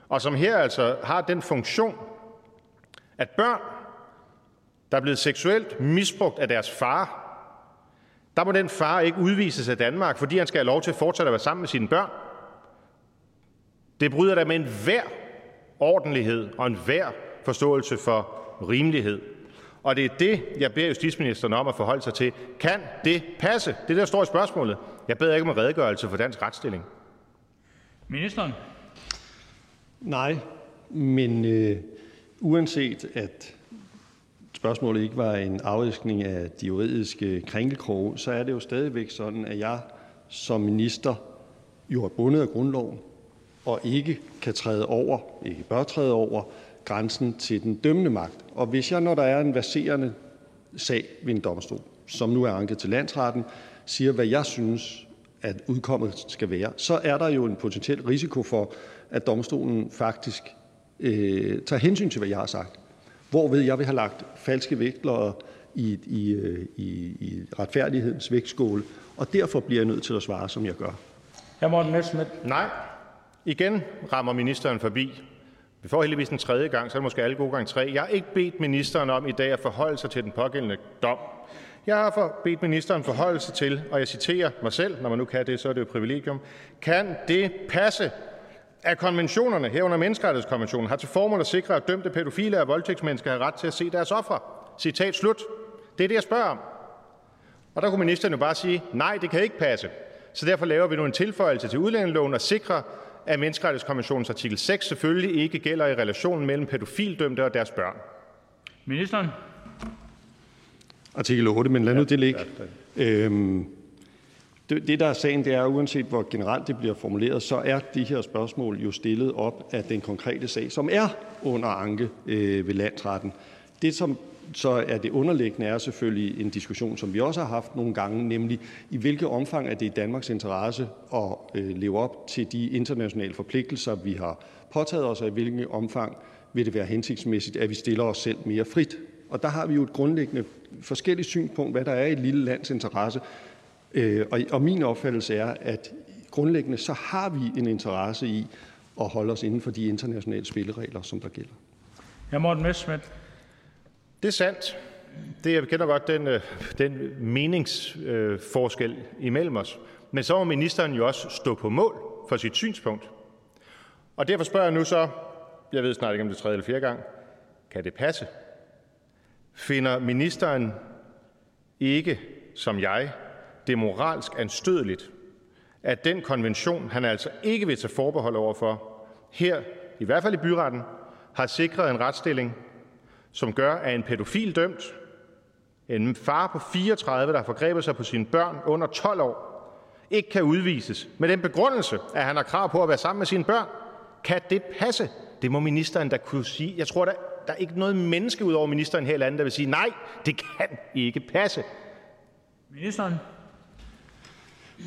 og som her altså har den funktion, at børn, der er blevet seksuelt misbrugt af deres far, der må den far ikke udvises af Danmark, fordi han skal have lov til at fortsætte at være sammen med sine børn. Det bryder da med en hver ordentlighed og en hver forståelse for rimelighed. Og det er det, jeg beder justitsministeren om at forholde sig til. Kan det passe? Det der står i spørgsmålet. Jeg beder ikke om en redegørelse for dansk retsstilling. Ministeren. Nej, men øh, uanset at spørgsmålet ikke var en afviskning af de juridiske krænkelkroge, så er det jo stadigvæk sådan, at jeg som minister jo er bundet af grundloven og ikke kan træde over, ikke bør træde over grænsen til den dømmende magt. Og hvis jeg, når der er en verserende sag ved en domstol, som nu er anket til landsretten, siger, hvad jeg synes, at udkommet skal være, så er der jo en potentiel risiko for, at domstolen faktisk øh, tager hensyn til, hvad jeg har sagt. Hvorved jeg vil have lagt falske vægtlodder i, i, øh, i, i retfærdighedens vægtskål, og derfor bliver jeg nødt til at svare, som jeg gør. Hr. Morten Messerschmidt. Nej. Igen rammer ministeren forbi. Vi får heldigvis en tredje gang, så er det måske alle gode gange tre. Jeg har ikke bedt ministeren om i dag at forholde sig til den pågældende dom. Jeg har bedt ministeren forholde sig til, og jeg citerer mig selv, når man nu kan det, så er det jo et privilegium, kan det passe, at konventionerne, herunder menneskerettighedskonventionen, har til formål at sikre, at dømte pædofile og voldtægtsmennesker har ret til at se deres ofre. Citat slut. Det er det, jeg spørger om. Og der kunne ministeren jo bare sige, nej, det kan ikke passe. Så derfor laver vi nu en tilføjelse til udlændingeloven og sikrer, at menneskerettighedskonventionens artikel 6 selvfølgelig ikke gælder i relationen mellem pædofildømte og deres børn. Ministeren. Artikel 8, men lad nu det ligge. Øhm, det, der er sagen, det er, uanset hvor generelt det bliver formuleret, så er de her spørgsmål jo stillet op af den konkrete sag, som er under anke øh, ved landsretten. Det, som så er det underliggende, er selvfølgelig en diskussion, som vi også har haft nogle gange, nemlig i hvilket omfang er det i Danmarks interesse at øh, leve op til de internationale forpligtelser, vi har påtaget os, og i hvilket omfang vil det være hensigtsmæssigt, at vi stiller os selv mere frit. Og der har vi jo et grundlæggende forskelligt synspunkt, hvad der er i et lille lands interesse. Øh, og min opfattelse er, at grundlæggende så har vi en interesse i at holde os inden for de internationale spilleregler, som der gælder. Hr. Morten Messerschmidt. Det er sandt. Det, jeg kender godt den, øh, den meningsforskel imellem os. Men så må ministeren jo også stå på mål for sit synspunkt. Og derfor spørger jeg nu så, jeg ved snart ikke om det er tredje eller fjerde gang, kan det passe, Finder ministeren ikke, som jeg, det moralsk anstødeligt, at den konvention, han altså ikke vil tage forbehold over for, her, i hvert fald i byretten, har sikret en retsstilling, som gør, at en pædofil dømt, en far på 34, der har forgrebet sig på sine børn under 12 år, ikke kan udvises med den begrundelse, at han har krav på at være sammen med sine børn. Kan det passe? Det må ministeren da kunne sige. Jeg tror, da der er ikke noget menneske ud over ministeren her i landet, der vil sige, nej, det kan ikke passe. Ministeren.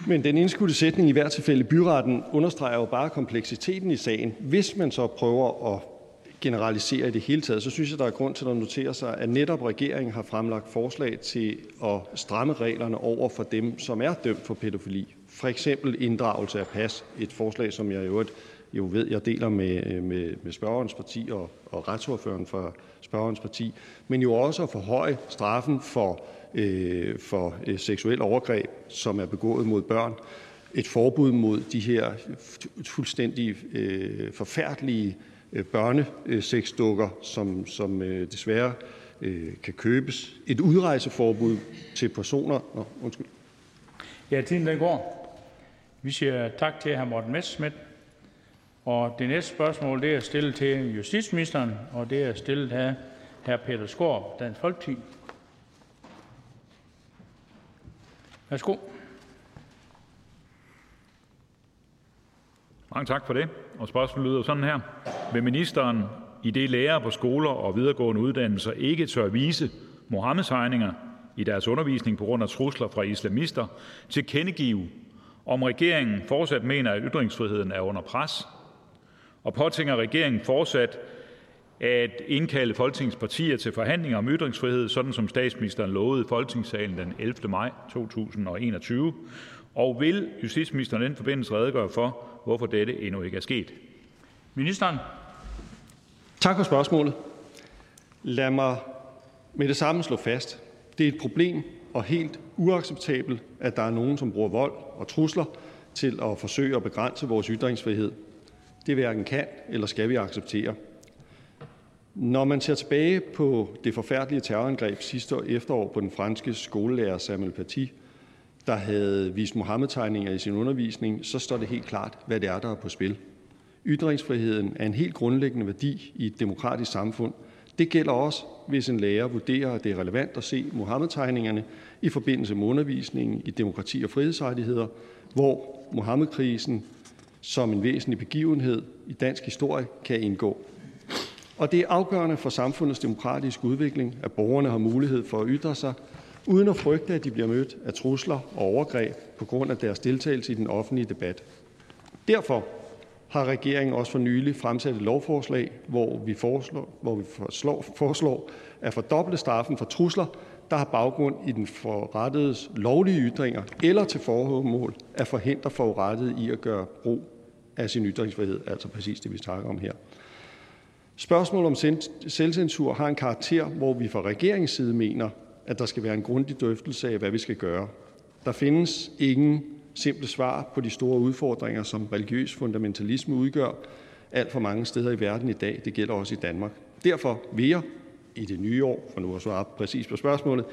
Men den indskudte sætning i hvert tilfælde i byretten understreger jo bare kompleksiteten i sagen. Hvis man så prøver at generalisere i det hele taget, så synes jeg, der er grund til at notere sig, at netop regeringen har fremlagt forslag til at stramme reglerne over for dem, som er dømt for pædofili. For eksempel inddragelse af pas, et forslag, som jeg jo, jo ved, jeg deler med, øh, med, med spørgerens parti og, og retsordføreren for spørgerens parti, men jo også at forhøje straffen for, øh, for øh, seksuel overgreb, som er begået mod børn, et forbud mod de her fuldstændig øh, forfærdelige Øh, børnesexdukker, som som øh, desværre øh, kan købes, et udrejseforbud til personer Nå, undskyld. Ja, tiden den går. Vi siger tak til hr. Morten Messerschmidt. Og det næste spørgsmål det er stillet til justitsministeren, og det er stillet af hr. Peter Skår, Dansk Folkeparti. Værsgo. Mange tak for det. Og spørgsmålet lyder sådan her. Vil ministeren, i det lærere på skoler og videregående uddannelser ikke tør vise Mohammed-tegninger i deres undervisning på grund af trusler fra islamister, tilkendegive, om regeringen fortsat mener, at ytringsfriheden er under pres, og påtænker regeringen fortsat at indkalde Folketingets partier til forhandlinger om ytringsfrihed, sådan som statsministeren lovede i Folketingssalen den 11. maj 2021, og vil justitsministeren i den forbindelse redegøre for, hvorfor dette endnu ikke er sket? Ministeren. Tak for spørgsmålet. Lad mig med det samme slå fast: Det er et problem og helt uacceptabelt, at der er nogen, som bruger vold og trusler til at forsøge at begrænse vores ytringsfrihed. Det hverken kan eller skal vi acceptere. Når man ser tilbage på det forfærdelige terrorangreb sidste efterår på den franske skolelærer Samuel Paty, der havde vist Mohammed-tegninger i sin undervisning, så står det helt klart, hvad det er, der er på spil. Ytringsfriheden er en helt grundlæggende værdi i et demokratisk samfund. Det gælder også, hvis en lærer vurderer, at det er relevant at se Mohammed-tegningerne i forbindelse med undervisningen i demokrati og frihedsrettigheder, hvor Mohammed-krisen som en væsentlig begivenhed i dansk historie kan indgå. Og det er afgørende for samfundets demokratiske udvikling, at borgerne har mulighed for at ytre sig, uden at frygte, at de bliver mødt af trusler og overgreb på grund af deres deltagelse i den offentlige debat. Derfor har regeringen også for nylig fremsat et lovforslag, hvor vi foreslår, hvor vi foreslår, foreslår at fordoble straffen for trusler, der har baggrund i den forrettedes lovlige ytringer eller til formål at forhindre forurettede i at gøre brug af sin ytringsfrihed, altså præcis det, vi snakker om her. Spørgsmålet om selvcensur har en karakter, hvor vi fra regeringens side mener, at der skal være en grundig drøftelse af, hvad vi skal gøre. Der findes ingen simple svar på de store udfordringer, som religiøs fundamentalisme udgør alt for mange steder i verden i dag. Det gælder også i Danmark. Derfor vil jeg i det nye år, for nu at svare præcis på spørgsmålet,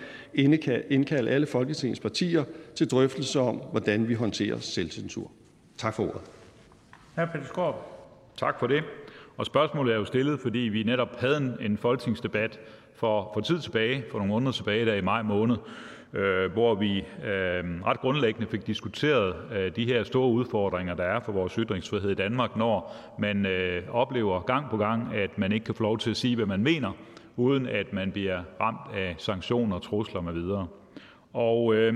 indkalde alle Folketingets partier til drøftelse om, hvordan vi håndterer selvcensur. Tak for ordet. Hr. Peter Tak for det. Og spørgsmålet er jo stillet, fordi vi netop havde en, en folketingsdebat for, for tid tilbage, for nogle måneder tilbage, der i maj måned, øh, hvor vi øh, ret grundlæggende fik diskuteret øh, de her store udfordringer, der er for vores ytringsfrihed i Danmark, når man øh, oplever gang på gang, at man ikke kan få lov til at sige, hvad man mener, uden at man bliver ramt af sanktioner, trusler med videre. Og øh,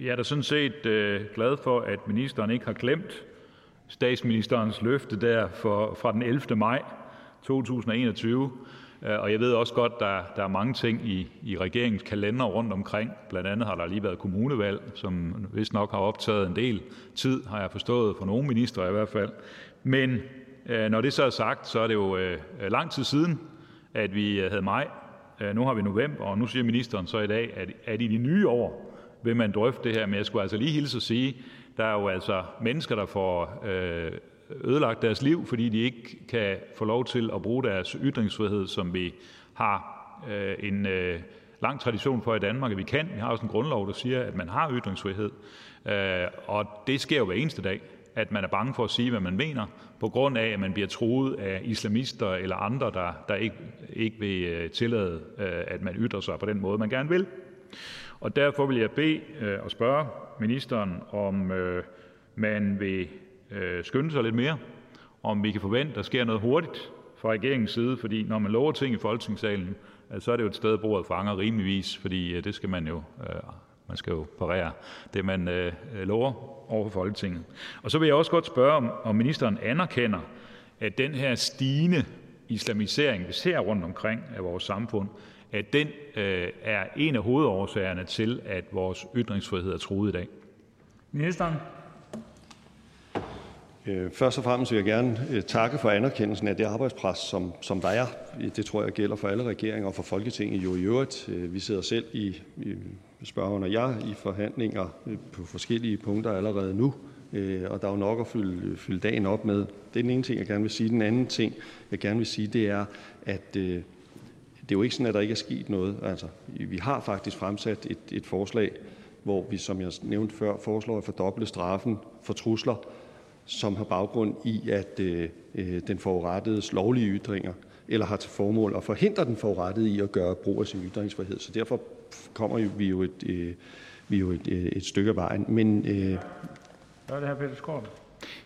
jeg er da sådan set øh, glad for, at ministeren ikke har glemt statsministerens løfte der for, fra den 11. maj 2021, øh, og jeg ved også godt, der der er mange ting i i regeringens kalender rundt omkring. Blandt andet har der lige været kommunevalg, som vist nok har optaget en del tid, har jeg forstået, for nogle ministre i hvert fald. Men øh, når det så er sagt, så er det jo øh, lang tid siden, at vi øh, havde maj. Nu har vi november, og nu siger ministeren så i dag, at, at i de nye år vil man drøfte det her. Men jeg skulle altså lige hilse og sige, der er jo altså mennesker, der får øh, ødelagt deres liv, fordi de ikke kan få lov til at bruge deres ytringsfrihed, som vi har øh, en øh, lang tradition for i Danmark, at vi kan. Vi har også en grundlov, der siger, at man har ytringsfrihed. Øh, og det sker jo hver eneste dag, at man er bange for at sige, hvad man mener, på grund af, at man bliver truet af islamister eller andre, der, der ikke, ikke vil øh, tillade, øh, at man ytrer sig på den måde, man gerne vil. Og derfor vil jeg bede øh, og spørge ministeren, om øh, man vil øh, skynde sig lidt mere, om vi kan forvente, at der sker noget hurtigt fra regeringens side, fordi når man lover ting i Folketingssalen, øh, så er det jo et sted, bordet fanger rimeligvis, fordi øh, det skal man jo, øh, man skal jo parere det, man øh, lover over for Folketinget. Og så vil jeg også godt spørge, om, om ministeren anerkender, at den her stigende islamisering, vi ser rundt omkring af vores samfund, at den øh, er en af hovedårsagerne til, at vores ytringsfrihed er truet i dag. Ministeren. Øh, først og fremmest vil jeg gerne øh, takke for anerkendelsen af det arbejdspres, som, som der er. Det tror jeg gælder for alle regeringer og for Folketinget jo i øvrigt. Vi sidder selv i, i spørgeren og jeg i forhandlinger på forskellige punkter allerede nu, og der er jo nok at fylde, fylde dagen op med. Det er den ene ting, jeg gerne vil sige. Den anden ting, jeg gerne vil sige, det er, at det er jo ikke sådan, at der ikke er sket noget. Altså, vi har faktisk fremsat et, et forslag, hvor vi, som jeg nævnte før, foreslår at fordoble straffen for trusler som har baggrund i, at øh, øh den forurettedes lovlige ytringer eller har til formål at forhindre den forurettede i at gøre brug af sin ytringsfrihed. Så derfor kommer vi jo et, øh, vi jo et, øh, et stykke af vejen. Men, øh, så er det her Peter Skål.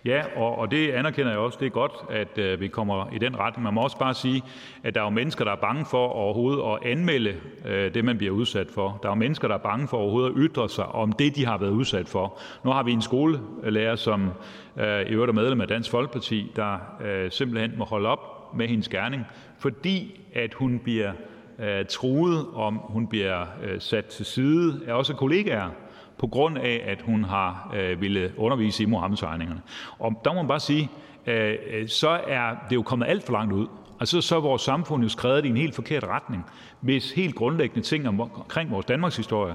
Ja, og, og det anerkender jeg også. Det er godt, at øh, vi kommer i den retning. Man må også bare sige, at der er jo mennesker, der er bange for overhovedet at anmelde øh, det, man bliver udsat for. Der er jo mennesker, der er bange for overhovedet at ytre sig om det, de har været udsat for. Nu har vi en skolelærer, som øh, i øvrigt er medlem af Dansk Folkeparti, der øh, simpelthen må holde op med hendes gerning, fordi at hun bliver øh, truet, om hun bliver øh, sat til side af også kollegaer, på grund af, at hun har øh, ville undervise i Muhammed-tegningerne. Og der må man bare sige, øh, så er det jo kommet alt for langt ud. Altså så er vores samfund jo skrevet i en helt forkert retning, hvis helt grundlæggende ting omkring vores Danmarks historie,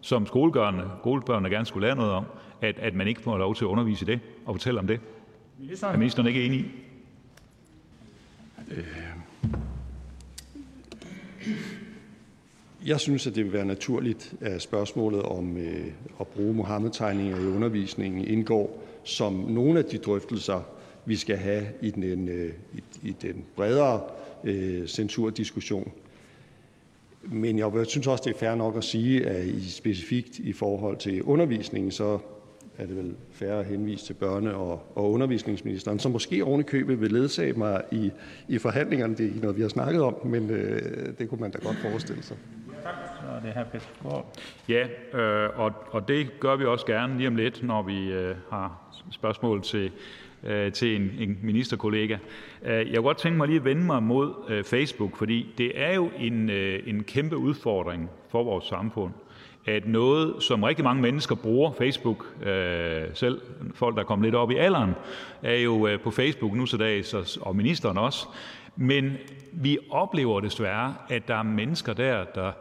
som skolebørnene, skolebørnene gerne skulle lære noget om, at, at man ikke får lov til at undervise i det og fortælle om det. Er ministeren ikke enig i? Øh, jeg synes, at det vil være naturligt, at spørgsmålet om øh, at bruge Muhammed-tegninger i undervisningen indgår som nogle af de drøftelser, vi skal have i den, øh, i, i den bredere øh, censurdiskussion. Men jeg synes også, det er fair nok at sige, at i specifikt i forhold til undervisningen, så er det vel fair at henvise til børne- og, og undervisningsministeren, som måske oven i købet vil ledsage mig i, i forhandlingerne. Det er ikke noget, vi har snakket om, men øh, det kunne man da godt forestille sig. Så er det her Peter Skaarup. Ja, øh, og, og det gør vi også gerne lige om lidt, når vi øh, har spørgsmål til, øh, til en, en ministerkollega. Øh, jeg kunne godt tænke mig lige at vende mig mod øh, Facebook, fordi det er jo en, øh, en kæmpe udfordring for vores samfund, at noget, som rigtig mange mennesker bruger, Facebook, øh, selv folk, der er kommet lidt op i alderen, er jo øh, på Facebook nu så dags, og ministeren også, men vi oplever desværre, at der er mennesker der, der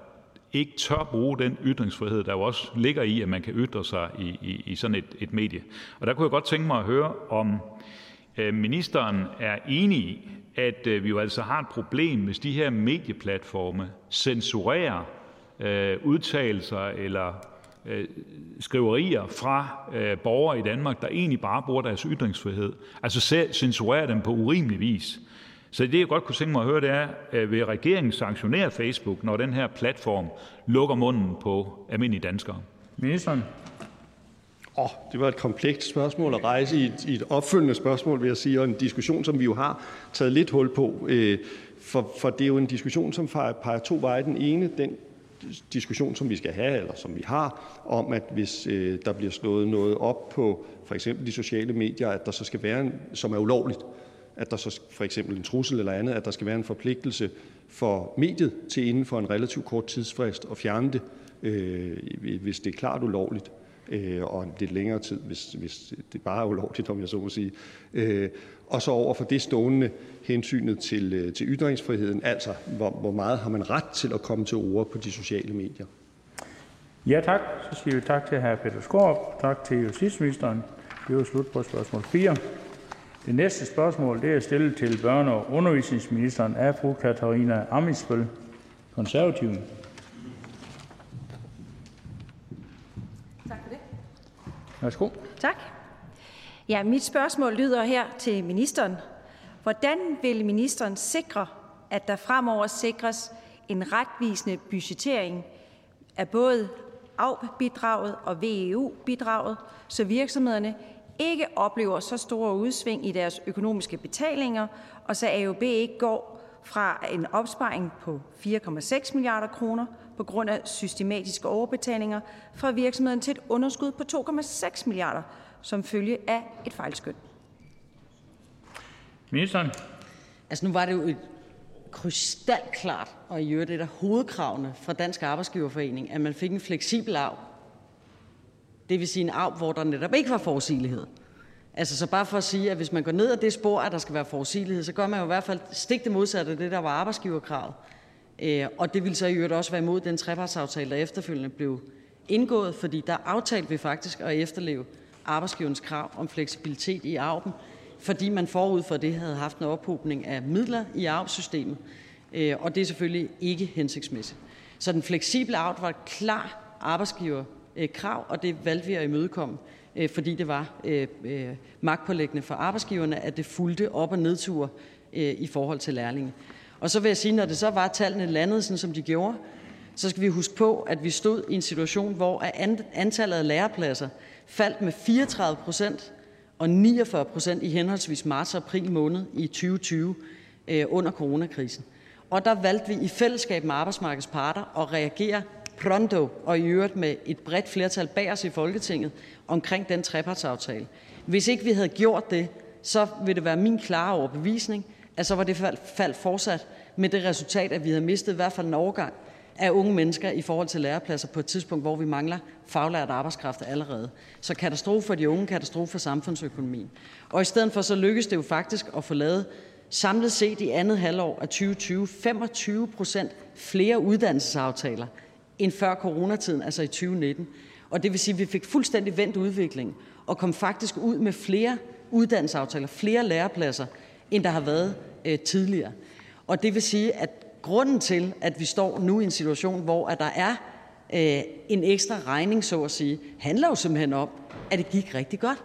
ikke tør bruge den ytringsfrihed, der jo også ligger i, at man kan ytre sig i, i, i sådan et, et medie. Og der kunne jeg godt tænke mig at høre, om øh, ministeren er enig i, at øh, vi jo altså har et problem, hvis de her medieplatforme censurerer øh, udtalelser eller øh, skriverier fra øh, borgere i Danmark, der egentlig bare bruger deres ytringsfrihed. Altså censurerer dem på urimelig vis. Så det, jeg godt kunne tænke mig at høre, det er, øh, vil regeringen sanktionere Facebook, når den her platform lukker munden på almindelige danskere? Ministeren. Oh, det var et komplekst spørgsmål at rejse i et, i et opfølgende spørgsmål, vil jeg sige, og en diskussion, som vi jo har taget lidt hul på. Øh, for, for det er jo en diskussion, som peger to veje. Den ene, den diskussion, som vi skal have, eller som vi har, om at hvis øh, der bliver slået noget op på for eksempel de sociale medier, at der så skal være en, som er ulovligt, at der så for eksempel en trussel eller andet, at der skal være en forpligtelse for mediet til inden for en relativt kort tidsfrist at fjerne det, øh, hvis det er klart ulovligt, øh, og en lidt længere tid, hvis, hvis det bare er ulovligt, om jeg så må sige. Øh, og så over for det stående hensynet til, øh, til ytringsfriheden, altså hvor, hvor meget har man ret til at komme til ord på de sociale medier. Ja tak. Så siger vi tak til hr. Peter Skorup, Tak til justitsministeren. Det var slut på spørgsmål 4. Det næste spørgsmål det er stillet til børne- og undervisningsministeren af fru Katarina Ammitzbøll. Konservative. Tak for det. Værsgo. Tak. Ja, mit spørgsmål lyder her til ministeren. Hvordan vil ministeren sikre, at der fremover sikres en retvisende budgettering af både AUB-bidraget og VEU-bidraget, så virksomhederne ikke oplever så store udsving i deres økonomiske betalinger, og så AUB ikke går fra en opsparing på 4,6 milliarder kroner på grund af systematiske overbetalinger fra virksomheden til et underskud på 2,6 milliarder som følge af et fejlskøn. Ministeren. Altså nu var det jo et krystalklart, og i øvrigt et af hovedkravene fra Dansk Arbejdsgiverforening, at man fik en fleksibel arv. Det vil sige en arv, hvor der netop ikke var forudsigelighed. Altså så bare for at sige, at hvis man går ned ad det spor, at der skal være forudsigelighed, så gør man jo i hvert fald stik det modsatte af det, der var arbejdsgiverkravet. Øh, og det ville så i øvrigt også være imod den trepartsaftale, der efterfølgende blev indgået, fordi der aftalte vi faktisk at efterleve arbejdsgiverens krav om fleksibilitet i arven, fordi man forud for det havde haft en ophobning af midler i arvsystemet, øh, og det er selvfølgelig ikke hensigtsmæssigt. Så den fleksible arv var et klar Øh, krav, og det valgte vi at imødekomme, øh, fordi det var øh, øh magtpålæggende for arbejdsgiverne, at det fulgte op- og nedture øh, i forhold til lærlinge. Og så vil jeg sige, når det så var, at tallene landede, sådan som de gjorde, så skal vi huske på, at vi stod i en situation, hvor antallet af lærepladser faldt med 34 procent og 49 procent i henholdsvis marts og april måned i 2020 øh, under coronakrisen. Og der valgte vi i fællesskab med arbejdsmarkedets parter at reagere pronto og i øvrigt med et bredt flertal bag os i Folketinget omkring den trepartsaftale. Hvis ikke vi havde gjort det, så vil det være min klare overbevisning, at så var det fald fortsat med det resultat, at vi havde mistet i hvert fald en overgang af unge mennesker i forhold til lærepladser på et tidspunkt, hvor vi mangler faglært arbejdskraft allerede. Så katastrofe for de unge, katastrofe for samfundsøkonomien. Og i stedet for så lykkedes det jo faktisk at få lavet samlet set i andet halvår af 2020 25 procent flere uddannelsesaftaler end før coronatiden, altså i 2019. Og det vil sige, at vi fik fuldstændig vendt udviklingen og kom faktisk ud med flere uddannelsesaftaler, flere lærepladser, end der har været øh, tidligere. Og det vil sige, at grunden til, at vi står nu i en situation, hvor at der er øh, en ekstra regning, så at sige, handler jo simpelthen om, at det gik rigtig godt.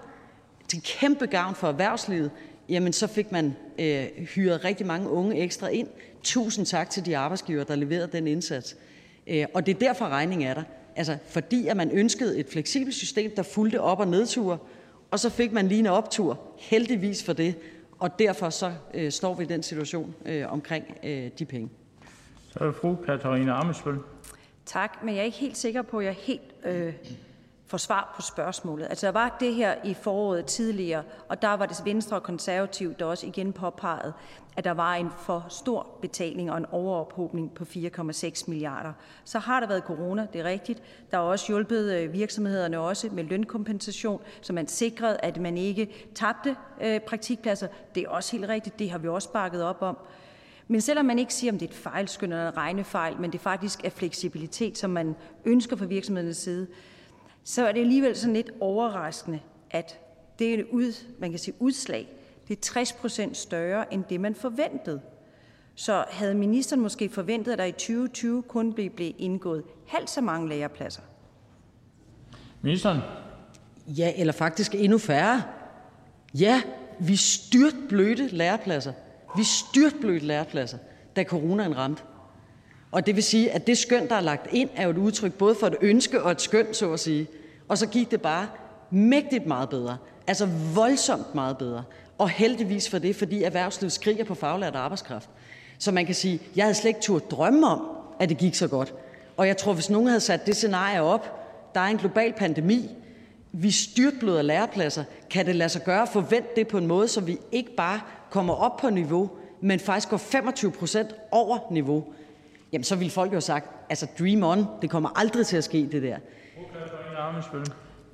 Til kæmpe gavn for erhvervslivet, jamen så fik man øh, hyret rigtig mange unge ekstra ind. Tusind tak til de arbejdsgiver, der leverede den indsats. Øh, og det er derfor regningen er der. Altså fordi at man ønskede et fleksibelt system, der fulgte op- og nedture, og så fik man lige en optur, heldigvis for det, og derfor så øh, står vi i den situation øh, omkring øh, de penge. Så er det fru Katarina Amesbøl. Tak, men jeg er ikke helt sikker på, at jeg helt øh, får svar på spørgsmålet. Altså, der var det her i foråret tidligere, og der var det Venstre og Konservativ, der også igen påpegede, at der var en for stor betaling og en overophobning på 4,6 milliarder. Så har der været corona, det er rigtigt. Der er også hjulpet øh, virksomhederne også med lønkompensation, så man sikrede, at man ikke tabte øh, praktikpladser. Det er også helt rigtigt, det har vi også bakket op om. Men selvom man ikke siger, om det er et fejlskynd eller en regnefejl, men det faktisk er fleksibilitet, som man ønsker fra virksomhedernes side, så er det alligevel sådan lidt overraskende, at det er ud, man kan sige udslag, det er 60 procent større end det, man forventede. Så havde ministeren måske forventet, at der i 2020 kun blev, blev indgået halvt så mange lærepladser? Ministeren? Ja, eller faktisk endnu færre. Ja, vi styrt blødte lærepladser. Vi styrtblødte lærepladser, da coronaen ramte. Og det vil sige, at det skøn, der er lagt ind, er jo et udtryk både for et ønske og et skøn, så at sige. Og så gik det bare mægtigt meget bedre. Altså voldsomt meget bedre. Og heldigvis for det, fordi erhvervslivet skriger på faglært arbejdskraft. Så man kan sige, jeg havde slet ikke turde drømme om, at det gik så godt. Og jeg tror, hvis nogen havde sat det scenarie op, der er en global pandemi, vi styrtbløder lærepladser, kan det lade sig gøre at forvente det på en måde, så vi ikke bare kommer op på niveau, men faktisk går 25 procent over niveau, jamen så ville folk jo have sagt, altså dream on, det kommer aldrig til at ske det der.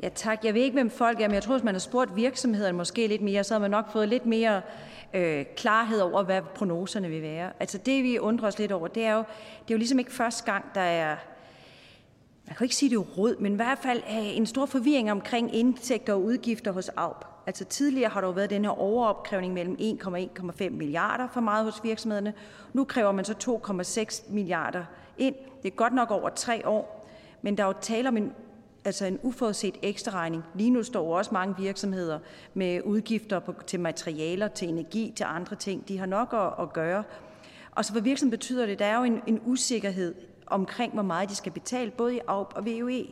Ja, tak. Jeg ved ikke, hvem folk er, men jeg tror, hvis man har spurgt virksomhederne måske lidt mere, så har man nok fået lidt mere øh, klarhed over, hvad prognoserne vil være. Altså det, vi undrer os lidt over, det er jo, det er jo ligesom ikke første gang, der er jeg kan ikke sige det råd, men i hvert fald øh, en stor forvirring omkring indtægter og udgifter hos AUP. Altså tidligere har der jo været den her overopkrævning mellem 1,1,5 milliarder for meget hos virksomhederne. Nu kræver man så 2,6 milliarder ind. Det er godt nok over tre år, men der er jo tale om en, altså en uforudset ekstra regning. Lige nu står også mange virksomheder med udgifter på, til materialer, til energi, til andre ting. De har nok at, at gøre. Og så for virksomheden betyder det, at der er jo en, en usikkerhed omkring, hvor meget de skal betale, både i AUP og VUE.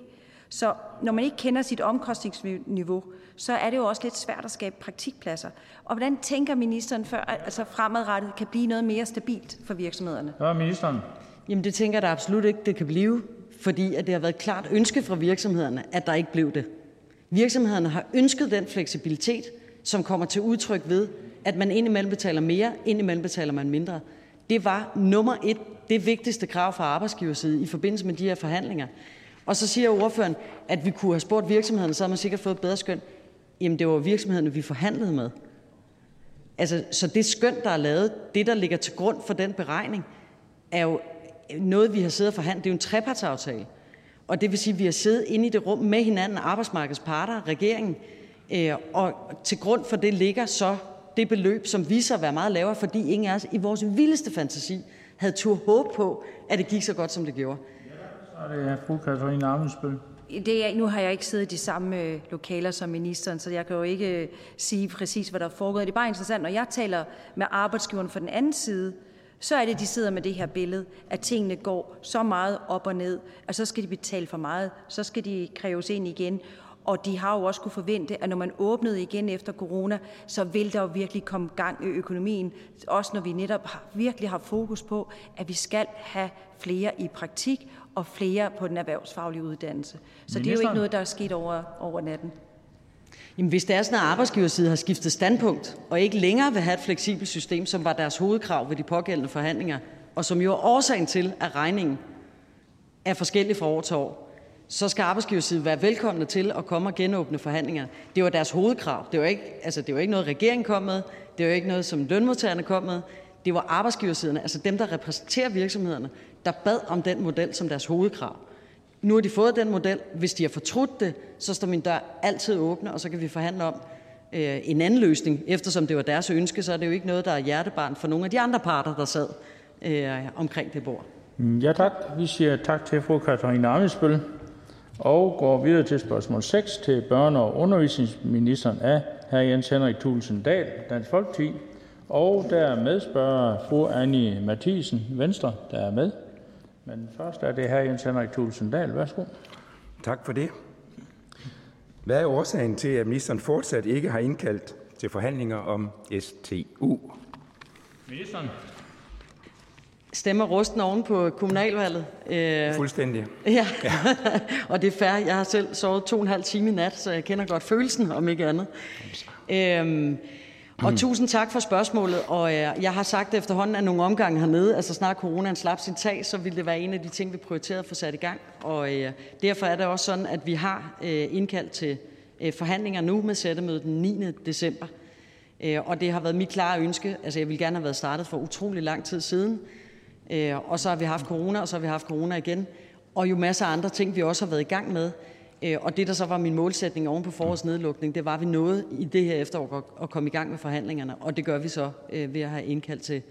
Så når man ikke kender sit omkostningsniveau, så er det jo også lidt svært at skabe praktikpladser. Og hvordan tænker ministeren før, altså fremadrettet kan blive noget mere stabilt for virksomhederne? Ja, ministeren. Jamen det tænker jeg da absolut ikke, det kan blive, fordi at det har været et klart ønske fra virksomhederne, at der ikke blev det. Virksomhederne har ønsket den fleksibilitet, som kommer til udtryk ved, at man indimellem betaler mere, indimellem betaler man mindre. Det var nummer et, det vigtigste krav fra arbejdsgiverside i forbindelse med de her forhandlinger. Og så siger ordføreren, at vi kunne have spurgt virksomhederne, så havde man sikkert fået et bedre skøn. Jamen, det var virksomhederne, vi forhandlede med. Altså, så det skøn, der er lavet, det, der ligger til grund for den beregning, er jo noget, vi har siddet og forhandlet. Det er jo en trepartsaftale. Og det vil sige, at vi har siddet inde i det rum med hinanden, arbejdsmarkedets parter, regeringen, øh, og til grund for det ligger så det beløb, som viser at være meget lavere, fordi ingen af os i vores vildeste fantasi havde tur håb på, at det gik så godt, som det gjorde. Ja, Så er det fru Katarina Amensbøl. Det er, nu har jeg ikke siddet i de samme øh, lokaler som ministeren, så jeg kan jo ikke øh, sige præcis, hvad der er foregået. Det er bare interessant, når jeg taler med arbejdsgiveren fra den anden side, så er det, de sidder med det her billede, at tingene går så meget op og ned, at så skal de betale for meget, så skal de kræves ind igen. Og de har jo også kunne forvente, at når man åbnede igen efter corona, så vil der jo virkelig komme gang i økonomien. Også når vi netop har, virkelig har fokus på, at vi skal have flere i praktik og flere på den erhvervsfaglige uddannelse. Så det er jo ikke noget, der er sket over, over natten. Jamen, hvis det er sådan, at arbejdsgiverside har skiftet standpunkt, og ikke længere vil have et fleksibelt system, som var deres hovedkrav ved de pågældende forhandlinger, og som jo er årsagen til, at regningen er forskellig fra år til år, så skal arbejdsgiverside være velkomne til at komme og genåbne forhandlinger. Det var deres hovedkrav. Det var ikke, altså, det var ikke noget, regeringen kom med. Det var ikke noget, som lønmodtagerne kom med. Det var arbejdsgiversiden, altså dem, der repræsenterer virksomhederne, der bad om den model som deres hovedkrav. Nu har de fået den model. Hvis de har fortrudt det, så står min dør altid åbne, og så kan vi forhandle om øh, en anden løsning. Eftersom det var deres ønske, så er det jo ikke noget, der er hjertebarn for nogle af de andre parter, der sad øh, omkring det bord. Mm, ja tak. Vi siger tak til fru Katarina Amitsbøl og går videre til spørgsmål 6 til børne- og undervisningsministeren af hr. Jens Henrik Thulsen Dahl, Dansk Folkeparti. Og der er medspørger fru Annie Mathisen, Venstre, der er med. Men først er det hr. Jens Henrik Thulesen Dahl. Værsgo. Tak for det. Hvad er årsagen til, at ministeren fortsat ikke har indkaldt til forhandlinger om STU? Ministeren. Stemmer rusten oven på kommunalvalget. Øh, Fuldstændig. Ja, (laughs) og det er fair. Jeg har selv sovet to og en halv time i nat, så jeg kender godt følelsen, om ikke andet. Øhm, og tusind tak for spørgsmålet. Og øh, jeg har sagt efterhånden, at nogle omgange hernede, altså snart coronaen slap sin tag, så ville det være en af de ting, vi prioriterede at få sat i gang. Og øh, derfor er det også sådan, at vi har øh, indkaldt til øh, forhandlinger nu med sættemødet den 9. december. Øh, og det har været mit klare ønske. Altså jeg ville gerne have været startet for utrolig lang tid siden. Øh, og så har vi haft corona, og så har vi haft corona igen. Og jo masser af andre ting, vi også har været i gang med. Øh, og det, der så var min målsætning oven på forårets nedlukning, det var, at vi nåede i det her efterår at komme i gang med forhandlingerne. Og det gør vi så øh, ved at have indkaldt til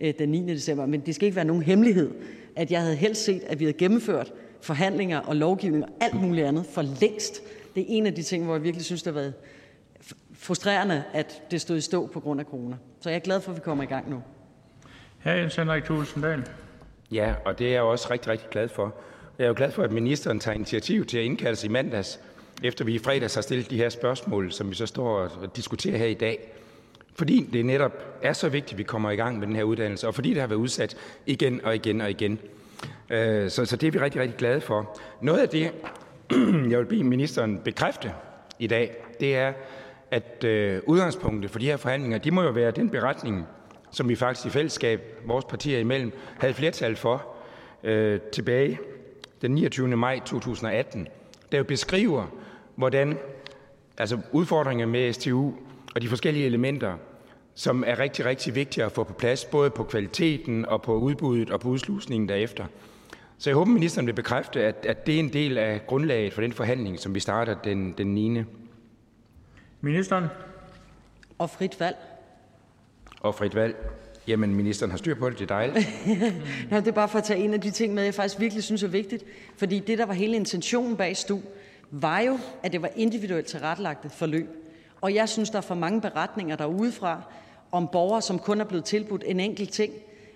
øh, den 9. december. Men det skal ikke være nogen hemmelighed, at jeg havde helst set, at vi havde gennemført forhandlinger og lovgivning og alt muligt andet for længst. Det er en af de ting, hvor jeg virkelig synes, det har været frustrerende, at det stod i stå på grund af corona. Så jeg er glad for, at vi kommer i gang nu. Hr. Jens Henrik Thulesen Dahl. Ja, og det er jeg også rigtig, rigtig glad for. Jeg er jo glad for, at ministeren tager initiativ til at indkalde sig i mandags, efter vi i fredags har stillet de her spørgsmål, som vi så står og diskuterer her i dag. Fordi det netop er så vigtigt, at vi kommer i gang med den her uddannelse, og fordi det har været udsat igen og igen og igen. Øh, så, så det er vi rigtig, rigtig glade for. Noget af det, (clears throat) jeg vil bede ministeren bekræfte i dag, det er, at øh, udgangspunktet for de her forhandlinger, de må jo være den beretning, som vi faktisk i fællesskab, vores partier imellem, havde flertal for øh, tilbage den 29. maj 2018, der jo beskriver, hvordan altså udfordringer med STU og de forskellige elementer, som er rigtig, rigtig vigtige at få på plads, både på kvaliteten og på udbuddet og på udslusningen derefter. Så jeg håber, ministeren vil bekræfte, at, at det er en del af grundlaget for den forhandling, som vi starter den, den 9. Ministeren. Og frit valg. Og frit valg. Jamen, ministeren har styr på det, det er dejligt. (laughs) Nå, det er bare for at tage en af de ting med, jeg faktisk virkelig synes er vigtigt. Fordi det, der var hele intentionen bag STU, var jo, at det var individuelt tilrettelagte forløb. Og jeg synes, der er for mange beretninger derudefra om borgere, som kun er blevet tilbudt en enkelt ting,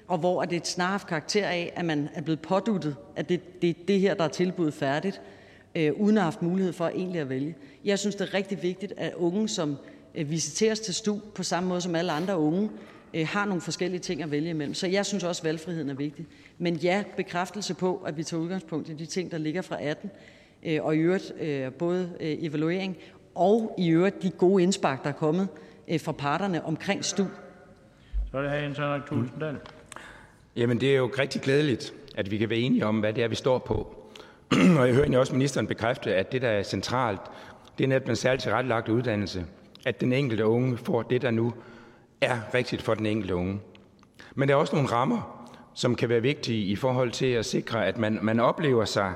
og hvor det snarere haft karakter af, at man er blevet påduttet, at det, det, det her, der er tilbudt færdigt, øh, uden at have haft mulighed for egentlig at vælge. Jeg synes, det er rigtig vigtigt, at unge, som øh, visiteres til STU på samme måde som alle andre unge, har nogle forskellige ting at vælge imellem. Så jeg synes også, at valgfriheden er vigtig. Men ja, bekræftelse på, at vi tager udgangspunkt i de ting, der ligger fra 18, øh, og i øvrigt øh, både øh, evaluering og i øvrigt de gode indspark, der er kommet øh, fra parterne omkring STU. Så er det her Jens Henrik Tulsendal. Mm. Jamen, det er jo rigtig glædeligt, at vi kan være enige om, hvad det er, vi står på. (clears throat) og jeg hører også ministeren bekræfte, at det, der er centralt, det er netop den særligt tilrettelagte uddannelse. At den enkelte unge får det, der nu er rigtigt for den enkelte unge. Men der er også nogle rammer, som kan være vigtige i forhold til at sikre, at man, man oplever sig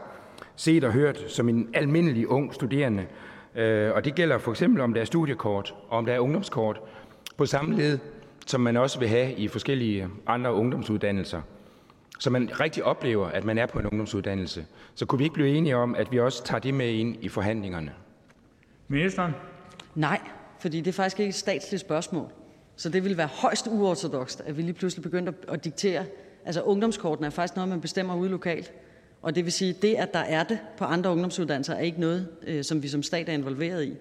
set og hørt som en almindelig ung studerende. Øh, og det gælder for eksempel, om der er studiekort, og om der er ungdomskort, på samme led, som man også vil have i forskellige andre ungdomsuddannelser. Så man rigtig oplever, at man er på en ungdomsuddannelse. Så kunne vi ikke blive enige om, at vi også tager det med ind i forhandlingerne? Ministeren? Nej, fordi det er faktisk ikke et statsligt spørgsmål. Så det vil være højst uortodokst, at vi lige pludselig begynder at diktere. Altså ungdomskortene er faktisk noget, man bestemmer ude lokalt. Og det vil sige, at det, at der er det på andre ungdomsuddannelser, er ikke noget, øh, som vi som stat er involveret i.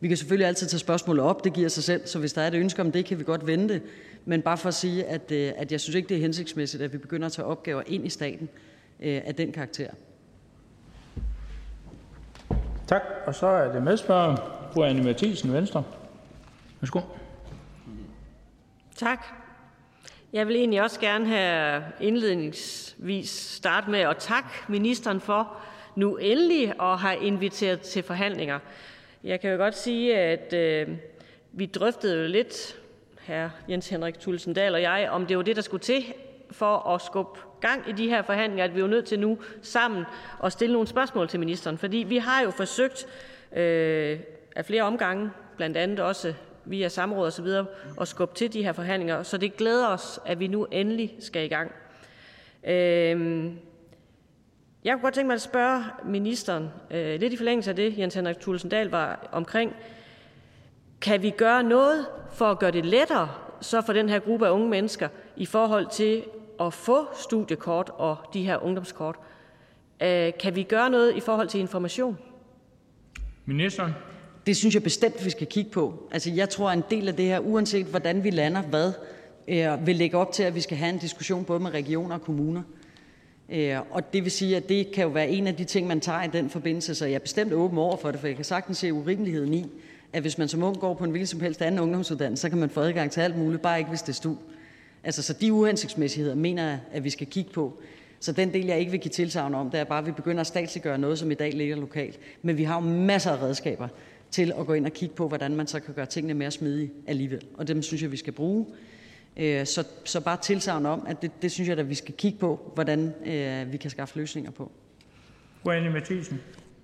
Vi kan selvfølgelig altid tage spørgsmålet op, det giver sig selv, så hvis der er et ønske om det, kan vi godt vende det. Men bare for at sige, at, øh, at jeg synes ikke, det er hensigtsmæssigt, at vi begynder at tage opgaver ind i staten øh, af den karakter. Tak, og så er det medspørger, fru Anne Mathisen, Venstre. Værsgo. Tak. Jeg vil egentlig også gerne have indledningsvis starte med at takke ministeren for nu endelig at have inviteret til forhandlinger. Jeg kan jo godt sige, at øh, vi drøftede jo lidt, her Jens Henrik Tulsendal og jeg, om det var det, der skulle til for at skubbe gang i de her forhandlinger, at vi er nødt til nu sammen at stille nogle spørgsmål til ministeren. Fordi vi har jo forsøgt øh, af flere omgange, blandt andet også via samråd og så videre, at skubbe til de her forhandlinger. Så det glæder os, at vi nu endelig skal i gang. Øh, jeg kunne godt tænke mig at spørge ministeren, øh, lidt i forlængelse af det, Jens Henrik Tulsendal var omkring. Kan vi gøre noget for at gøre det lettere så for den her gruppe af unge mennesker i forhold til at få studiekort og de her ungdomskort? Øh, kan vi gøre noget i forhold til information? Ministeren. Det synes jeg bestemt, vi skal kigge på. Altså, jeg tror, at en del af det her, uanset hvordan vi lander hvad, øh, vil lægge op til, at vi skal have en diskussion både med regioner og kommuner. Øh, og det vil sige, at det kan jo være en af de ting, man tager i den forbindelse, så jeg er bestemt åben over for det, for jeg kan sagtens se urimeligheden i, at hvis man som ung går på en hvilken som helst anden ungdomsuddannelse, så kan man få adgang til alt muligt, bare ikke hvis det er stu. Altså, så de uhensigtsmæssigheder mener jeg, at vi skal kigge på. Så den del, jeg ikke vil give tilsavn om, det er bare, at vi begynder at statsliggøre noget, som i dag ligger lokalt. Men vi har jo masser af redskaber til at gå ind og kigge på, hvordan man så kan gøre tingene mere smidige alligevel. Og dem synes jeg, vi skal bruge. Øh, så, så bare tilsavn om, at det, det synes jeg, at vi skal kigge på, hvordan øh, vi kan skaffe løsninger på. Anne Mathisen.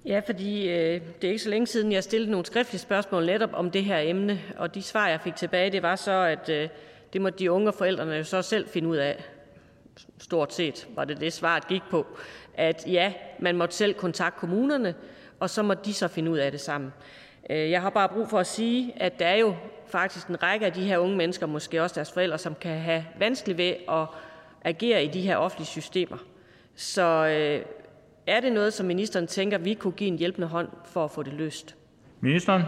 Ja, fordi øh, det er ikke så længe siden, jeg stillede nogle skriftlige spørgsmål netop om det her emne, og de svar, jeg fik tilbage, det var så, at øh, det må de unge og forældrene jo så selv finde ud af. Stort set var det det, svaret gik på. At ja, man måtte selv kontakte kommunerne, og så må de så finde ud af det sammen. Øh, jeg har bare brug for at sige, at der er jo faktisk en række af de her unge mennesker, måske også deres forældre, som kan have vanskeligt ved at agere i de her offentlige systemer. Så øh, er det noget, som ministeren tænker, vi kunne give en hjælpende hånd for at få det løst? Ministeren.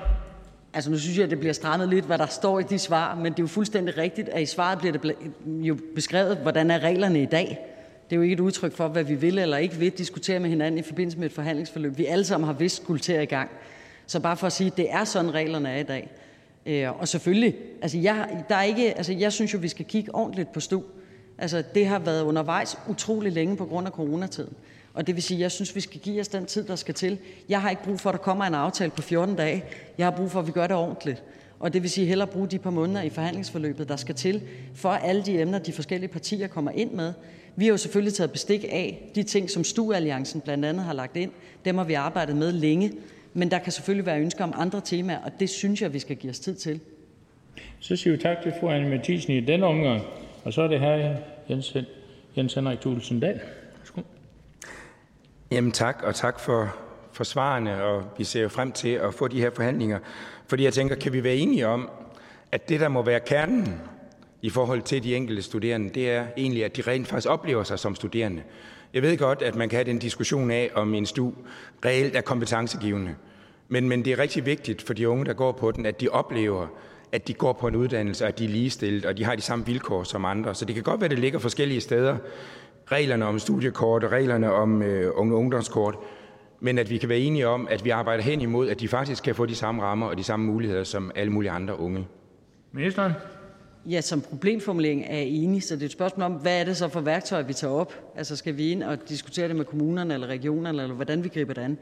Altså nu synes jeg, at det bliver strammet lidt, hvad der står i de svar, men det er jo fuldstændig rigtigt, at i svaret bliver det jo beskrevet, hvordan er reglerne i dag. Det er jo ikke et udtryk for, hvad vi vil eller ikke vil diskutere med hinanden i forbindelse med et forhandlingsforløb. Vi alle sammen har vist skulle til i gang. Så bare for at sige, at det er sådan, reglerne er i dag. Øh, og selvfølgelig, altså jeg, der er ikke, altså jeg synes jo, vi skal kigge ordentligt på stu. Altså det har været undervejs utrolig længe på grund af coronatiden. Og det vil sige, jeg synes, vi skal give os den tid, der skal til. Jeg har ikke brug for, at der kommer en aftale på 14 dage. Jeg har brug for, at vi gør det ordentligt. Og det vil sige hellere bruge de par måneder i forhandlingsforløbet, der skal til, for alle de emner, de forskellige partier kommer ind med, Vi har jo selvfølgelig taget bestik af de ting, som STU-alliancen blandt andet har lagt ind. Dem har vi arbejdet med længe, men der kan selvfølgelig være ønsker om andre temaer, og det synes jeg, vi skal give os tid til. Så siger vi tak til fru Anne Mathisen i denne omgang. Og så er det her Jens, Jens Henrik Thulesen Dahl. Jamen tak, og tak for, for svarene, og vi ser jo frem til at få de her forhandlinger. Fordi jeg tænker, kan vi være enige om, at det, der må være kernen i forhold til de enkelte studerende, det er egentlig, at de rent faktisk oplever sig som studerende. Jeg ved godt, at man kan have den diskussion af, om en stu reelt er kompetencegivende. Men, men det er rigtig vigtigt for de unge, der går på den, at de oplever, at de går på en uddannelse, at de er ligestillet, og de har de samme vilkår som andre. Så det kan godt være, at det ligger forskellige steder. Reglerne om studiekort og reglerne om øh, unge ungdomskort. Men at vi kan være enige om, at vi arbejder hen imod, at de faktisk kan få de samme rammer og de samme muligheder som alle mulige andre unge. Ministeren? Ja, som problemformulering er jeg enig, så det er et spørgsmål om, hvad er det så for værktøjer, vi tager op? Altså skal vi ind og diskutere det med kommunerne eller regionerne, eller hvordan vi griber det an?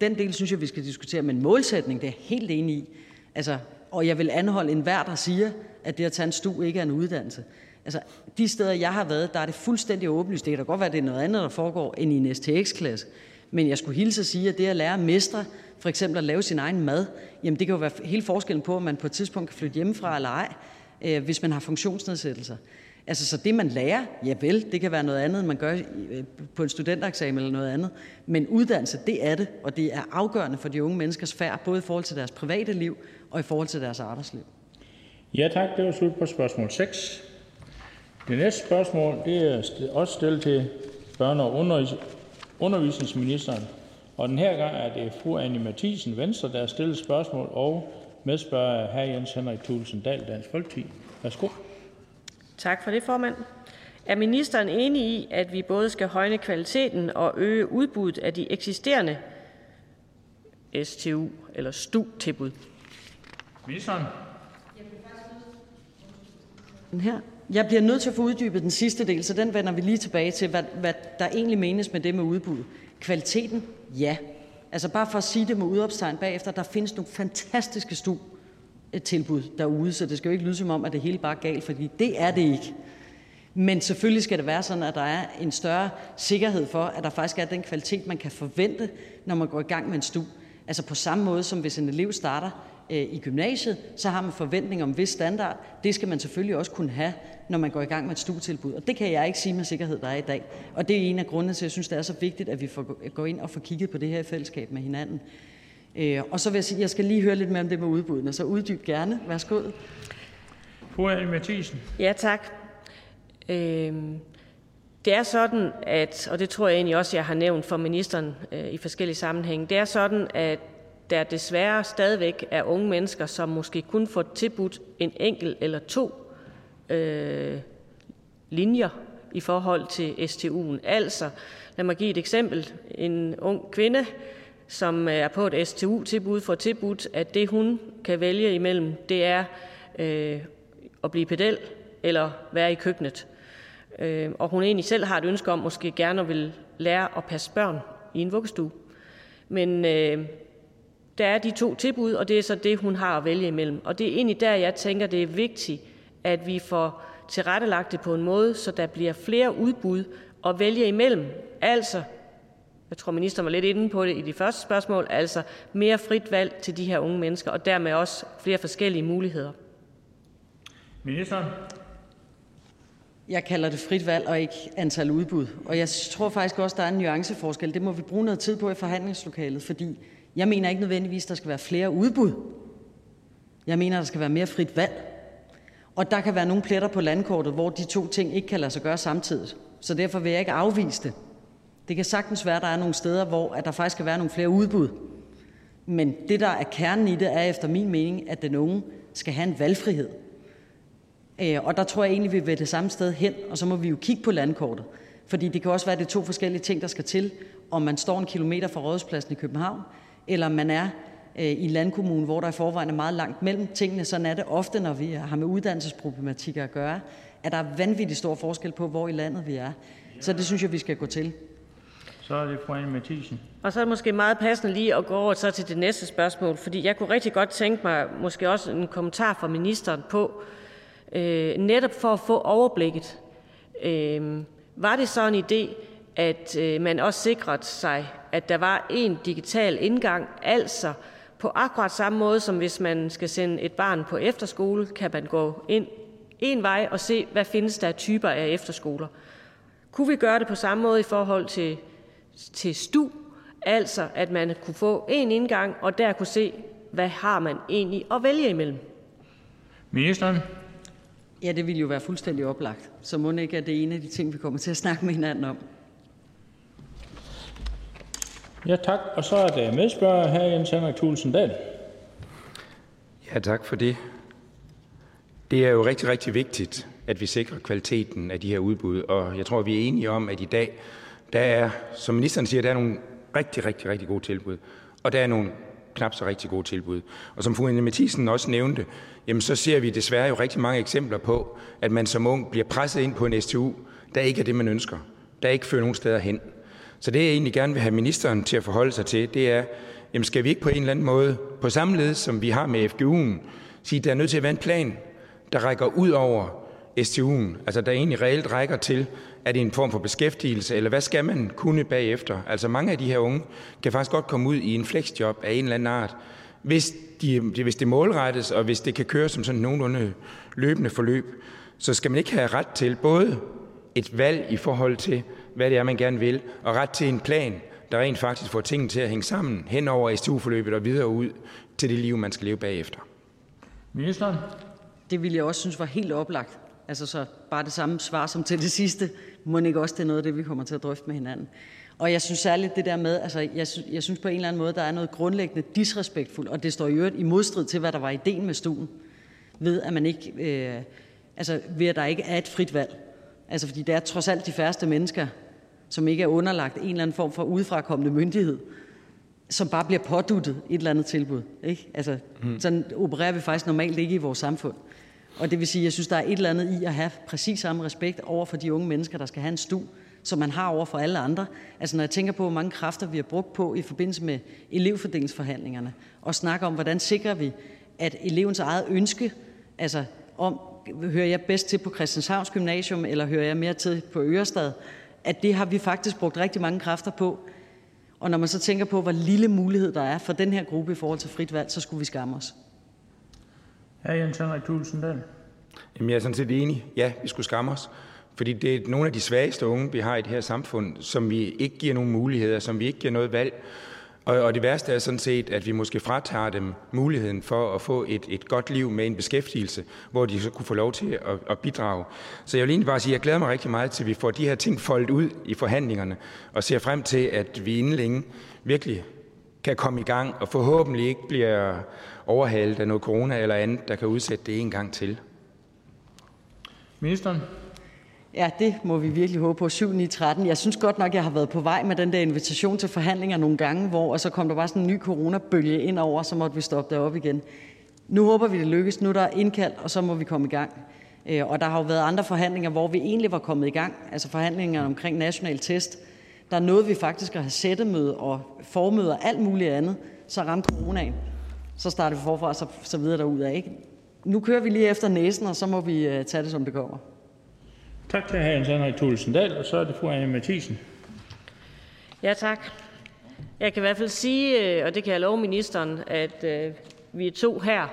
Den del synes jeg, vi skal diskutere, men målsætning, det er jeg helt enig i. Altså, og jeg vil anholde enhver, der siger, at det at tage en stu ikke er en uddannelse. Altså, de steder, jeg har været, der er det fuldstændig åbenlyst. Det kan da godt være, at det er noget andet, der foregår end i en STX-klasse. Men jeg skulle hilse at sige, at det at lære at mestre, for eksempel at lave sin egen mad, jamen det kan jo være hele forskellen på, om man på et tidspunkt kan flytte hjemmefra eller ej, øh, hvis man har funktionsnedsættelser. Altså, så det, man lærer, ja vel, det kan være noget andet, end man gør øh, på en studentereksamen eller noget andet. Men uddannelse, det er det, og det er afgørende for de unge menneskers færd, både i forhold til deres private liv og i forhold til deres arbejdsliv. Ja tak, det var slut på spørgsmål 6. Det næste spørgsmål det er også stillet til børne- og undervisningsministeren. Og den her gang er det fru Anne Mathisen, Venstre, der har stillet spørgsmål, og medspørger hr. Jens Henrik Thulesen Dahl, Dansk Folkeparti. Værsgo. Tak for det, formand. Er ministeren enig i, at vi både skal højne kvaliteten og øge udbuddet af de eksisterende STU- eller STU-tilbud? Ministeren? Her. Jeg bliver nødt til at få uddybet den sidste del, så den vender vi lige tilbage til, hvad, hvad der egentlig menes med det med udbud. Kvaliteten? Ja. Altså bare for at sige det med udopstegn bagefter, der findes nogle fantastiske stu eh, tilbud derude, så det skal jo ikke lyde som om, at det hele bare er galt, fordi det er det ikke. Men selvfølgelig skal det være sådan, at der er en større sikkerhed for, at der faktisk er den kvalitet, man kan forvente, når man går i gang med en stu. Altså på samme måde som hvis en elev starter i gymnasiet, så har man forventning om vis standard. Det skal man selvfølgelig også kunne have, når man går i gang med et studitilbud. Og det kan jeg ikke sige med sikkerhed, der er i dag. Og det er en af grundene til, at jeg synes, det er så vigtigt, at vi får, går ind og får kigget på det her i fællesskab med hinanden. Øh, og så vil jeg sige, jeg skal lige høre lidt mere om det med udbuddene, så uddyb gerne. Værsgo. Fru Anne Mathisen. Ja, tak. Øhm, det er sådan, at, og det tror jeg egentlig også, jeg har nævnt for ministeren øh, i forskellige sammenhænge, det er sådan, at der desværre stadigvæk er unge mennesker, som måske kun får tilbudt en enkelt eller to øh, linjer i forhold til STU'en. Altså, lad mig give et eksempel. En ung kvinde, som øh, er på et STU-tilbud, får tilbudt, at det hun kan vælge imellem, det er øh, at blive pedel eller være i køkkenet. Øh, og hun egentlig selv har et ønske om måske gerne at vil lære at passe børn i en vuggestue. Men øh, der er de to tilbud, og det er så det, hun har at vælge imellem. Og det er egentlig der, jeg tænker, det er vigtigt, at vi får tilrettelagt det på en måde, så der bliver flere udbud at vælge imellem. Altså, jeg tror, ministeren var lidt inde på det i de første spørgsmål, altså mere frit valg til de her unge mennesker, og dermed også flere forskellige muligheder. Ministeren? Jeg kalder det frit valg og ikke antal udbud. Og jeg tror faktisk også, der er en nuanceforskel. Det må vi bruge noget tid på i forhandlingslokalet, fordi jeg mener ikke nødvendigvis, at der skal være flere udbud. Jeg mener, at der skal være mere frit valg. Og der kan være nogle pletter på landkortet, hvor de to ting ikke kan lade sig gøre samtidig. Så derfor vil jeg ikke afvise det. Det kan sagtens være, at der er nogle steder, hvor at der faktisk skal være nogle flere udbud. Men det, der er kernen i det, er efter min mening, at den unge skal have en valgfrihed. Øh, og der tror jeg egentlig, vi vil det samme sted hen, og så må vi jo kigge på landkortet. Fordi det kan også være, at det er to forskellige ting, der skal til, om man står en kilometer fra Rådhuspladsen i København, eller man er øh, i en landkommune, hvor der i forvejen er meget langt mellem tingene. Sådan er det ofte, når vi har med uddannelsesproblematikker at gøre, at der er vanvittigt stor forskel på, hvor i landet vi er. Så det synes jeg, vi skal gå til. Så er det fru Anne Mathisen. Og så er det måske meget passende lige at gå over så til det næste spørgsmål, fordi jeg kunne rigtig godt tænke mig måske også en kommentar fra ministeren på, øh, netop for at få overblikket. Øh, var det så en idé, at øh, man også sikrede sig, at der var en digital indgang, altså på akkurat samme måde, som hvis man skal sende et barn på efterskole, kan man gå ind en vej og se, hvad findes der af typer af efterskoler. Kunne vi gøre det på samme måde i forhold til, til STU, altså at man kunne få en indgang, og der kunne se, hvad har man egentlig at vælge imellem? Ministeren? Ja, det ville jo være fuldstændig oplagt. Så må ikke, at det er en af de ting, vi kommer til at snakke med hinanden om. Ja, tak. Og så er det medspørger her, Jens Henrik Thulesen Dahl. Ja, tak for det. Det er jo rigtig, rigtig vigtigt, at vi sikrer kvaliteten af de her udbud, og jeg tror, vi er enige om, at i dag, der er, som ministeren siger, der er nogle rigtig, rigtig, rigtig gode tilbud, og der er nogle knap så rigtig gode tilbud. Og som fru Anne Mathisen også nævnte, jamen så ser vi desværre jo rigtig mange eksempler på, at man som ung bliver presset ind på en STU, der ikke er det, man ønsker, der ikke fører nogen steder hen. Så det, jeg egentlig gerne vil have ministeren til at forholde sig til, det er, jamen skal vi ikke på en eller anden måde, på samme led som vi har med FGU'en, sige, at der er nødt til at være en plan, der rækker ud over STU'en, altså der egentlig reelt rækker til, er det en form for beskæftigelse, eller hvad skal man kunne bagefter? Altså mange af de her unge kan faktisk godt komme ud i en flexjob af en eller anden art, hvis, de, hvis det målrettes, og hvis det kan køre som sådan nogenlunde løbende forløb, så skal man ikke have ret til både et valg i forhold til, hvad det er, man gerne vil, og ret til en plan, der rent faktisk får tingene til at hænge sammen hen over STU-forløbet og videre ud til det liv, man skal leve bagefter. Ministeren? Det ville jeg også synes var helt oplagt. Altså så bare det samme svar som til det sidste. Må ikke også det er noget af det, vi kommer til at drøfte med hinanden. Og jeg synes særligt det der med, altså jeg, synes, jeg synes på en eller anden måde, der er noget grundlæggende disrespektfuldt, og det står i øvrigt i modstrid til, hvad der var ideen med stuen, ved at man ikke, øh, altså ved at der ikke er et frit valg. Altså fordi det er trods alt de færreste mennesker, som ikke er underlagt en eller anden form for udefrakommende myndighed, som bare bliver påduttet et eller andet tilbud. Ikke? Altså, mm. Sådan opererer vi faktisk normalt ikke i vores samfund. Og det vil sige, at jeg synes, der er et eller andet i at have præcis samme respekt over for de unge mennesker, der skal have en stu, som man har over for alle andre. Altså når jeg tænker på, hvor mange kræfter vi har brugt på i forbindelse med elevfordelingsforhandlingerne, og snakker om, hvordan sikrer vi, at elevens eget ønske, altså om, hører jeg bedst til på Christianshavns Gymnasium, eller hører jeg mere til på Ørestad, at det har vi faktisk brugt rigtig mange kræfter på. Og når man så tænker på, hvor lille mulighed der er for den her gruppe i forhold til frit valg, så skulle vi skamme os. Hr. Jens Henrik Thulesen Dahl. Jamen, jeg er sådan set enig. Ja, vi skulle skamme os. Fordi det er nogle af de svageste unge, vi har i det her samfund, som vi ikke giver nogen muligheder, som vi ikke giver noget valg. Og, og det værste er sådan set, at vi måske fratager dem muligheden for at få et, et godt liv med en beskæftigelse, hvor de så kunne få lov til at, at bidrage. Så jeg vil egentlig bare sige, at jeg glæder mig rigtig meget til, at vi får de her ting foldet ud i forhandlingerne, og ser frem til, at vi inden længe virkelig kan komme i gang, og forhåbentlig ikke bliver overhalet af noget corona eller andet, der kan udsætte det en gang til. Ministeren? Ja, det må vi virkelig håbe på. 7 9 13. Jeg synes godt nok, jeg har været på vej med den der invitation til forhandlinger nogle gange, hvor og så kom der bare sådan en ny coronabølge ind over, så måtte vi stoppe det op igen. Nu håber vi, det lykkes. Nu er der indkaldt, og så må vi komme i gang. Øh, og der har jo været andre forhandlinger, hvor vi egentlig var kommet i gang. Altså forhandlinger omkring national test. Der nåede vi faktisk at have sættemøde og formøder og alt muligt andet. Så ramte coronaen. Så startede vi forfra, så, så videre derudad. Ikke? Nu kører vi lige efter næsen, og så må vi øh, tage det, som det kommer. Tak til hr. Jens Henrik Thulesen Dahl, og så er det fru Anne Mathisen. Ja, tak. Jeg kan i hvert fald sige, øh, og det kan jeg love ministeren, at øh, vi er to her,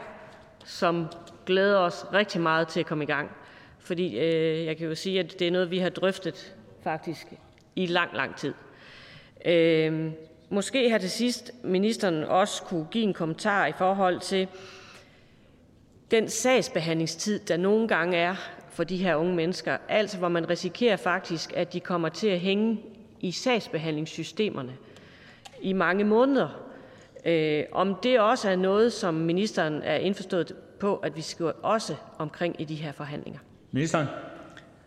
som glæder os rigtig meget til at komme i gang. Fordi øh, jeg kan jo sige, at det er noget, vi har drøftet faktisk i lang, lang tid. Øh, måske her til sidst ministeren også kunne give en kommentar i forhold til den sagsbehandlingstid, der nogle gange er for de her unge mennesker. Altså hvor man risikerer faktisk, at de kommer til at hænge i sagsbehandlingssystemerne i mange måneder. Øh, om det også er noget, som ministeren er indforstået på, at vi skal også omkring i de her forhandlinger. Ministeren?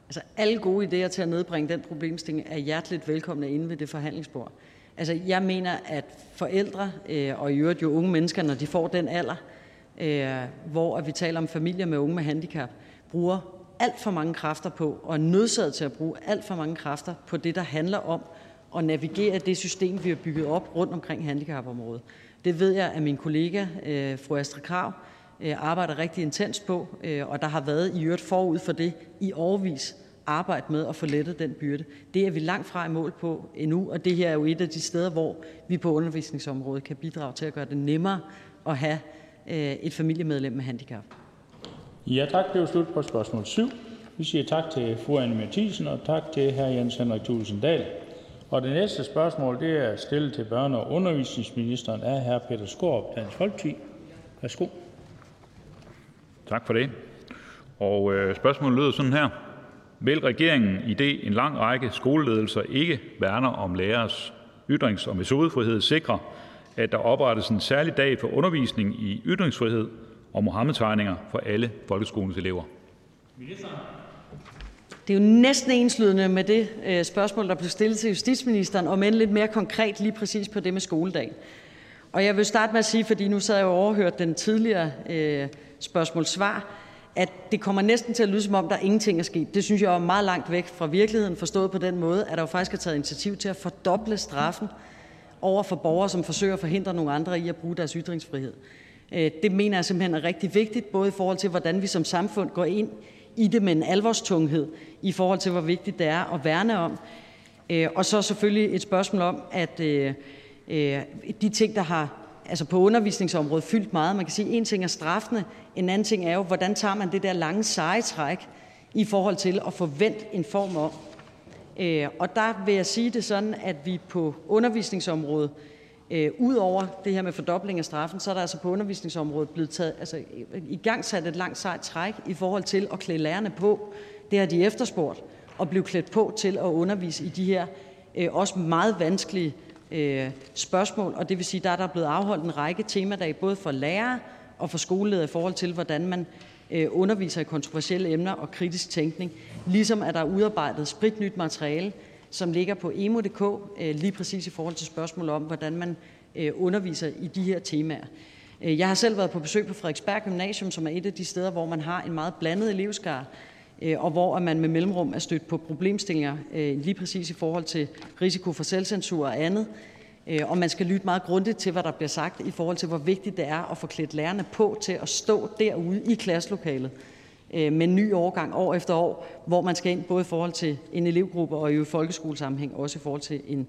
Altså alle gode idéer til at nedbringe den problemstilling er hjerteligt velkomne inde ved det forhandlingsbord. Altså jeg mener, at forældre øh, og i øvrigt jo unge mennesker, når de får den alder, øh, hvor vi taler om familier med unge med handicap, bruger alt for mange kræfter på og er nødsaget til at bruge alt for mange kræfter på det, der handler om at navigere det system, vi har bygget op rundt omkring handicapområdet. Det ved jeg, at min kollega, øh, fru Astrid Krav, øh, arbejder rigtig intens på, øh, og der har været i øvrigt forud for det i årvis arbejde med at få lettet den byrde. Det er vi langt fra i mål på endnu, og det her er jo et af de steder, hvor vi på undervisningsområdet kan bidrage til at gøre det nemmere at have et familiemedlem med handicap. Ja, tak. Det var slut på spørgsmål 7. Vi siger tak til fru Anne Mathisen og tak til hr. Jens Henrik Thulesen Dahl. Og det næste spørgsmål det er stillet til børne- og undervisningsministeren af hr. Peter Skaarup, Dansk Folkeparti. Værsgo. Tak for det. Og øh, spørgsmålet lyder sådan her. Vil regeringen, i det en lang række skoleledelser ikke værner om lærers ytrings- og metodefrihed, sikre, at der oprettes en særlig dag for undervisning i ytringsfrihed og Mohammed-tegninger for alle folkeskolens elever? Det er jo næsten enslydende med det øh, spørgsmål, der blev stillet til justitsministeren, og men lidt mere konkret lige præcis på det med skoledagen. Og jeg vil starte med at sige, fordi nu sad jeg og overhørt den tidligere øh, spørgsmål-svar, at det kommer næsten til at lyde som om, der ingenting er sket. Det synes jeg er meget langt væk fra virkeligheden, forstået på den måde, at der jo faktisk er taget initiativ til at fordoble straffen over for borgere, som forsøger at forhindre nogle andre i at bruge deres ytringsfrihed. Øh, det mener jeg simpelthen er rigtig vigtigt, både i forhold til, hvordan vi som samfund går ind i det med en alvorstunghed, i forhold til, hvor vigtigt det er at værne om. Øh, og så selvfølgelig et spørgsmål om, at øh, de ting, der har altså på undervisningsområdet fyldt meget. Man kan sige, at en ting er straffene, en anden ting er jo, hvordan tager man det der lange seje træk i forhold til at forvente en form om. Og der vil jeg sige det sådan, at vi på undervisningsområdet Øh, Udover det her med fordobling af straffen, så er der altså på undervisningsområdet blevet taget, altså, øh, i gang sat et langt sejt træk i forhold til at klæde lærerne på. Det har de efterspurgt, at blive klædt på til at undervise i de her øh, også meget vanskelige øh, spørgsmål. Og det vil sige, der er blevet afholdt en række temadage, både for lærere og for skoleledere i forhold til, hvordan man underviser i kontroversielle emner og kritisk tænkning. Ligesom at der er udarbejdet spritnyt materiale, som ligger på emo.dk, øh, lige præcis i forhold til spørgsmål om, hvordan man øh, underviser i de her temaer. Øh, jeg har selv været på besøg på Frederiksberg Gymnasium, som er et af de steder, hvor man har en meget blandet elevskare, og hvor man med mellemrum er stødt på problemstillinger lige præcis i forhold til risiko for selvcensur og andet. Og man skal lytte meget grundigt til, hvad der bliver sagt i forhold til, hvor vigtigt det er at få klædt lærerne på til at stå derude i klasselokalet Øh, med en ny årgang år efter år, hvor man skal ind både i forhold til en elevgruppe og i folkeskolesammenhæng også i forhold til en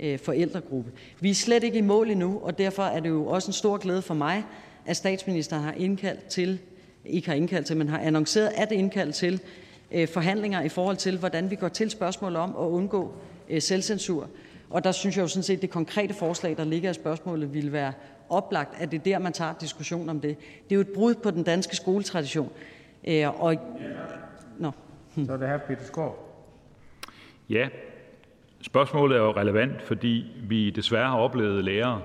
øh, forældregruppe. Vi er slet ikke i mål endnu, og derfor er det jo også en stor glæde for mig, at statsministeren har indkaldt til, ikke har indkaldt til, men har annonceret at indkalde til øh, forhandlinger i forhold til, hvordan vi går til spørgsmål om at undgå selvcensur. Og der synes jeg jo sådan set, det konkrete forslag, der ligger i spørgsmålet, ville være oplagt, at det er der, man tager diskussion om det. Det er jo et brud på den danske skoletradition. Øh, og... Nå. Så er det her Peter Skov. Ja, spørgsmålet er jo relevant, fordi vi desværre har oplevet lærere,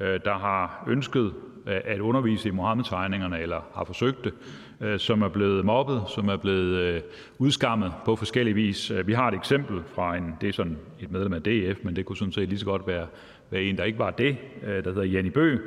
øh, der har ønsket øh, at undervise i Mohammed-tegningerne, eller har forsøgt det, som er blevet mobbet, som er blevet udskammet på forskellige vis. Vi har et eksempel fra en, det er sådan et medlem af DF, men det kunne sådan set lige så godt være, være en, der ikke var det, der hedder Janni Bø,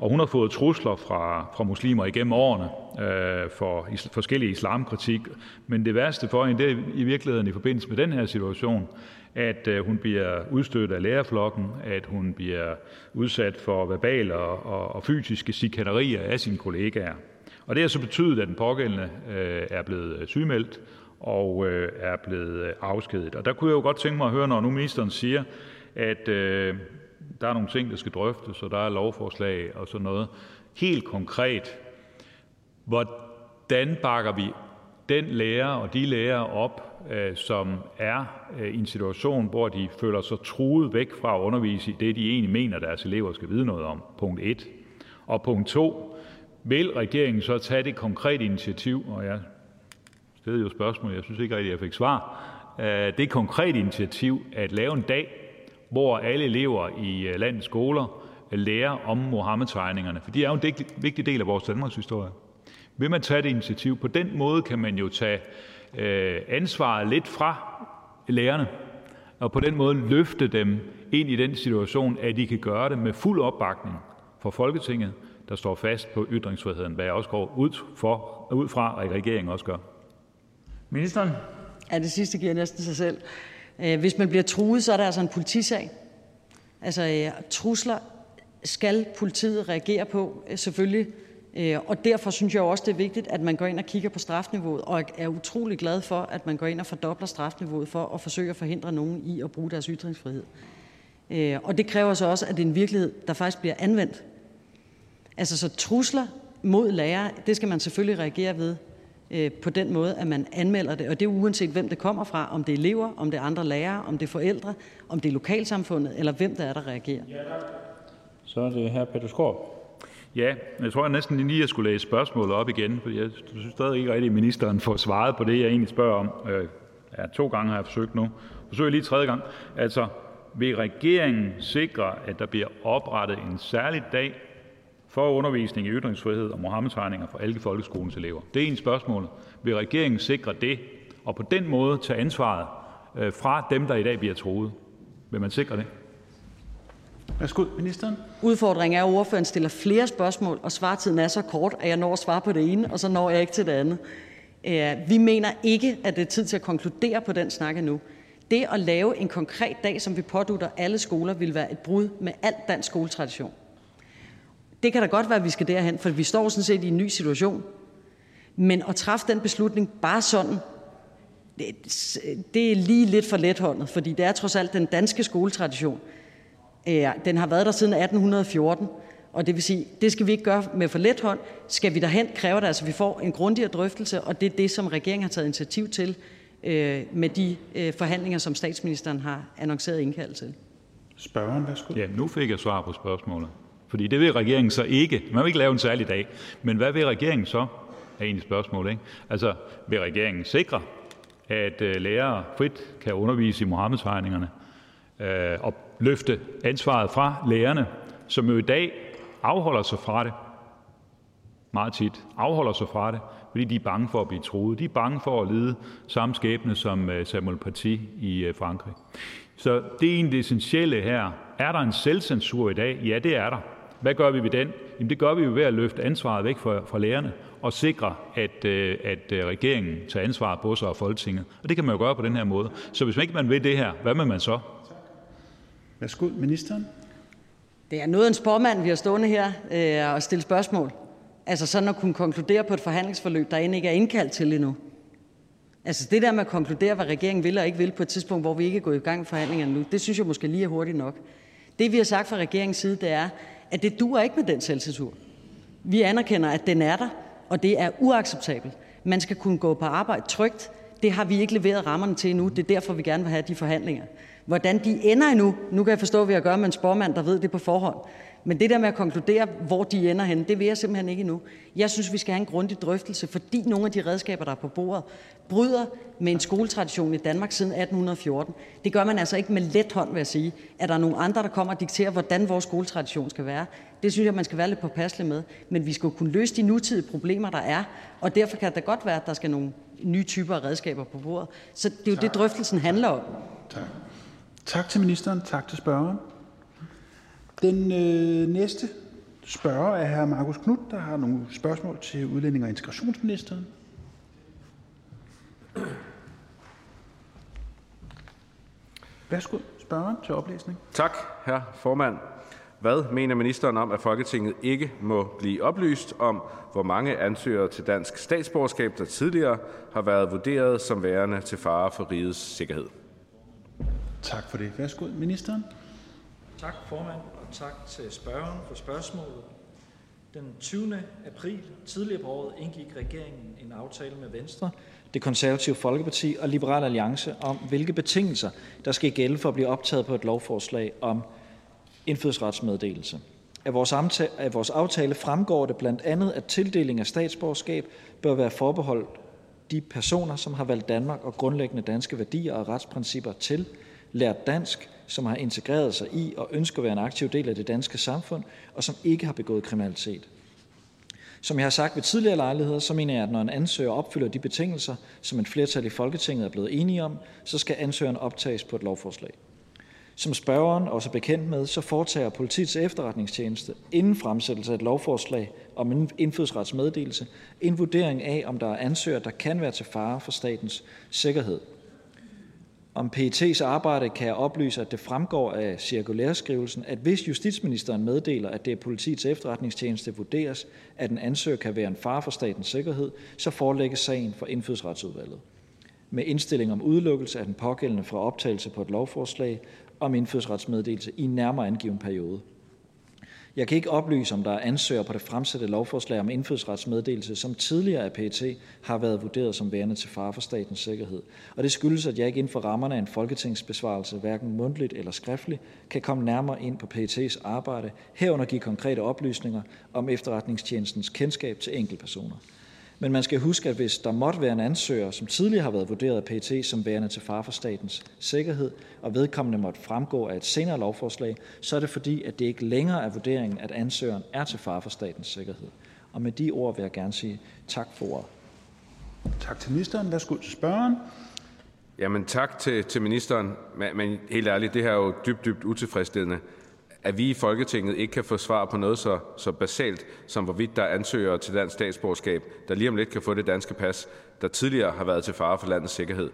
og hun har fået trusler fra, fra muslimer igennem årene øh, for is, forskellige islamkritik. Men det værste for hende, det er i virkeligheden i forbindelse med den her situation, at øh, hun bliver udstødt af lærerflokken, at hun bliver udsat for verbale og, og, og fysiske chikanerier af sine kollegaer. Og det har så betydet, at den pågældende øh, er blevet øh, sygemeldt og øh, er blevet øh, afskedet. Og der kunne jeg jo godt tænke mig at høre, når nu ministeren siger, at øh, der er nogle ting, der skal drøftes, og der er lovforslag og sådan noget. Helt konkret, hvordan bakker vi den lærer og de lærer op, øh, som er øh, i en situation, hvor de føler sig truet væk fra at undervise i det, de egentlig mener, deres elever skal vide noget om. Punkt 1. Og punkt 2. Vil regeringen så tage det konkrete initiativ, og jeg stillede jo spørgsmål, jeg synes ikke rigtig, jeg fik svar, øh, det konkrete initiativ at lave en dag, hvor alle elever i øh, landets skoler lærer om Mohammed-tegningerne, for de er jo en vigtig del af vores danmarkshistorie. Vil man tage det initiativ? På den måde kan man jo tage øh, ansvaret lidt fra lærerne, og på den måde løfte dem ind i den situation, at de kan gøre det med fuld opbakning fra Folketinget, der står fast på ytringsfriheden, hvad jeg også går ud, for, ud fra, at regeringen også gør. Ministeren? Ja, det sidste giver næsten sig selv. Øh, hvis man bliver truet, så er det altså en politisag. Altså, øh, trusler skal politiet reagere på, øh, selvfølgelig og derfor synes jeg også, det er vigtigt, at man går ind og kigger på strafniveauet, og er utrolig glad for, at man går ind og fordobler strafniveauet for at forsøge at forhindre nogen i at bruge deres ytringsfrihed. Og det kræver så også, at det er en virkelighed, der faktisk bliver anvendt. Altså så trusler mod lærere, det skal man selvfølgelig reagere ved på den måde, at man anmelder det. Og det er uanset, hvem det kommer fra. Om det er elever, om det er andre lærere, om det er forældre, om det er lokalsamfundet, eller hvem der er, der reagerer. Så er det her Peter Skåb. Ja, jeg tror jeg næsten lige, jeg skulle læse spørgsmålet op igen, for jeg synes stadig ikke rigtigt, at ministeren får svaret på det, jeg egentlig spørger om. Øh, ja, to gange har jeg forsøgt nu. Forsøger lige tredje gang. Altså, vil regeringen sikre, at der bliver oprettet en særlig dag for undervisning i ytringsfrihed og Mohammed-tegninger for alle folkeskolens elever? Det er en spørgsmål. Vil regeringen sikre det, og på den måde tage ansvaret øh, fra dem, der i dag bliver troet? Vil man sikre det? Værsgo, ministeren. Udfordringen er, at ordføreren stiller flere spørgsmål, og svartiden er så kort, at jeg når at svare på det ene, og så når jeg ikke til det andet. Øh, vi mener ikke, at det er tid til at konkludere på den snak endnu. Det at lave en konkret dag, som vi pådutter alle skoler, vil være et brud med al dansk skoletradition. Det kan da godt være, at vi skal derhen, for vi står sådan set i en ny situation. Men at træffe den beslutning bare sådan, det, det er lige lidt for lethåndet, fordi det er trods alt den danske skoletradition. Den har været der siden 1814, og det vil sige, det skal vi ikke gøre med for let hånd. Skal vi derhen, kræver det altså, at vi får en grundigere drøftelse, og det er det, som regeringen har taget initiativ til øh, med de øh, forhandlinger, som statsministeren har annonceret indkaldt til. Spørgeren, værsgo. Ja, nu fik jeg svar på spørgsmålet. Fordi det vil regeringen så ikke. Man vil ikke lave en særlig dag. Men hvad vil regeringen så? Er egentlig spørgsmål, ikke? Altså, vil regeringen sikre, at øh, lærere frit kan undervise i Mohammed-tegningerne øh, og løfte ansvaret fra lærerne, som jo i dag afholder sig fra det, meget tit afholder sig fra det, fordi de er bange for at blive troet. De er bange for at lide samme skæbne som øh, Samuel Paty i øh, Frankrig. Så det er egentlig det essentielle her. Er der en selvcensur i dag? Ja, det er der. Hvad gør vi ved den? Jamen det gør vi jo ved at løfte ansvaret væk fra, fra lærerne og sikre, at, øh, at regeringen tager ansvaret på sig og Folketinget. Og det kan man jo gøre på den her måde. Så hvis man ikke man vil det her, hvad vil man så? Værsgo, ministeren. Det er noget af en spormand, vi har stående her øh, og stille spørgsmål. Altså sådan at kunne konkludere på et forhandlingsforløb, der end ikke er indkaldt til endnu. Altså det der med at konkludere, hvad regeringen vil og ikke vil på et tidspunkt, hvor vi ikke er gået i gang med forhandlingerne nu, det synes jeg måske lige er hurtigt nok. Det vi har sagt fra regeringens side, det er, at det duer ikke med den selvcensur. Vi anerkender, at den er der, og det er uacceptabelt. Man skal kunne gå på arbejde trygt. Det har vi ikke leveret rammerne til endnu. Det er derfor, vi gerne vil have de forhandlinger. Hvordan de ender endnu, nu kan jeg forstå, at vi har at gøre med en spormand, der ved det på forhånd. Men det der med at konkludere, hvor de ender henne, det vil jeg simpelthen ikke endnu. Jeg synes, vi skal have en grundig drøftelse, fordi nogle af de redskaber, der er på bordet, bryder med en skoletradition i Danmark siden 1814. Det gør man altså ikke med let hånd, vil jeg sige. Er der nogle andre, der kommer og dikterer, hvordan vores skoletradition skal være? Det synes jeg, man skal være lidt påpasselig med. Men vi skal kunne løse de nutidige problemer, der er, og derfor kan det godt være, at der skal nogle nye typer af redskaber på bordet. Så det er jo det, drøftelsen handler om. Tak. Tak til ministeren. Tak til spørgeren. Den øh, næste spørger er hr. Markus Knudt, der har nogle spørgsmål til udlænding- og integrationsministeren. Værsgo, spørgeren til oplæsning. Tak, herr formand. Hvad mener ministeren om, at Folketinget ikke må blive oplyst om, hvor mange ansøgere til dansk statsborgerskab, der tidligere har været vurderet som værende til fare for rigets sikkerhed? Tak for det. Værsgo, ministeren. Tak, formand, og tak til spørgeren for spørgsmålet. Den 20. april tidligere på året indgik regeringen en aftale med Venstre, det konservative Folkeparti og Liberal Alliance om, hvilke betingelser der skal gælde for at blive optaget på et lovforslag om indfødsretsmeddelelse. Af vores, af vores aftale fremgår det blandt andet, at tildeling af statsborgerskab bør være forbeholdt de personer, som har valgt Danmark og grundlæggende danske værdier og retsprincipper til, lært dansk, som har integreret sig i og ønsker at være en aktiv del af det danske samfund, og som ikke har begået kriminalitet. Som jeg har sagt ved tidligere lejligheder, så mener jeg, at når en ansøger opfylder de betingelser, som et flertal i Folketinget er blevet enige om, så skal ansøgeren optages på et lovforslag. Som spørgeren også er bekendt med, så foretager politiets efterretningstjeneste inden fremsættelse af et lovforslag om en indfødsretsmeddelelse en vurdering af, om der er ansøgere, der kan være til fare for statens sikkerhed. Om PET's arbejde kan jeg oplyse, at det fremgår af cirkulæreskrivelsen, at hvis justitsministeren meddeler, at det er politiets efterretningstjeneste vurderes, at en ansøger kan være en fare for statens sikkerhed, så forelægges sagen for indfødsretsudvalget med indstilling om udelukkelse af den pågældende fra optagelse på et lovforslag om indfødsretsmeddelelse i en nærmere angiven periode. Jeg kan ikke oplyse, om der er ansøgere på det fremsatte lovforslag om indfødsretsmeddelelse, som tidligere af PET har været vurderet som værende til fare for statens sikkerhed. Og det skyldes, at jeg ikke inden for rammerne af en folketingsbesvarelse, hverken mundtligt eller skriftligt, kan komme nærmere ind på PET's arbejde, herunder give konkrete oplysninger om efterretningstjenestens kendskab til enkeltpersoner. Men man skal huske, at hvis der måtte være en ansøger, som tidligere har været vurderet af PET som værende til fare for statens sikkerhed, og vedkommende måtte fremgå af et senere lovforslag, så er det fordi, at det ikke længere er vurderingen, at ansøgeren er til fare for statens sikkerhed. Og med de ord vil jeg gerne sige tak for ordet. Tak til ministeren. Værsgo til spørgeren. Jamen tak til, til ministeren, men, men helt ærligt, det her er jo dybt, dybt utilfredsstillende at vi i Folketinget ikke kan få svar på noget så, så basalt som hvorvidt der er ansøgere til dansk statsborgerskab, der lige om lidt kan få det danske pas, der tidligere har været til fare for landets sikkerhed.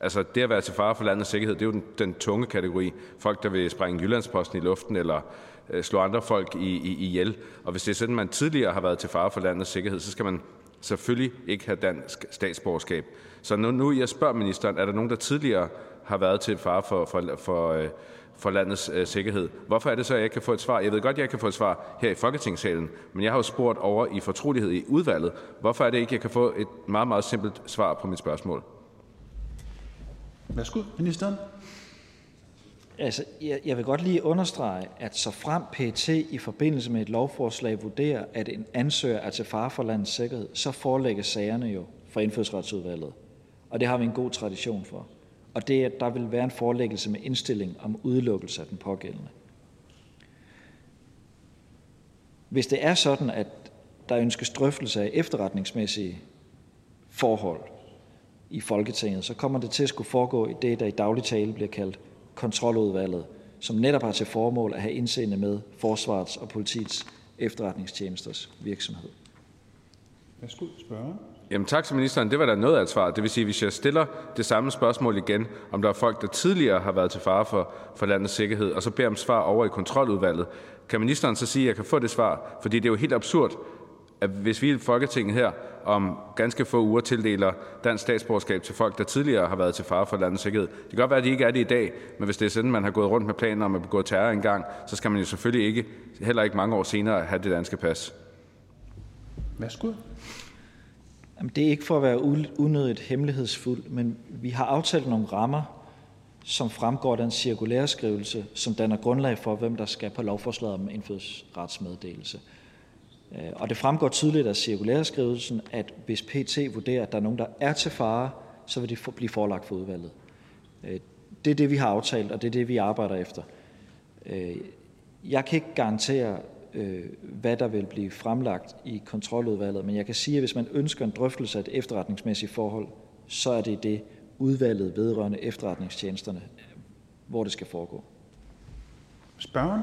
Altså det at være til fare for landets sikkerhed, det er jo den, den tunge kategori. Folk, der vil sprænge Jyllandsposten i luften eller øh, slå andre folk i, i, ihjel. Og hvis det er sådan, man tidligere har været til fare for landets sikkerhed, så skal man selvfølgelig ikke have dansk statsborgerskab. Så nu, nu jeg spørger ministeren, er der nogen, der tidligere har været til fare for, for, for, øh, for landets øh, sikkerhed. Hvorfor er det så, at jeg ikke kan få et svar? Jeg ved godt, at jeg kan få et svar her i Folketingssalen, men jeg har jo spurgt over i fortrolighed i udvalget. Hvorfor er det ikke, at jeg kan få et meget, meget simpelt svar på mit spørgsmål? Værsgo, ministeren. Altså, jeg, jeg vil godt lige understrege, at så frem PET i forbindelse med et lovforslag vurderer, at en ansøger er til fare for landets sikkerhed, så forelægges sagerne jo for indfødsretsudvalget. Og det har vi en god tradition for og det, at der vil være en forelæggelse med indstilling om udelukkelse af den pågældende. Hvis det er sådan, at der ønskes drøftelse af efterretningsmæssige forhold i Folketinget, så kommer det til at skulle foregå i det, der i daglig tale bliver kaldt kontroludvalget, som netop har til formål at have indseende med forsvarets og politiets efterretningstjenesters virksomhed. Værsgo, spørger. Jamen tak til ministeren. Det var da noget af et svar. Det vil sige, hvis jeg stiller det samme spørgsmål igen, om der er folk, der tidligere har været til fare for, for landets sikkerhed, og så beder om svar over i kontroludvalget, kan ministeren så sige, at jeg kan få det svar? Fordi det er jo helt absurd, at hvis vi i Folketinget her om ganske få uger tildeler dansk statsborgerskab til folk, der tidligere har været til fare for landets sikkerhed. Det kan godt være, at de ikke er det i dag, men hvis det er sådan, man har gået rundt med planer om at begå terror engang, så skal man jo selvfølgelig ikke, heller ikke mange år senere, have det danske pas. Værsgo. Jamen, det er ikke for at være unødigt hemmelighedsfuld, men vi har aftalt nogle rammer, som fremgår af den cirkulære skrivelse, som danner grundlag for, hvem der skal på lovforslaget om indfødsretsmeddelelse. Øh, og det fremgår tydeligt af cirkulæreskrivelsen, at hvis PT vurderer, at der er nogen, der er til fare, så vil de blive forelagt for udvalget. Øh, det er det, vi har aftalt, og det er det, vi arbejder efter. Øh, jeg kan ikke garantere, hvad der vil blive fremlagt i kontroludvalget, men jeg kan sige, at hvis man ønsker en drøftelse af et efterretningsmæssigt forhold, så er det det udvalget vedrørende efterretningstjenesterne, hvor det skal foregå. Spørgen?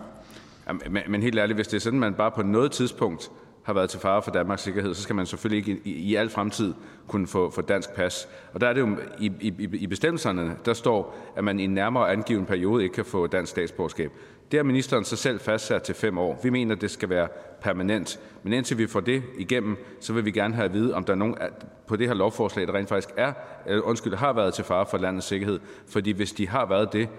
men, men helt ærligt, hvis det er sådan, man bare på noget tidspunkt har været til fare for Danmarks sikkerhed, så skal man selvfølgelig ikke i, i al fremtid kunne få, få dansk pas. Og der er det jo i, i, i bestemmelserne, der står, at man i en nærmere angiven periode ikke kan få dansk statsborgerskab. Det har ministeren så selv fastsat til fem år. Vi mener, det skal være permanent. Men indtil vi får det igennem, så vil vi gerne have at vide, om der er nogen på det her lovforslag, der rent faktisk er, undskyld, har været til fare for landets sikkerhed. Fordi hvis de har været det,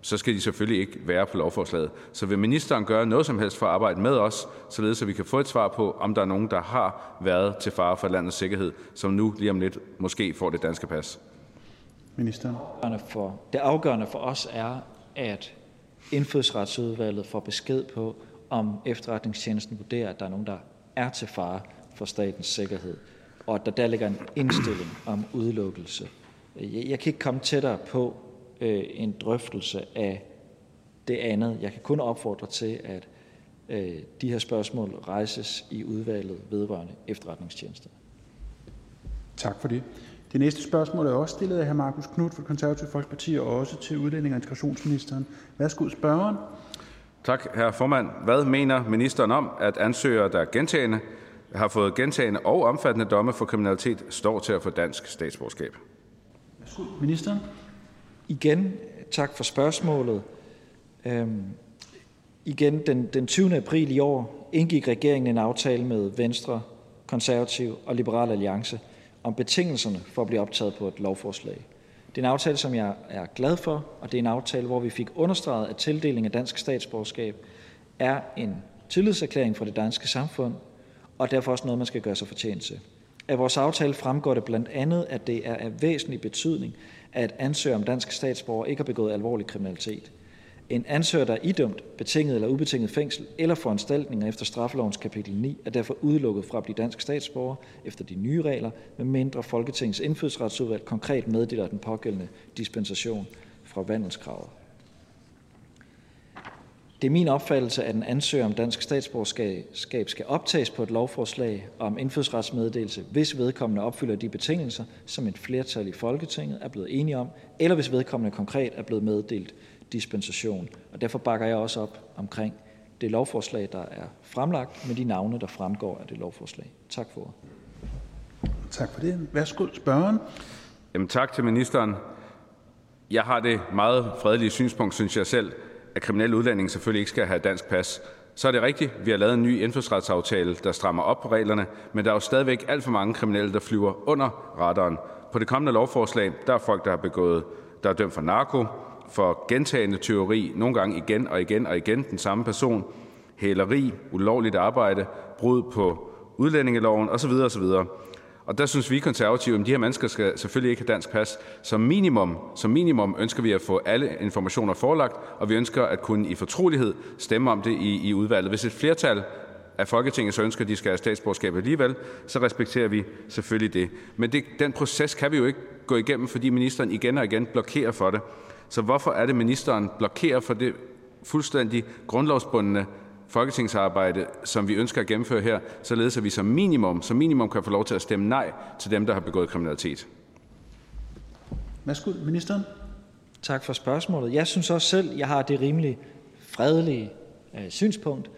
så skal de selvfølgelig ikke være på lovforslaget. Så vil ministeren gøre noget som helst for at arbejde med os, således at vi kan få et svar på, om der er nogen, der har været til fare for landets sikkerhed, som nu lige om lidt måske får det danske pas? Ministeren. Det afgørende for os er, at indfødsretsudvalget får besked på, om efterretningstjenesten vurderer, at der er nogen, der er til fare for statens sikkerhed, og at der der ligger en indstilling om udelukkelse. Jeg kan ikke komme tættere på øh, en drøftelse af det andet. Jeg kan kun opfordre til, at øh, de her spørgsmål rejses i udvalget vedrørende efterretningstjenester. Tak for det. Det næste spørgsmål er også stillet af hr. Markus Knudt fra Konservative Folkeparti og også til udlænding- og integrationsministeren. Værsgo, spørgeren. Tak, herr formand. Hvad mener ministeren om, at ansøgere, der gentagende har fået gentagende og omfattende domme for kriminalitet, står til at få dansk statsborgerskab? Værsgo, ministeren. Igen, tak for spørgsmålet. Øhm, igen, den, den 20. april i år indgik regeringen en aftale med Venstre, Konservativ og Liberal Alliance om betingelserne for at blive optaget på et lovforslag. Det er en aftale, som jeg er glad for, og det er en aftale, hvor vi fik understreget, at tildeling af dansk statsborgerskab er en tillidserklæring fra det danske samfund, og derfor også noget, man skal gøre sig fortjent til. Af vores aftale fremgår det blandt andet, at det er af væsentlig betydning, at ansøger om dansk statsborger ikke har begået alvorlig kriminalitet. En ansøger, der er idømt betinget eller ubetinget fængsel eller foranstaltninger efter straffelovens kapitel 9, er derfor udelukket fra at blive dansk statsborger efter de nye regler, medmindre Folketingets indfødsretsudvalg konkret meddeler den pågældende dispensation fra vandelskravet. Det er min opfattelse, at en ansøger om dansk statsborgerskab skal optages på et lovforslag om indfødsretsmeddelelse, hvis vedkommende opfylder de betingelser, som et flertal i Folketinget er blevet enige om, eller hvis vedkommende konkret er blevet meddelt dispensation. Og derfor bakker jeg også op omkring det lovforslag, der er fremlagt med de navne, der fremgår af det lovforslag. Tak for Tak for det. Værsgo, spørgeren. Jamen, tak til ministeren. Jeg har det meget fredelige synspunkt, synes jeg selv, at kriminelle udlændinge selvfølgelig ikke skal have dansk pas. Så er det rigtigt, vi har lavet en ny indfødsretsaftale, der strammer op på reglerne, men der er jo stadigvæk alt for mange kriminelle, der flyver under radaren. På det kommende lovforslag, der er folk, der har begået, der er dømt for narko, for gentagende tyveri, nogle gange igen og igen og igen den samme person, hæleri, ulovligt arbejde, brud på udlændingeloven osv. osv. Og der synes vi konservative, at de her mennesker skal selvfølgelig ikke have dansk pas. Som minimum, som minimum ønsker vi at få alle informationer forelagt, og vi ønsker at kunne i fortrolighed stemme om det i, i udvalget. Hvis et flertal af Folketinget så ønsker, at de skal have statsborgerskab alligevel, så respekterer vi selvfølgelig det. Men det, den proces kan vi jo ikke gå igennem, fordi ministeren igen og igen blokerer for det. Så hvorfor er det, ministeren blokerer for det fuldstændig grundlovsbundne folketingsarbejde, som vi ønsker at gennemføre her, således at vi som minimum, som minimum kan få lov til at stemme nej til dem, der har begået kriminalitet? Værsgo, ministeren. Tak for spørgsmålet. Jeg synes også selv, jeg har det rimelig fredelige øh, synspunkt,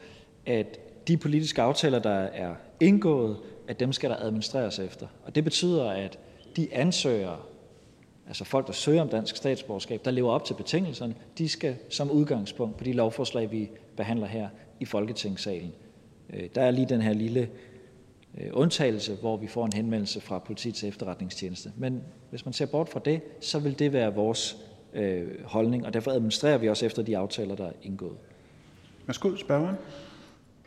at de politiske aftaler, der er indgået, at dem skal der administreres efter. Og det betyder, at de ansøgere, altså folk, der søger om dansk statsborgerskab, der lever op til betingelserne, de skal som udgangspunkt på de lovforslag, vi behandler her i Folketingssalen. Øh, der er lige den her lille øh, undtagelse, hvor vi får en henvendelse fra politiets efterretningstjeneste. Men hvis man ser bort fra det, så vil det være vores øh, holdning, og derfor administrerer vi også efter de aftaler, der er indgået. Værsgo, spørgeren.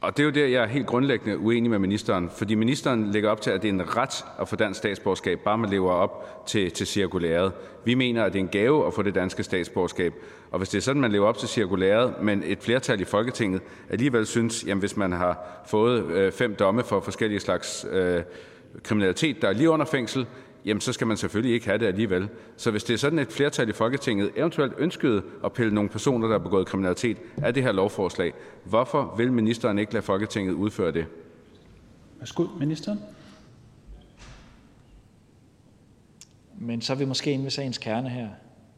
Og det er jo der, jeg er helt grundlæggende uenig med ministeren, fordi ministeren lægger op til, at det er en ret at få dansk statsborgerskab, bare man lever op til, til cirkulæret. Vi mener, at det er en gave at få det danske statsborgerskab. Og hvis det er sådan, man lever op til cirkulæret, men et flertal i Folketinget alligevel synes, jamen hvis man har fået øh, fem domme for forskellige slags øh, kriminalitet, der er lige under fængsel, jamen så skal man selvfølgelig ikke have det alligevel. Så hvis det er sådan et flertal i Folketinget eventuelt ønskede at pille nogle personer, der har begået kriminalitet, af det her lovforslag, hvorfor vil ministeren ikke lade Folketinget udføre det? Værsgo, ministeren. Men så er vi måske inde ved sagens kerne her.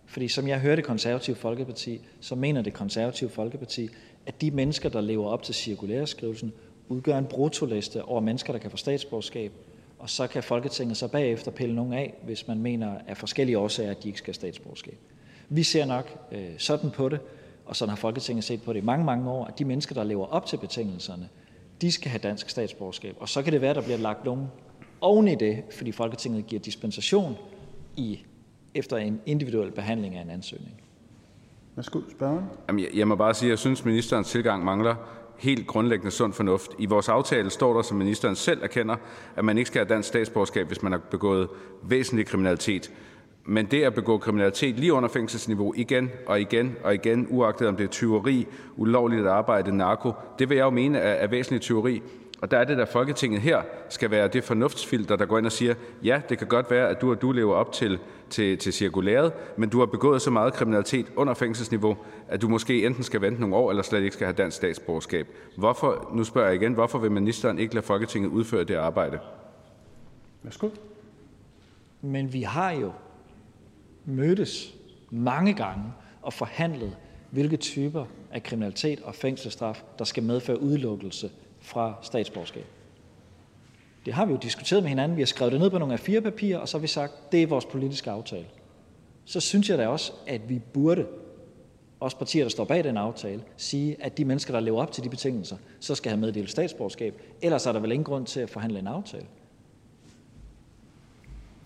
Fordi som jeg hørte det konservative Folkeparti, så mener det konservative Folkeparti, at de mennesker, der lever op til cirkulæreskrivelsen, udgør en brutoliste over mennesker, der kan få statsborgerskab, og så kan Folketinget så bagefter pille nogen af, hvis man mener af forskellige årsager, at de ikke skal have statsborgerskab. Vi ser nok øh, sådan på det, og sådan har Folketinget set på det i mange, mange år, at de mennesker, der lever op til betingelserne, de skal have dansk statsborgerskab. Og så kan det være, at der bliver lagt nogen oven i det, fordi Folketinget giver dispensation i, efter en individuel behandling af en ansøgning. Værsgo, spørgeren. Jamen, jeg, jeg må bare sige, at jeg synes, at ministerens tilgang mangler helt grundlæggende sund fornuft. I vores aftale står der, som ministeren selv erkender, at man ikke skal have dansk statsborgerskab, hvis man har begået væsentlig kriminalitet. Men det at begå kriminalitet lige under fængselsniveau igen og igen og igen, uagtet om det er tyveri, ulovligt arbejde, narko, det vil jeg jo mene er, er væsentlig tyveri. Og der er det, der Folketinget her skal være det fornuftsfilter, der går ind og siger, ja, det kan godt være, at du og du lever op til, til, til cirkulæret, men du har begået så meget kriminalitet under fængselsniveau, at du måske enten skal vente nogle år, eller slet ikke skal have dansk statsborgerskab. Hvorfor, nu spørger jeg igen, hvorfor vil ministeren ikke lade Folketinget udføre det arbejde? Værsgo. Men vi har jo mødtes mange gange og forhandlet, hvilke typer af kriminalitet og fængselsstraf, der skal medføre udelukkelse fra statsborgerskab. Det har vi jo diskuteret med hinanden. Vi har skrevet det ned på nogle af fire papirer, og så har vi sagt, det er vores politiske aftale. så synes jeg da også, at vi burde, også partier, der står bag den aftale, sige, at de mennesker, der lever op til de betingelser, så skal have meddelt statsborgerskab. Ellers er der vel ingen grund til at forhandle en aftale.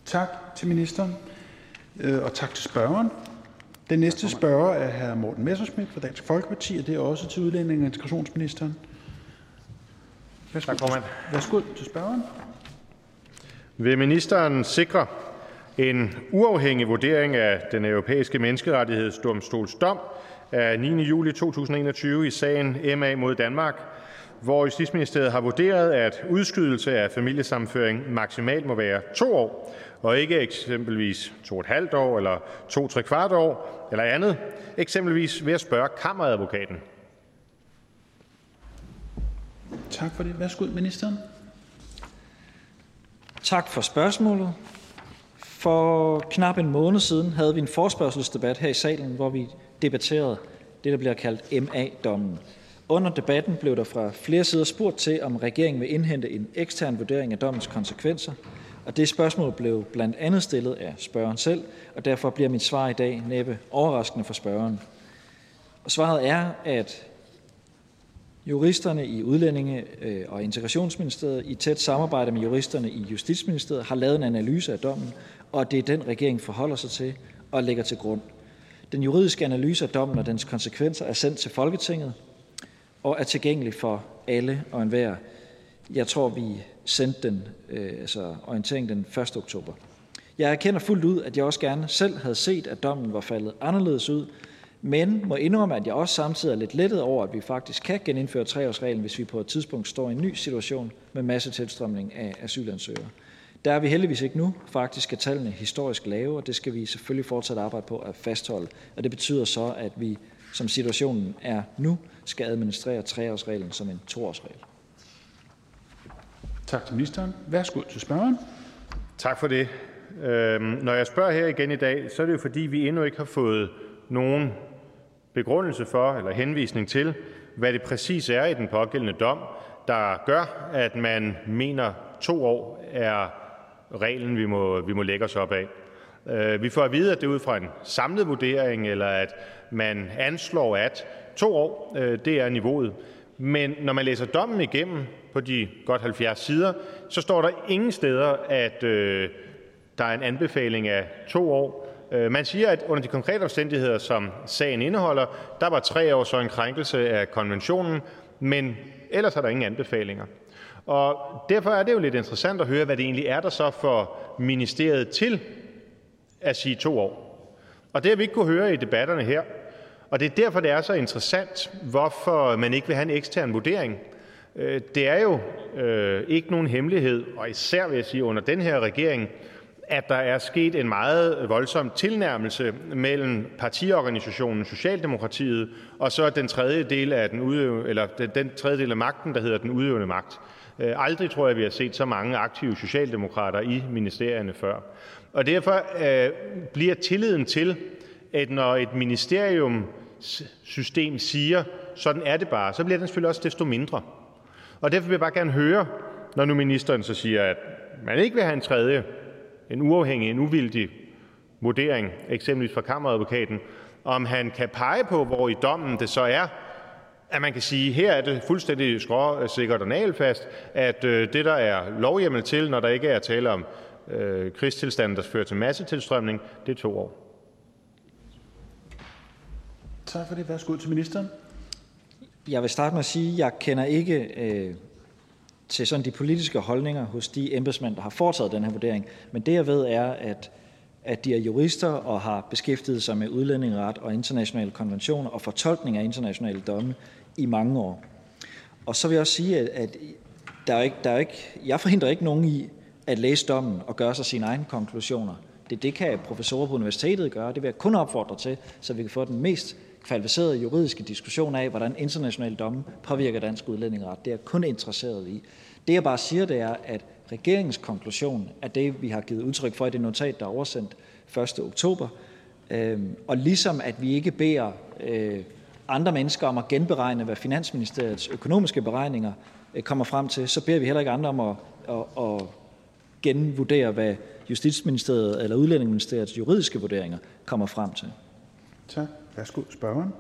Tak til ministeren, øh, og tak til spørgeren. Den næste spørger er hr. Morten Messerschmidt fra Dansk Folkeparti, og det er også til udlænding og integrationsministeren. Værsgo, Tak, formand. Værsgo til spørgeren. Vil ministeren sikre en uafhængig vurdering af Den Europæiske Menneskerettighedsdomstols dom af 9. juli 2021 i sagen MA mod Danmark, hvor Justitsministeriet har vurderet, at udskydelse af familiesammenføring maksimalt må være to år, og ikke eksempelvis to et halvt år eller to tre kvart år eller andet, eksempelvis ved at spørge kammeradvokaten? Tak for det. Værsgo, ministeren. Tak for spørgsmålet. For knap en måned siden havde vi en forspørgselsdebat her i salen, hvor vi debatterede det, der bliver kaldt MA-dommen. Under debatten blev der fra flere sider spurgt til, om regeringen vil indhente en ekstern vurdering af dommens konsekvenser, og det spørgsmål blev blandt andet stillet af spørgeren selv, og derfor bliver mit svar i dag næppe overraskende for spørgeren. Og svaret er, at juristerne i Udlændinge- og Integrationsministeriet i tæt samarbejde med juristerne i Justitsministeriet har lavet en analyse af dommen, og det er den, regeringen forholder sig til og lægger til grund. Den juridiske analyse af dommen og dens konsekvenser er sendt til Folketinget og er tilgængelig for alle og enhver. Jeg tror, vi sendte den, øh, altså orienteringen den 1. oktober. Jeg erkender fuldt ud, at jeg også gerne selv havde set, at dommen var faldet anderledes ud, men må indrømme, at jeg også samtidig er lidt lettet over, at vi faktisk kan genindføre treårsreglen, hvis vi på et tidspunkt står i en ny situation med masse tilstrømning af asylansøgere. Der er vi heldigvis ikke nu. Faktisk er tallene historisk lave, og det skal vi selvfølgelig fortsat arbejde på at fastholde. Og det betyder så, at vi, som situationen er nu, skal administrere treårsreglen som en toårsregel. Tak til ministeren. Værsgo til spørgeren. Tak for det. Øhm, når jeg spørger her igen i dag, så er det jo fordi, vi endnu ikke har fået nogen begrundelse for eller henvisning til, hvad det præcis er i den pågældende dom, der gør, at man mener, to år er reglen, vi må, vi må lægge os op af. Øh, vi får at vide, at det er ud fra en samlet vurdering, eller at man anslår, at to år øh, det er niveauet. Men når man læser dommen igennem på de godt 70 sider, så står der ingen steder, at øh, der er en anbefaling af to år. Øh, man siger, at under de konkrete omstændigheder, som sagen indeholder, der var tre år så en krænkelse af konventionen, men ellers er der ingen anbefalinger. Og derfor er det jo lidt interessant at høre, hvad det egentlig er, der så får ministeriet til at sige to år. Og det har vi ikke kunne høre i debatterne her. Og det er derfor, det er så interessant, hvorfor man ikke vil have en ekstern vurdering. Øh, det er jo øh, ikke nogen hemmelighed, og især vil jeg sige under den her regering, at der er sket en meget voldsom tilnærmelse mellem partiorganisationen Socialdemokratiet og så den tredje del af den udøvende, eller den tredje del af magten, der hedder den udøvende magt. Øh, aldrig tror jeg, vi har set så mange aktive socialdemokrater i ministerierne før. Og derfor øh, bliver tilliden til, at når et ministerium system siger, sådan er det bare, så bliver den selvfølgelig også desto mindre. Og derfor vil jeg bare gerne høre, når nu ministeren så siger, at man ikke vil have en tredje, en uafhængig, en uvildig vurdering, eksempelvis fra kammeradvokaten, om han kan pege på, hvor i dommen det så er, at man kan sige, her er det fuldstændig skråsikkert og nagelfast, at øh, det, der er lovhjemmel til, når der ikke er tale om øh, krigstilstanden, der fører til massetilstrømning, det er to år. Tak for det. Værsgo til ministeren. Jeg vil starte med at sige, at jeg kender ikke øh, til sådan de politiske holdninger hos de embedsmænd, der har foretaget den her vurdering. Men det jeg ved er, at, at de er jurister og har beskæftiget sig med udlændingeret og internationale konventioner og fortolkning af internationale domme i mange år. Og så vil jeg også sige, at, at der er ikke, der er ikke, jeg forhindrer ikke nogen i at læse dommen og gøre sig sine egne konklusioner. Det, det kan professorer på universitetet gøre. Det vil jeg kun opfordre til, så vi kan få den mest kvalificerede juridiske diskussion af, hvordan internationale domme påvirker dansk udlændingeret. Det er jeg kun interesseret i. Det jeg bare siger, det er, at regeringens konklusion er det, vi har givet udtryk for i det notat, der er oversendt 1. oktober. Øhm, og ligesom at vi ikke beder øh, andre mennesker om at genberegne, hvad Finansministeriets økonomiske beregninger øh, kommer frem til, så beder vi heller ikke andre om at, at, at genvurdere, hvad Justitsministeriet eller Udlændingeministeriets juridiske vurderinger kommer frem til. Tak. Værsgo, spørgeren.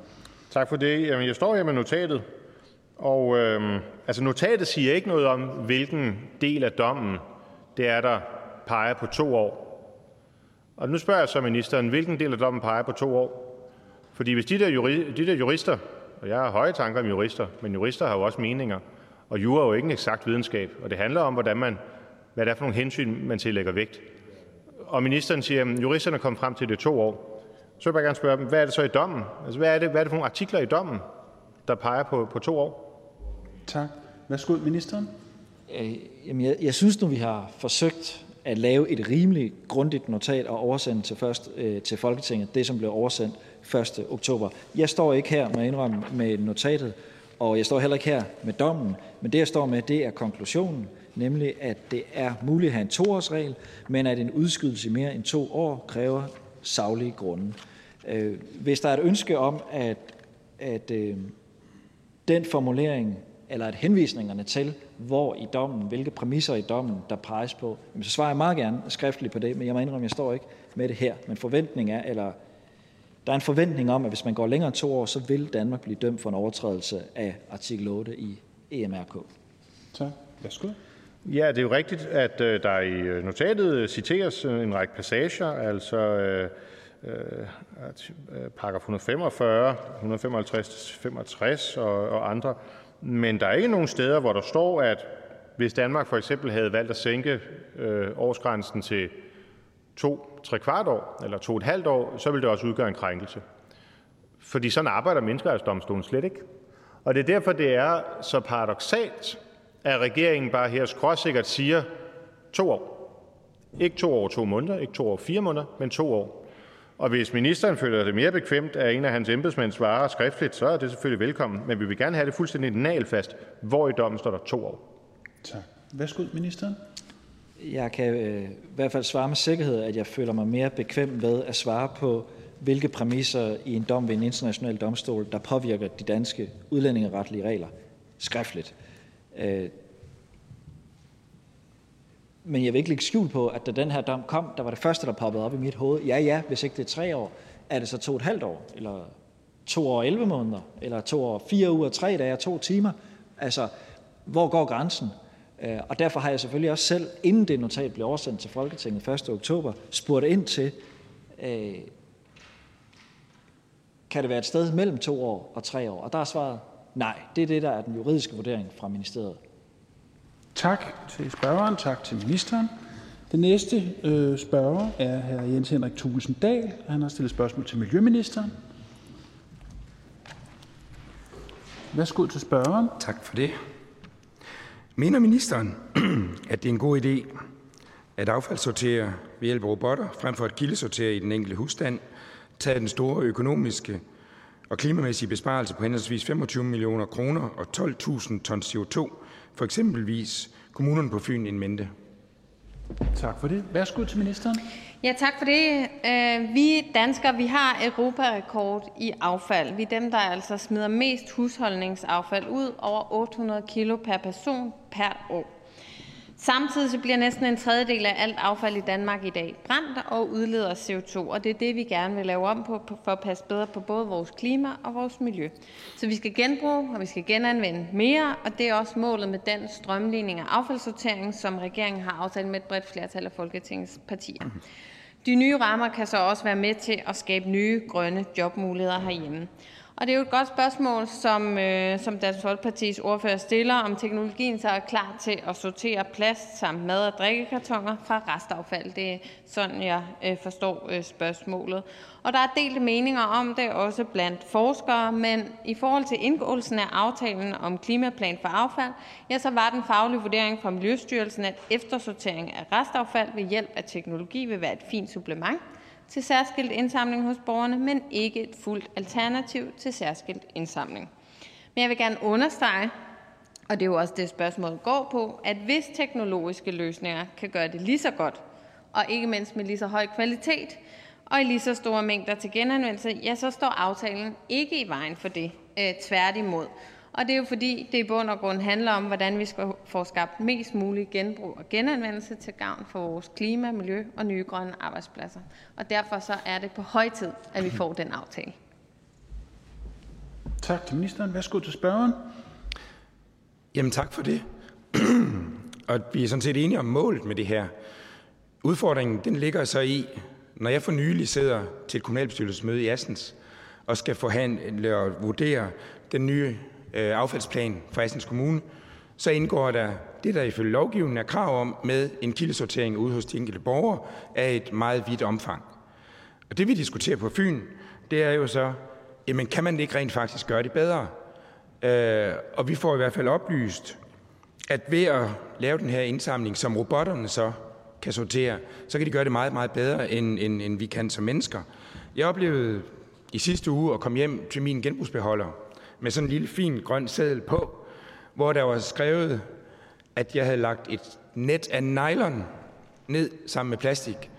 Tak for det. Jamen, jeg står her med notatet, og øhm, altså notatet siger ikke noget om, hvilken del af dommen det er, der peger på to år. Og nu spørger jeg så ministeren, hvilken del af dommen peger på to år? Fordi hvis de der, juri, de der jurister, og jeg har høje tanker om jurister, men jurister har jo også meninger, og jura er jo ikke en eksakt videnskab, og det handler om, hvordan man, hvad det er for nogle hensyn, man tillægger vægt. Og ministeren siger, at juristerne kom frem til det to år. Så vil jeg bare gerne spørge dem, hvad er det så i dommen? Altså, hvad er det, hvad er det for nogle artikler i dommen, der peger på, på to år? Tak. Værsgo, ministeren. Øh, jamen, jeg, jeg synes nu, vi har forsøgt at lave et rimeligt grundigt notat og oversende til, først, øh, til Folketinget, det som blev oversendt 1. oktober. Jeg står ikke her med indrømme med notatet, og jeg står heller ikke her med dommen, men det jeg står med, det er konklusionen, nemlig at det er muligt at have en toårsregel, men at en udskydelse i mere end to år kræver savlige grunde. Øh, hvis der er et ønske om, at, at øh, den formulering eller at henvisningerne til, hvor i dommen, hvilke præmisser i dommen, der peges på, så svarer jeg meget gerne skriftligt på det, men jeg må indrømme, at jeg står ikke med det her. Men forventning er, eller der er en forventning om, at hvis man går længere end to år, så vil Danmark blive dømt for en overtrædelse af artikel 8 i EMRK. Tak. Værsgo. Ja, det er jo rigtigt, at øh, der i notatet citeres en række passager, altså øh, Øh, 145, 155-65 øh, og, og andre. Men der er ikke nogen steder, hvor der står, at hvis Danmark for eksempel havde valgt at sænke øh, årsgrænsen til to, tre kvart år eller to et halvt år, så ville det også udgøre en krænkelse. Fordi sådan arbejder menneskerettighedsdomstolen slet ikke. Og det er derfor, det er så paradoxalt, at regeringen bare her skråsikkert siger to år. Ikke to år to måneder, ikke to år fire måneder, men to år. Og hvis ministeren føler det mere bekvemt, at en af hans embedsmænd svarer skriftligt, så er det selvfølgelig velkommen. Men vi vil gerne have det fuldstændig nalfast, hvor i dommen står der to år. Tak. Værsgo, ministeren. Jeg kan øh, i hvert fald svare med sikkerhed, at jeg føler mig mere bekvem ved at svare på, hvilke præmisser i en dom ved en international domstol, der påvirker de danske udlændingeretlige regler skriftligt. Øh, men jeg vil ikke lægge skjul på, at da den her dom kom, der var det første, der poppede op i mit hoved. Ja, ja, hvis ikke det er tre år, er det så to og et halvt år, eller to år og 11 måneder, eller to år fire uger, tre dage og to timer. Altså, hvor går grænsen? Øh, og derfor har jeg selvfølgelig også selv, inden det notat blev oversendt til Folketinget 1. oktober, spurgt ind til, øh, kan det være et sted mellem to år og tre år? Og der er svaret nej. Det er det, der er den juridiske vurdering fra ministeriet. Tak til spørgeren, tak til ministeren. Den næste øh, spørger er hr. Jens Henrik Thulesen Dahl. Han har stillet spørgsmål til Miljøministeren. Værsgo til spørgeren. Tak for det. Mener ministeren, (clears throat) at det er en god idé at affaldssortere ved hjælp af robotter, frem for at kildesortere i den enkelte husstand, tage den store økonomiske og klimamæssige besparelse på henholdsvis 25 millioner kroner og 12.000 tons CO2 for eksempelvis kommunerne på Fyn en mente? Tak for det. Værsgo til ministeren. Ja, tak for det. Øh, vi danskere vi har Europarekord i affald. Vi er dem, der altså smider mest husholdningsaffald ud, over 800 kilo per person per år. Samtidig bliver næsten en tredjedel af alt affald i Danmark i dag brændt og udleder CO2, og det er det, vi gerne vil lave om på for at passe bedre på både vores klima og vores miljø. Så vi skal genbruge, og vi skal genanvende mere, og det er også målet med den strømligning af affaldssortering, som regeringen har aftalt med et bredt flertal af Folketingets partier. De nye rammer kan så også være med til at skabe nye grønne jobmuligheder herhjemme. Og det er jo et godt spørgsmål, som, øh, som Dansk Folkepartis ordfører stiller, om teknologien så er klar til at sortere plast samt mad- og drikkekartoner fra restaffald. Det er sådan, jeg øh, forstår øh, spørgsmålet. Og der er delte meninger om det, også blandt forskere, men i forhold til indgåelsen af aftalen om klimaplan for affald, ja, så var den faglige vurdering fra Miljøstyrelsen, at eftersortering af restaffald ved hjælp af teknologi vil være et fint supplement til særskilt indsamling hos borgerne, men ikke et fuldt alternativ til særskilt indsamling. Men jeg vil gerne understrege, og det er jo også det, spørgsmål går på, at hvis teknologiske løsninger kan gøre det lige så godt, og ikke mindst med lige så høj kvalitet, og i lige så store mængder til genanvendelse, ja, så står aftalen ikke i vejen for det. Øh, tværtimod. Og det er jo fordi, det i bund og grund handler om, hvordan vi skal få skabt mest mulig genbrug og genanvendelse til gavn for vores klima, miljø og nye grønne arbejdspladser. Og derfor så er det på høj tid, at vi får den aftale. Tak til ministeren. Værsgo til spørgeren. Jamen tak for det. (clears throat) og vi er sådan set enige om målet med det her. Udfordringen den ligger så i, når jeg for nylig sidder til et kommunalbestyrelsesmøde i Assens og skal forhandle og vurdere den nye øh, affaldsplan for Assens Kommune, så indgår der det, der ifølge lovgivningen er krav om med en kildesortering ude hos de enkelte borgere af et meget vidt omfang. Og det vi diskuterer på Fyn, det er jo så, jamen kan man ikke rent faktisk gøre det bedre? Øh, og vi får i hvert fald oplyst, at ved at lave den her indsamling, som robotterne så kan sortere, så kan de gøre det meget, meget bedre, end, end, end vi kan som mennesker. Jeg oplevede i sidste uge at komme hjem til min genbrugsbeholder med sådan en lille fin grøn seddel på, hvor der var skrevet, at jeg havde lagt et net af nylon ned sammen med plastik.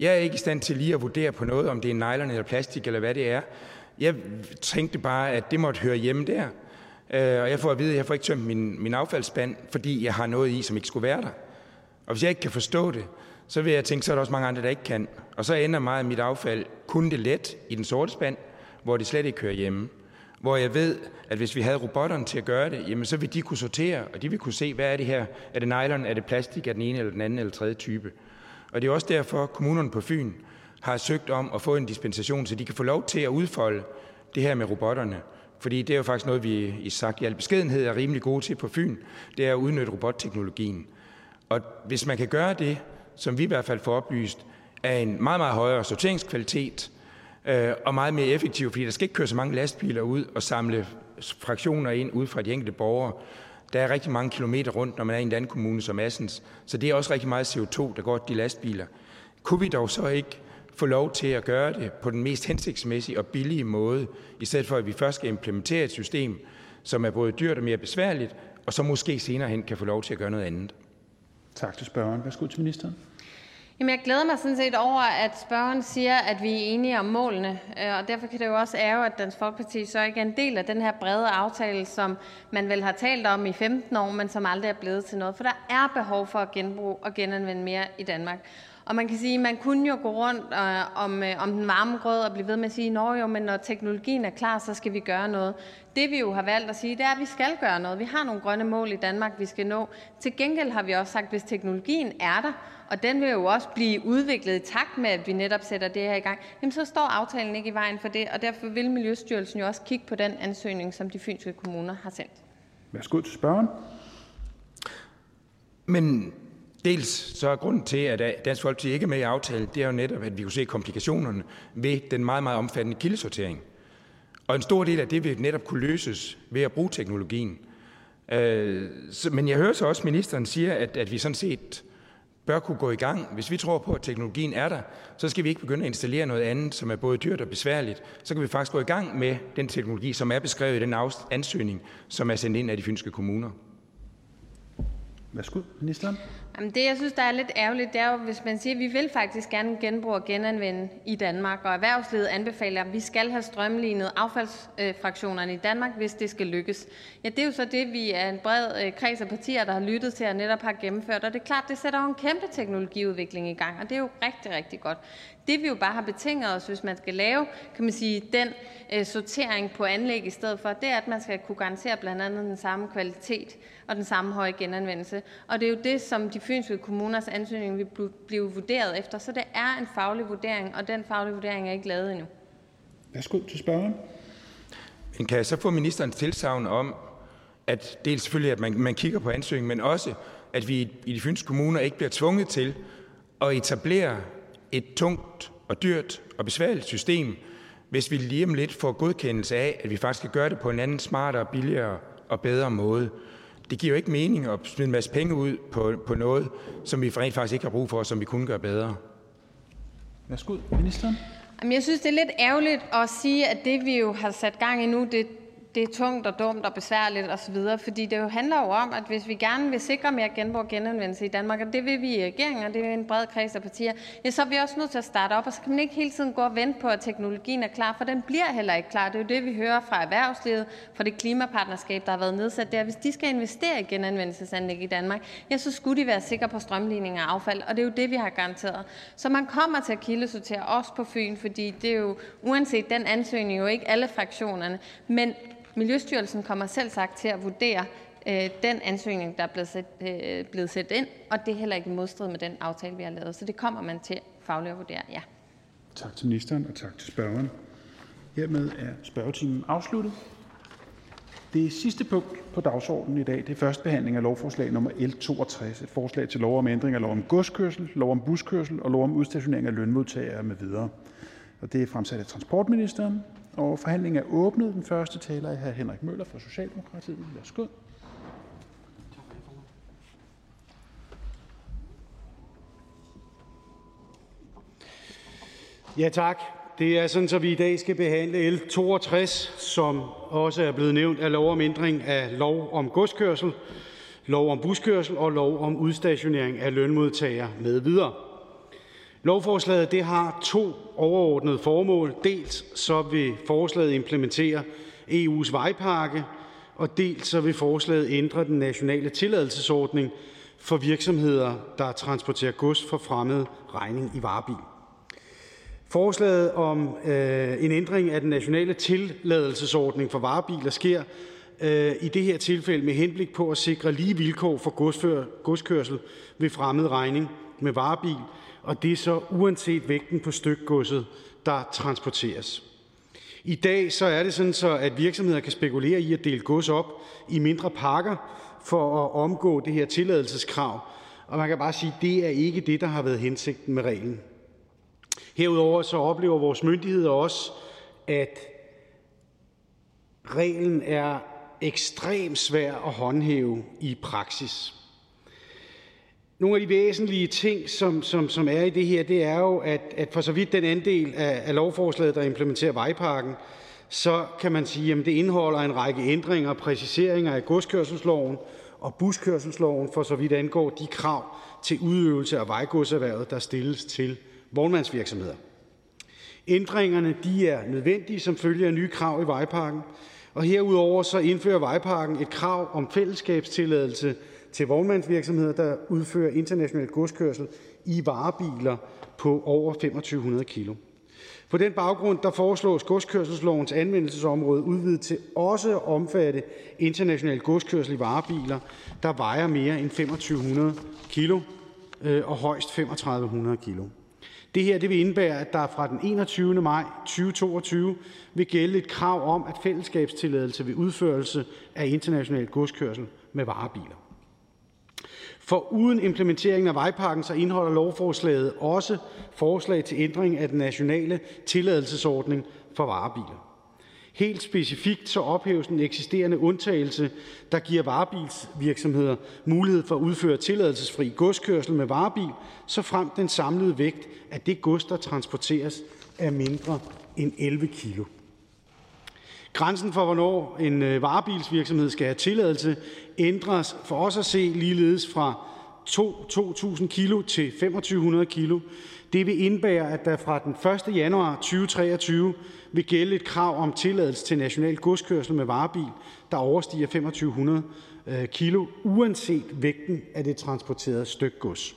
Jeg er ikke i stand til lige at vurdere på noget, om det er nylon eller plastik eller hvad det er. Jeg tænkte bare, at det måtte høre hjemme der. Øh, og jeg får at vide, at jeg får ikke tømt min, min affaldsspand, fordi jeg har noget i, som ikke skulle være der. Og hvis jeg ikke kan forstå det, så vil jeg tænke, så er der også mange andre, der ikke kan. Og så ender meget af mit affald kun det let i den sorte spand, hvor det slet ikke hører hjemme. Hvor jeg ved, at hvis vi havde robotterne til at gøre det, jamen så ville de kunne sortere, og de ville kunne se, hvad er det her? Er det nylon, er det plastik, er den ene eller den anden eller tredje type? Og det er også derfor, at kommunerne på Fyn har søgt om at få en dispensation, så de kan få lov til at udfolde det her med robotterne. Fordi det er jo faktisk noget, vi i sagt i al beskedenhed er rimelig gode til på Fyn, det er at udnytte robotteknologien. Og hvis man kan gøre det, som vi i hvert fald får oplyst, af en meget, meget højere sorteringskvalitet øh, og meget mere effektiv, fordi der skal ikke køre så mange lastbiler ud og samle fraktioner ind ud fra de enkelte borgere. Der er rigtig mange kilometer rundt, når man er i en anden kommune som Assens, så det er også rigtig meget CO2, der går til de lastbiler. Kunne vi dog så ikke få lov til at gøre det på den mest hensigtsmæssige og billige måde, i stedet for at vi først skal implementere et system, som er både dyrt og mere besværligt, og så måske senere hen kan få lov til at gøre noget andet. Tak til spørgeren. Værsgo til ministeren. Jamen, jeg glæder mig sådan set over, at spørgeren siger, at vi er enige om målene, øh, og derfor kan det jo også ære, at Dansk Folkeparti så ikke er en del af den her brede aftale, som man vel har talt om i 15 år, men som aldrig er blevet til noget. For der er behov for at genbruge og genanvende mere i Danmark. Og man kan sige, man kunne jo gå rundt øh, om, øh, om den varme grød og blive ved med at sige, at jo, men når teknologien er klar, så skal vi gøre noget. Det vi jo har valgt at sige, det er, at vi skal gøre noget. Vi har nogle grønne mål i Danmark, vi skal nå. Til gengæld har vi også sagt, at hvis teknologien er der, og den vil jo også blive udviklet i takt med, at vi netop sætter det her i gang, jamen så står aftalen ikke i vejen for det, og derfor vil Miljøstyrelsen jo også kigge på den ansøgning, som de fynske kommuner har sendt. Værsgo til spørgeren. Men dels så er grunden til, at Dansk Folkeparti ikke er med i aftalen, det er jo netop, at vi kunne se komplikationerne ved den meget, meget omfattende kildesortering. Og en stor del af det vil netop kunne løses ved at bruge teknologien. Øh, men jeg hører så også, at ministeren siger, at, at vi sådan set bør kunne gå i gang. Hvis vi tror på, at teknologien er der, så skal vi ikke begynde at installere noget andet, som er både dyrt og besværligt. Så kan vi faktisk gå i gang med den teknologi, som er beskrevet i den ansøgning, som er sendt ind af de fynske kommuner. Værsgo, ministeren. Jamen det, jeg synes, der er lidt ærgerligt, det er jo, hvis man siger, at vi vil faktisk gerne genbruge og genanvende i Danmark, og erhvervslivet anbefaler, at vi skal have strømlignet affaldsfraktionerne i Danmark, hvis det skal lykkes. Ja, det er jo så det, vi er en bred øh, kreds af partier, der har lyttet til og netop har gennemført, og det er klart, det sætter jo en kæmpe teknologiudvikling i gang, og det er jo rigtig, rigtig godt. Det vi jo bare har betinget os, hvis man skal lave kan man sige, den øh, sortering på anlæg i stedet for, det er, at man skal kunne garantere blandt andet den samme kvalitet og den samme høje genanvendelse. Og det er jo det, som de fynske kommuners ansøgning vil blive vurderet efter. Så det er en faglig vurdering, og den faglige vurdering er ikke lavet endnu. Værsgo til spørgeren. Men kan jeg så få ministerens tilsavn om, at det er selvfølgelig, at man, man kigger på ansøgningen, men også, at vi i de fynske kommuner ikke bliver tvunget til at etablere et tungt og dyrt og besværligt system, hvis vi lige om lidt får godkendelse af, at vi faktisk kan gøre det på en anden smartere, billigere og bedre måde. Det giver jo ikke mening at smide en masse penge ud på, på noget, som vi rent faktisk ikke har brug for, og som vi kunne gøre bedre. Værsgo, ministeren. Jamen, jeg synes, det er lidt ærgerligt at sige, at det, vi jo har sat gang i nu, det det er tungt og dumt og besværligt osv., fordi det jo handler jo om, at hvis vi gerne vil sikre mere genbrug og genanvendelse i Danmark, og det vil vi i regeringen, og det er en bred kreds af partier, ja, så er vi også nødt til at starte op, og så kan man ikke hele tiden gå og vente på, at teknologien er klar, for den bliver heller ikke klar. Det er jo det, vi hører fra erhvervslivet, fra det klimapartnerskab, der har været nedsat der. Hvis de skal investere i genanvendelsesanlæg i Danmark, ja, så skulle de være sikre på strømligning af affald, og det er jo det, vi har garanteret. Så man kommer til at kildesortere også på Fyn, fordi det er jo, uanset den ansøgning, jo ikke alle fraktionerne, men Miljøstyrelsen kommer selv sagt til at vurdere øh, den ansøgning, der er blevet, sat, øh, blevet sat ind, og det er heller ikke modstrid med den aftale, vi har lavet. Så det kommer man til fagligt at vurdere, ja. Tak til ministeren, og tak til spørgeren. Hermed er spørgetimen afsluttet. Det sidste punkt på dagsordenen i dag det er første behandling af lovforslag nummer L 62, et forslag til lov om ændring af lov om godskørsel, lov om buskørsel og lov om udstationering af lønmodtagere med videre. Og det er fremsat af transportministeren, og forhandlingen er åbnet. Den første taler er hr. Henrik Møller fra Socialdemokratiet. Værsgo. Ja, tak. Det er sådan, at vi i dag skal behandle L 62, som også er blevet nævnt af lov om ændring af lov om godskørsel, lov om buskørsel og lov om udstationering af lønmodtagere med videre. Lovforslaget det har to overordnede formål. Dels så vil forslaget implementere EU's vejpakke, og dels så vil forslaget ændre den nationale tilladelsesordning for virksomheder, der transporterer gods for fremmed regning i varebil. Forslaget om øh, en ændring af den nationale tilladelsesordning for varebiler sker øh, i det her tilfælde med henblik på at sikre lige vilkår for godskørsel ved fremmed regning med varebil, og det er så uanset vægten på stykgodset, der transporteres. I dag så er det sådan, så, at virksomheder kan spekulere i at dele gods op i mindre pakker for at omgå det her tilladelseskrav. Og man kan bare sige, at det er ikke det, der har været hensigten med reglen. Herudover så oplever vores myndigheder også, at reglen er ekstremt svær at håndhæve i praksis. Nogle af de væsentlige ting, som, som, som er i det her, det er jo, at, at for så vidt den andel af, af lovforslaget, der implementerer vejparken, så kan man sige, at det indeholder en række ændringer og præciseringer af godskørselsloven og buskørselsloven, for så vidt angår de krav til udøvelse af vejgodserhvervet, der stilles til vognmandsvirksomheder. Ændringerne de er nødvendige som følge af nye krav i vejparken, og herudover så indfører vejparken et krav om fællesskabstilladelse til vognmandsvirksomheder, der udfører international godskørsel i varebiler på over 2500 kg. På den baggrund der foreslås godskørselslovens anvendelsesområde udvidet til også at omfatte international godskørsel i varebiler, der vejer mere end 2500 kg øh, og højst 3500 kg. Det her det vil indebære, at der fra den 21. maj 2022 vil gælde et krav om, at fællesskabstilladelse ved udførelse af international godskørsel med varebiler. For uden implementeringen af vejpakken så indeholder lovforslaget også forslag til ændring af den nationale tilladelsesordning for varebiler. Helt specifikt så ophæves den eksisterende undtagelse, der giver varebilsvirksomheder mulighed for at udføre tilladelsesfri godskørsel med varebil, så frem den samlede vægt af det gods, der transporteres, er mindre end 11 kg. Grænsen for, hvornår en øh, varebilsvirksomhed skal have tilladelse, ændres for os at se ligeledes fra 2.000 kg til 2.500 kg. Det vil indebære, at der fra den 1. januar 2023 vil gælde et krav om tilladelse til national godskørsel med varebil, der overstiger 2500 øh, kg, uanset vægten af det transporterede stykke gods.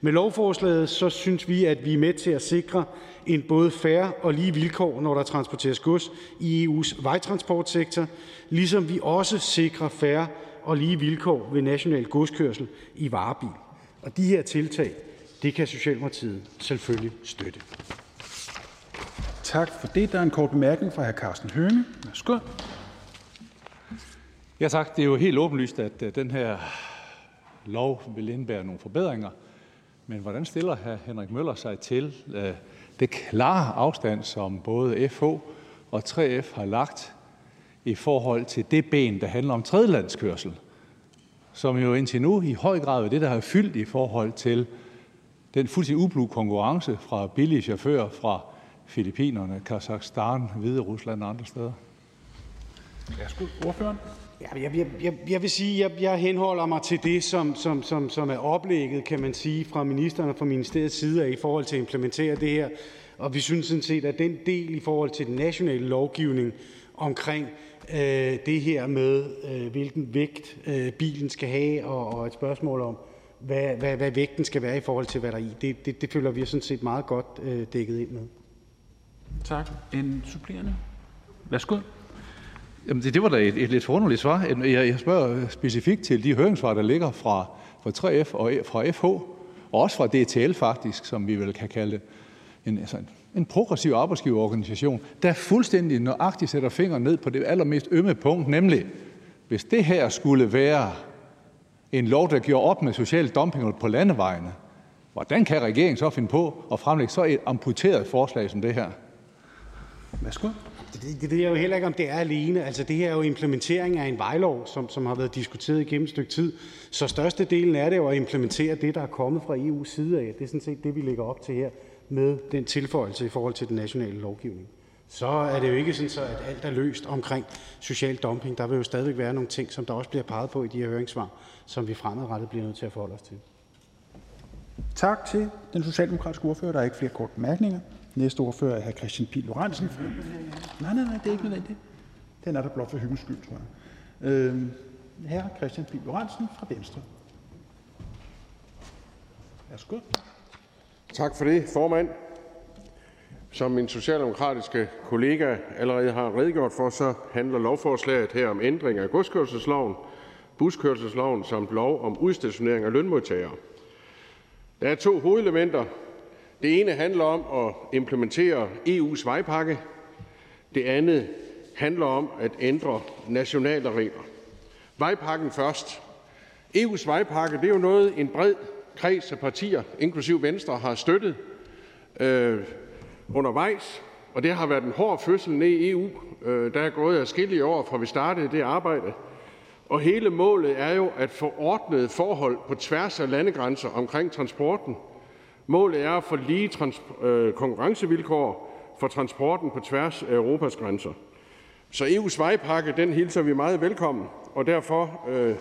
Med lovforslaget så synes vi, at vi er med til at sikre en både færre og lige vilkår, når der transporteres gods i EU's vejtransportsektor, ligesom vi også sikrer færre og lige vilkår ved national godskørsel i varebil. Og de her tiltag, det kan Socialdemokratiet selvfølgelig støtte. Tak for det. Der er en kort bemærkning fra hr. Carsten Hønge. Værsgo. Ja tak. Det er jo helt åbenlyst, at øh, den her lov vil indebære nogle forbedringer. Men hvordan stiller hr. Henrik Møller sig til øh, det klare afstand, som både FH og 3F har lagt i forhold til det ben, der handler om tredjelandskørsel, som jo indtil nu i høj grad er det, der har fyldt i forhold til den fuldstændig ublu konkurrence fra billige chauffører fra Filippinerne, Kazakhstan, Hvide Rusland og andre steder? Værsgo, ordføreren. Ja, jeg, jeg, jeg, jeg vil sige, jeg, jeg henholder mig til det, som, som, som, som er oplægget, kan man sige, fra ministeren og fra ministeriets side af, i forhold til at implementere det her. Og vi synes sådan set, at den del i forhold til den nationale lovgivning omkring øh, det her med, øh, hvilken vægt øh, bilen skal have, og, og et spørgsmål om, hvad, hvad, hvad vægten skal være i forhold til, hvad der er i, det, det, det føler vi sådan set meget godt øh, dækket ind med. Tak. En supplerende? Værsgo. Jamen, det, det var da et, et lidt forunderligt svar. Jeg, jeg spørger specifikt til de høringssvar, der ligger fra, fra 3F og fra FH, og også fra DTL faktisk, som vi vel kan kalde det. En, altså en, en progressiv arbejdsgiverorganisation, der fuldstændig nøjagtigt sætter fingeren ned på det allermest ømme punkt, nemlig hvis det her skulle være en lov, der gjorde op med social dumping på landevejene, hvordan kan regeringen så finde på at fremlægge så et amputeret forslag som det her? Værsgo. Det, det ved jeg jo heller ikke, om det er alene. Altså, det her er jo implementering af en vejlov, som, som har været diskuteret igennem et stykke tid. Så størstedelen er det jo at implementere det, der er kommet fra EU's side af. Det er sådan set det, vi lægger op til her med den tilføjelse i forhold til den nationale lovgivning. Så er det jo ikke sådan, så, at alt er løst omkring social dumping. Der vil jo stadigvæk være nogle ting, som der også bliver peget på i de her høringssvar, som vi fremadrettet bliver nødt til at forholde os til. Tak til den socialdemokratiske ordfører. Der er ikke flere korte bemærkninger. Næste ordfører er hr. Christian Pihl Lorentzen. Nej, nej, nej, det er ikke nødvendigt. Den er der blot for hyggens skyld, tror jeg. Øh, hr. Christian Pihl Lorentzen fra Venstre. Værsgo. Tak for det, formand. Som min socialdemokratiske kollega allerede har redegjort for, så handler lovforslaget her om ændring af godskørselsloven, buskørselsloven samt lov om udstationering af lønmodtagere. Der er to hovedelementer. Det ene handler om at implementere EU's vejpakke. Det andet handler om at ændre nationale regler. Vejpakken først. EU's vejpakke det er jo noget, en bred kreds af partier, inklusiv Venstre, har støttet øh, undervejs, og det har været en hård fødsel ned i EU. Øh, der er gået afskillige år, fra vi startede det arbejde. Og hele målet er jo at få ordnede forhold på tværs af landegrænser omkring transporten. Målet er at få lige trans- øh, konkurrencevilkår for transporten på tværs af Europas grænser. Så EU's vejpakke den hilser vi meget velkommen, og derfor øh,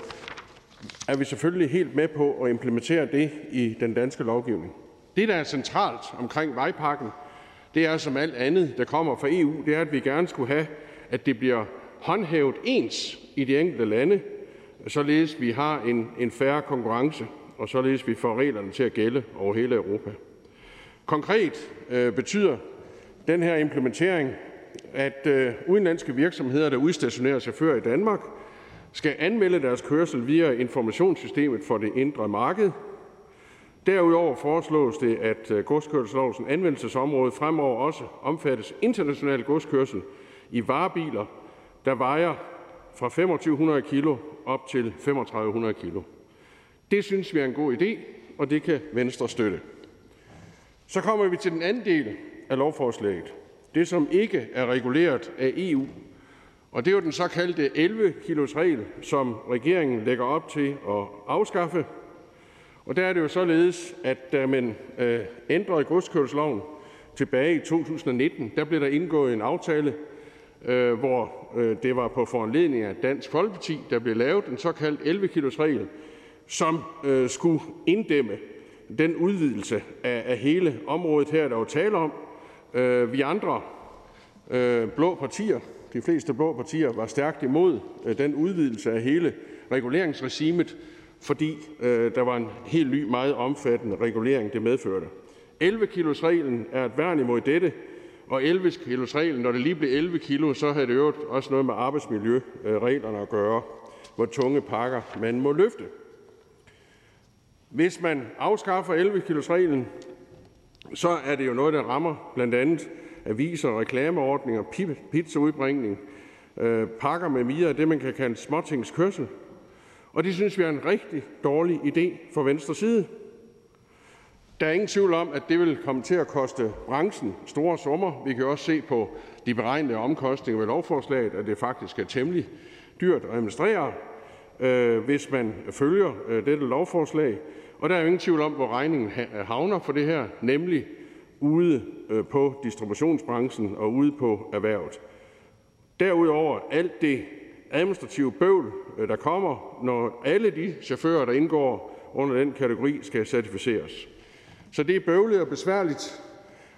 er vi selvfølgelig helt med på at implementere det i den danske lovgivning. Det, der er centralt omkring vejpakken, det er som alt andet, der kommer fra EU, det er, at vi gerne skulle have, at det bliver håndhævet ens i de enkelte lande, således vi har en, en færre konkurrence, og således vi får reglerne til at gælde over hele Europa. Konkret øh, betyder den her implementering, at øh, udenlandske virksomheder, der udstationerer chauffører i Danmark, skal anmelde deres kørsel via informationssystemet for det indre marked. Derudover foreslås det, at øh, godskørselslovens anvendelsesområde fremover også omfattes international godskørsel i varebiler, der vejer fra 2500 kg op til 3500 kg. Det synes vi er en god idé, og det kan Venstre støtte. Så kommer vi til den anden del af lovforslaget. Det, som ikke er reguleret af EU. Og det er jo den såkaldte 11-kilos regel, som regeringen lægger op til at afskaffe. Og der er det jo således, at da man øh, ændrede godskørselsloven tilbage i 2019, der blev der indgået en aftale, øh, hvor øh, det var på foranledning af Dansk Folkeparti, der blev lavet en såkaldt 11-kilos regel, som øh, skulle inddæmme den udvidelse af, af hele området her, der var tale om. Øh, vi andre øh, blå partier, de fleste blå partier, var stærkt imod øh, den udvidelse af hele reguleringsregimet, fordi øh, der var en helt ny, meget omfattende regulering, det medførte. 11-kilos-reglen er et værn imod dette, og 11-kilos-reglen, når det lige blev 11 kilo, så havde det jo også noget med arbejdsmiljøreglerne at gøre, hvor tunge pakker man må løfte. Hvis man afskaffer 11-kilos-reglen, så er det jo noget, der rammer blandt andet aviser, reklameordninger, pizzaudbringning, øh, pakker med mere af det, man kan kalde småtingskørsel. Og det synes vi er en rigtig dårlig idé fra venstre side. Der er ingen tvivl om, at det vil komme til at koste branchen store summer. Vi kan også se på de beregnede omkostninger ved lovforslaget, at det faktisk er temmelig dyrt at administrere, øh, hvis man følger øh, dette lovforslag. Og der er jo ingen tvivl om, hvor regningen havner for det her, nemlig ude Øh, på distributionsbranchen og ude på erhvervet. Derudover alt det administrative bøvl, øh, der kommer, når alle de chauffører, der indgår under den kategori, skal certificeres. Så det er bøvlet og besværligt.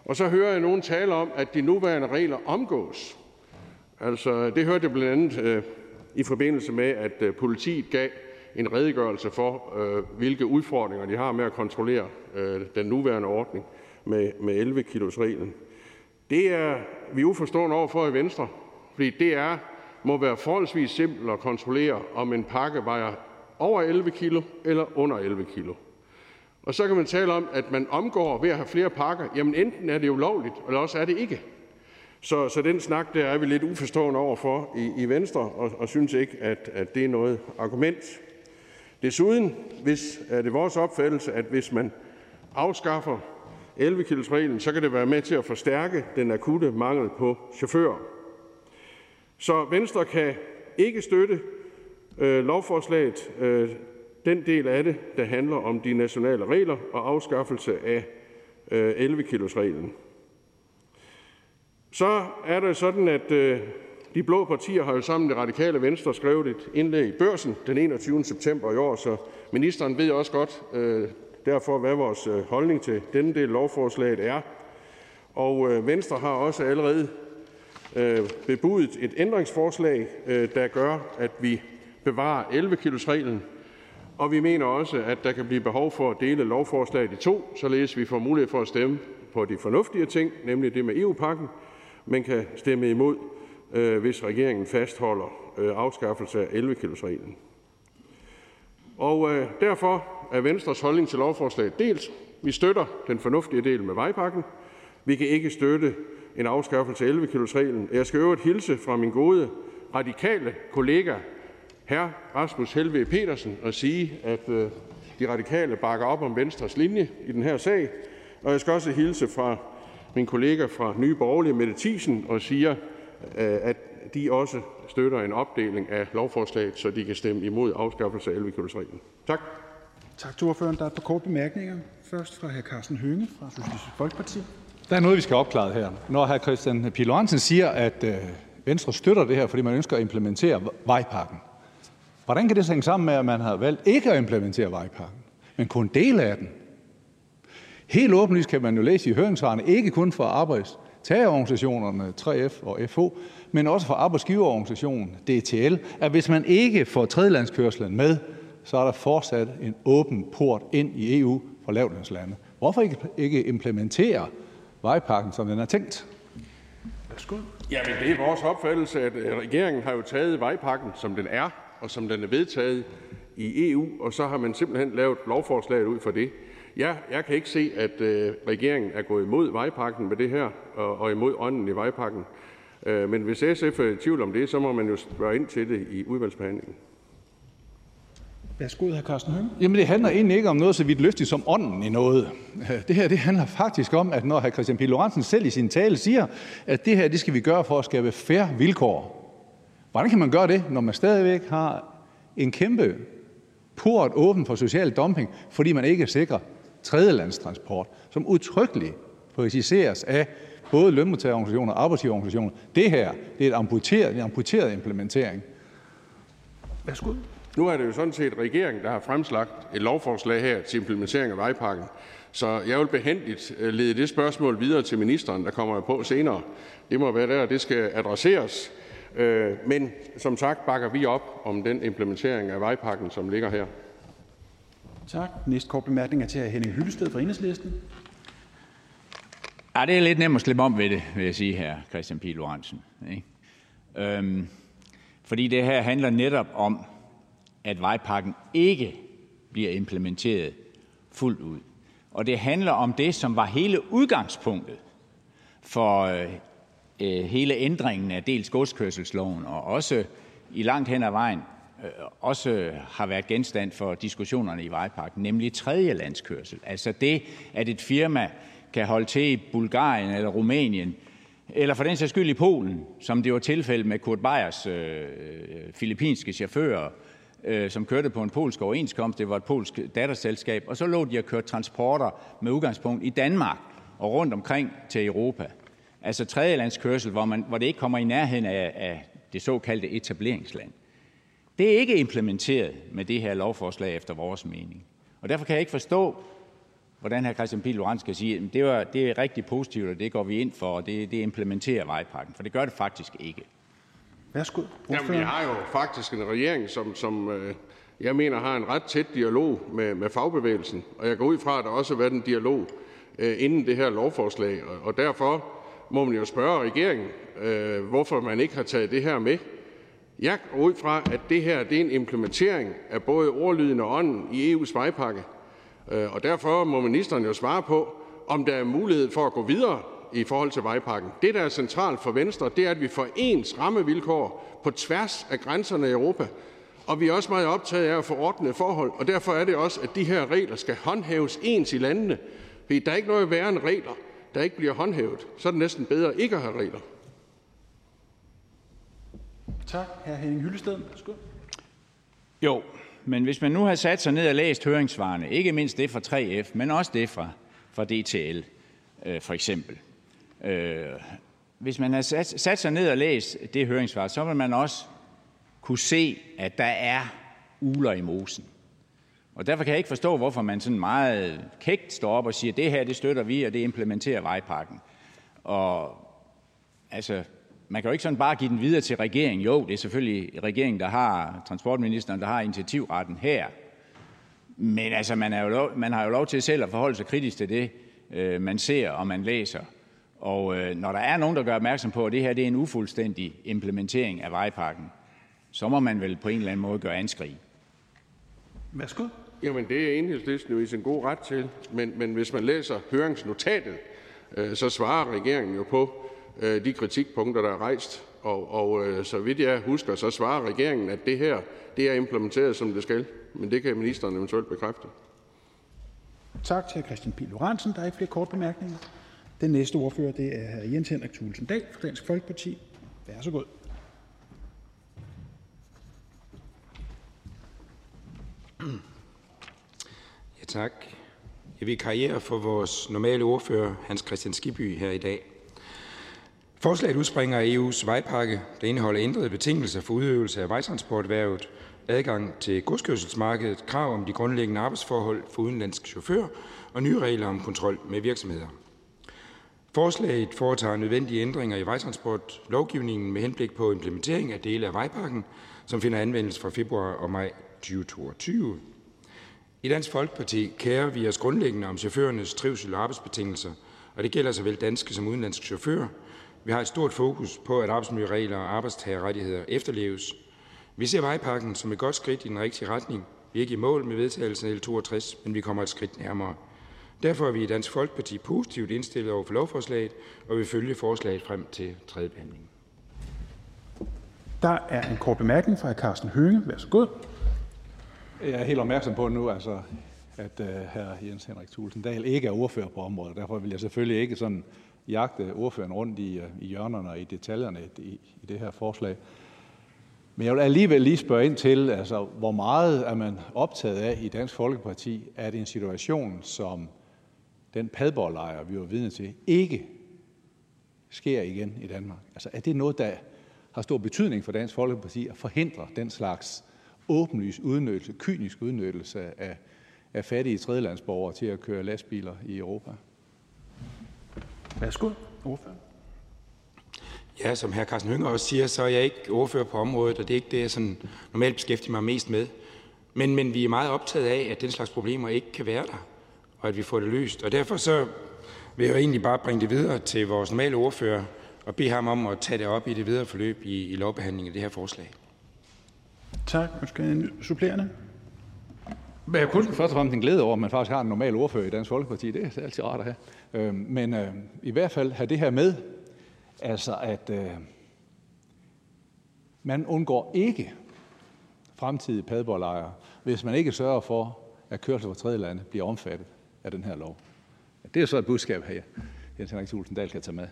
Og så hører jeg nogen tale om, at de nuværende regler omgås. Altså, det hørte jeg blandt andet øh, i forbindelse med, at øh, politiet gav en redegørelse for, øh, hvilke udfordringer de har med at kontrollere øh, den nuværende ordning med, med 11 kilos reglen. Det er vi uforstående overfor i Venstre, fordi det er, må være forholdsvis simpelt at kontrollere, om en pakke vejer over 11 kilo eller under 11 kilo. Og så kan man tale om, at man omgår ved at have flere pakker. Jamen enten er det ulovligt, eller også er det ikke. Så, så den snak der er vi lidt uforstående overfor i, i Venstre, og, og synes ikke, at, at det er noget argument. Desuden hvis, er det vores opfattelse, at hvis man afskaffer 11 kilos reglen, så kan det være med til at forstærke den akutte mangel på chauffører. Så Venstre kan ikke støtte øh, lovforslaget, øh, den del af det, der handler om de nationale regler og afskaffelse af øh, 11 kilos reglen. Så er det sådan, at øh, de blå partier har jo sammen med radikale venstre skrevet et indlæg i børsen den 21. september i år, så ministeren ved også godt øh, derfor, hvad vores øh, holdning til denne del af lovforslaget er. Og øh, Venstre har også allerede øh, bebudet et ændringsforslag, der gør, at vi bevarer 11 kilos reglen og vi mener også, at der kan blive behov for at dele lovforslaget i to, således vi får mulighed for at stemme på de fornuftige ting, nemlig det med EU-pakken, men kan stemme imod, hvis regeringen fastholder afskaffelse af 11 kilos reglen. Og øh, Øh, derfor er Venstres holdning til lovforslaget dels. Vi støtter den fornuftige del med vejpakken. Vi kan ikke støtte en afskaffelse af 11 kilos reglen. Jeg skal øvrigt hilse fra min gode radikale kollega hr. Rasmus Helveg Petersen og sige, at øh, De Radikale bakker op om Venstres linje i den her sag. Og jeg skal også hilse fra min kollega fra Nye Borgerlige, Mette Thiesen, og siger, øh, at de også støtter en opdeling af lovforslaget, så de kan stemme imod afskaffelse af 11 reglen Tak. Tak til ordføreren. Der er et par korte bemærkninger. Først fra hr. Carsten Hønge fra Socialistisk Folkeparti. Der er noget, vi skal opklare her. Når hr. Christian Pihl siger, at øh, Venstre støtter det her, fordi man ønsker at implementere vejpakken, Hvordan kan det hænge sammen med, at man har valgt ikke at implementere vejpakken, men kun del af den? Helt åbenlyst kan man jo læse i høringssvarene, ikke kun fra arbejdstagerorganisationerne 3F og FH, men også fra arbejdsgiverorganisationen DTL, at hvis man ikke får tredjelandskørslen med, så er der fortsat en åben port ind i EU for lavtlønslande. Hvorfor ikke, implementere vejpakken, som den er tænkt? Jamen, det er vores opfattelse, at øh, regeringen har jo taget vejpakken, som den er, og som den er vedtaget i EU, og så har man simpelthen lavet lovforslaget ud for det. Ja, jeg kan ikke se, at øh, regeringen er gået imod vejpakken med det her, og, og imod ånden i vejpakken. Øh, men hvis SF er i tvivl om det, så må man jo spørge ind til det i udvalgsbehandlingen. Værsgo, hr. Carsten Hønge. Jamen, det handler egentlig ikke om noget så vidt lystigt som ånden i noget. Det her det handler faktisk om, at når hr. Christian Pihl Lorentzen selv i sin tale siger, at det her det skal vi gøre for at skabe færre vilkår, Hvordan kan man gøre det, når man stadigvæk har en kæmpe port åben for social dumping, fordi man ikke sikrer tredjelandstransport, som udtrykkeligt præciseres af både lønmodtagerorganisationer og arbejdsgiverorganisationer. Det her det er et amputeret, en amputeret implementering. Værsgo. Nu er det jo sådan set regeringen, der har fremslagt et lovforslag her til implementering af vejpakken. Så jeg vil behendigt øh, lede det spørgsmål videre til ministeren, der kommer på senere. Det må være der, det skal adresseres. Øh, men som sagt bakker vi op om den implementering af vejpakken, som ligger her. Tak. Næste kort bemærkning er til hr. Henning Hyllested fra Enhedslisten. Ja, det er lidt nemt at slippe om ved det, vil jeg sige her, Christian Pihl Lorentzen. Ikke? Øhm, fordi det her handler netop om, at vejpakken ikke bliver implementeret fuldt ud. Og det handler om det, som var hele udgangspunktet for øh, øh hele ændringen af dels godskørselsloven og også i langt hen ad vejen øh, også har været genstand for diskussionerne i vejpakken, nemlig tredje landskørsel. Altså det, at et firma kan holde til i Bulgarien eller Rumænien, eller for den sags skyld i Polen, som det var tilfældet med Kurt Beyers øh, øh filippinske chauffører, øh, som kørte på en polsk overenskomst. Det var et polsk datterselskab, og så lå de at køre transporter med udgangspunkt i Danmark og rundt omkring til Europa altså tredjelandskørsel, hvor, man, hvor det ikke kommer i nærheden af, af det såkaldte etableringsland. Det er ikke implementeret med det her lovforslag efter vores mening. Og derfor kan jeg ikke forstå, hvordan hr. Christian Pihl Lorentzen kan sige, at det, var, det er rigtig positivt, og det går vi ind for, og det, det implementerer vejpakken. For det gør det faktisk ikke. Værsgo. Jamen, vi har jo faktisk en regering, som, som øh, jeg mener har en ret tæt dialog med, med fagbevægelsen. Og jeg går ud fra, at der også har været en dialog øh, inden det her lovforslag. Og, og derfor må man jo spørge regeringen, øh, hvorfor man ikke har taget det her med. Jeg går ud fra, at det her det er en implementering af både ordlyden og ånden i EU's vejpakke. Øh, og derfor må ministeren jo svare på, om der er mulighed for at gå videre i forhold til vejpakken. Det, der er centralt for Venstre, det er, at vi får ens rammevilkår på tværs af grænserne i Europa. Og vi er også meget optaget af at få ordnede forhold, og derfor er det også, at de her regler skal håndhæves ens i landene. Fordi der er ikke noget værre end regler, der ikke bliver håndhævet. Så er det næsten bedre ikke at have regler. Tak. Hr. Henning Hyllested. Værsgo. Jo, men hvis man nu har sat sig ned og læst høringssvarene, ikke mindst det fra 3F, men også det fra, fra DTL øh, for eksempel. Øh, hvis man har sat, sat sig ned og læst det høringssvar, så vil man også kunne se, at der er uler i mosen. Og derfor kan jeg ikke forstå, hvorfor man sådan meget kægt står op og siger, det her det støtter vi, og det implementerer vejpakken. Og altså, man kan jo ikke sådan bare give den videre til regeringen. Jo, det er selvfølgelig regeringen, der har, transportministeren, der har initiativretten her. Men altså, man, er jo lov, man har jo lov til selv at forholde sig kritisk til det, øh, man ser og man læser. Og øh, når der er nogen, der gør opmærksom på, at det her det er en ufuldstændig implementering af vejpakken, så må man vel på en eller anden måde gøre anskrig. Værsgo. Jamen, det er enhedslisten jo i sin god ret til. Men, men hvis man læser høringsnotatet, øh, så svarer regeringen jo på de kritikpunkter, der er rejst. Og, og øh, så vidt jeg husker, så svarer regeringen, at det her det er implementeret, som det skal. Men det kan ministeren eventuelt bekræfte. Tak til Christian Pihl Lorentzen. Der er ikke flere korte bemærkninger. Den næste ordfører det er hr. Jens Henrik Thulesen Dahl fra Dansk Folkeparti. Vær så god. Ja, tak. Jeg vil karriere for vores normale ordfører, Hans Christian Skiby, her i dag. Forslaget udspringer af EU's vejpakke, der indeholder ændrede betingelser for udøvelse af vejtransporterhvervet, adgang til godskørselsmarkedet, krav om de grundlæggende arbejdsforhold for udenlandske chauffører og nye regler om kontrol med virksomheder. Forslaget foretager nødvendige ændringer i vejtransportlovgivningen med henblik på implementering af dele af vejpakken, som finder anvendelse fra februar og maj 2022. I Dansk Folkeparti kærer vi os grundlæggende om chaufførernes trivsel og arbejdsbetingelser, og det gælder såvel danske som udenlandske chauffører. Vi har et stort fokus på, at arbejdsmiljøregler og arbejdstagerrettigheder efterleves. Vi ser vejpakken som et godt skridt i den rigtige retning. Vi er ikke i mål med vedtagelsen af L62, men vi kommer et skridt nærmere. Derfor er vi i Dansk Folkeparti positivt indstillet over for lovforslaget, og vil følge forslaget frem til tredje behandling. Der er en kort bemærkning fra hr. Carsten Hønge. Vær så god. Jeg er helt opmærksom på nu, altså, at uh, hr. Jens Henrik Thulesen Dahl ikke er ordfører på området. Derfor vil jeg selvfølgelig ikke sådan jagte ordføreren rundt i, øh, i hjørnerne og i detaljerne i, i det her forslag. Men jeg vil alligevel lige spørge ind til, altså, hvor meget er man optaget af i Dansk Folkeparti, at en situation som den padborglejr, vi var vidne til, ikke sker igen i Danmark? Altså, er det noget, der har stor betydning for Dansk Folkeparti at forhindre den slags åbenlys udnyttelse, kynisk udnyttelse af, af fattige tredjelandsborgere til at køre lastbiler i Europa? Værsgo, ordfører. Ja, som hr. Carsten Hønge også siger, så er jeg ikke ordfører på området, og det er ikke det, jeg sådan normalt beskæftiger mig mest med. Men, men vi er meget optaget af, at den slags problemer ikke kan være der, og at vi får det løst. Og derfor så vil jeg egentlig bare bringe det videre til vores normale ordfører, og bede ham om at tage det op i det videre forløb i, i lovbehandlingen af det her forslag. Tak. Måske en supplerende? Men jeg kun først og fremmest en glæde over, at man faktisk har en normal ordfører i Dansk Folkeparti. Det er altid rart at have. Øh, men øh, i hvert fald have det her med, altså at øh, man undgår ikke fremtidige padborglejre, hvis man ikke sørger for, at kørsel fra tredje lande bliver omfattet af den her lov. Det er så et budskab her, Jens Henrik Thulesen Dahl kan tage med.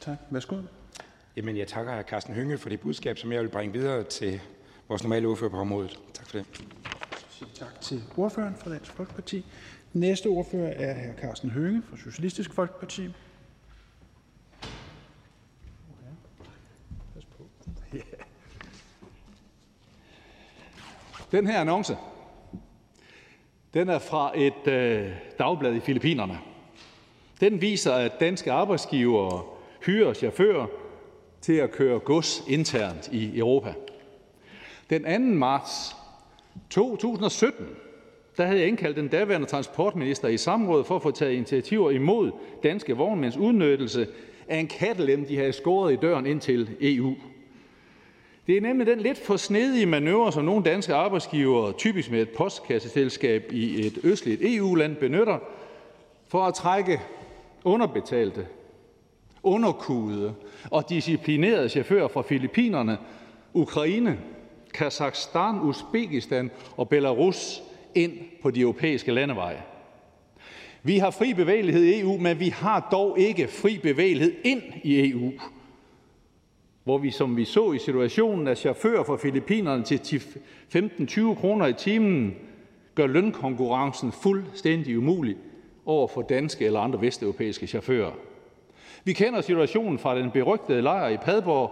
Tak. Værsgo. Jamen, jeg takker hr. Carsten Hønge for det budskab, som jeg vil bringe videre til vores normale ordfører på området. Tak for det. Tak til ordføreren fra Dansk Folkeparti. Næste ordfører er hr. Carsten Hønge fra Socialistisk Folkeparti. Den her annonce den er fra et øh, dagblad i Filippinerne. Den viser, at danske arbejdsgivere hyrer chauffører til at køre gods internt i Europa. Den 2. marts 2017 havde jeg indkaldt den daværende transportminister i samråd for at få taget initiativer imod danske vognmænds udnyttelse af en kattelem, de havde skåret i døren ind til EU. Det er nemlig den lidt for snedige manøvre, som nogle danske arbejdsgivere, typisk med et postkasseselskab i et østligt EU-land, benytter for at trække underbetalte, underkudede og disciplinerede chauffører fra Filippinerne, Ukraine, Kazakhstan, Uzbekistan og Belarus ind på de europæiske landeveje. Vi har fri bevægelighed i EU, men vi har dog ikke fri bevægelighed ind i EU hvor vi, som vi så i situationen, at chauffører fra Filippinerne til 15-20 kroner i timen gør lønkonkurrencen fuldstændig umulig over for danske eller andre vesteuropæiske chauffører. Vi kender situationen fra den berygtede lejr i Padborg,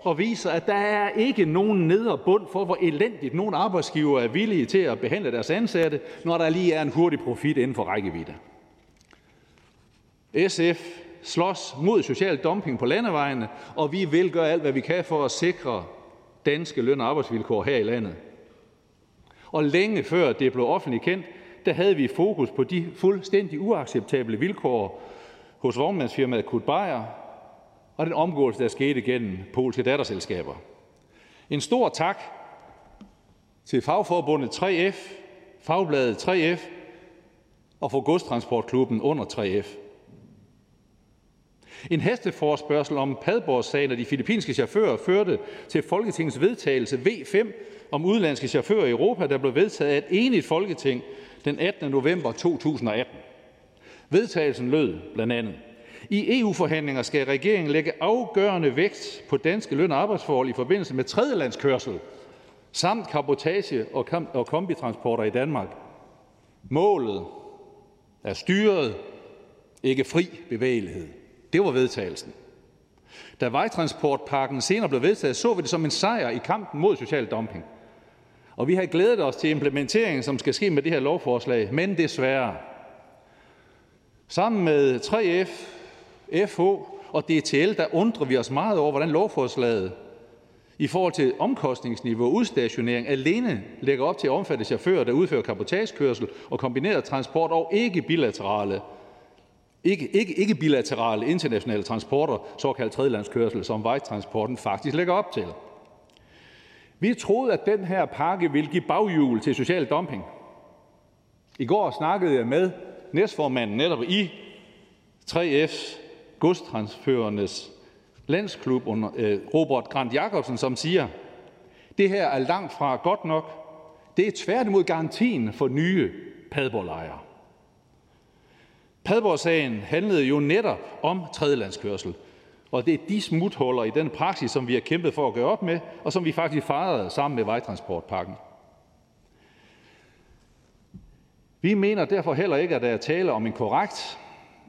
og viser, at der er ikke nogen nedre bund for, hvor elendigt nogle arbejdsgiver er villige til at behandle deres ansatte, når der lige er en hurtig profit inden for rækkevidde. SF slås mod social dumping på landevejene, og vi vil gøre alt, hvad vi kan for at sikre danske løn- og arbejdsvilkår her i landet. Og længe før det blev offentligt kendt, der havde vi fokus på de fuldstændig uacceptable vilkår hos vognmandsfirmaet Kurt Beyer, og den omgåelse, der skete gennem polske datterselskaber. En stor tak til fagforbundet 3F, fagbladet 3F og for godstransportklubben under 3F. En hesteforspørgsel om Padborg-sagen og de filippinske chauffører førte til Folketingets vedtagelse V5 om udenlandske chauffører i Europa, der blev vedtaget af et enigt Folketing den 18. november 2018. Vedtagelsen lød blandt andet, i EU-forhandlinger skal regeringen lægge afgørende vægt på danske løn- og arbejdsforhold i forbindelse med tredjelandskørsel samt kabotage og kombitransporter i Danmark. Målet er styret, ikke fri bevægelighed. Det var vedtagelsen. Da vejtransportpakken senere blev vedtaget, så vi det som en sejr i kampen mod social dumping. Og vi har glædet os til implementeringen, som skal ske med det her lovforslag, men desværre. Sammen med 3F, FH og DTL, der undrer vi os meget over, hvordan lovforslaget i forhold til omkostningsniveau og udstationering alene lægger op til at omfatte chauffører, der udfører kapotagekørsel og kombineret transport og ikke bilaterale ikke, ikke, ikke bilaterale internationale transporter, såkaldt tredjelandskørsel, som vejtransporten faktisk lægger op til. Vi troede, at den her pakke ville give baghjul til social dumping. I går snakkede jeg med næstformanden netop i 3F's godstransførernes landsklub under øh, Robert Grant Jacobsen, som siger, det her er langt fra godt nok. Det er tværtimod garantien for nye padborglejre. Padborg-sagen handlede jo netop om tredjelandskørsel, og det er de smuthuller i den praksis, som vi har kæmpet for at gøre op med, og som vi faktisk fejrede sammen med vejtransportpakken. Vi mener derfor heller ikke, at der er tale om en korrekt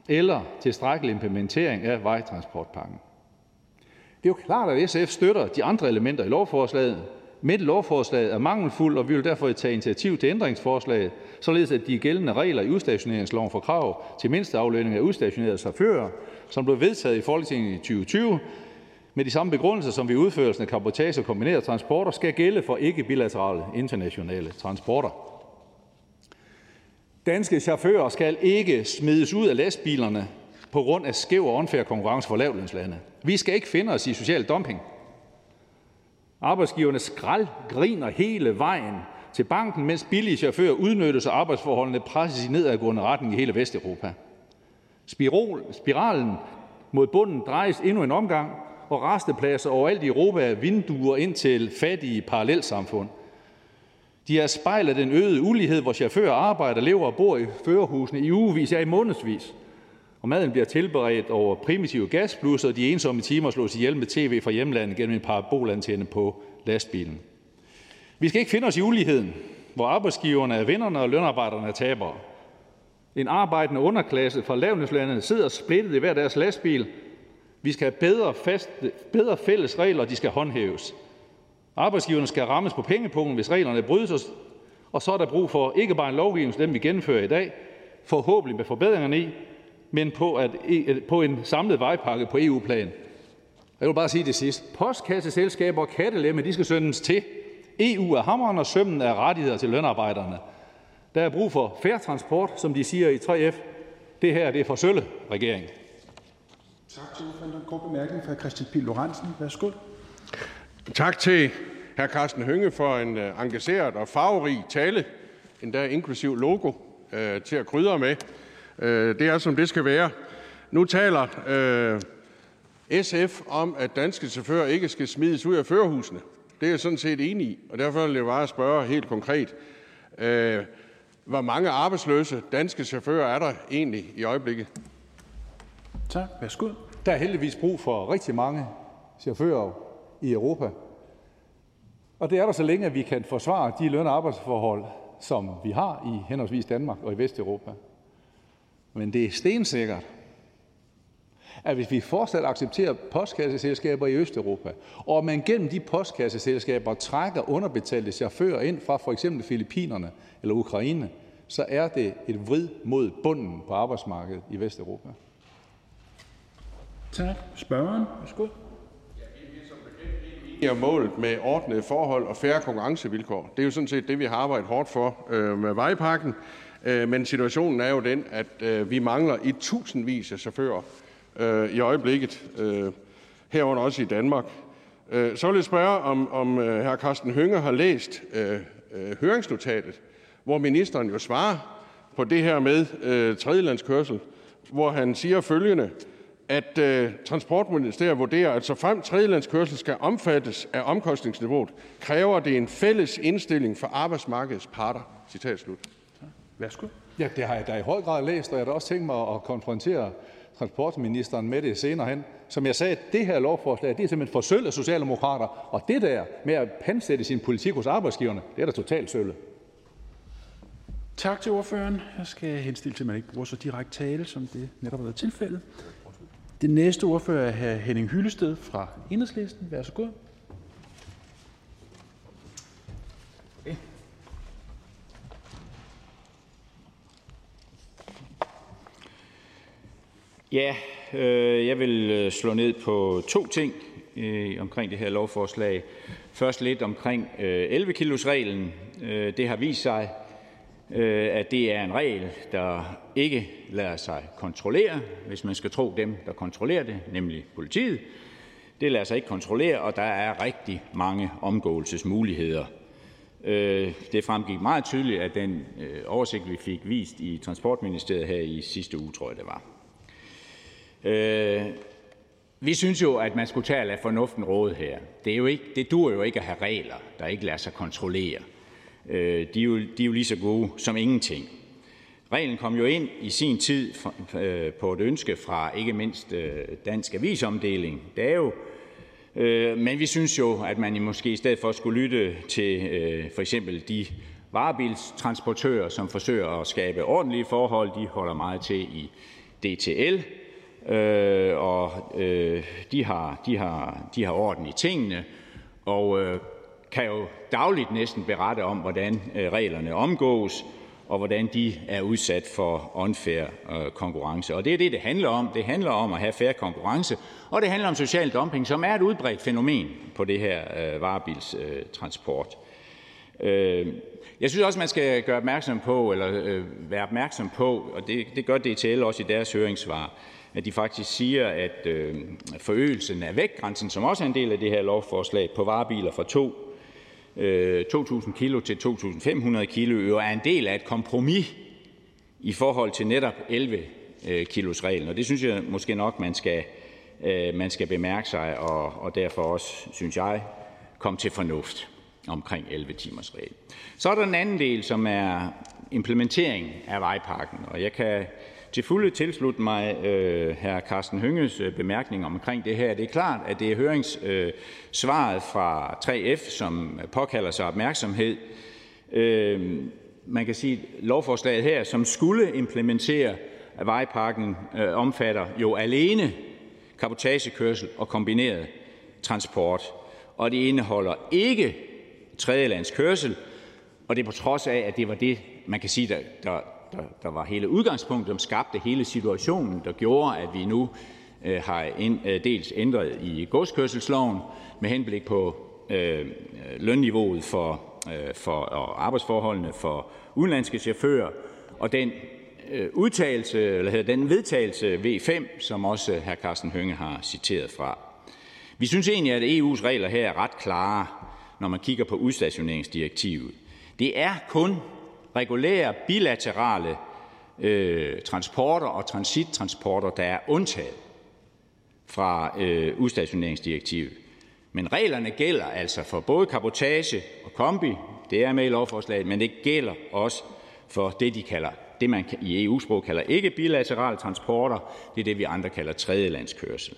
eller tilstrækkelig implementering af vejtransportpakken. Det er jo klart, at SF støtter de andre elementer i lovforslaget, men lovforslaget er mangelfuldt, og vi vil derfor tage initiativ til ændringsforslaget, således at de gældende regler i udstationeringsloven for krav til mindsteaflønning af udstationerede chauffører, som blev vedtaget i Folketinget i 2020, med de samme begrundelser som ved udførelsen af kabotage og kombinerede transporter, skal gælde for ikke-bilaterale internationale transporter. Danske chauffører skal ikke smides ud af lastbilerne på grund af skæv og unfair konkurrence for lavlønslande. Vi skal ikke finde os i social dumping. Arbejdsgiverne skrald griner hele vejen til banken, mens billige chauffører udnyttes og arbejdsforholdene presses i nedadgående retning i hele Vesteuropa. Spirol, spiralen mod bunden drejes endnu en omgang, og restepladser overalt i Europa er vinduer ind til fattige parallelsamfund. De er spejl af den øgede ulighed, hvor chauffører arbejder, lever og bor i førerhusene i ugevis, ja i månedsvis. Og maden bliver tilberedt over primitive gasblusser, og de ensomme timer slås ihjel med tv fra hjemlandet gennem en parabolantenne på lastbilen. Vi skal ikke finde os i uligheden, hvor arbejdsgiverne er vinderne og lønarbejderne er tabere. En arbejdende underklasse fra lavnæslandet sidder splittet i hver deres lastbil. Vi skal have bedre, fast, bedre fælles regler, og de skal håndhæves. Arbejdsgiverne skal rammes på pengepunkten, hvis reglerne brydes, og så er der brug for ikke bare en lovgivning som den, vi gennemfører i dag, forhåbentlig med forbedringerne i, men på, at, på en samlet vejpakke på EU-plan. Jeg vil bare sige det sidst. Postkasseselskaber og kattelemme, de skal søndes til. EU er hammeren og sømmen er rettigheder til lønarbejderne. Der er brug for fair transport, som de siger i 3F. Det her det er for sølle, regering. Tak til ordføreren. kort bemærkning fra Christian Pihl Lorentzen. Værsgo. Tak til hr. Carsten Hønge for en øh, engageret og farverig tale, endda inklusiv logo øh, til at krydre med. Øh, det er, som det skal være. Nu taler SF om, at danske chauffører ikke skal smides ud af førerhusene. Det er jeg sådan set enig i, og derfor vil jeg bare spørge helt konkret. Øh, hvor mange arbejdsløse danske chauffører er der egentlig i øjeblikket? Tak. Værsgo. Der er heldigvis brug for rigtig mange chauffører i Europa. Og det er der så længe, at vi kan forsvare de løn- og arbejdsforhold, som vi har i henholdsvis Danmark og i Vesteuropa. Men det er stensikkert, at hvis vi fortsat accepterer postkasseselskaber i Østeuropa, og man gennem de postkasseselskaber trækker underbetalte chauffører ind fra for eksempel Filippinerne eller Ukraine, så er det et vrid mod bunden på arbejdsmarkedet i Vesteuropa. Tak. Spørgeren. Værsgo er målet med ordnede forhold og færre konkurrencevilkår. Det er jo sådan set det, vi har arbejdet hårdt for øh, med vejpakken. Øh, men situationen er jo den, at øh, vi mangler i tusindvis af chauffører øh, i øjeblikket, øh, herunder også i Danmark. Øh, så vil jeg spørge, om, om øh, hr. Carsten Hønge har læst øh, øh, høringsnotatet, hvor ministeren jo svarer på det her med øh, tredjelandskørsel, hvor han siger følgende, at øh, Transportministeriet vurderer, at så frem tredjelandskørsel skal omfattes af omkostningsniveauet, kræver det en fælles indstilling for arbejdsmarkedets parter. Citat slut. Værsgo. Ja, det har jeg da i høj grad læst, og jeg har da også tænkt mig at konfrontere transportministeren med det senere hen. Som jeg sagde, det her lovforslag, det er simpelthen for sølle socialdemokrater, og det der med at pansætte sin politik hos arbejdsgiverne, det er da totalt sølle. Tak til ordføreren. Jeg skal henstille til, at man ikke bruger så direkte tale, som det netop har været tilfældet. Det næste ordfører er hr. Henning Hyllested fra Enhedslisten. god. Ja, øh, jeg vil øh, slå ned på to ting øh, omkring det her lovforslag. Først lidt omkring øh, 11 kilos reglen. Øh, det har vist sig, Øh, at det er en regel, der ikke lader sig kontrollere, hvis man skal tro dem, der kontrollerer det, nemlig politiet. Det lader sig ikke kontrollere, og der er rigtig mange omgåelsesmuligheder. Øh, det fremgik meget tydeligt af den øh, oversigt, vi fik vist i Transportministeriet her i sidste uge, tror jeg det var. Øh, vi synes jo, at man skulle tage at lade fornuften råde her. Det, er jo ikke, det dur jo ikke at have regler, der ikke lader sig kontrollere. Øh, de, er jo, de er jo lige så gode som ingenting. Reglen kom jo ind i sin tid øh, på et ønske fra ikke mindst øh, Dansk Avisomdeling. Det er jo, øh, men vi synes jo, at man måske i stedet for skulle lytte til øh, for eksempel de varebilstransportører, som forsøger at skabe ordentlige forhold. De holder meget til i DTL, øh, og øh, de, har, de, har, de har orden i tingene, og øh, kan jo dagligt næsten berette om, hvordan øh, reglerne omgås, og hvordan de er udsat for unfair øh, konkurrence. Og det er det, det handler om. Det handler om at have fair konkurrence, og det handler om social dumping, som er et udbredt fænomen på det her øh, varebilstransport. Jeg synes også, man skal gøre opmærksom på, eller være opmærksom på, og det, det gør DTL også i deres høringssvar, at de faktisk siger, at forøgelsen af vægtgrænsen, som også er en del af det her lovforslag, på varebiler fra 2 Øh, 2.000 kilo til 2.500 kilo jo er en del af et kompromis i forhold til netop 11-kilos-reglen. Øh, og det synes jeg måske nok, man skal, øh, man skal bemærke sig, og, og derfor også, synes jeg, komme til fornuft omkring 11 timers regel. Så er der den anden del, som er implementering af vejpakken, og jeg kan til fulde tilslutte mig øh, hr. Carsten Hønges øh, bemærkninger omkring det her. Det er klart, at det er høringssvaret øh, fra 3F, som påkalder sig opmærksomhed. Øh, man kan sige, at lovforslaget her, som skulle implementere vejpakken, øh, omfatter jo alene kapotagekørsel og kombineret transport. og det indeholder ikke tredjelandskørsel, og det er på trods af, at det var det, man kan sige, der, der, der, var hele udgangspunktet, som skabte hele situationen, der gjorde, at vi nu øh, har ind, øh, dels ændret i godskørselsloven med henblik på øh, øh lønniveauet for, øh, for og arbejdsforholdene for udenlandske chauffører, og den øh, udtalelse, eller hedder den vedtagelse V5, som også hr. Carsten Hønge har citeret fra. Vi synes egentlig, at EU's regler her er ret klare, når man kigger på udstationeringsdirektivet. Det er kun regulære bilaterale øh, transporter og transittransporter, der er undtaget fra øh, udstationeringsdirektivet. Men reglerne gælder altså for både kabotage og kombi, det er med i lovforslaget, men det gælder også for det, de kalder, det man i EU-sprog kalder ikke bilaterale transporter, det er det, vi andre kalder tredjelandskørsel.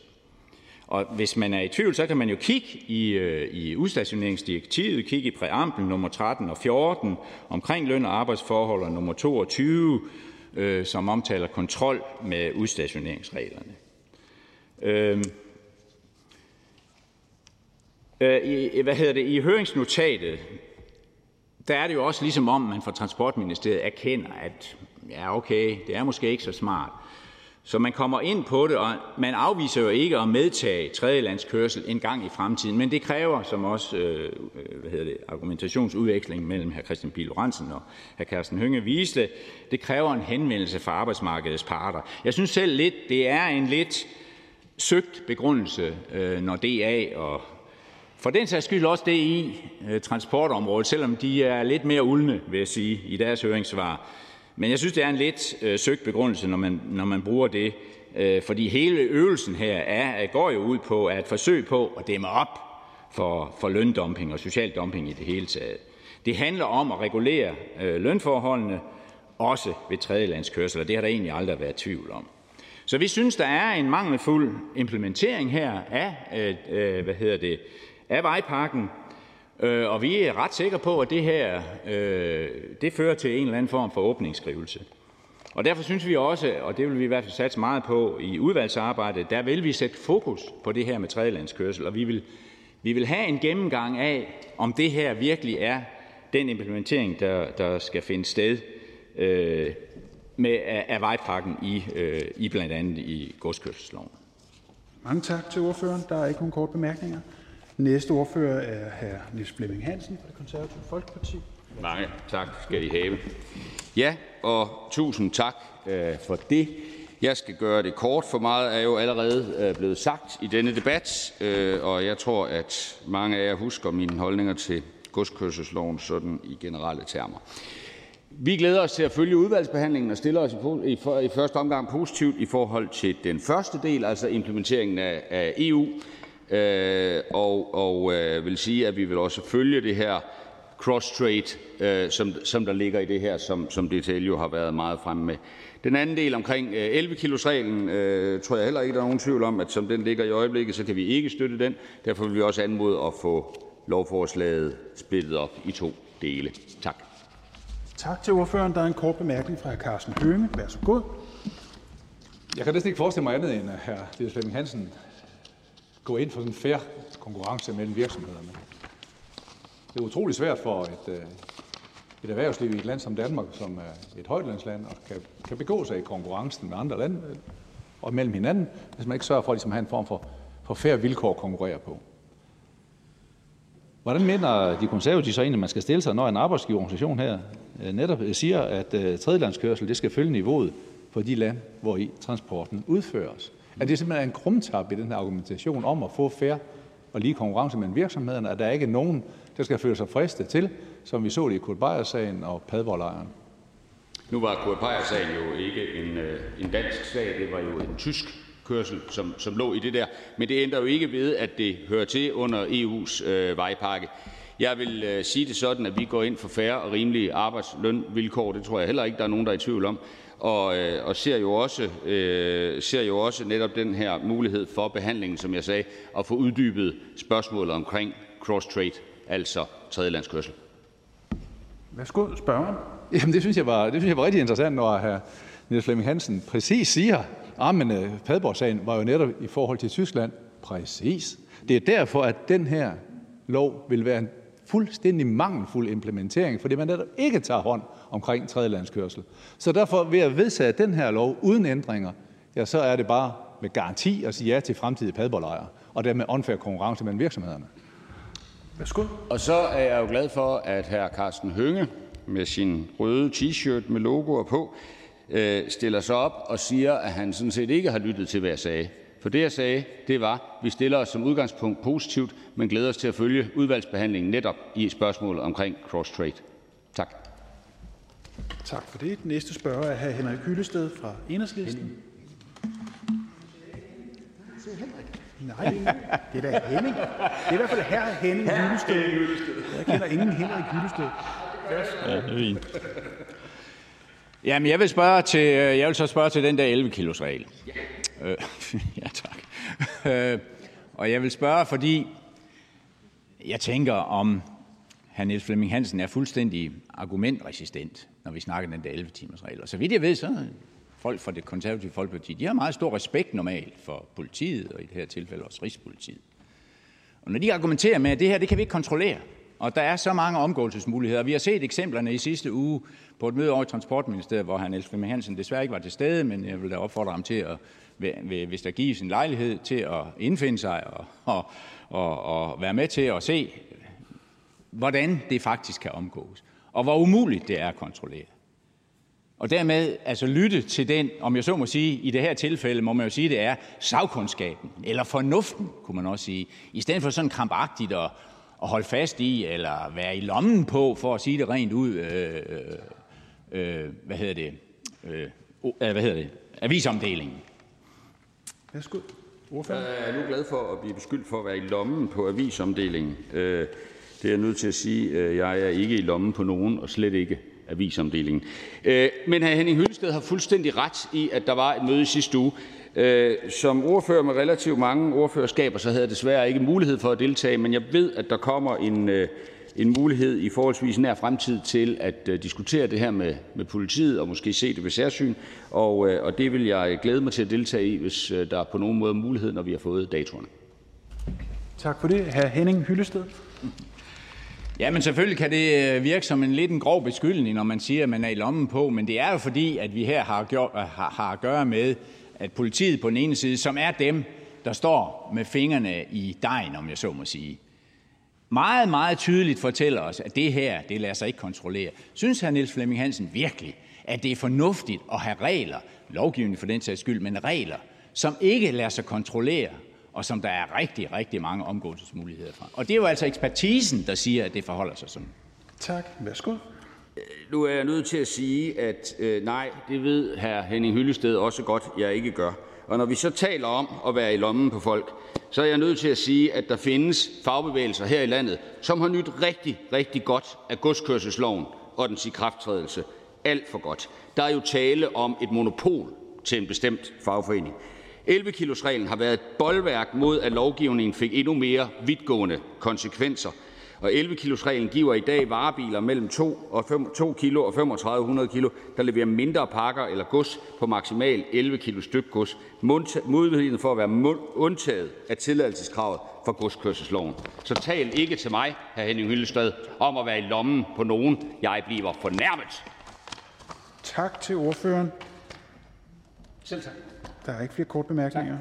Og hvis man er i tvivl, så kan man jo kigge i, øh, i udstationeringsdirektivet, kigge i præambel nummer 13 og 14 omkring løn- og arbejdsforhold, og nummer 22, øh, som omtaler kontrol med udstationeringsreglerne. Øhm, øh, øh, i, hvad hedder det, I høringsnotatet, der er det jo også ligesom om, man fra Transportministeriet erkender, at ja, okay, det er måske ikke så smart. Så man kommer ind på det, og man afviser jo ikke at medtage tredjelandskørsel en gang i fremtiden, men det kræver, som også øh, øh hvad hedder det, argumentationsudveksling mellem hr. Christian Pihl Lorentzen og hr. Carsten Hønge viste, det kræver en henvendelse fra arbejdsmarkedets parter. Jeg synes selv lidt, det er en lidt søgt begrundelse, øh, når DA og for den sags skyld også DI, øh, transportområdet, selvom de er lidt mere uldne, vil jeg sige, i deres høringssvar, men jeg synes, det er en lidt øh, søgt begrundelse, når man, når man bruger det, øh, fordi hele øvelsen her er, øh, går jo ud på at forsøge på at dæmme op for, for løndumping og social dumping i det hele taget. Det handler om at regulere øh, lønforholdene, også ved tredjelandskørsel, og det har der egentlig aldrig været tvivl om. Så vi synes, der er en mangelfuld implementering her af, øh, øh hvad hedder det, af vejpakken, Øh, og vi er ret sikre på, at det her øh, det fører til en eller anden form for åbningsskrivelse. Og derfor synes vi også, og det vil vi i hvert fald satse meget på i udvalgsarbejdet, der vil vi sætte fokus på det her med tredjelandskørsel, og vi vil, vi vil have en gennemgang af, om det her virkelig er den implementering, der, der skal finde sted øh, med, af, af vejpakken i, øh, i blandt andet i godskørselsloven. Mange tak til ordføreren. Der er ikke nogen korte bemærkninger. Næste ordfører er hr. Niels Flemming Hansen fra Det Konservative Folkeparti. Mange tak skal I have. Ja, og tusind tak øh, for det. Jeg skal gøre det kort, for meget er jo allerede øh, blevet sagt i denne debat, øh, og jeg tror, at mange af jer husker mine holdninger til godskørselsloven sådan i generelle termer. Vi glæder os til at følge udvalgsbehandlingen og stiller os i, i første omgang positivt i forhold til den første del, altså implementeringen af, af EU øh, og, og øh, vil sige, at vi vil også følge det her cross-trade, øh, som, som der ligger i det her, som, som DTL jo har været meget fremme med. Den anden del omkring øh, 11 kilos reglen øh, tror jeg heller ikke, der er nogen tvivl om, at som den ligger i øjeblikket, så kan vi ikke støtte den. Derfor vil vi også anmode at få lovforslaget splittet op i to dele. Tak. Tak til ordføreren. Der er en kort bemærkning fra Carsten Hønge. Vær så god. Jeg kan næsten ikke forestille mig andet end, at hr. Niels Flemming Hansen gå ind for en fair konkurrence mellem virksomhederne. Det er utrolig svært for et, øh, et erhvervsliv i et land som Danmark, som er et højtlandsland, og kan, kan begå sig i konkurrencen med andre lande øh, og mellem hinanden, hvis man ikke sørger for ligesom at ligesom have en form for, for færre vilkår at konkurrere på. Hvordan mener de konservative så egentlig, at man skal stille sig, når en arbejdsgiverorganisation her øh, netop siger, at tredjelandskørsel det skal følge niveauet for de lande, hvor i transporten udføres? Er det simpelthen en krumtap i den her argumentation om at få fair og lige konkurrence mellem virksomhederne, at der ikke er nogen, der skal føle sig fristet til, som vi så det i Kurt Beyer-sagen og Padborglejren. Nu var Kurt Beyer-sagen jo ikke en, øh, en dansk sag, det var jo en tysk kørsel, som, som lå i det der. Men det ændrer jo ikke ved, at det hører til under EU's øh, vejpakke. Jeg vil øh, sige det sådan, at vi går ind for færre og rimelige arbejdslønvilkår. Det tror jeg heller ikke, der er nogen, der er i tvivl om og, øh, og ser, jo også, øh, ser jo også netop den her mulighed for behandlingen, som jeg sagde, at få uddybet spørgsmålet omkring cross-trade, altså tredjelandskørsel. Værsgo, spørgeren. Jamen, det synes jeg var, det synes jeg var rigtig interessant, når hr. Niels Flemming Hansen præcis siger, at men Padborg-sagen var jo netop i forhold til Tyskland. Præcis. Det er derfor, at den her lov vil være en fuldstændig mangelfuld implementering, fordi man netop ikke tager hånd omkring tredjelandskørsel. Så derfor ved at vedtage den her lov uden ændringer, ja, så er det bare med garanti at sige ja til fremtidige padbollejre, og dermed unfair konkurrence mellem virksomhederne. Værsgo. Og så er jeg jo glad for, at hr. Carsten Hønge med sin røde t-shirt med logoer på, øh, stiller sig op og siger, at han sådan set ikke har lyttet til, hvad jeg sagde. For det, jeg sagde, det var, at vi stiller os som udgangspunkt positivt, men glæder os til at følge udvalgsbehandlingen netop i spørgsmålet omkring cross-trade. Tak. Tak for det. Den næste spørger er hr. Henrik Hyllested fra Enhedslisten. Nej, det er da Henning. Det er i hvert fald herr Henning Hyllested. Jeg kender ingen Henrik Hyllested. Ja, det er fint. Jamen, jeg vil, spørge til, øh, jeg vil så spørge til den der 11 kilos regel. Ja. Øh, (laughs) ja, tak. Øh, og jeg vil spørge, fordi jeg tænker, om hr. Niels Flemming Hansen er fuldstændig argumentresistent, når vi snakker den der 11 timers regel. Og så vidt jeg ved, så folk fra det konservative folkeparti, de har meget stor respekt normalt for politiet, og i det her tilfælde også Rigspolitiet. Og når de argumenterer med, at det her, det kan vi ikke kontrollere, og der er så mange omgåelsesmuligheder. Vi har set eksemplerne i sidste uge på et møde over i Transportministeriet, hvor han Niels Flemming Hansen desværre ikke var til stede, men jeg vil da opfordre ham til, at, hvis der gives en lejlighed, til at indfinde sig og, og, og, og være med til at se, hvordan det faktisk kan omgås, og hvor umuligt det er at kontrollere. Og dermed altså lytte til den, om jeg så må sige, i det her tilfælde må man jo sige, det er sagkundskaben, eller fornuften, kunne man også sige, i stedet for sådan krampagtigt at, at holde fast i, eller være i lommen på, for at sige det rent ud, øh, øh, øh hvad hedder det, øh, hvad hedder det, avisomdelingen. Værsgo. Jeg er nu glad for at blive beskyldt for at være i lommen på avisomdelingen. Øh, det er jeg nødt til at sige. Øh, jeg er ikke i lommen på nogen, og slet ikke avisomdelingen. Øh, men hr. Henning Hyllested har fuldstændig ret i, at der var et møde i sidste uge. Som ordfører med relativt mange ordførerskaber, så havde jeg desværre ikke mulighed for at deltage, men jeg ved, at der kommer en, en mulighed i forholdsvis nær fremtid til at diskutere det her med, med politiet og måske se det ved særsyn, og, og det vil jeg glæde mig til at deltage i, hvis der er på nogen måde mulighed, når vi har fået datoerne. Tak for det. Hr. Henning Hyllested. Ja, men selvfølgelig kan det virke som en lidt en grov beskyldning, når man siger, at man er i lommen på, men det er jo fordi, at vi her har, gjort, har, har at gøre med, at politiet på den ene side, som er dem, der står med fingrene i dejen, om jeg så må sige, meget, meget tydeligt fortæller os, at det her, det lader sig ikke kontrollere. Synes hr. Niels Flemming Hansen virkelig, at det er fornuftigt at have regler, lovgivning for den sags skyld, men regler, som ikke lader sig kontrollere, og som der er rigtig, rigtig mange omgåelsesmuligheder fra. Og det er jo altså ekspertisen, der siger, at det forholder sig sådan. Tak. Værsgo. Nu er jeg nødt til at sige, at øh, nej, det ved hr. Henning Hyllested også godt, jeg ikke gør. Og når vi så taler om at være i lommen på folk, så er jeg nødt til at sige, at der findes fagbevægelser her i landet, som har nyt rigtig, rigtig godt af godskørselsloven og dens ikrafttrædelse. Alt for godt. Der er jo tale om et monopol til en bestemt fagforening. 11-kilosreglen har været et boldværk mod, at lovgivningen fik endnu mere vidtgående konsekvenser. Og 11-kilosreglen giver i dag varebiler mellem 2, og 5, 2 kilo og 3500 kilo, der leverer mindre pakker eller gods på maksimal 11 kilo stykgods, muligheden for at være undtaget af tilladelseskravet for godskørselsloven. Så tal ikke til mig, hr. Henning Hyllested, om at være i lommen på nogen. Jeg bliver fornærmet. Tak til ordføreren. Selv tak. Der er ikke flere korte bemærkninger.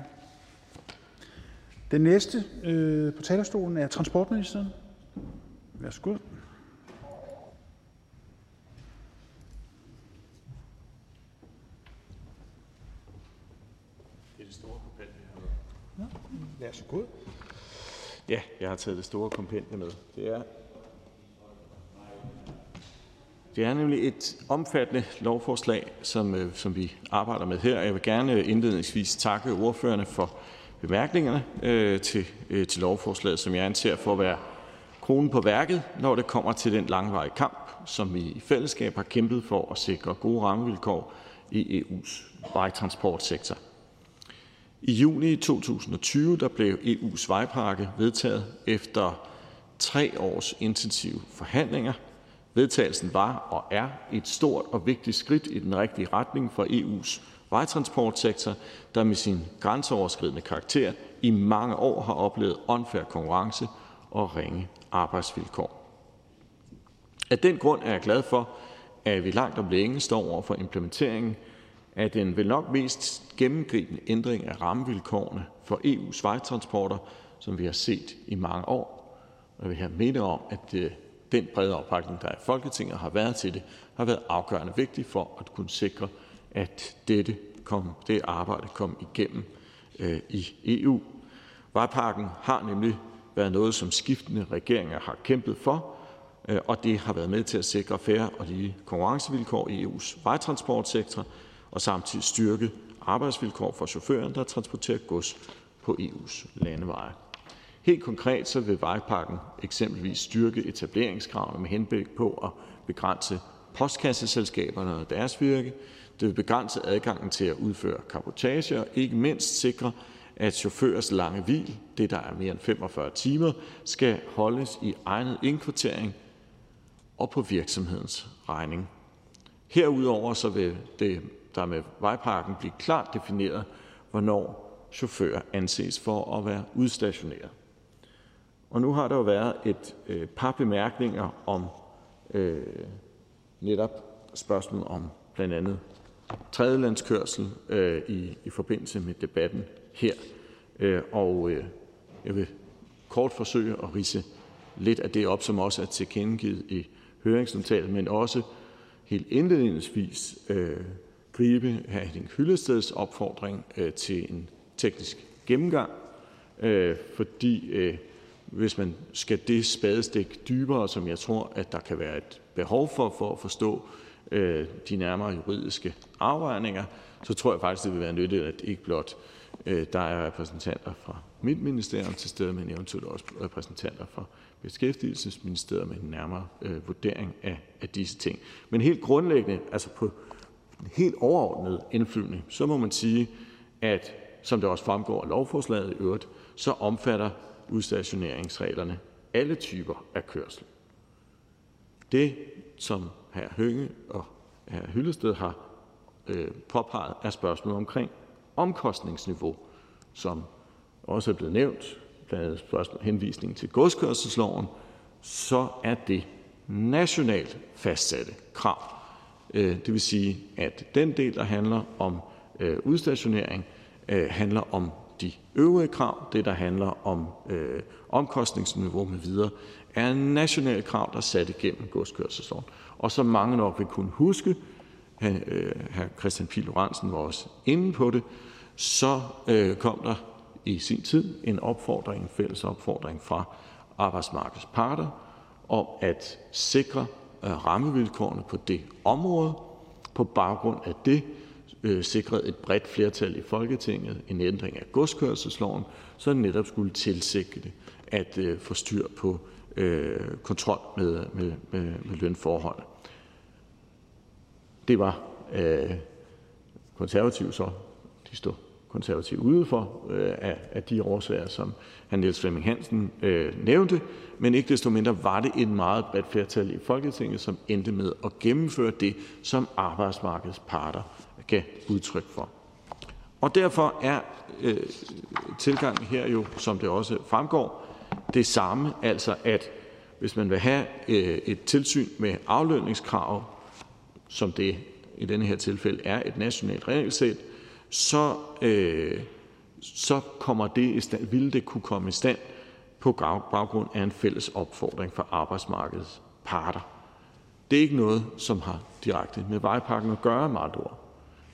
Den næste øh, på talerstolen er transportministeren. Værsgo. Det er det store kompendie, her. Værsgo. Ja, jeg har taget det store kompendie med. Det er det er nemlig et omfattende lovforslag, som, øh, som vi arbejder med her. Jeg vil gerne indledningsvis takke ordførerne for bemærkningerne øh, til, øh, til lovforslaget, som jeg anser for at være kronen på værket, når det kommer til den langvarige kamp, som vi i fællesskab har kæmpet for at sikre gode rammevilkår i EU's vejtransportsektor. I juni 2020 der blev EU's vejpakke vedtaget efter tre års intensive forhandlinger. Vedtagelsen var og er et stort og vigtigt skridt i den rigtige retning for EU's vejtransportsektor, der med sin grænseoverskridende karakter i mange år har oplevet unfair konkurrence og ringe arbejdsvilkår. Af den grund er jeg glad for, at vi langt om længe står over for implementeringen af den vel nok mest gennemgribende ændring af rammevilkårene for EU's vejtransporter, som vi har set i mange år. Jeg vil her minde om, at øh, den brede opbakning, der i Folketinget har været til det, har været afgørende vigtig for at kunne sikre, at dette kom, det arbejde kom igennem øh, i EU. Vejpakken har nemlig været noget, som skiftende regeringer har kæmpet for, øh, og det har været med til at sikre færre og lige konkurrencevilkår i EU's vejtransportsektor og samtidig styrke arbejdsvilkår for chaufføren, der transporterer gods på EU's landeveje. Helt konkret så vil vejpakken eksempelvis styrke etableringskravene med henblik på at begrænse postkasseselskaberne og deres virke. Det vil begrænse adgangen til at udføre kapotage og ikke mindst sikre, at chaufførers lange hvil, det der er mere end 45 timer, skal holdes i egnet indkvartering og på virksomhedens regning. Herudover så vil det der med vejpakken blive klart defineret, hvornår chauffører anses for at være udstationeret. Og nu har der jo været et øh, par bemærkninger om øh, netop spørgsmålet om blandt andet tredjelandskørsel øh, i, i forbindelse med debatten her. Øh, og øh, jeg vil kort forsøge at rise lidt af det op, som også er tilkendegivet i høringsnotatet, men også helt indledningsvis øh, gribe hr. Henning Hyllesteds opfordring øh, til en teknisk gennemgang, øh, fordi øh, hvis man skal det spadestik dybere, som jeg tror, at der kan være et behov for, for at forstå øh, de nærmere juridiske afvejninger, så tror jeg faktisk, det vil være nyttigt, at ikke blot Øh, der er repræsentanter fra mit ministerium til stede, men eventuelt også repræsentanter fra Beskæftigelsesministeriet med en nærmere øh, vurdering af, af disse ting. Men helt grundlæggende, altså på helt overordnet indflyvning, så må man sige, at som det også fremgår af lovforslaget i øvrigt, så omfatter udstationeringsreglerne alle typer af kørsel. Det, som hr. Hønge og hr. Hyllested har øh, påpeget, er spørgsmålet omkring omkostningsniveau, som også er blevet nævnt, blandt andet henvisning til godskørselsloven, så er det nationalt fastsatte krav. Øh, det vil sige, at den del, der handler om øh, udstationering, øh, handler om de øvrige krav, det, der handler om omkostningsniveau med videre, er nationale krav, der er sat igennem godskørselsloven. Og som mange nok vil kunne huske, hr. Øh, Christian Pihl Lorentzen var også inde på det, så øh, kom der i sin tid en opfordring, en fælles opfordring fra arbejdsmarkedets parter om at sikre øh, rammevilkårene på det område. På baggrund af det øh, sikrede et bredt flertal i Folketinget en ændring af godskørselsloven, så den netop skulle tilsigte at få styr på kontrol med, med, med, med lønforhold. Det var øh, konservative så, de stod konservative ude for øh, af, af de årsager, som hr. Niels Flemming Hansen øh, nævnte, men ikke desto mindre var det et meget bredt flertal i Folketinget, som endte med at gennemføre det, som arbejdsmarkedets parter gav udtryk for. Og derfor er øh, tilgangen her jo, som det også fremgår, det samme, altså at hvis man vil have øh, et tilsyn med aflønningskrav, som det i denne her tilfælde er et nationalt regelsæt, så, øh, så kommer det i stand, ville det kunne komme i stand på baggrund af en fælles opfordring fra arbejdsmarkedets parter. Det er ikke noget, som har direkte med vejpakken at gøre, meget ord.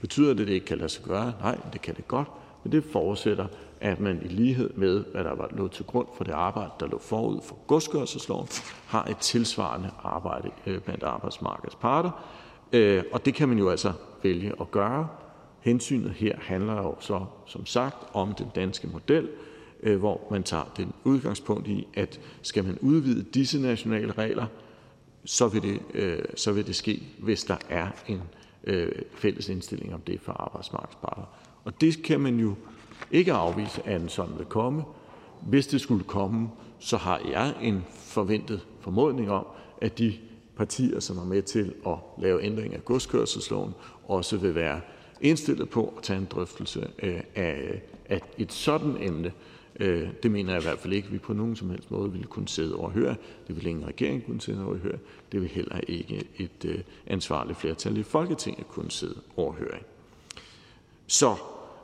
Betyder det, at det ikke kan lade sig gøre? Nej, det kan det godt, men det forudsætter, at man i lighed med, hvad der var lå til grund for det arbejde, der lå forud for godskørselsloven, har et tilsvarende arbejde øh, blandt arbejdsmarkedets parter. Øh, og det kan man jo altså vælge at gøre. Hensynet her handler jo så som sagt om den danske model, øh, hvor man tager den udgangspunkt i, at skal man udvide disse nationale regler, så vil det, øh, så vil det ske, hvis der er en øh, fælles indstilling om det for arbejdsmarkedets parter. Og det kan man jo ikke afvise, at en sådan vil komme. Hvis det skulle komme, så har jeg en forventet formodning om, at de partier, som er med til at lave ændring af godskørselsloven, også vil være indstillet på at tage en drøftelse øh, af, et sådan emne øh, det mener jeg i hvert fald ikke, at vi på nogen som helst måde ville kunne sidde overhøre. Det ville ingen regering kunne sidde overhøre. Det vil heller ikke et øh, ansvarligt flertal i Folketinget kunne sidde overhøre. Så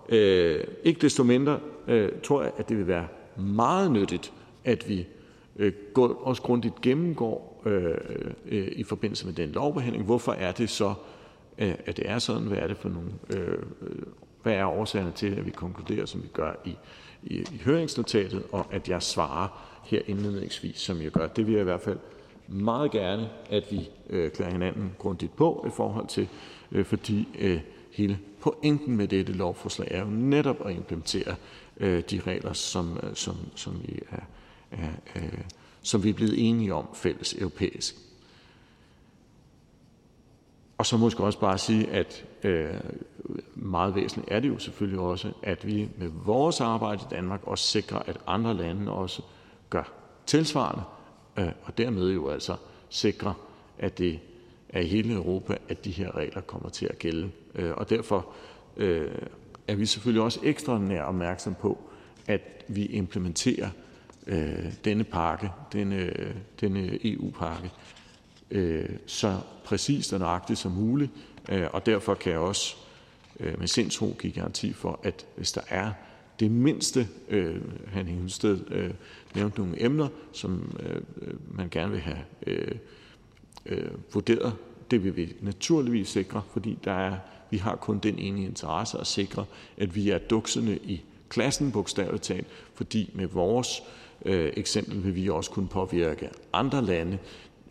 øh, ikke desto mindre øh, tror jeg, at det vil være meget nyttigt, at vi øh, går, også grundigt gennemgår øh, øh, i forbindelse med den lovbehandling, hvorfor er det så, øh, at det er sådan, hvad er det for nogle, øh, hvad er årsagerne til, at vi konkluderer, som vi gør i, i, i høringsnotatet, og at jeg svarer her indledningsvis, som jeg gør. Det vil jeg i hvert fald meget gerne, at vi øh, klæder hinanden grundigt på i forhold til, øh, fordi øh, hele pointen med dette lovforslag er jo netop at implementere øh, de regler, som, øh, som, som, vi er, er, er, som vi er blevet enige om fælles europæisk. Og så måske også bare sige, at øh, meget væsentligt er det jo selvfølgelig også, at vi med vores arbejde i Danmark også sikrer, at andre lande også gør tilsvarende, øh, og dermed jo altså sikrer, at det er i hele Europa, at de her regler kommer til at gælde. Øh, og derfor øh, er vi selvfølgelig også ekstraordinært opmærksom på, at vi implementerer øh, denne pakke, denne, denne EU-pakke, øh, så præcist og nøjagtigt som muligt. Øh, og derfor kan jeg også øh, med sindsro give garanti for, at hvis der er det mindste, øh, han Hensted øh, nævnte nogle emner, som øh, øh, man gerne vil have øh, øh, vurderet, det vil vi naturligvis sikre, fordi der er, vi har kun den ene interesse at sikre, at vi er duksende i klassen, bogstaveligt talt, fordi med vores øh, Øh, eksempel vil vi også kunne påvirke andre lande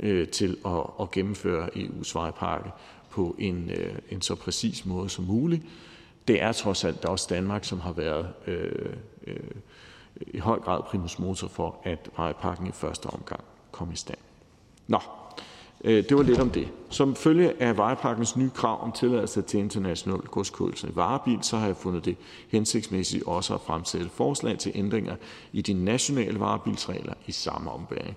øh, til at, at gennemføre EU's vejpakke på en, øh, en så præcis måde som muligt. Det er trods alt også Danmark, som har været øh, øh, i høj grad primus motor for, at vejpakken i første omgang kom i stand. Nå, Øh, det var lidt om det. Som følge af vejpakkens nye krav om tilladelse til international godskørsel i varebil, så har jeg fundet det hensigtsmæssigt også at fremsætte forslag til ændringer i de nationale varebilsregler i samme ombæring.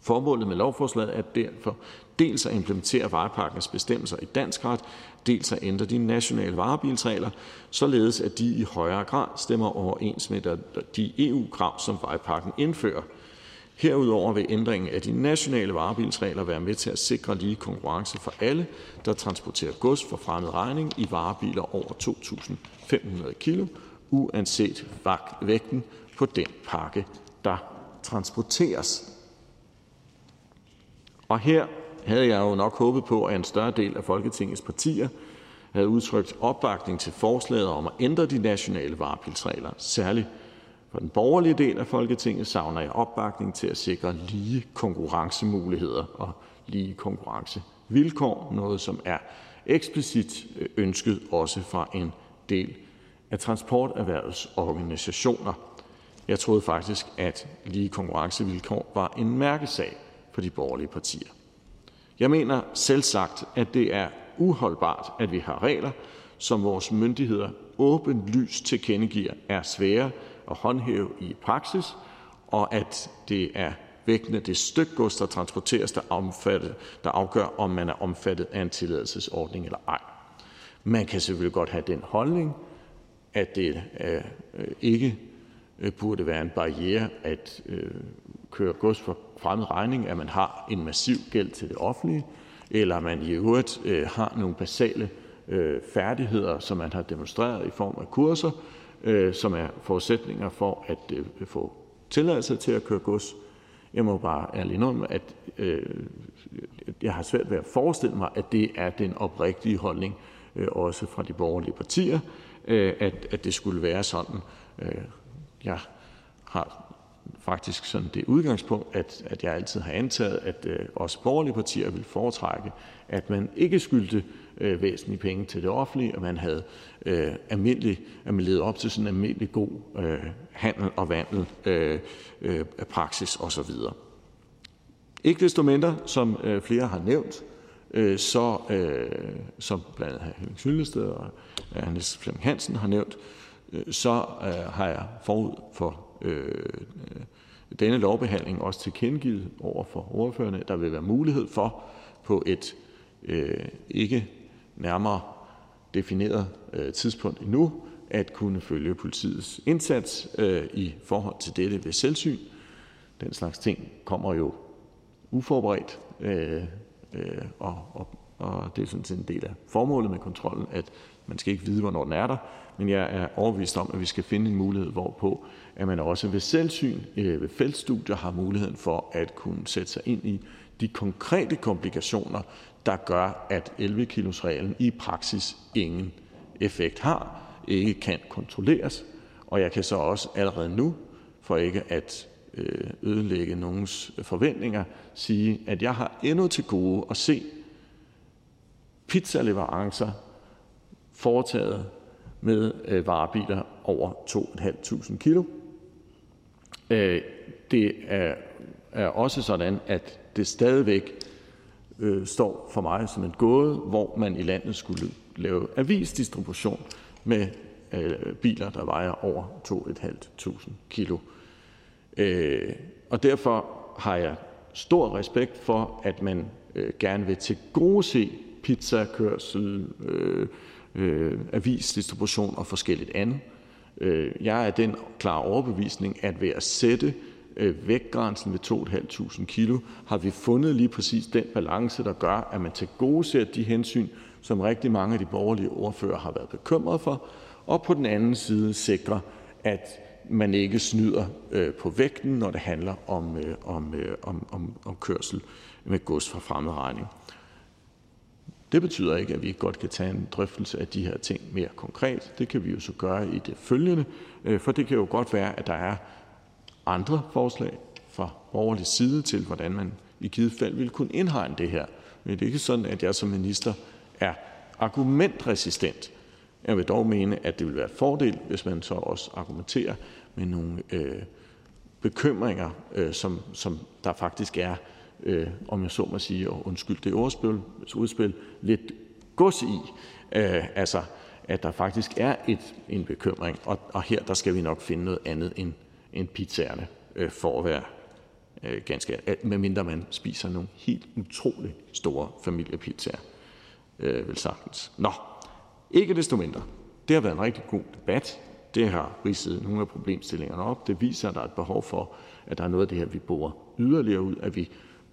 Formålet med lovforslaget er derfor dels at implementere vejpakkens bestemmelser i dansk ret, dels at ændre de nationale varebilsregler, således at de i højere grad stemmer overens med de EU-krav, som vejpakken indfører – Herudover vil ændringen af de nationale varebilsregler være med til at sikre lige konkurrence for alle, der transporterer gods for fremmed regning i varebiler over 2.500 kg, uanset vægten på den pakke, der transporteres. Og her havde jeg jo nok håbet på, at en større del af Folketingets partier havde udtrykt opbakning til forslaget om at ændre de nationale varebilsregler, særligt for den borgerlige del af Folketinget savner jeg opbakning til at sikre lige konkurrencemuligheder og lige konkurrencevilkår, noget som er eksplicit øh, ønsket også fra en del af transporterhvervets organisationer. Jeg troede faktisk, at lige konkurrencevilkår var en mærkesag for de borgerlige partier. Jeg mener selvsagt, at det er uholdbart, at vi har regler, som vores myndigheder åbenlyst tilkendegiver er svære at håndhæve i praksis, og at det er vægten af det stykke gods, der transporteres, der, omfatter, der afgør, om man er omfattet af en tilladelsesordning eller ej. Man kan selvfølgelig godt have den holdning, at det øh, ikke øh, burde være en barriere at øh, køre gods for fremmed regning, at man har en massiv gæld til det offentlige, eller man i øvrigt øh, har nogle basale øh, færdigheder, som man har demonstreret i form af kurser, Øh, som er forudsætninger for at øh, få tilladelse til at køre gods. Jeg må bare ærligt indrømme, at øh, jeg har svært ved at forestille mig, at det er den oprigtige holdning, øh, også fra de borgerlige partier, øh, at, at det skulle være sådan. Jeg har faktisk sådan det udgangspunkt, at, at jeg altid har antaget, at også borgerlige partier vil foretrække, at man ikke skyldte øh, væsentlige penge til det offentlige, og man havde øh, almindelig, at man levede op til sådan en almindelig god øh, handel og vandel øh, øh, praksis osv. Ikke desto mindre, som øh, flere har nævnt, øh, så, øh, som blandt andet Henning Hyllested og Hannes Flemming Hansen har nævnt, øh, så øh, har jeg forud for øh, denne lovbehandling også tilkendegivet over for ordførerne, der vil være mulighed for på et øh, ikke nærmere defineret øh, tidspunkt endnu at kunne følge politiets indsats øh, i forhold til dette ved selvsyn. Den slags ting kommer jo uforberedt, øh, og, og, og det er sådan set en del af formålet med kontrollen, at man skal ikke vide, hvornår den er der, men jeg er overvist om, at vi skal finde en mulighed, hvorpå at man også ved selvsyn ved feltstudier har muligheden for at kunne sætte sig ind i de konkrete komplikationer, der gør, at 11-kilosreglen i praksis ingen effekt har, ikke kan kontrolleres. Og jeg kan så også allerede nu, for ikke at øh, ødelægge nogens forventninger, sige, at jeg har endnu til gode at se pizzaleverancer foretaget med øh, varebiler over 2.500 kilo. Øh, det er, er også sådan, at det stadigvæk øh, står for mig som en gåde, hvor man i landet skulle lave avisdistribution med øh, biler, der vejer over 2.500 kilo. Øh, og derfor har jeg stor respekt for, at man øh, gerne vil til gode se pizzakørsel, øh, øh, avisdistribution og forskelligt andet. Øh, jeg er den klare overbevisning, at ved at sætte øh, Øh, vægtgrænsen ved 2.500 kilo, har vi fundet lige præcis den balance, der gør, at man til gode ser de hensyn, som rigtig mange af de borgerlige ordfører har været bekymret for, og på den anden side sikrer, at man ikke snyder øh, på vægten, når det handler om, øh, om, om, om, om kørsel med gods fra fremmed regning. Det betyder ikke, at vi ikke godt kan tage en drøftelse af de her ting mere konkret. Det kan vi jo så gøre i det følgende, for det kan jo godt være, at der er andre forslag fra borgerlig side til, hvordan man i givet fald ville kunne indhegne det her. Men det er ikke sådan, at jeg som minister er argumentresistent. Jeg vil dog mene, at det vil være fordel, hvis man så også argumenterer med nogle øh, bekymringer, øh, som, som der faktisk er øh, om jeg så må sige, og undskyld det ordspil, udspil, lidt gods i. Øh, altså, at der faktisk er et, en bekymring, og, og her der skal vi nok finde noget andet end, end pizzaerne, øh, for at være øh, ganske, medmindre man spiser nogle helt utrolig store familiepizzaer, øh, vel sagtens. Nå, ikke desto mindre. Det har været en rigtig god debat. Det har ridset nogle af problemstillingerne op. Det viser, at der er et behov for, at der er noget af det her, vi borer yderligere ud, at vi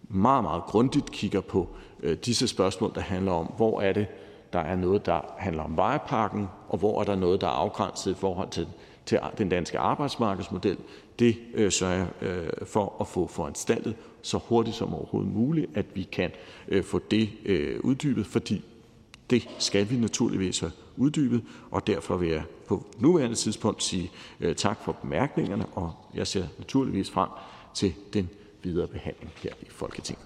meget, meget grundigt kigger på øh, disse spørgsmål, der handler om, hvor er det, der er noget, der handler om vejparken, og hvor er der noget, der er afgrænset i forhold til, til den danske arbejdsmarkedsmodel. Det øh, sørger jeg øh, for at få foranstaltet så hurtigt som overhovedet muligt, at vi kan øh, få det øh, uddybet, fordi det skal vi naturligvis have uddybet, og derfor vil jeg på nuværende tidspunkt sige øh, tak for bemærkningerne, og jeg ser naturligvis frem til den videre behandling her i Folketinget.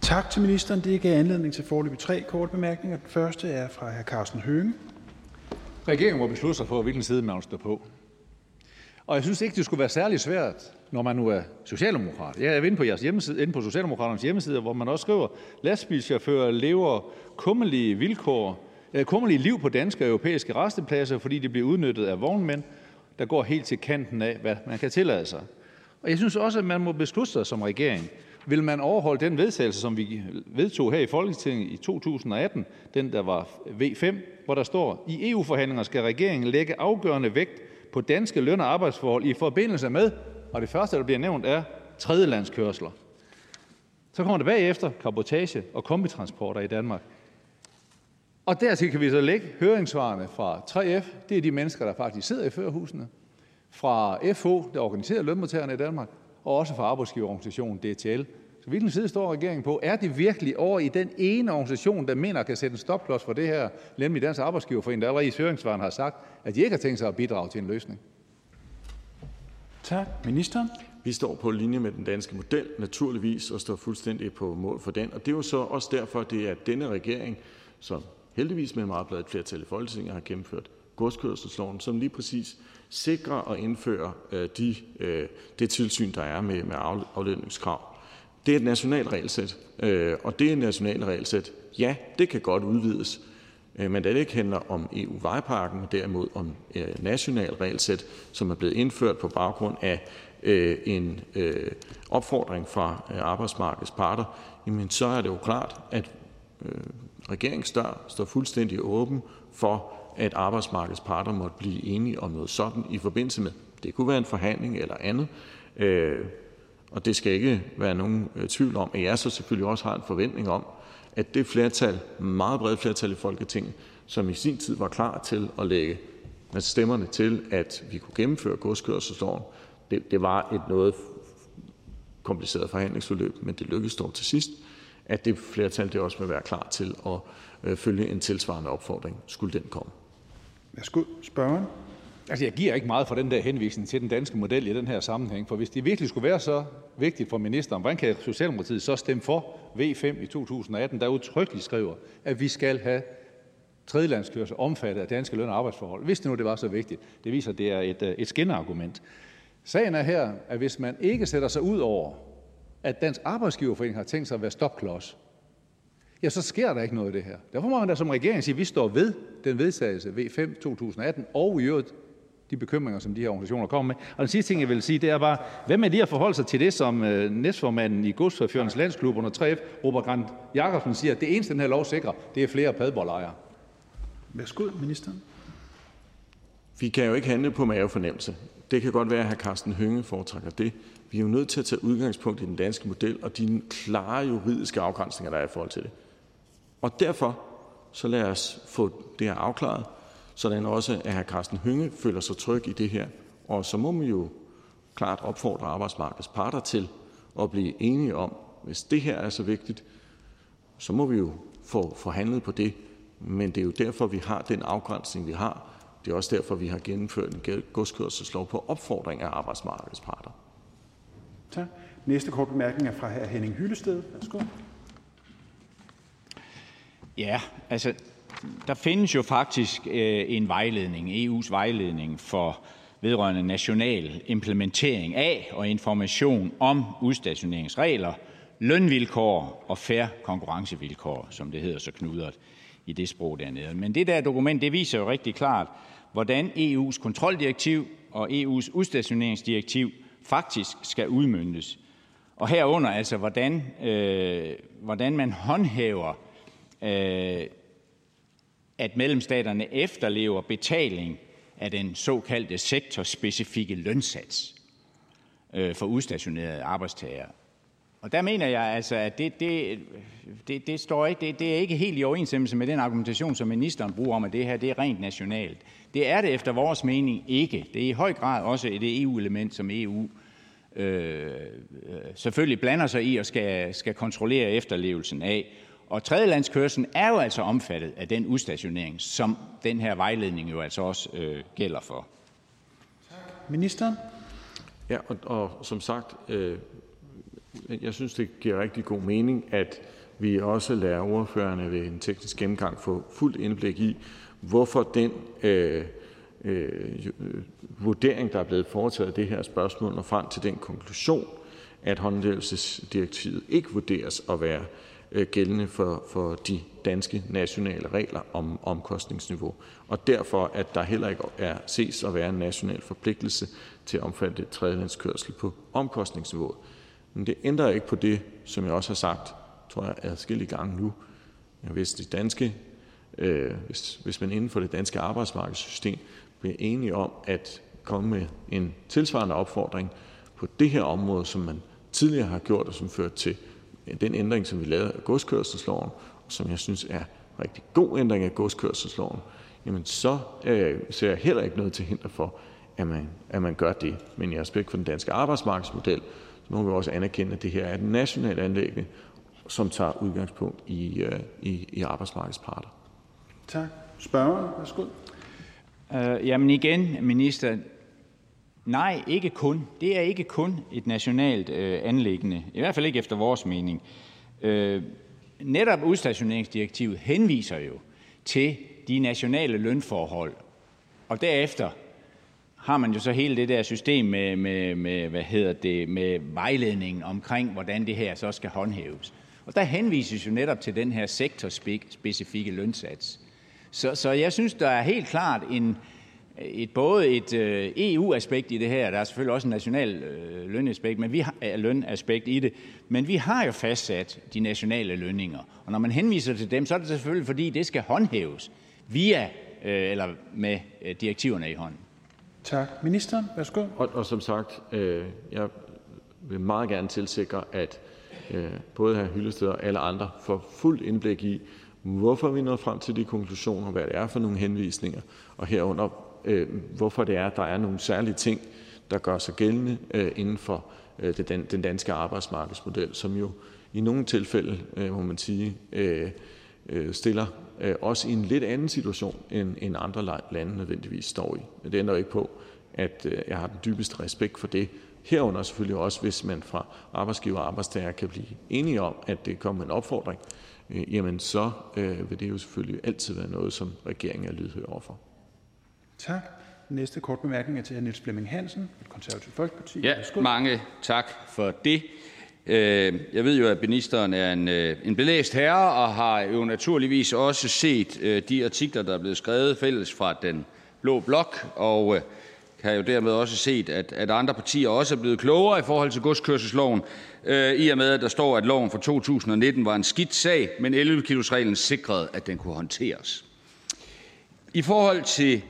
Tak til ministeren. Det gav anledning til forløbig tre korte bemærkninger. Den første er fra hr. Carsten Hønge. Regeringen må beslutte sig for, hvilken side man står på. Og jeg synes ikke, det skulle være særlig svært, når man nu er socialdemokrat. Jeg er inde på, jeres hjemmeside, inde på Socialdemokraternes hjemmeside, hvor man også skriver, lastbilchauffører lever kummelige vilkår, øh, kummelige liv på danske og europæiske restepladser, fordi de bliver udnyttet af vognmænd, der går helt til kanten af, hvad man kan tillade sig. Og jeg synes også, at man må beslutte sig som regering. Vil man overholde den vedtagelse, som vi vedtog her i Folketinget i 2018, den der var V5, hvor der står, i EU-forhandlinger skal regeringen lægge afgørende vægt på danske løn- og arbejdsforhold i forbindelse med, og det første, der bliver nævnt, er tredjelandskørsler. Så kommer det bagefter kabotage og kombitransporter i Danmark. Og dertil kan vi så lægge høringssvarene fra 3F. Det er de mennesker, der faktisk sidder i førerhusene fra FH, der organiserer lønmodtagerne i Danmark, og også fra arbejdsgiverorganisationen DTL. Så hvilken side står regeringen på? Er det virkelig over i den ene organisation, der mener, kan sætte en stopklods for det her, nemlig Dansk Arbejdsgiverforening, der allerede i høringssvaren har sagt, at de ikke har tænkt sig at bidrage til en løsning? Tak. Ministeren? Vi står på linje med den danske model, naturligvis, og står fuldstændig på mål for den. Og det er jo så også derfor, det er denne regering, som heldigvis med meget bladet flertal i Folketinget har gennemført godskørselsloven, som lige præcis sikre og indfører øh, de, øh, det tilsyn, der er med, med afledningskrav. Det er et nationalt regelsæt, øh, og det er et nationalt regelsæt. Ja, det kan godt udvides, øh, men da det ikke handler om EU-vejparken, men derimod om øh, national regelsæt, som er blevet indført på baggrund af øh, en øh, opfordring fra øh, arbejdsmarkedets parter, jamen så er det jo klart, at øh, regeringsdør står fuldstændig åben for at arbejdsmarkedets parter måtte blive enige om noget sådan i forbindelse med, det kunne være en forhandling eller andet, øh, og det skal ikke være nogen øh, tvivl om, at jeg så selvfølgelig også har en forventning om, at det flertal, meget bredt flertal i Folketinget, som i sin tid var klar til at lægge med stemmerne til, at vi kunne gennemføre godskørselsloven, det, det var et noget kompliceret forhandlingsforløb, men det lykkedes dog til sidst, at det flertal det også vil være klar til at øh, følge en tilsvarende opfordring, skulle den komme. Værsgo, spørgeren. Altså, jeg giver ikke meget for den der henvisning til den danske model i den her sammenhæng, for hvis det virkelig skulle være så vigtigt for ministeren, hvordan kan Socialdemokratiet så stemme for V5 i 2018, der udtrykkeligt skriver, at vi skal have tredjelandskørsel omfattet af danske løn- og arbejdsforhold, hvis det nu det var så vigtigt. Det viser, at det er et, øh, et skinneargument. Sagen er her, at hvis man ikke sætter sig ud over, at Dansk Arbejdsgiverforening har tænkt sig at være stopklods, ja, så sker der ikke noget af det her. Derfor må man da som regering sige, at vi står ved den vedtagelse V5 2018, og i øvrigt de bekymringer, som de her organisationer kommer med. Og den sidste ting, jeg vil sige, det er bare, hvad med lige at forholde sig til det, som øh, næstformanden i Godsforførens Landsklub under 3F, Robert Grant Jacobsen, siger, at det eneste, den her lov sikrer, det er flere padboldejere. Værsgo, ministeren. Vi kan jo ikke handle på mavefornemmelse. Det kan godt være, at hr. Carsten Hønge foretrækker det. Vi er jo nødt til at tage udgangspunkt i den danske model og de klare juridiske afgrænsninger, der er i forhold til det. Og derfor så lad os få det her afklaret, sådan også at hr. Carsten Hønge føler sig tryg i det her. Og så må man jo klart opfordre arbejdsmarkedets parter til at blive enige om, hvis det her er så vigtigt, så må vi jo få forhandlet på det. Men det er jo derfor, vi har den afgrænsning, vi har. Det er også derfor, vi har gennemført en godskørselslov på opfordring af arbejdsmarkedets parter. Tak. Næste kort bemærkning er fra hr. Henning Hyllested. Værsgo. Ja, altså, der findes jo faktisk øh, en vejledning, EU's vejledning for vedrørende national implementering af og information om udstationeringsregler, lønvilkår og fair konkurrencevilkår, som det hedder så knudret i det sprog dernede. Men det der dokument, det viser jo rigtig klart, hvordan EU's kontroldirektiv og EU's udstationeringsdirektiv faktisk skal udmyndes. Og herunder altså, hvordan, øh, hvordan man håndhæver, øh, Øh, at medlemsstaterne efterlever betaling af den såkaldte sektorspecifikke lønsats øh, for udstationerede arbejdstagere. Og der mener jeg altså, at det, det, det, det, står ikke, det, det er ikke helt i overensstemmelse med den argumentation, som ministeren bruger om, at det her det er rent nationalt. Det er det efter vores mening ikke. Det er i høj grad også et EU-element, som EU øh, selvfølgelig blander sig i og skal, skal kontrollere efterlevelsen af. Og tredjelandskørslen er jo altså omfattet af den udstationering, som den her vejledning jo altså også øh, gælder for. Ministeren? Ja, og, og som sagt, øh, jeg synes, det giver rigtig god mening, at vi også lader ordførerne ved en teknisk gennemgang få fuldt indblik i, hvorfor den øh, øh, vurdering, der er blevet foretaget af det her spørgsmål, når frem til den konklusion, at håndhævelsesdirektivet ikke vurderes at være øh, Øh, gældende for, for de danske nationale regler om omkostningsniveau, og derfor at der heller ikke er ses at være en national forpligtelse til at omfatte tredjelandskørsel på omkostningsniveauet. Men det ændrer ikke på det, som jeg også har sagt, tror jeg, adskillige gange nu. Hvis, det danske, øh, hvis, hvis man inden for det danske arbejdsmarkedssystem bliver enige om at komme med en tilsvarende opfordring på det her område, som man tidligere har gjort, og som førte til den ændring, som vi lavede af godskørselsloven, og som jeg synes er en rigtig god ændring af godskørselsloven, jamen så øh, ser jeg heller ikke noget til hinder for, at man, at man gør det. Men i respekt for den danske arbejdsmarkedsmodel, så må vi også anerkende, at det her er et nationalt anlæggende, som tager udgangspunkt i, øh, i, i arbejdsmarkedets parter. Tak. Spørgeren, værsgo. Øh, jamen igen, minister, nej, ikke kun. Det er ikke kun et nationalt øh, anlæggende, i hvert fald ikke efter vores mening. Øh, netop udstationeringsdirektivet henviser jo til de nationale lønforhold, og derefter har man jo så hele det der system med, med, med, hvad hedder det, med vejledningen omkring, hvordan det her så skal håndhæves. Og der henvises jo netop til den her sektorspecifikke lønsats. Så, så jeg synes, der er helt klart en, et, både et øh, EU-aspekt i det her, der er selvfølgelig også en national øh, lønaspekt, men vi har, øh, lønaspekt i det, men vi har jo fastsat de nationale lønninger, og når man henviser til dem, så er det selvfølgelig, fordi det skal håndhæves via øh, eller med øh, direktiverne i hånden. Tak. Ministeren, værsgo. Og, og som sagt, øh, jeg vil meget gerne tilsikre, at øh, både hr. Hyllested og alle andre får fuldt indblik i, hvorfor vi nåede frem til de konklusioner, hvad det er for nogle henvisninger, og herunder, Øh, hvorfor det er, der er nogle særlige ting, der gør sig gældende øh, inden for øh, den, den danske arbejdsmarkedsmodel, som jo i nogle tilfælde, øh, må man sige, øh, øh, stiller øh, os i en lidt anden situation, end, end andre lande nødvendigvis står i. Men det ændrer ikke på, at øh, jeg har den dybeste respekt for det, herunder selvfølgelig også, hvis man fra arbejdsgiver og arbejdstager kan blive enige om, at det kommer en opfordring, øh, jamen så øh, vil det jo selvfølgelig altid være noget, som regeringen er lydhør overfor. Tak. Næste kort bemærkning er til hr. Niels Flemming Hansen, et konservativt folkeparti. Ja, mange tak for det. Øh, jeg ved jo, at ministeren er en, øh, en belæst herre og har jo naturligvis også set øh, de artikler, der er blevet skrevet fælles fra den blå blok, og kan jo dermed også set, at, at andre partier også er blevet klogere i forhold til godskørselsloven, øh, i og med, at der står, at loven fra 2019 var en skidt sag, men 11-kilosreglen sikrede, at den kunne håndteres. I forhold til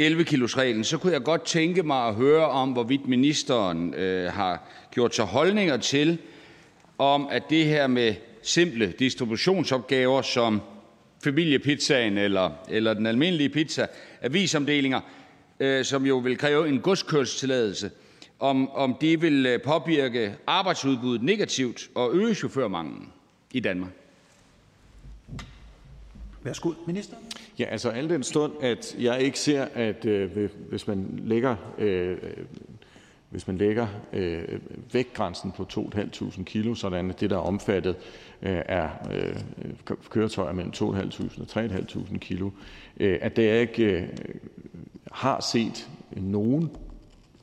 11-kilosreglen, så kunne jeg godt tænke mig at høre om, hvorvidt ministeren øh, har gjort sig holdninger til, om at det her med simple distributionsopgaver som familiepizzaen eller, eller den almindelige pizza, avisomdelinger, øh, som jo vil kræve en godskørselstilladelse, om, om det vil øh, påvirke arbejdsudbuddet negativt og øge chaufførmanglen i Danmark. Værsgo, minister. Ja, altså al den stund, at jeg ikke ser, at øh, hvis man lægger, øh, hvis man lægger øh, vægtgrænsen på 2.500 kilo, sådan at det, der er omfattet, øh, er øh, køretøjer mellem 2.500 og 3.500 kilo, øh, at det ikke øh, har set nogen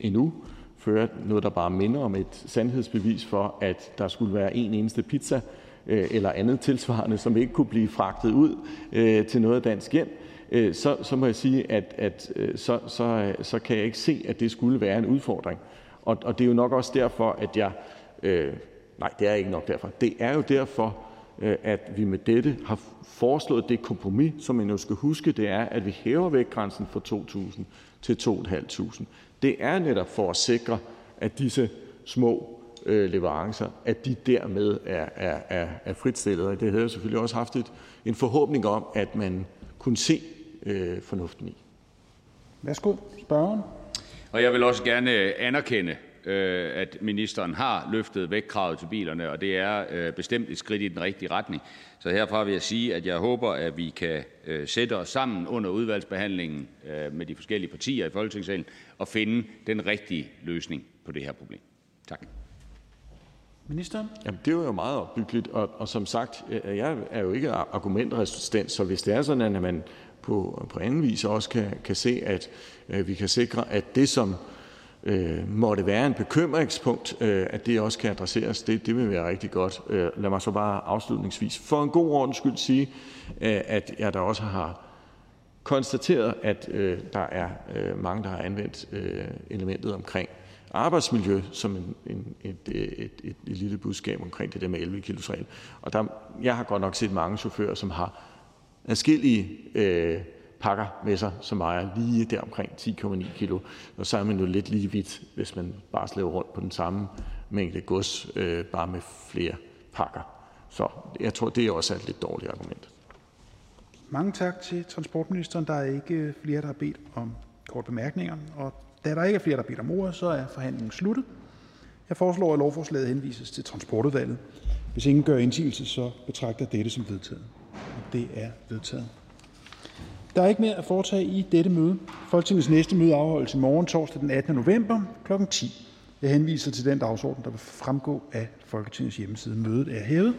endnu føre noget, der bare minder om et sandhedsbevis for, at der skulle være en eneste pizza Øh, eller andet tilsvarende, som ikke kunne blive fragtet ud øh, til noget dansk hjem, øh, så, så må jeg sige, at, at øh, så, så, øh, så kan jeg ikke se, at det skulle være en udfordring. Og, og det er jo nok også derfor, at jeg... Øh, nej, det er ikke nok derfor. Det er jo derfor, at vi med dette har foreslået det kompromis, som man jo skal huske, det er, at vi hæver vægtgrænsen fra 2.000 til 2.500. Det er netop for at sikre, at disse små øh, leverancer, at de dermed er, er, er, er fritstillet. Og det havde jeg selvfølgelig også haft et, en forhåbning om, at man kunne se øh, fornuften i. Værsgo, spørgeren. Og jeg vil også gerne anerkende, øh, at ministeren har løftet vægtkravet til bilerne, og det er øh, bestemt et skridt i den rigtige retning. Så herfra vil jeg sige, at jeg håber, at vi kan øh, sætte os sammen under udvalgsbehandlingen med de forskellige partier i Folketingssalen og finde den rigtige løsning på det her problem. Tak. Ministeren? Jamen, det er jo meget opbyggeligt, og, og som sagt, øh, jeg er jo ikke argumentresistent, så hvis det er sådan, at man på, på anden vis også kan, kan se, at øh, vi kan sikre, at det, som øh, måtte være en bekymringspunkt, øh, at det også kan adresseres. Det, det vil være rigtig godt. Øh, lad mig så bare afslutningsvis for en god ordens skyld sige, øh, at jeg da også har konstateret, at øh, der er øh, mange, der har anvendt øh, elementet omkring arbejdsmiljø som en, en, et, et, et, et lille budskab omkring det der med 11 kilos regel. Og der, jeg har godt nok set mange chauffører, som har adskillige øh, pakker med sig, som vejer lige der omkring 10,9 kilo. Og så er man jo lidt lige vidt, hvis man bare slæver rundt på den samme mængde gods, øh, bare med flere pakker. Så jeg tror, det er også et lidt dårligt argument. Mange tak til transportministeren. Der er ikke flere, der har bedt om kort bemærkninger. Og da der ikke er flere, der har bedt om ordet, så er forhandlingen sluttet. Jeg foreslår, at lovforslaget henvises til transportudvalget. Hvis ingen gør indsigelse, så betragter dette som vedtaget. Det er vedtaget. Der er ikke mere at foretage i dette møde. Folketingets næste møde afholdes i morgen, torsdag den 18. november kl. 10. Jeg henviser til den dagsorden, der vil fremgå af Folketingets hjemmeside. Mødet er hævet.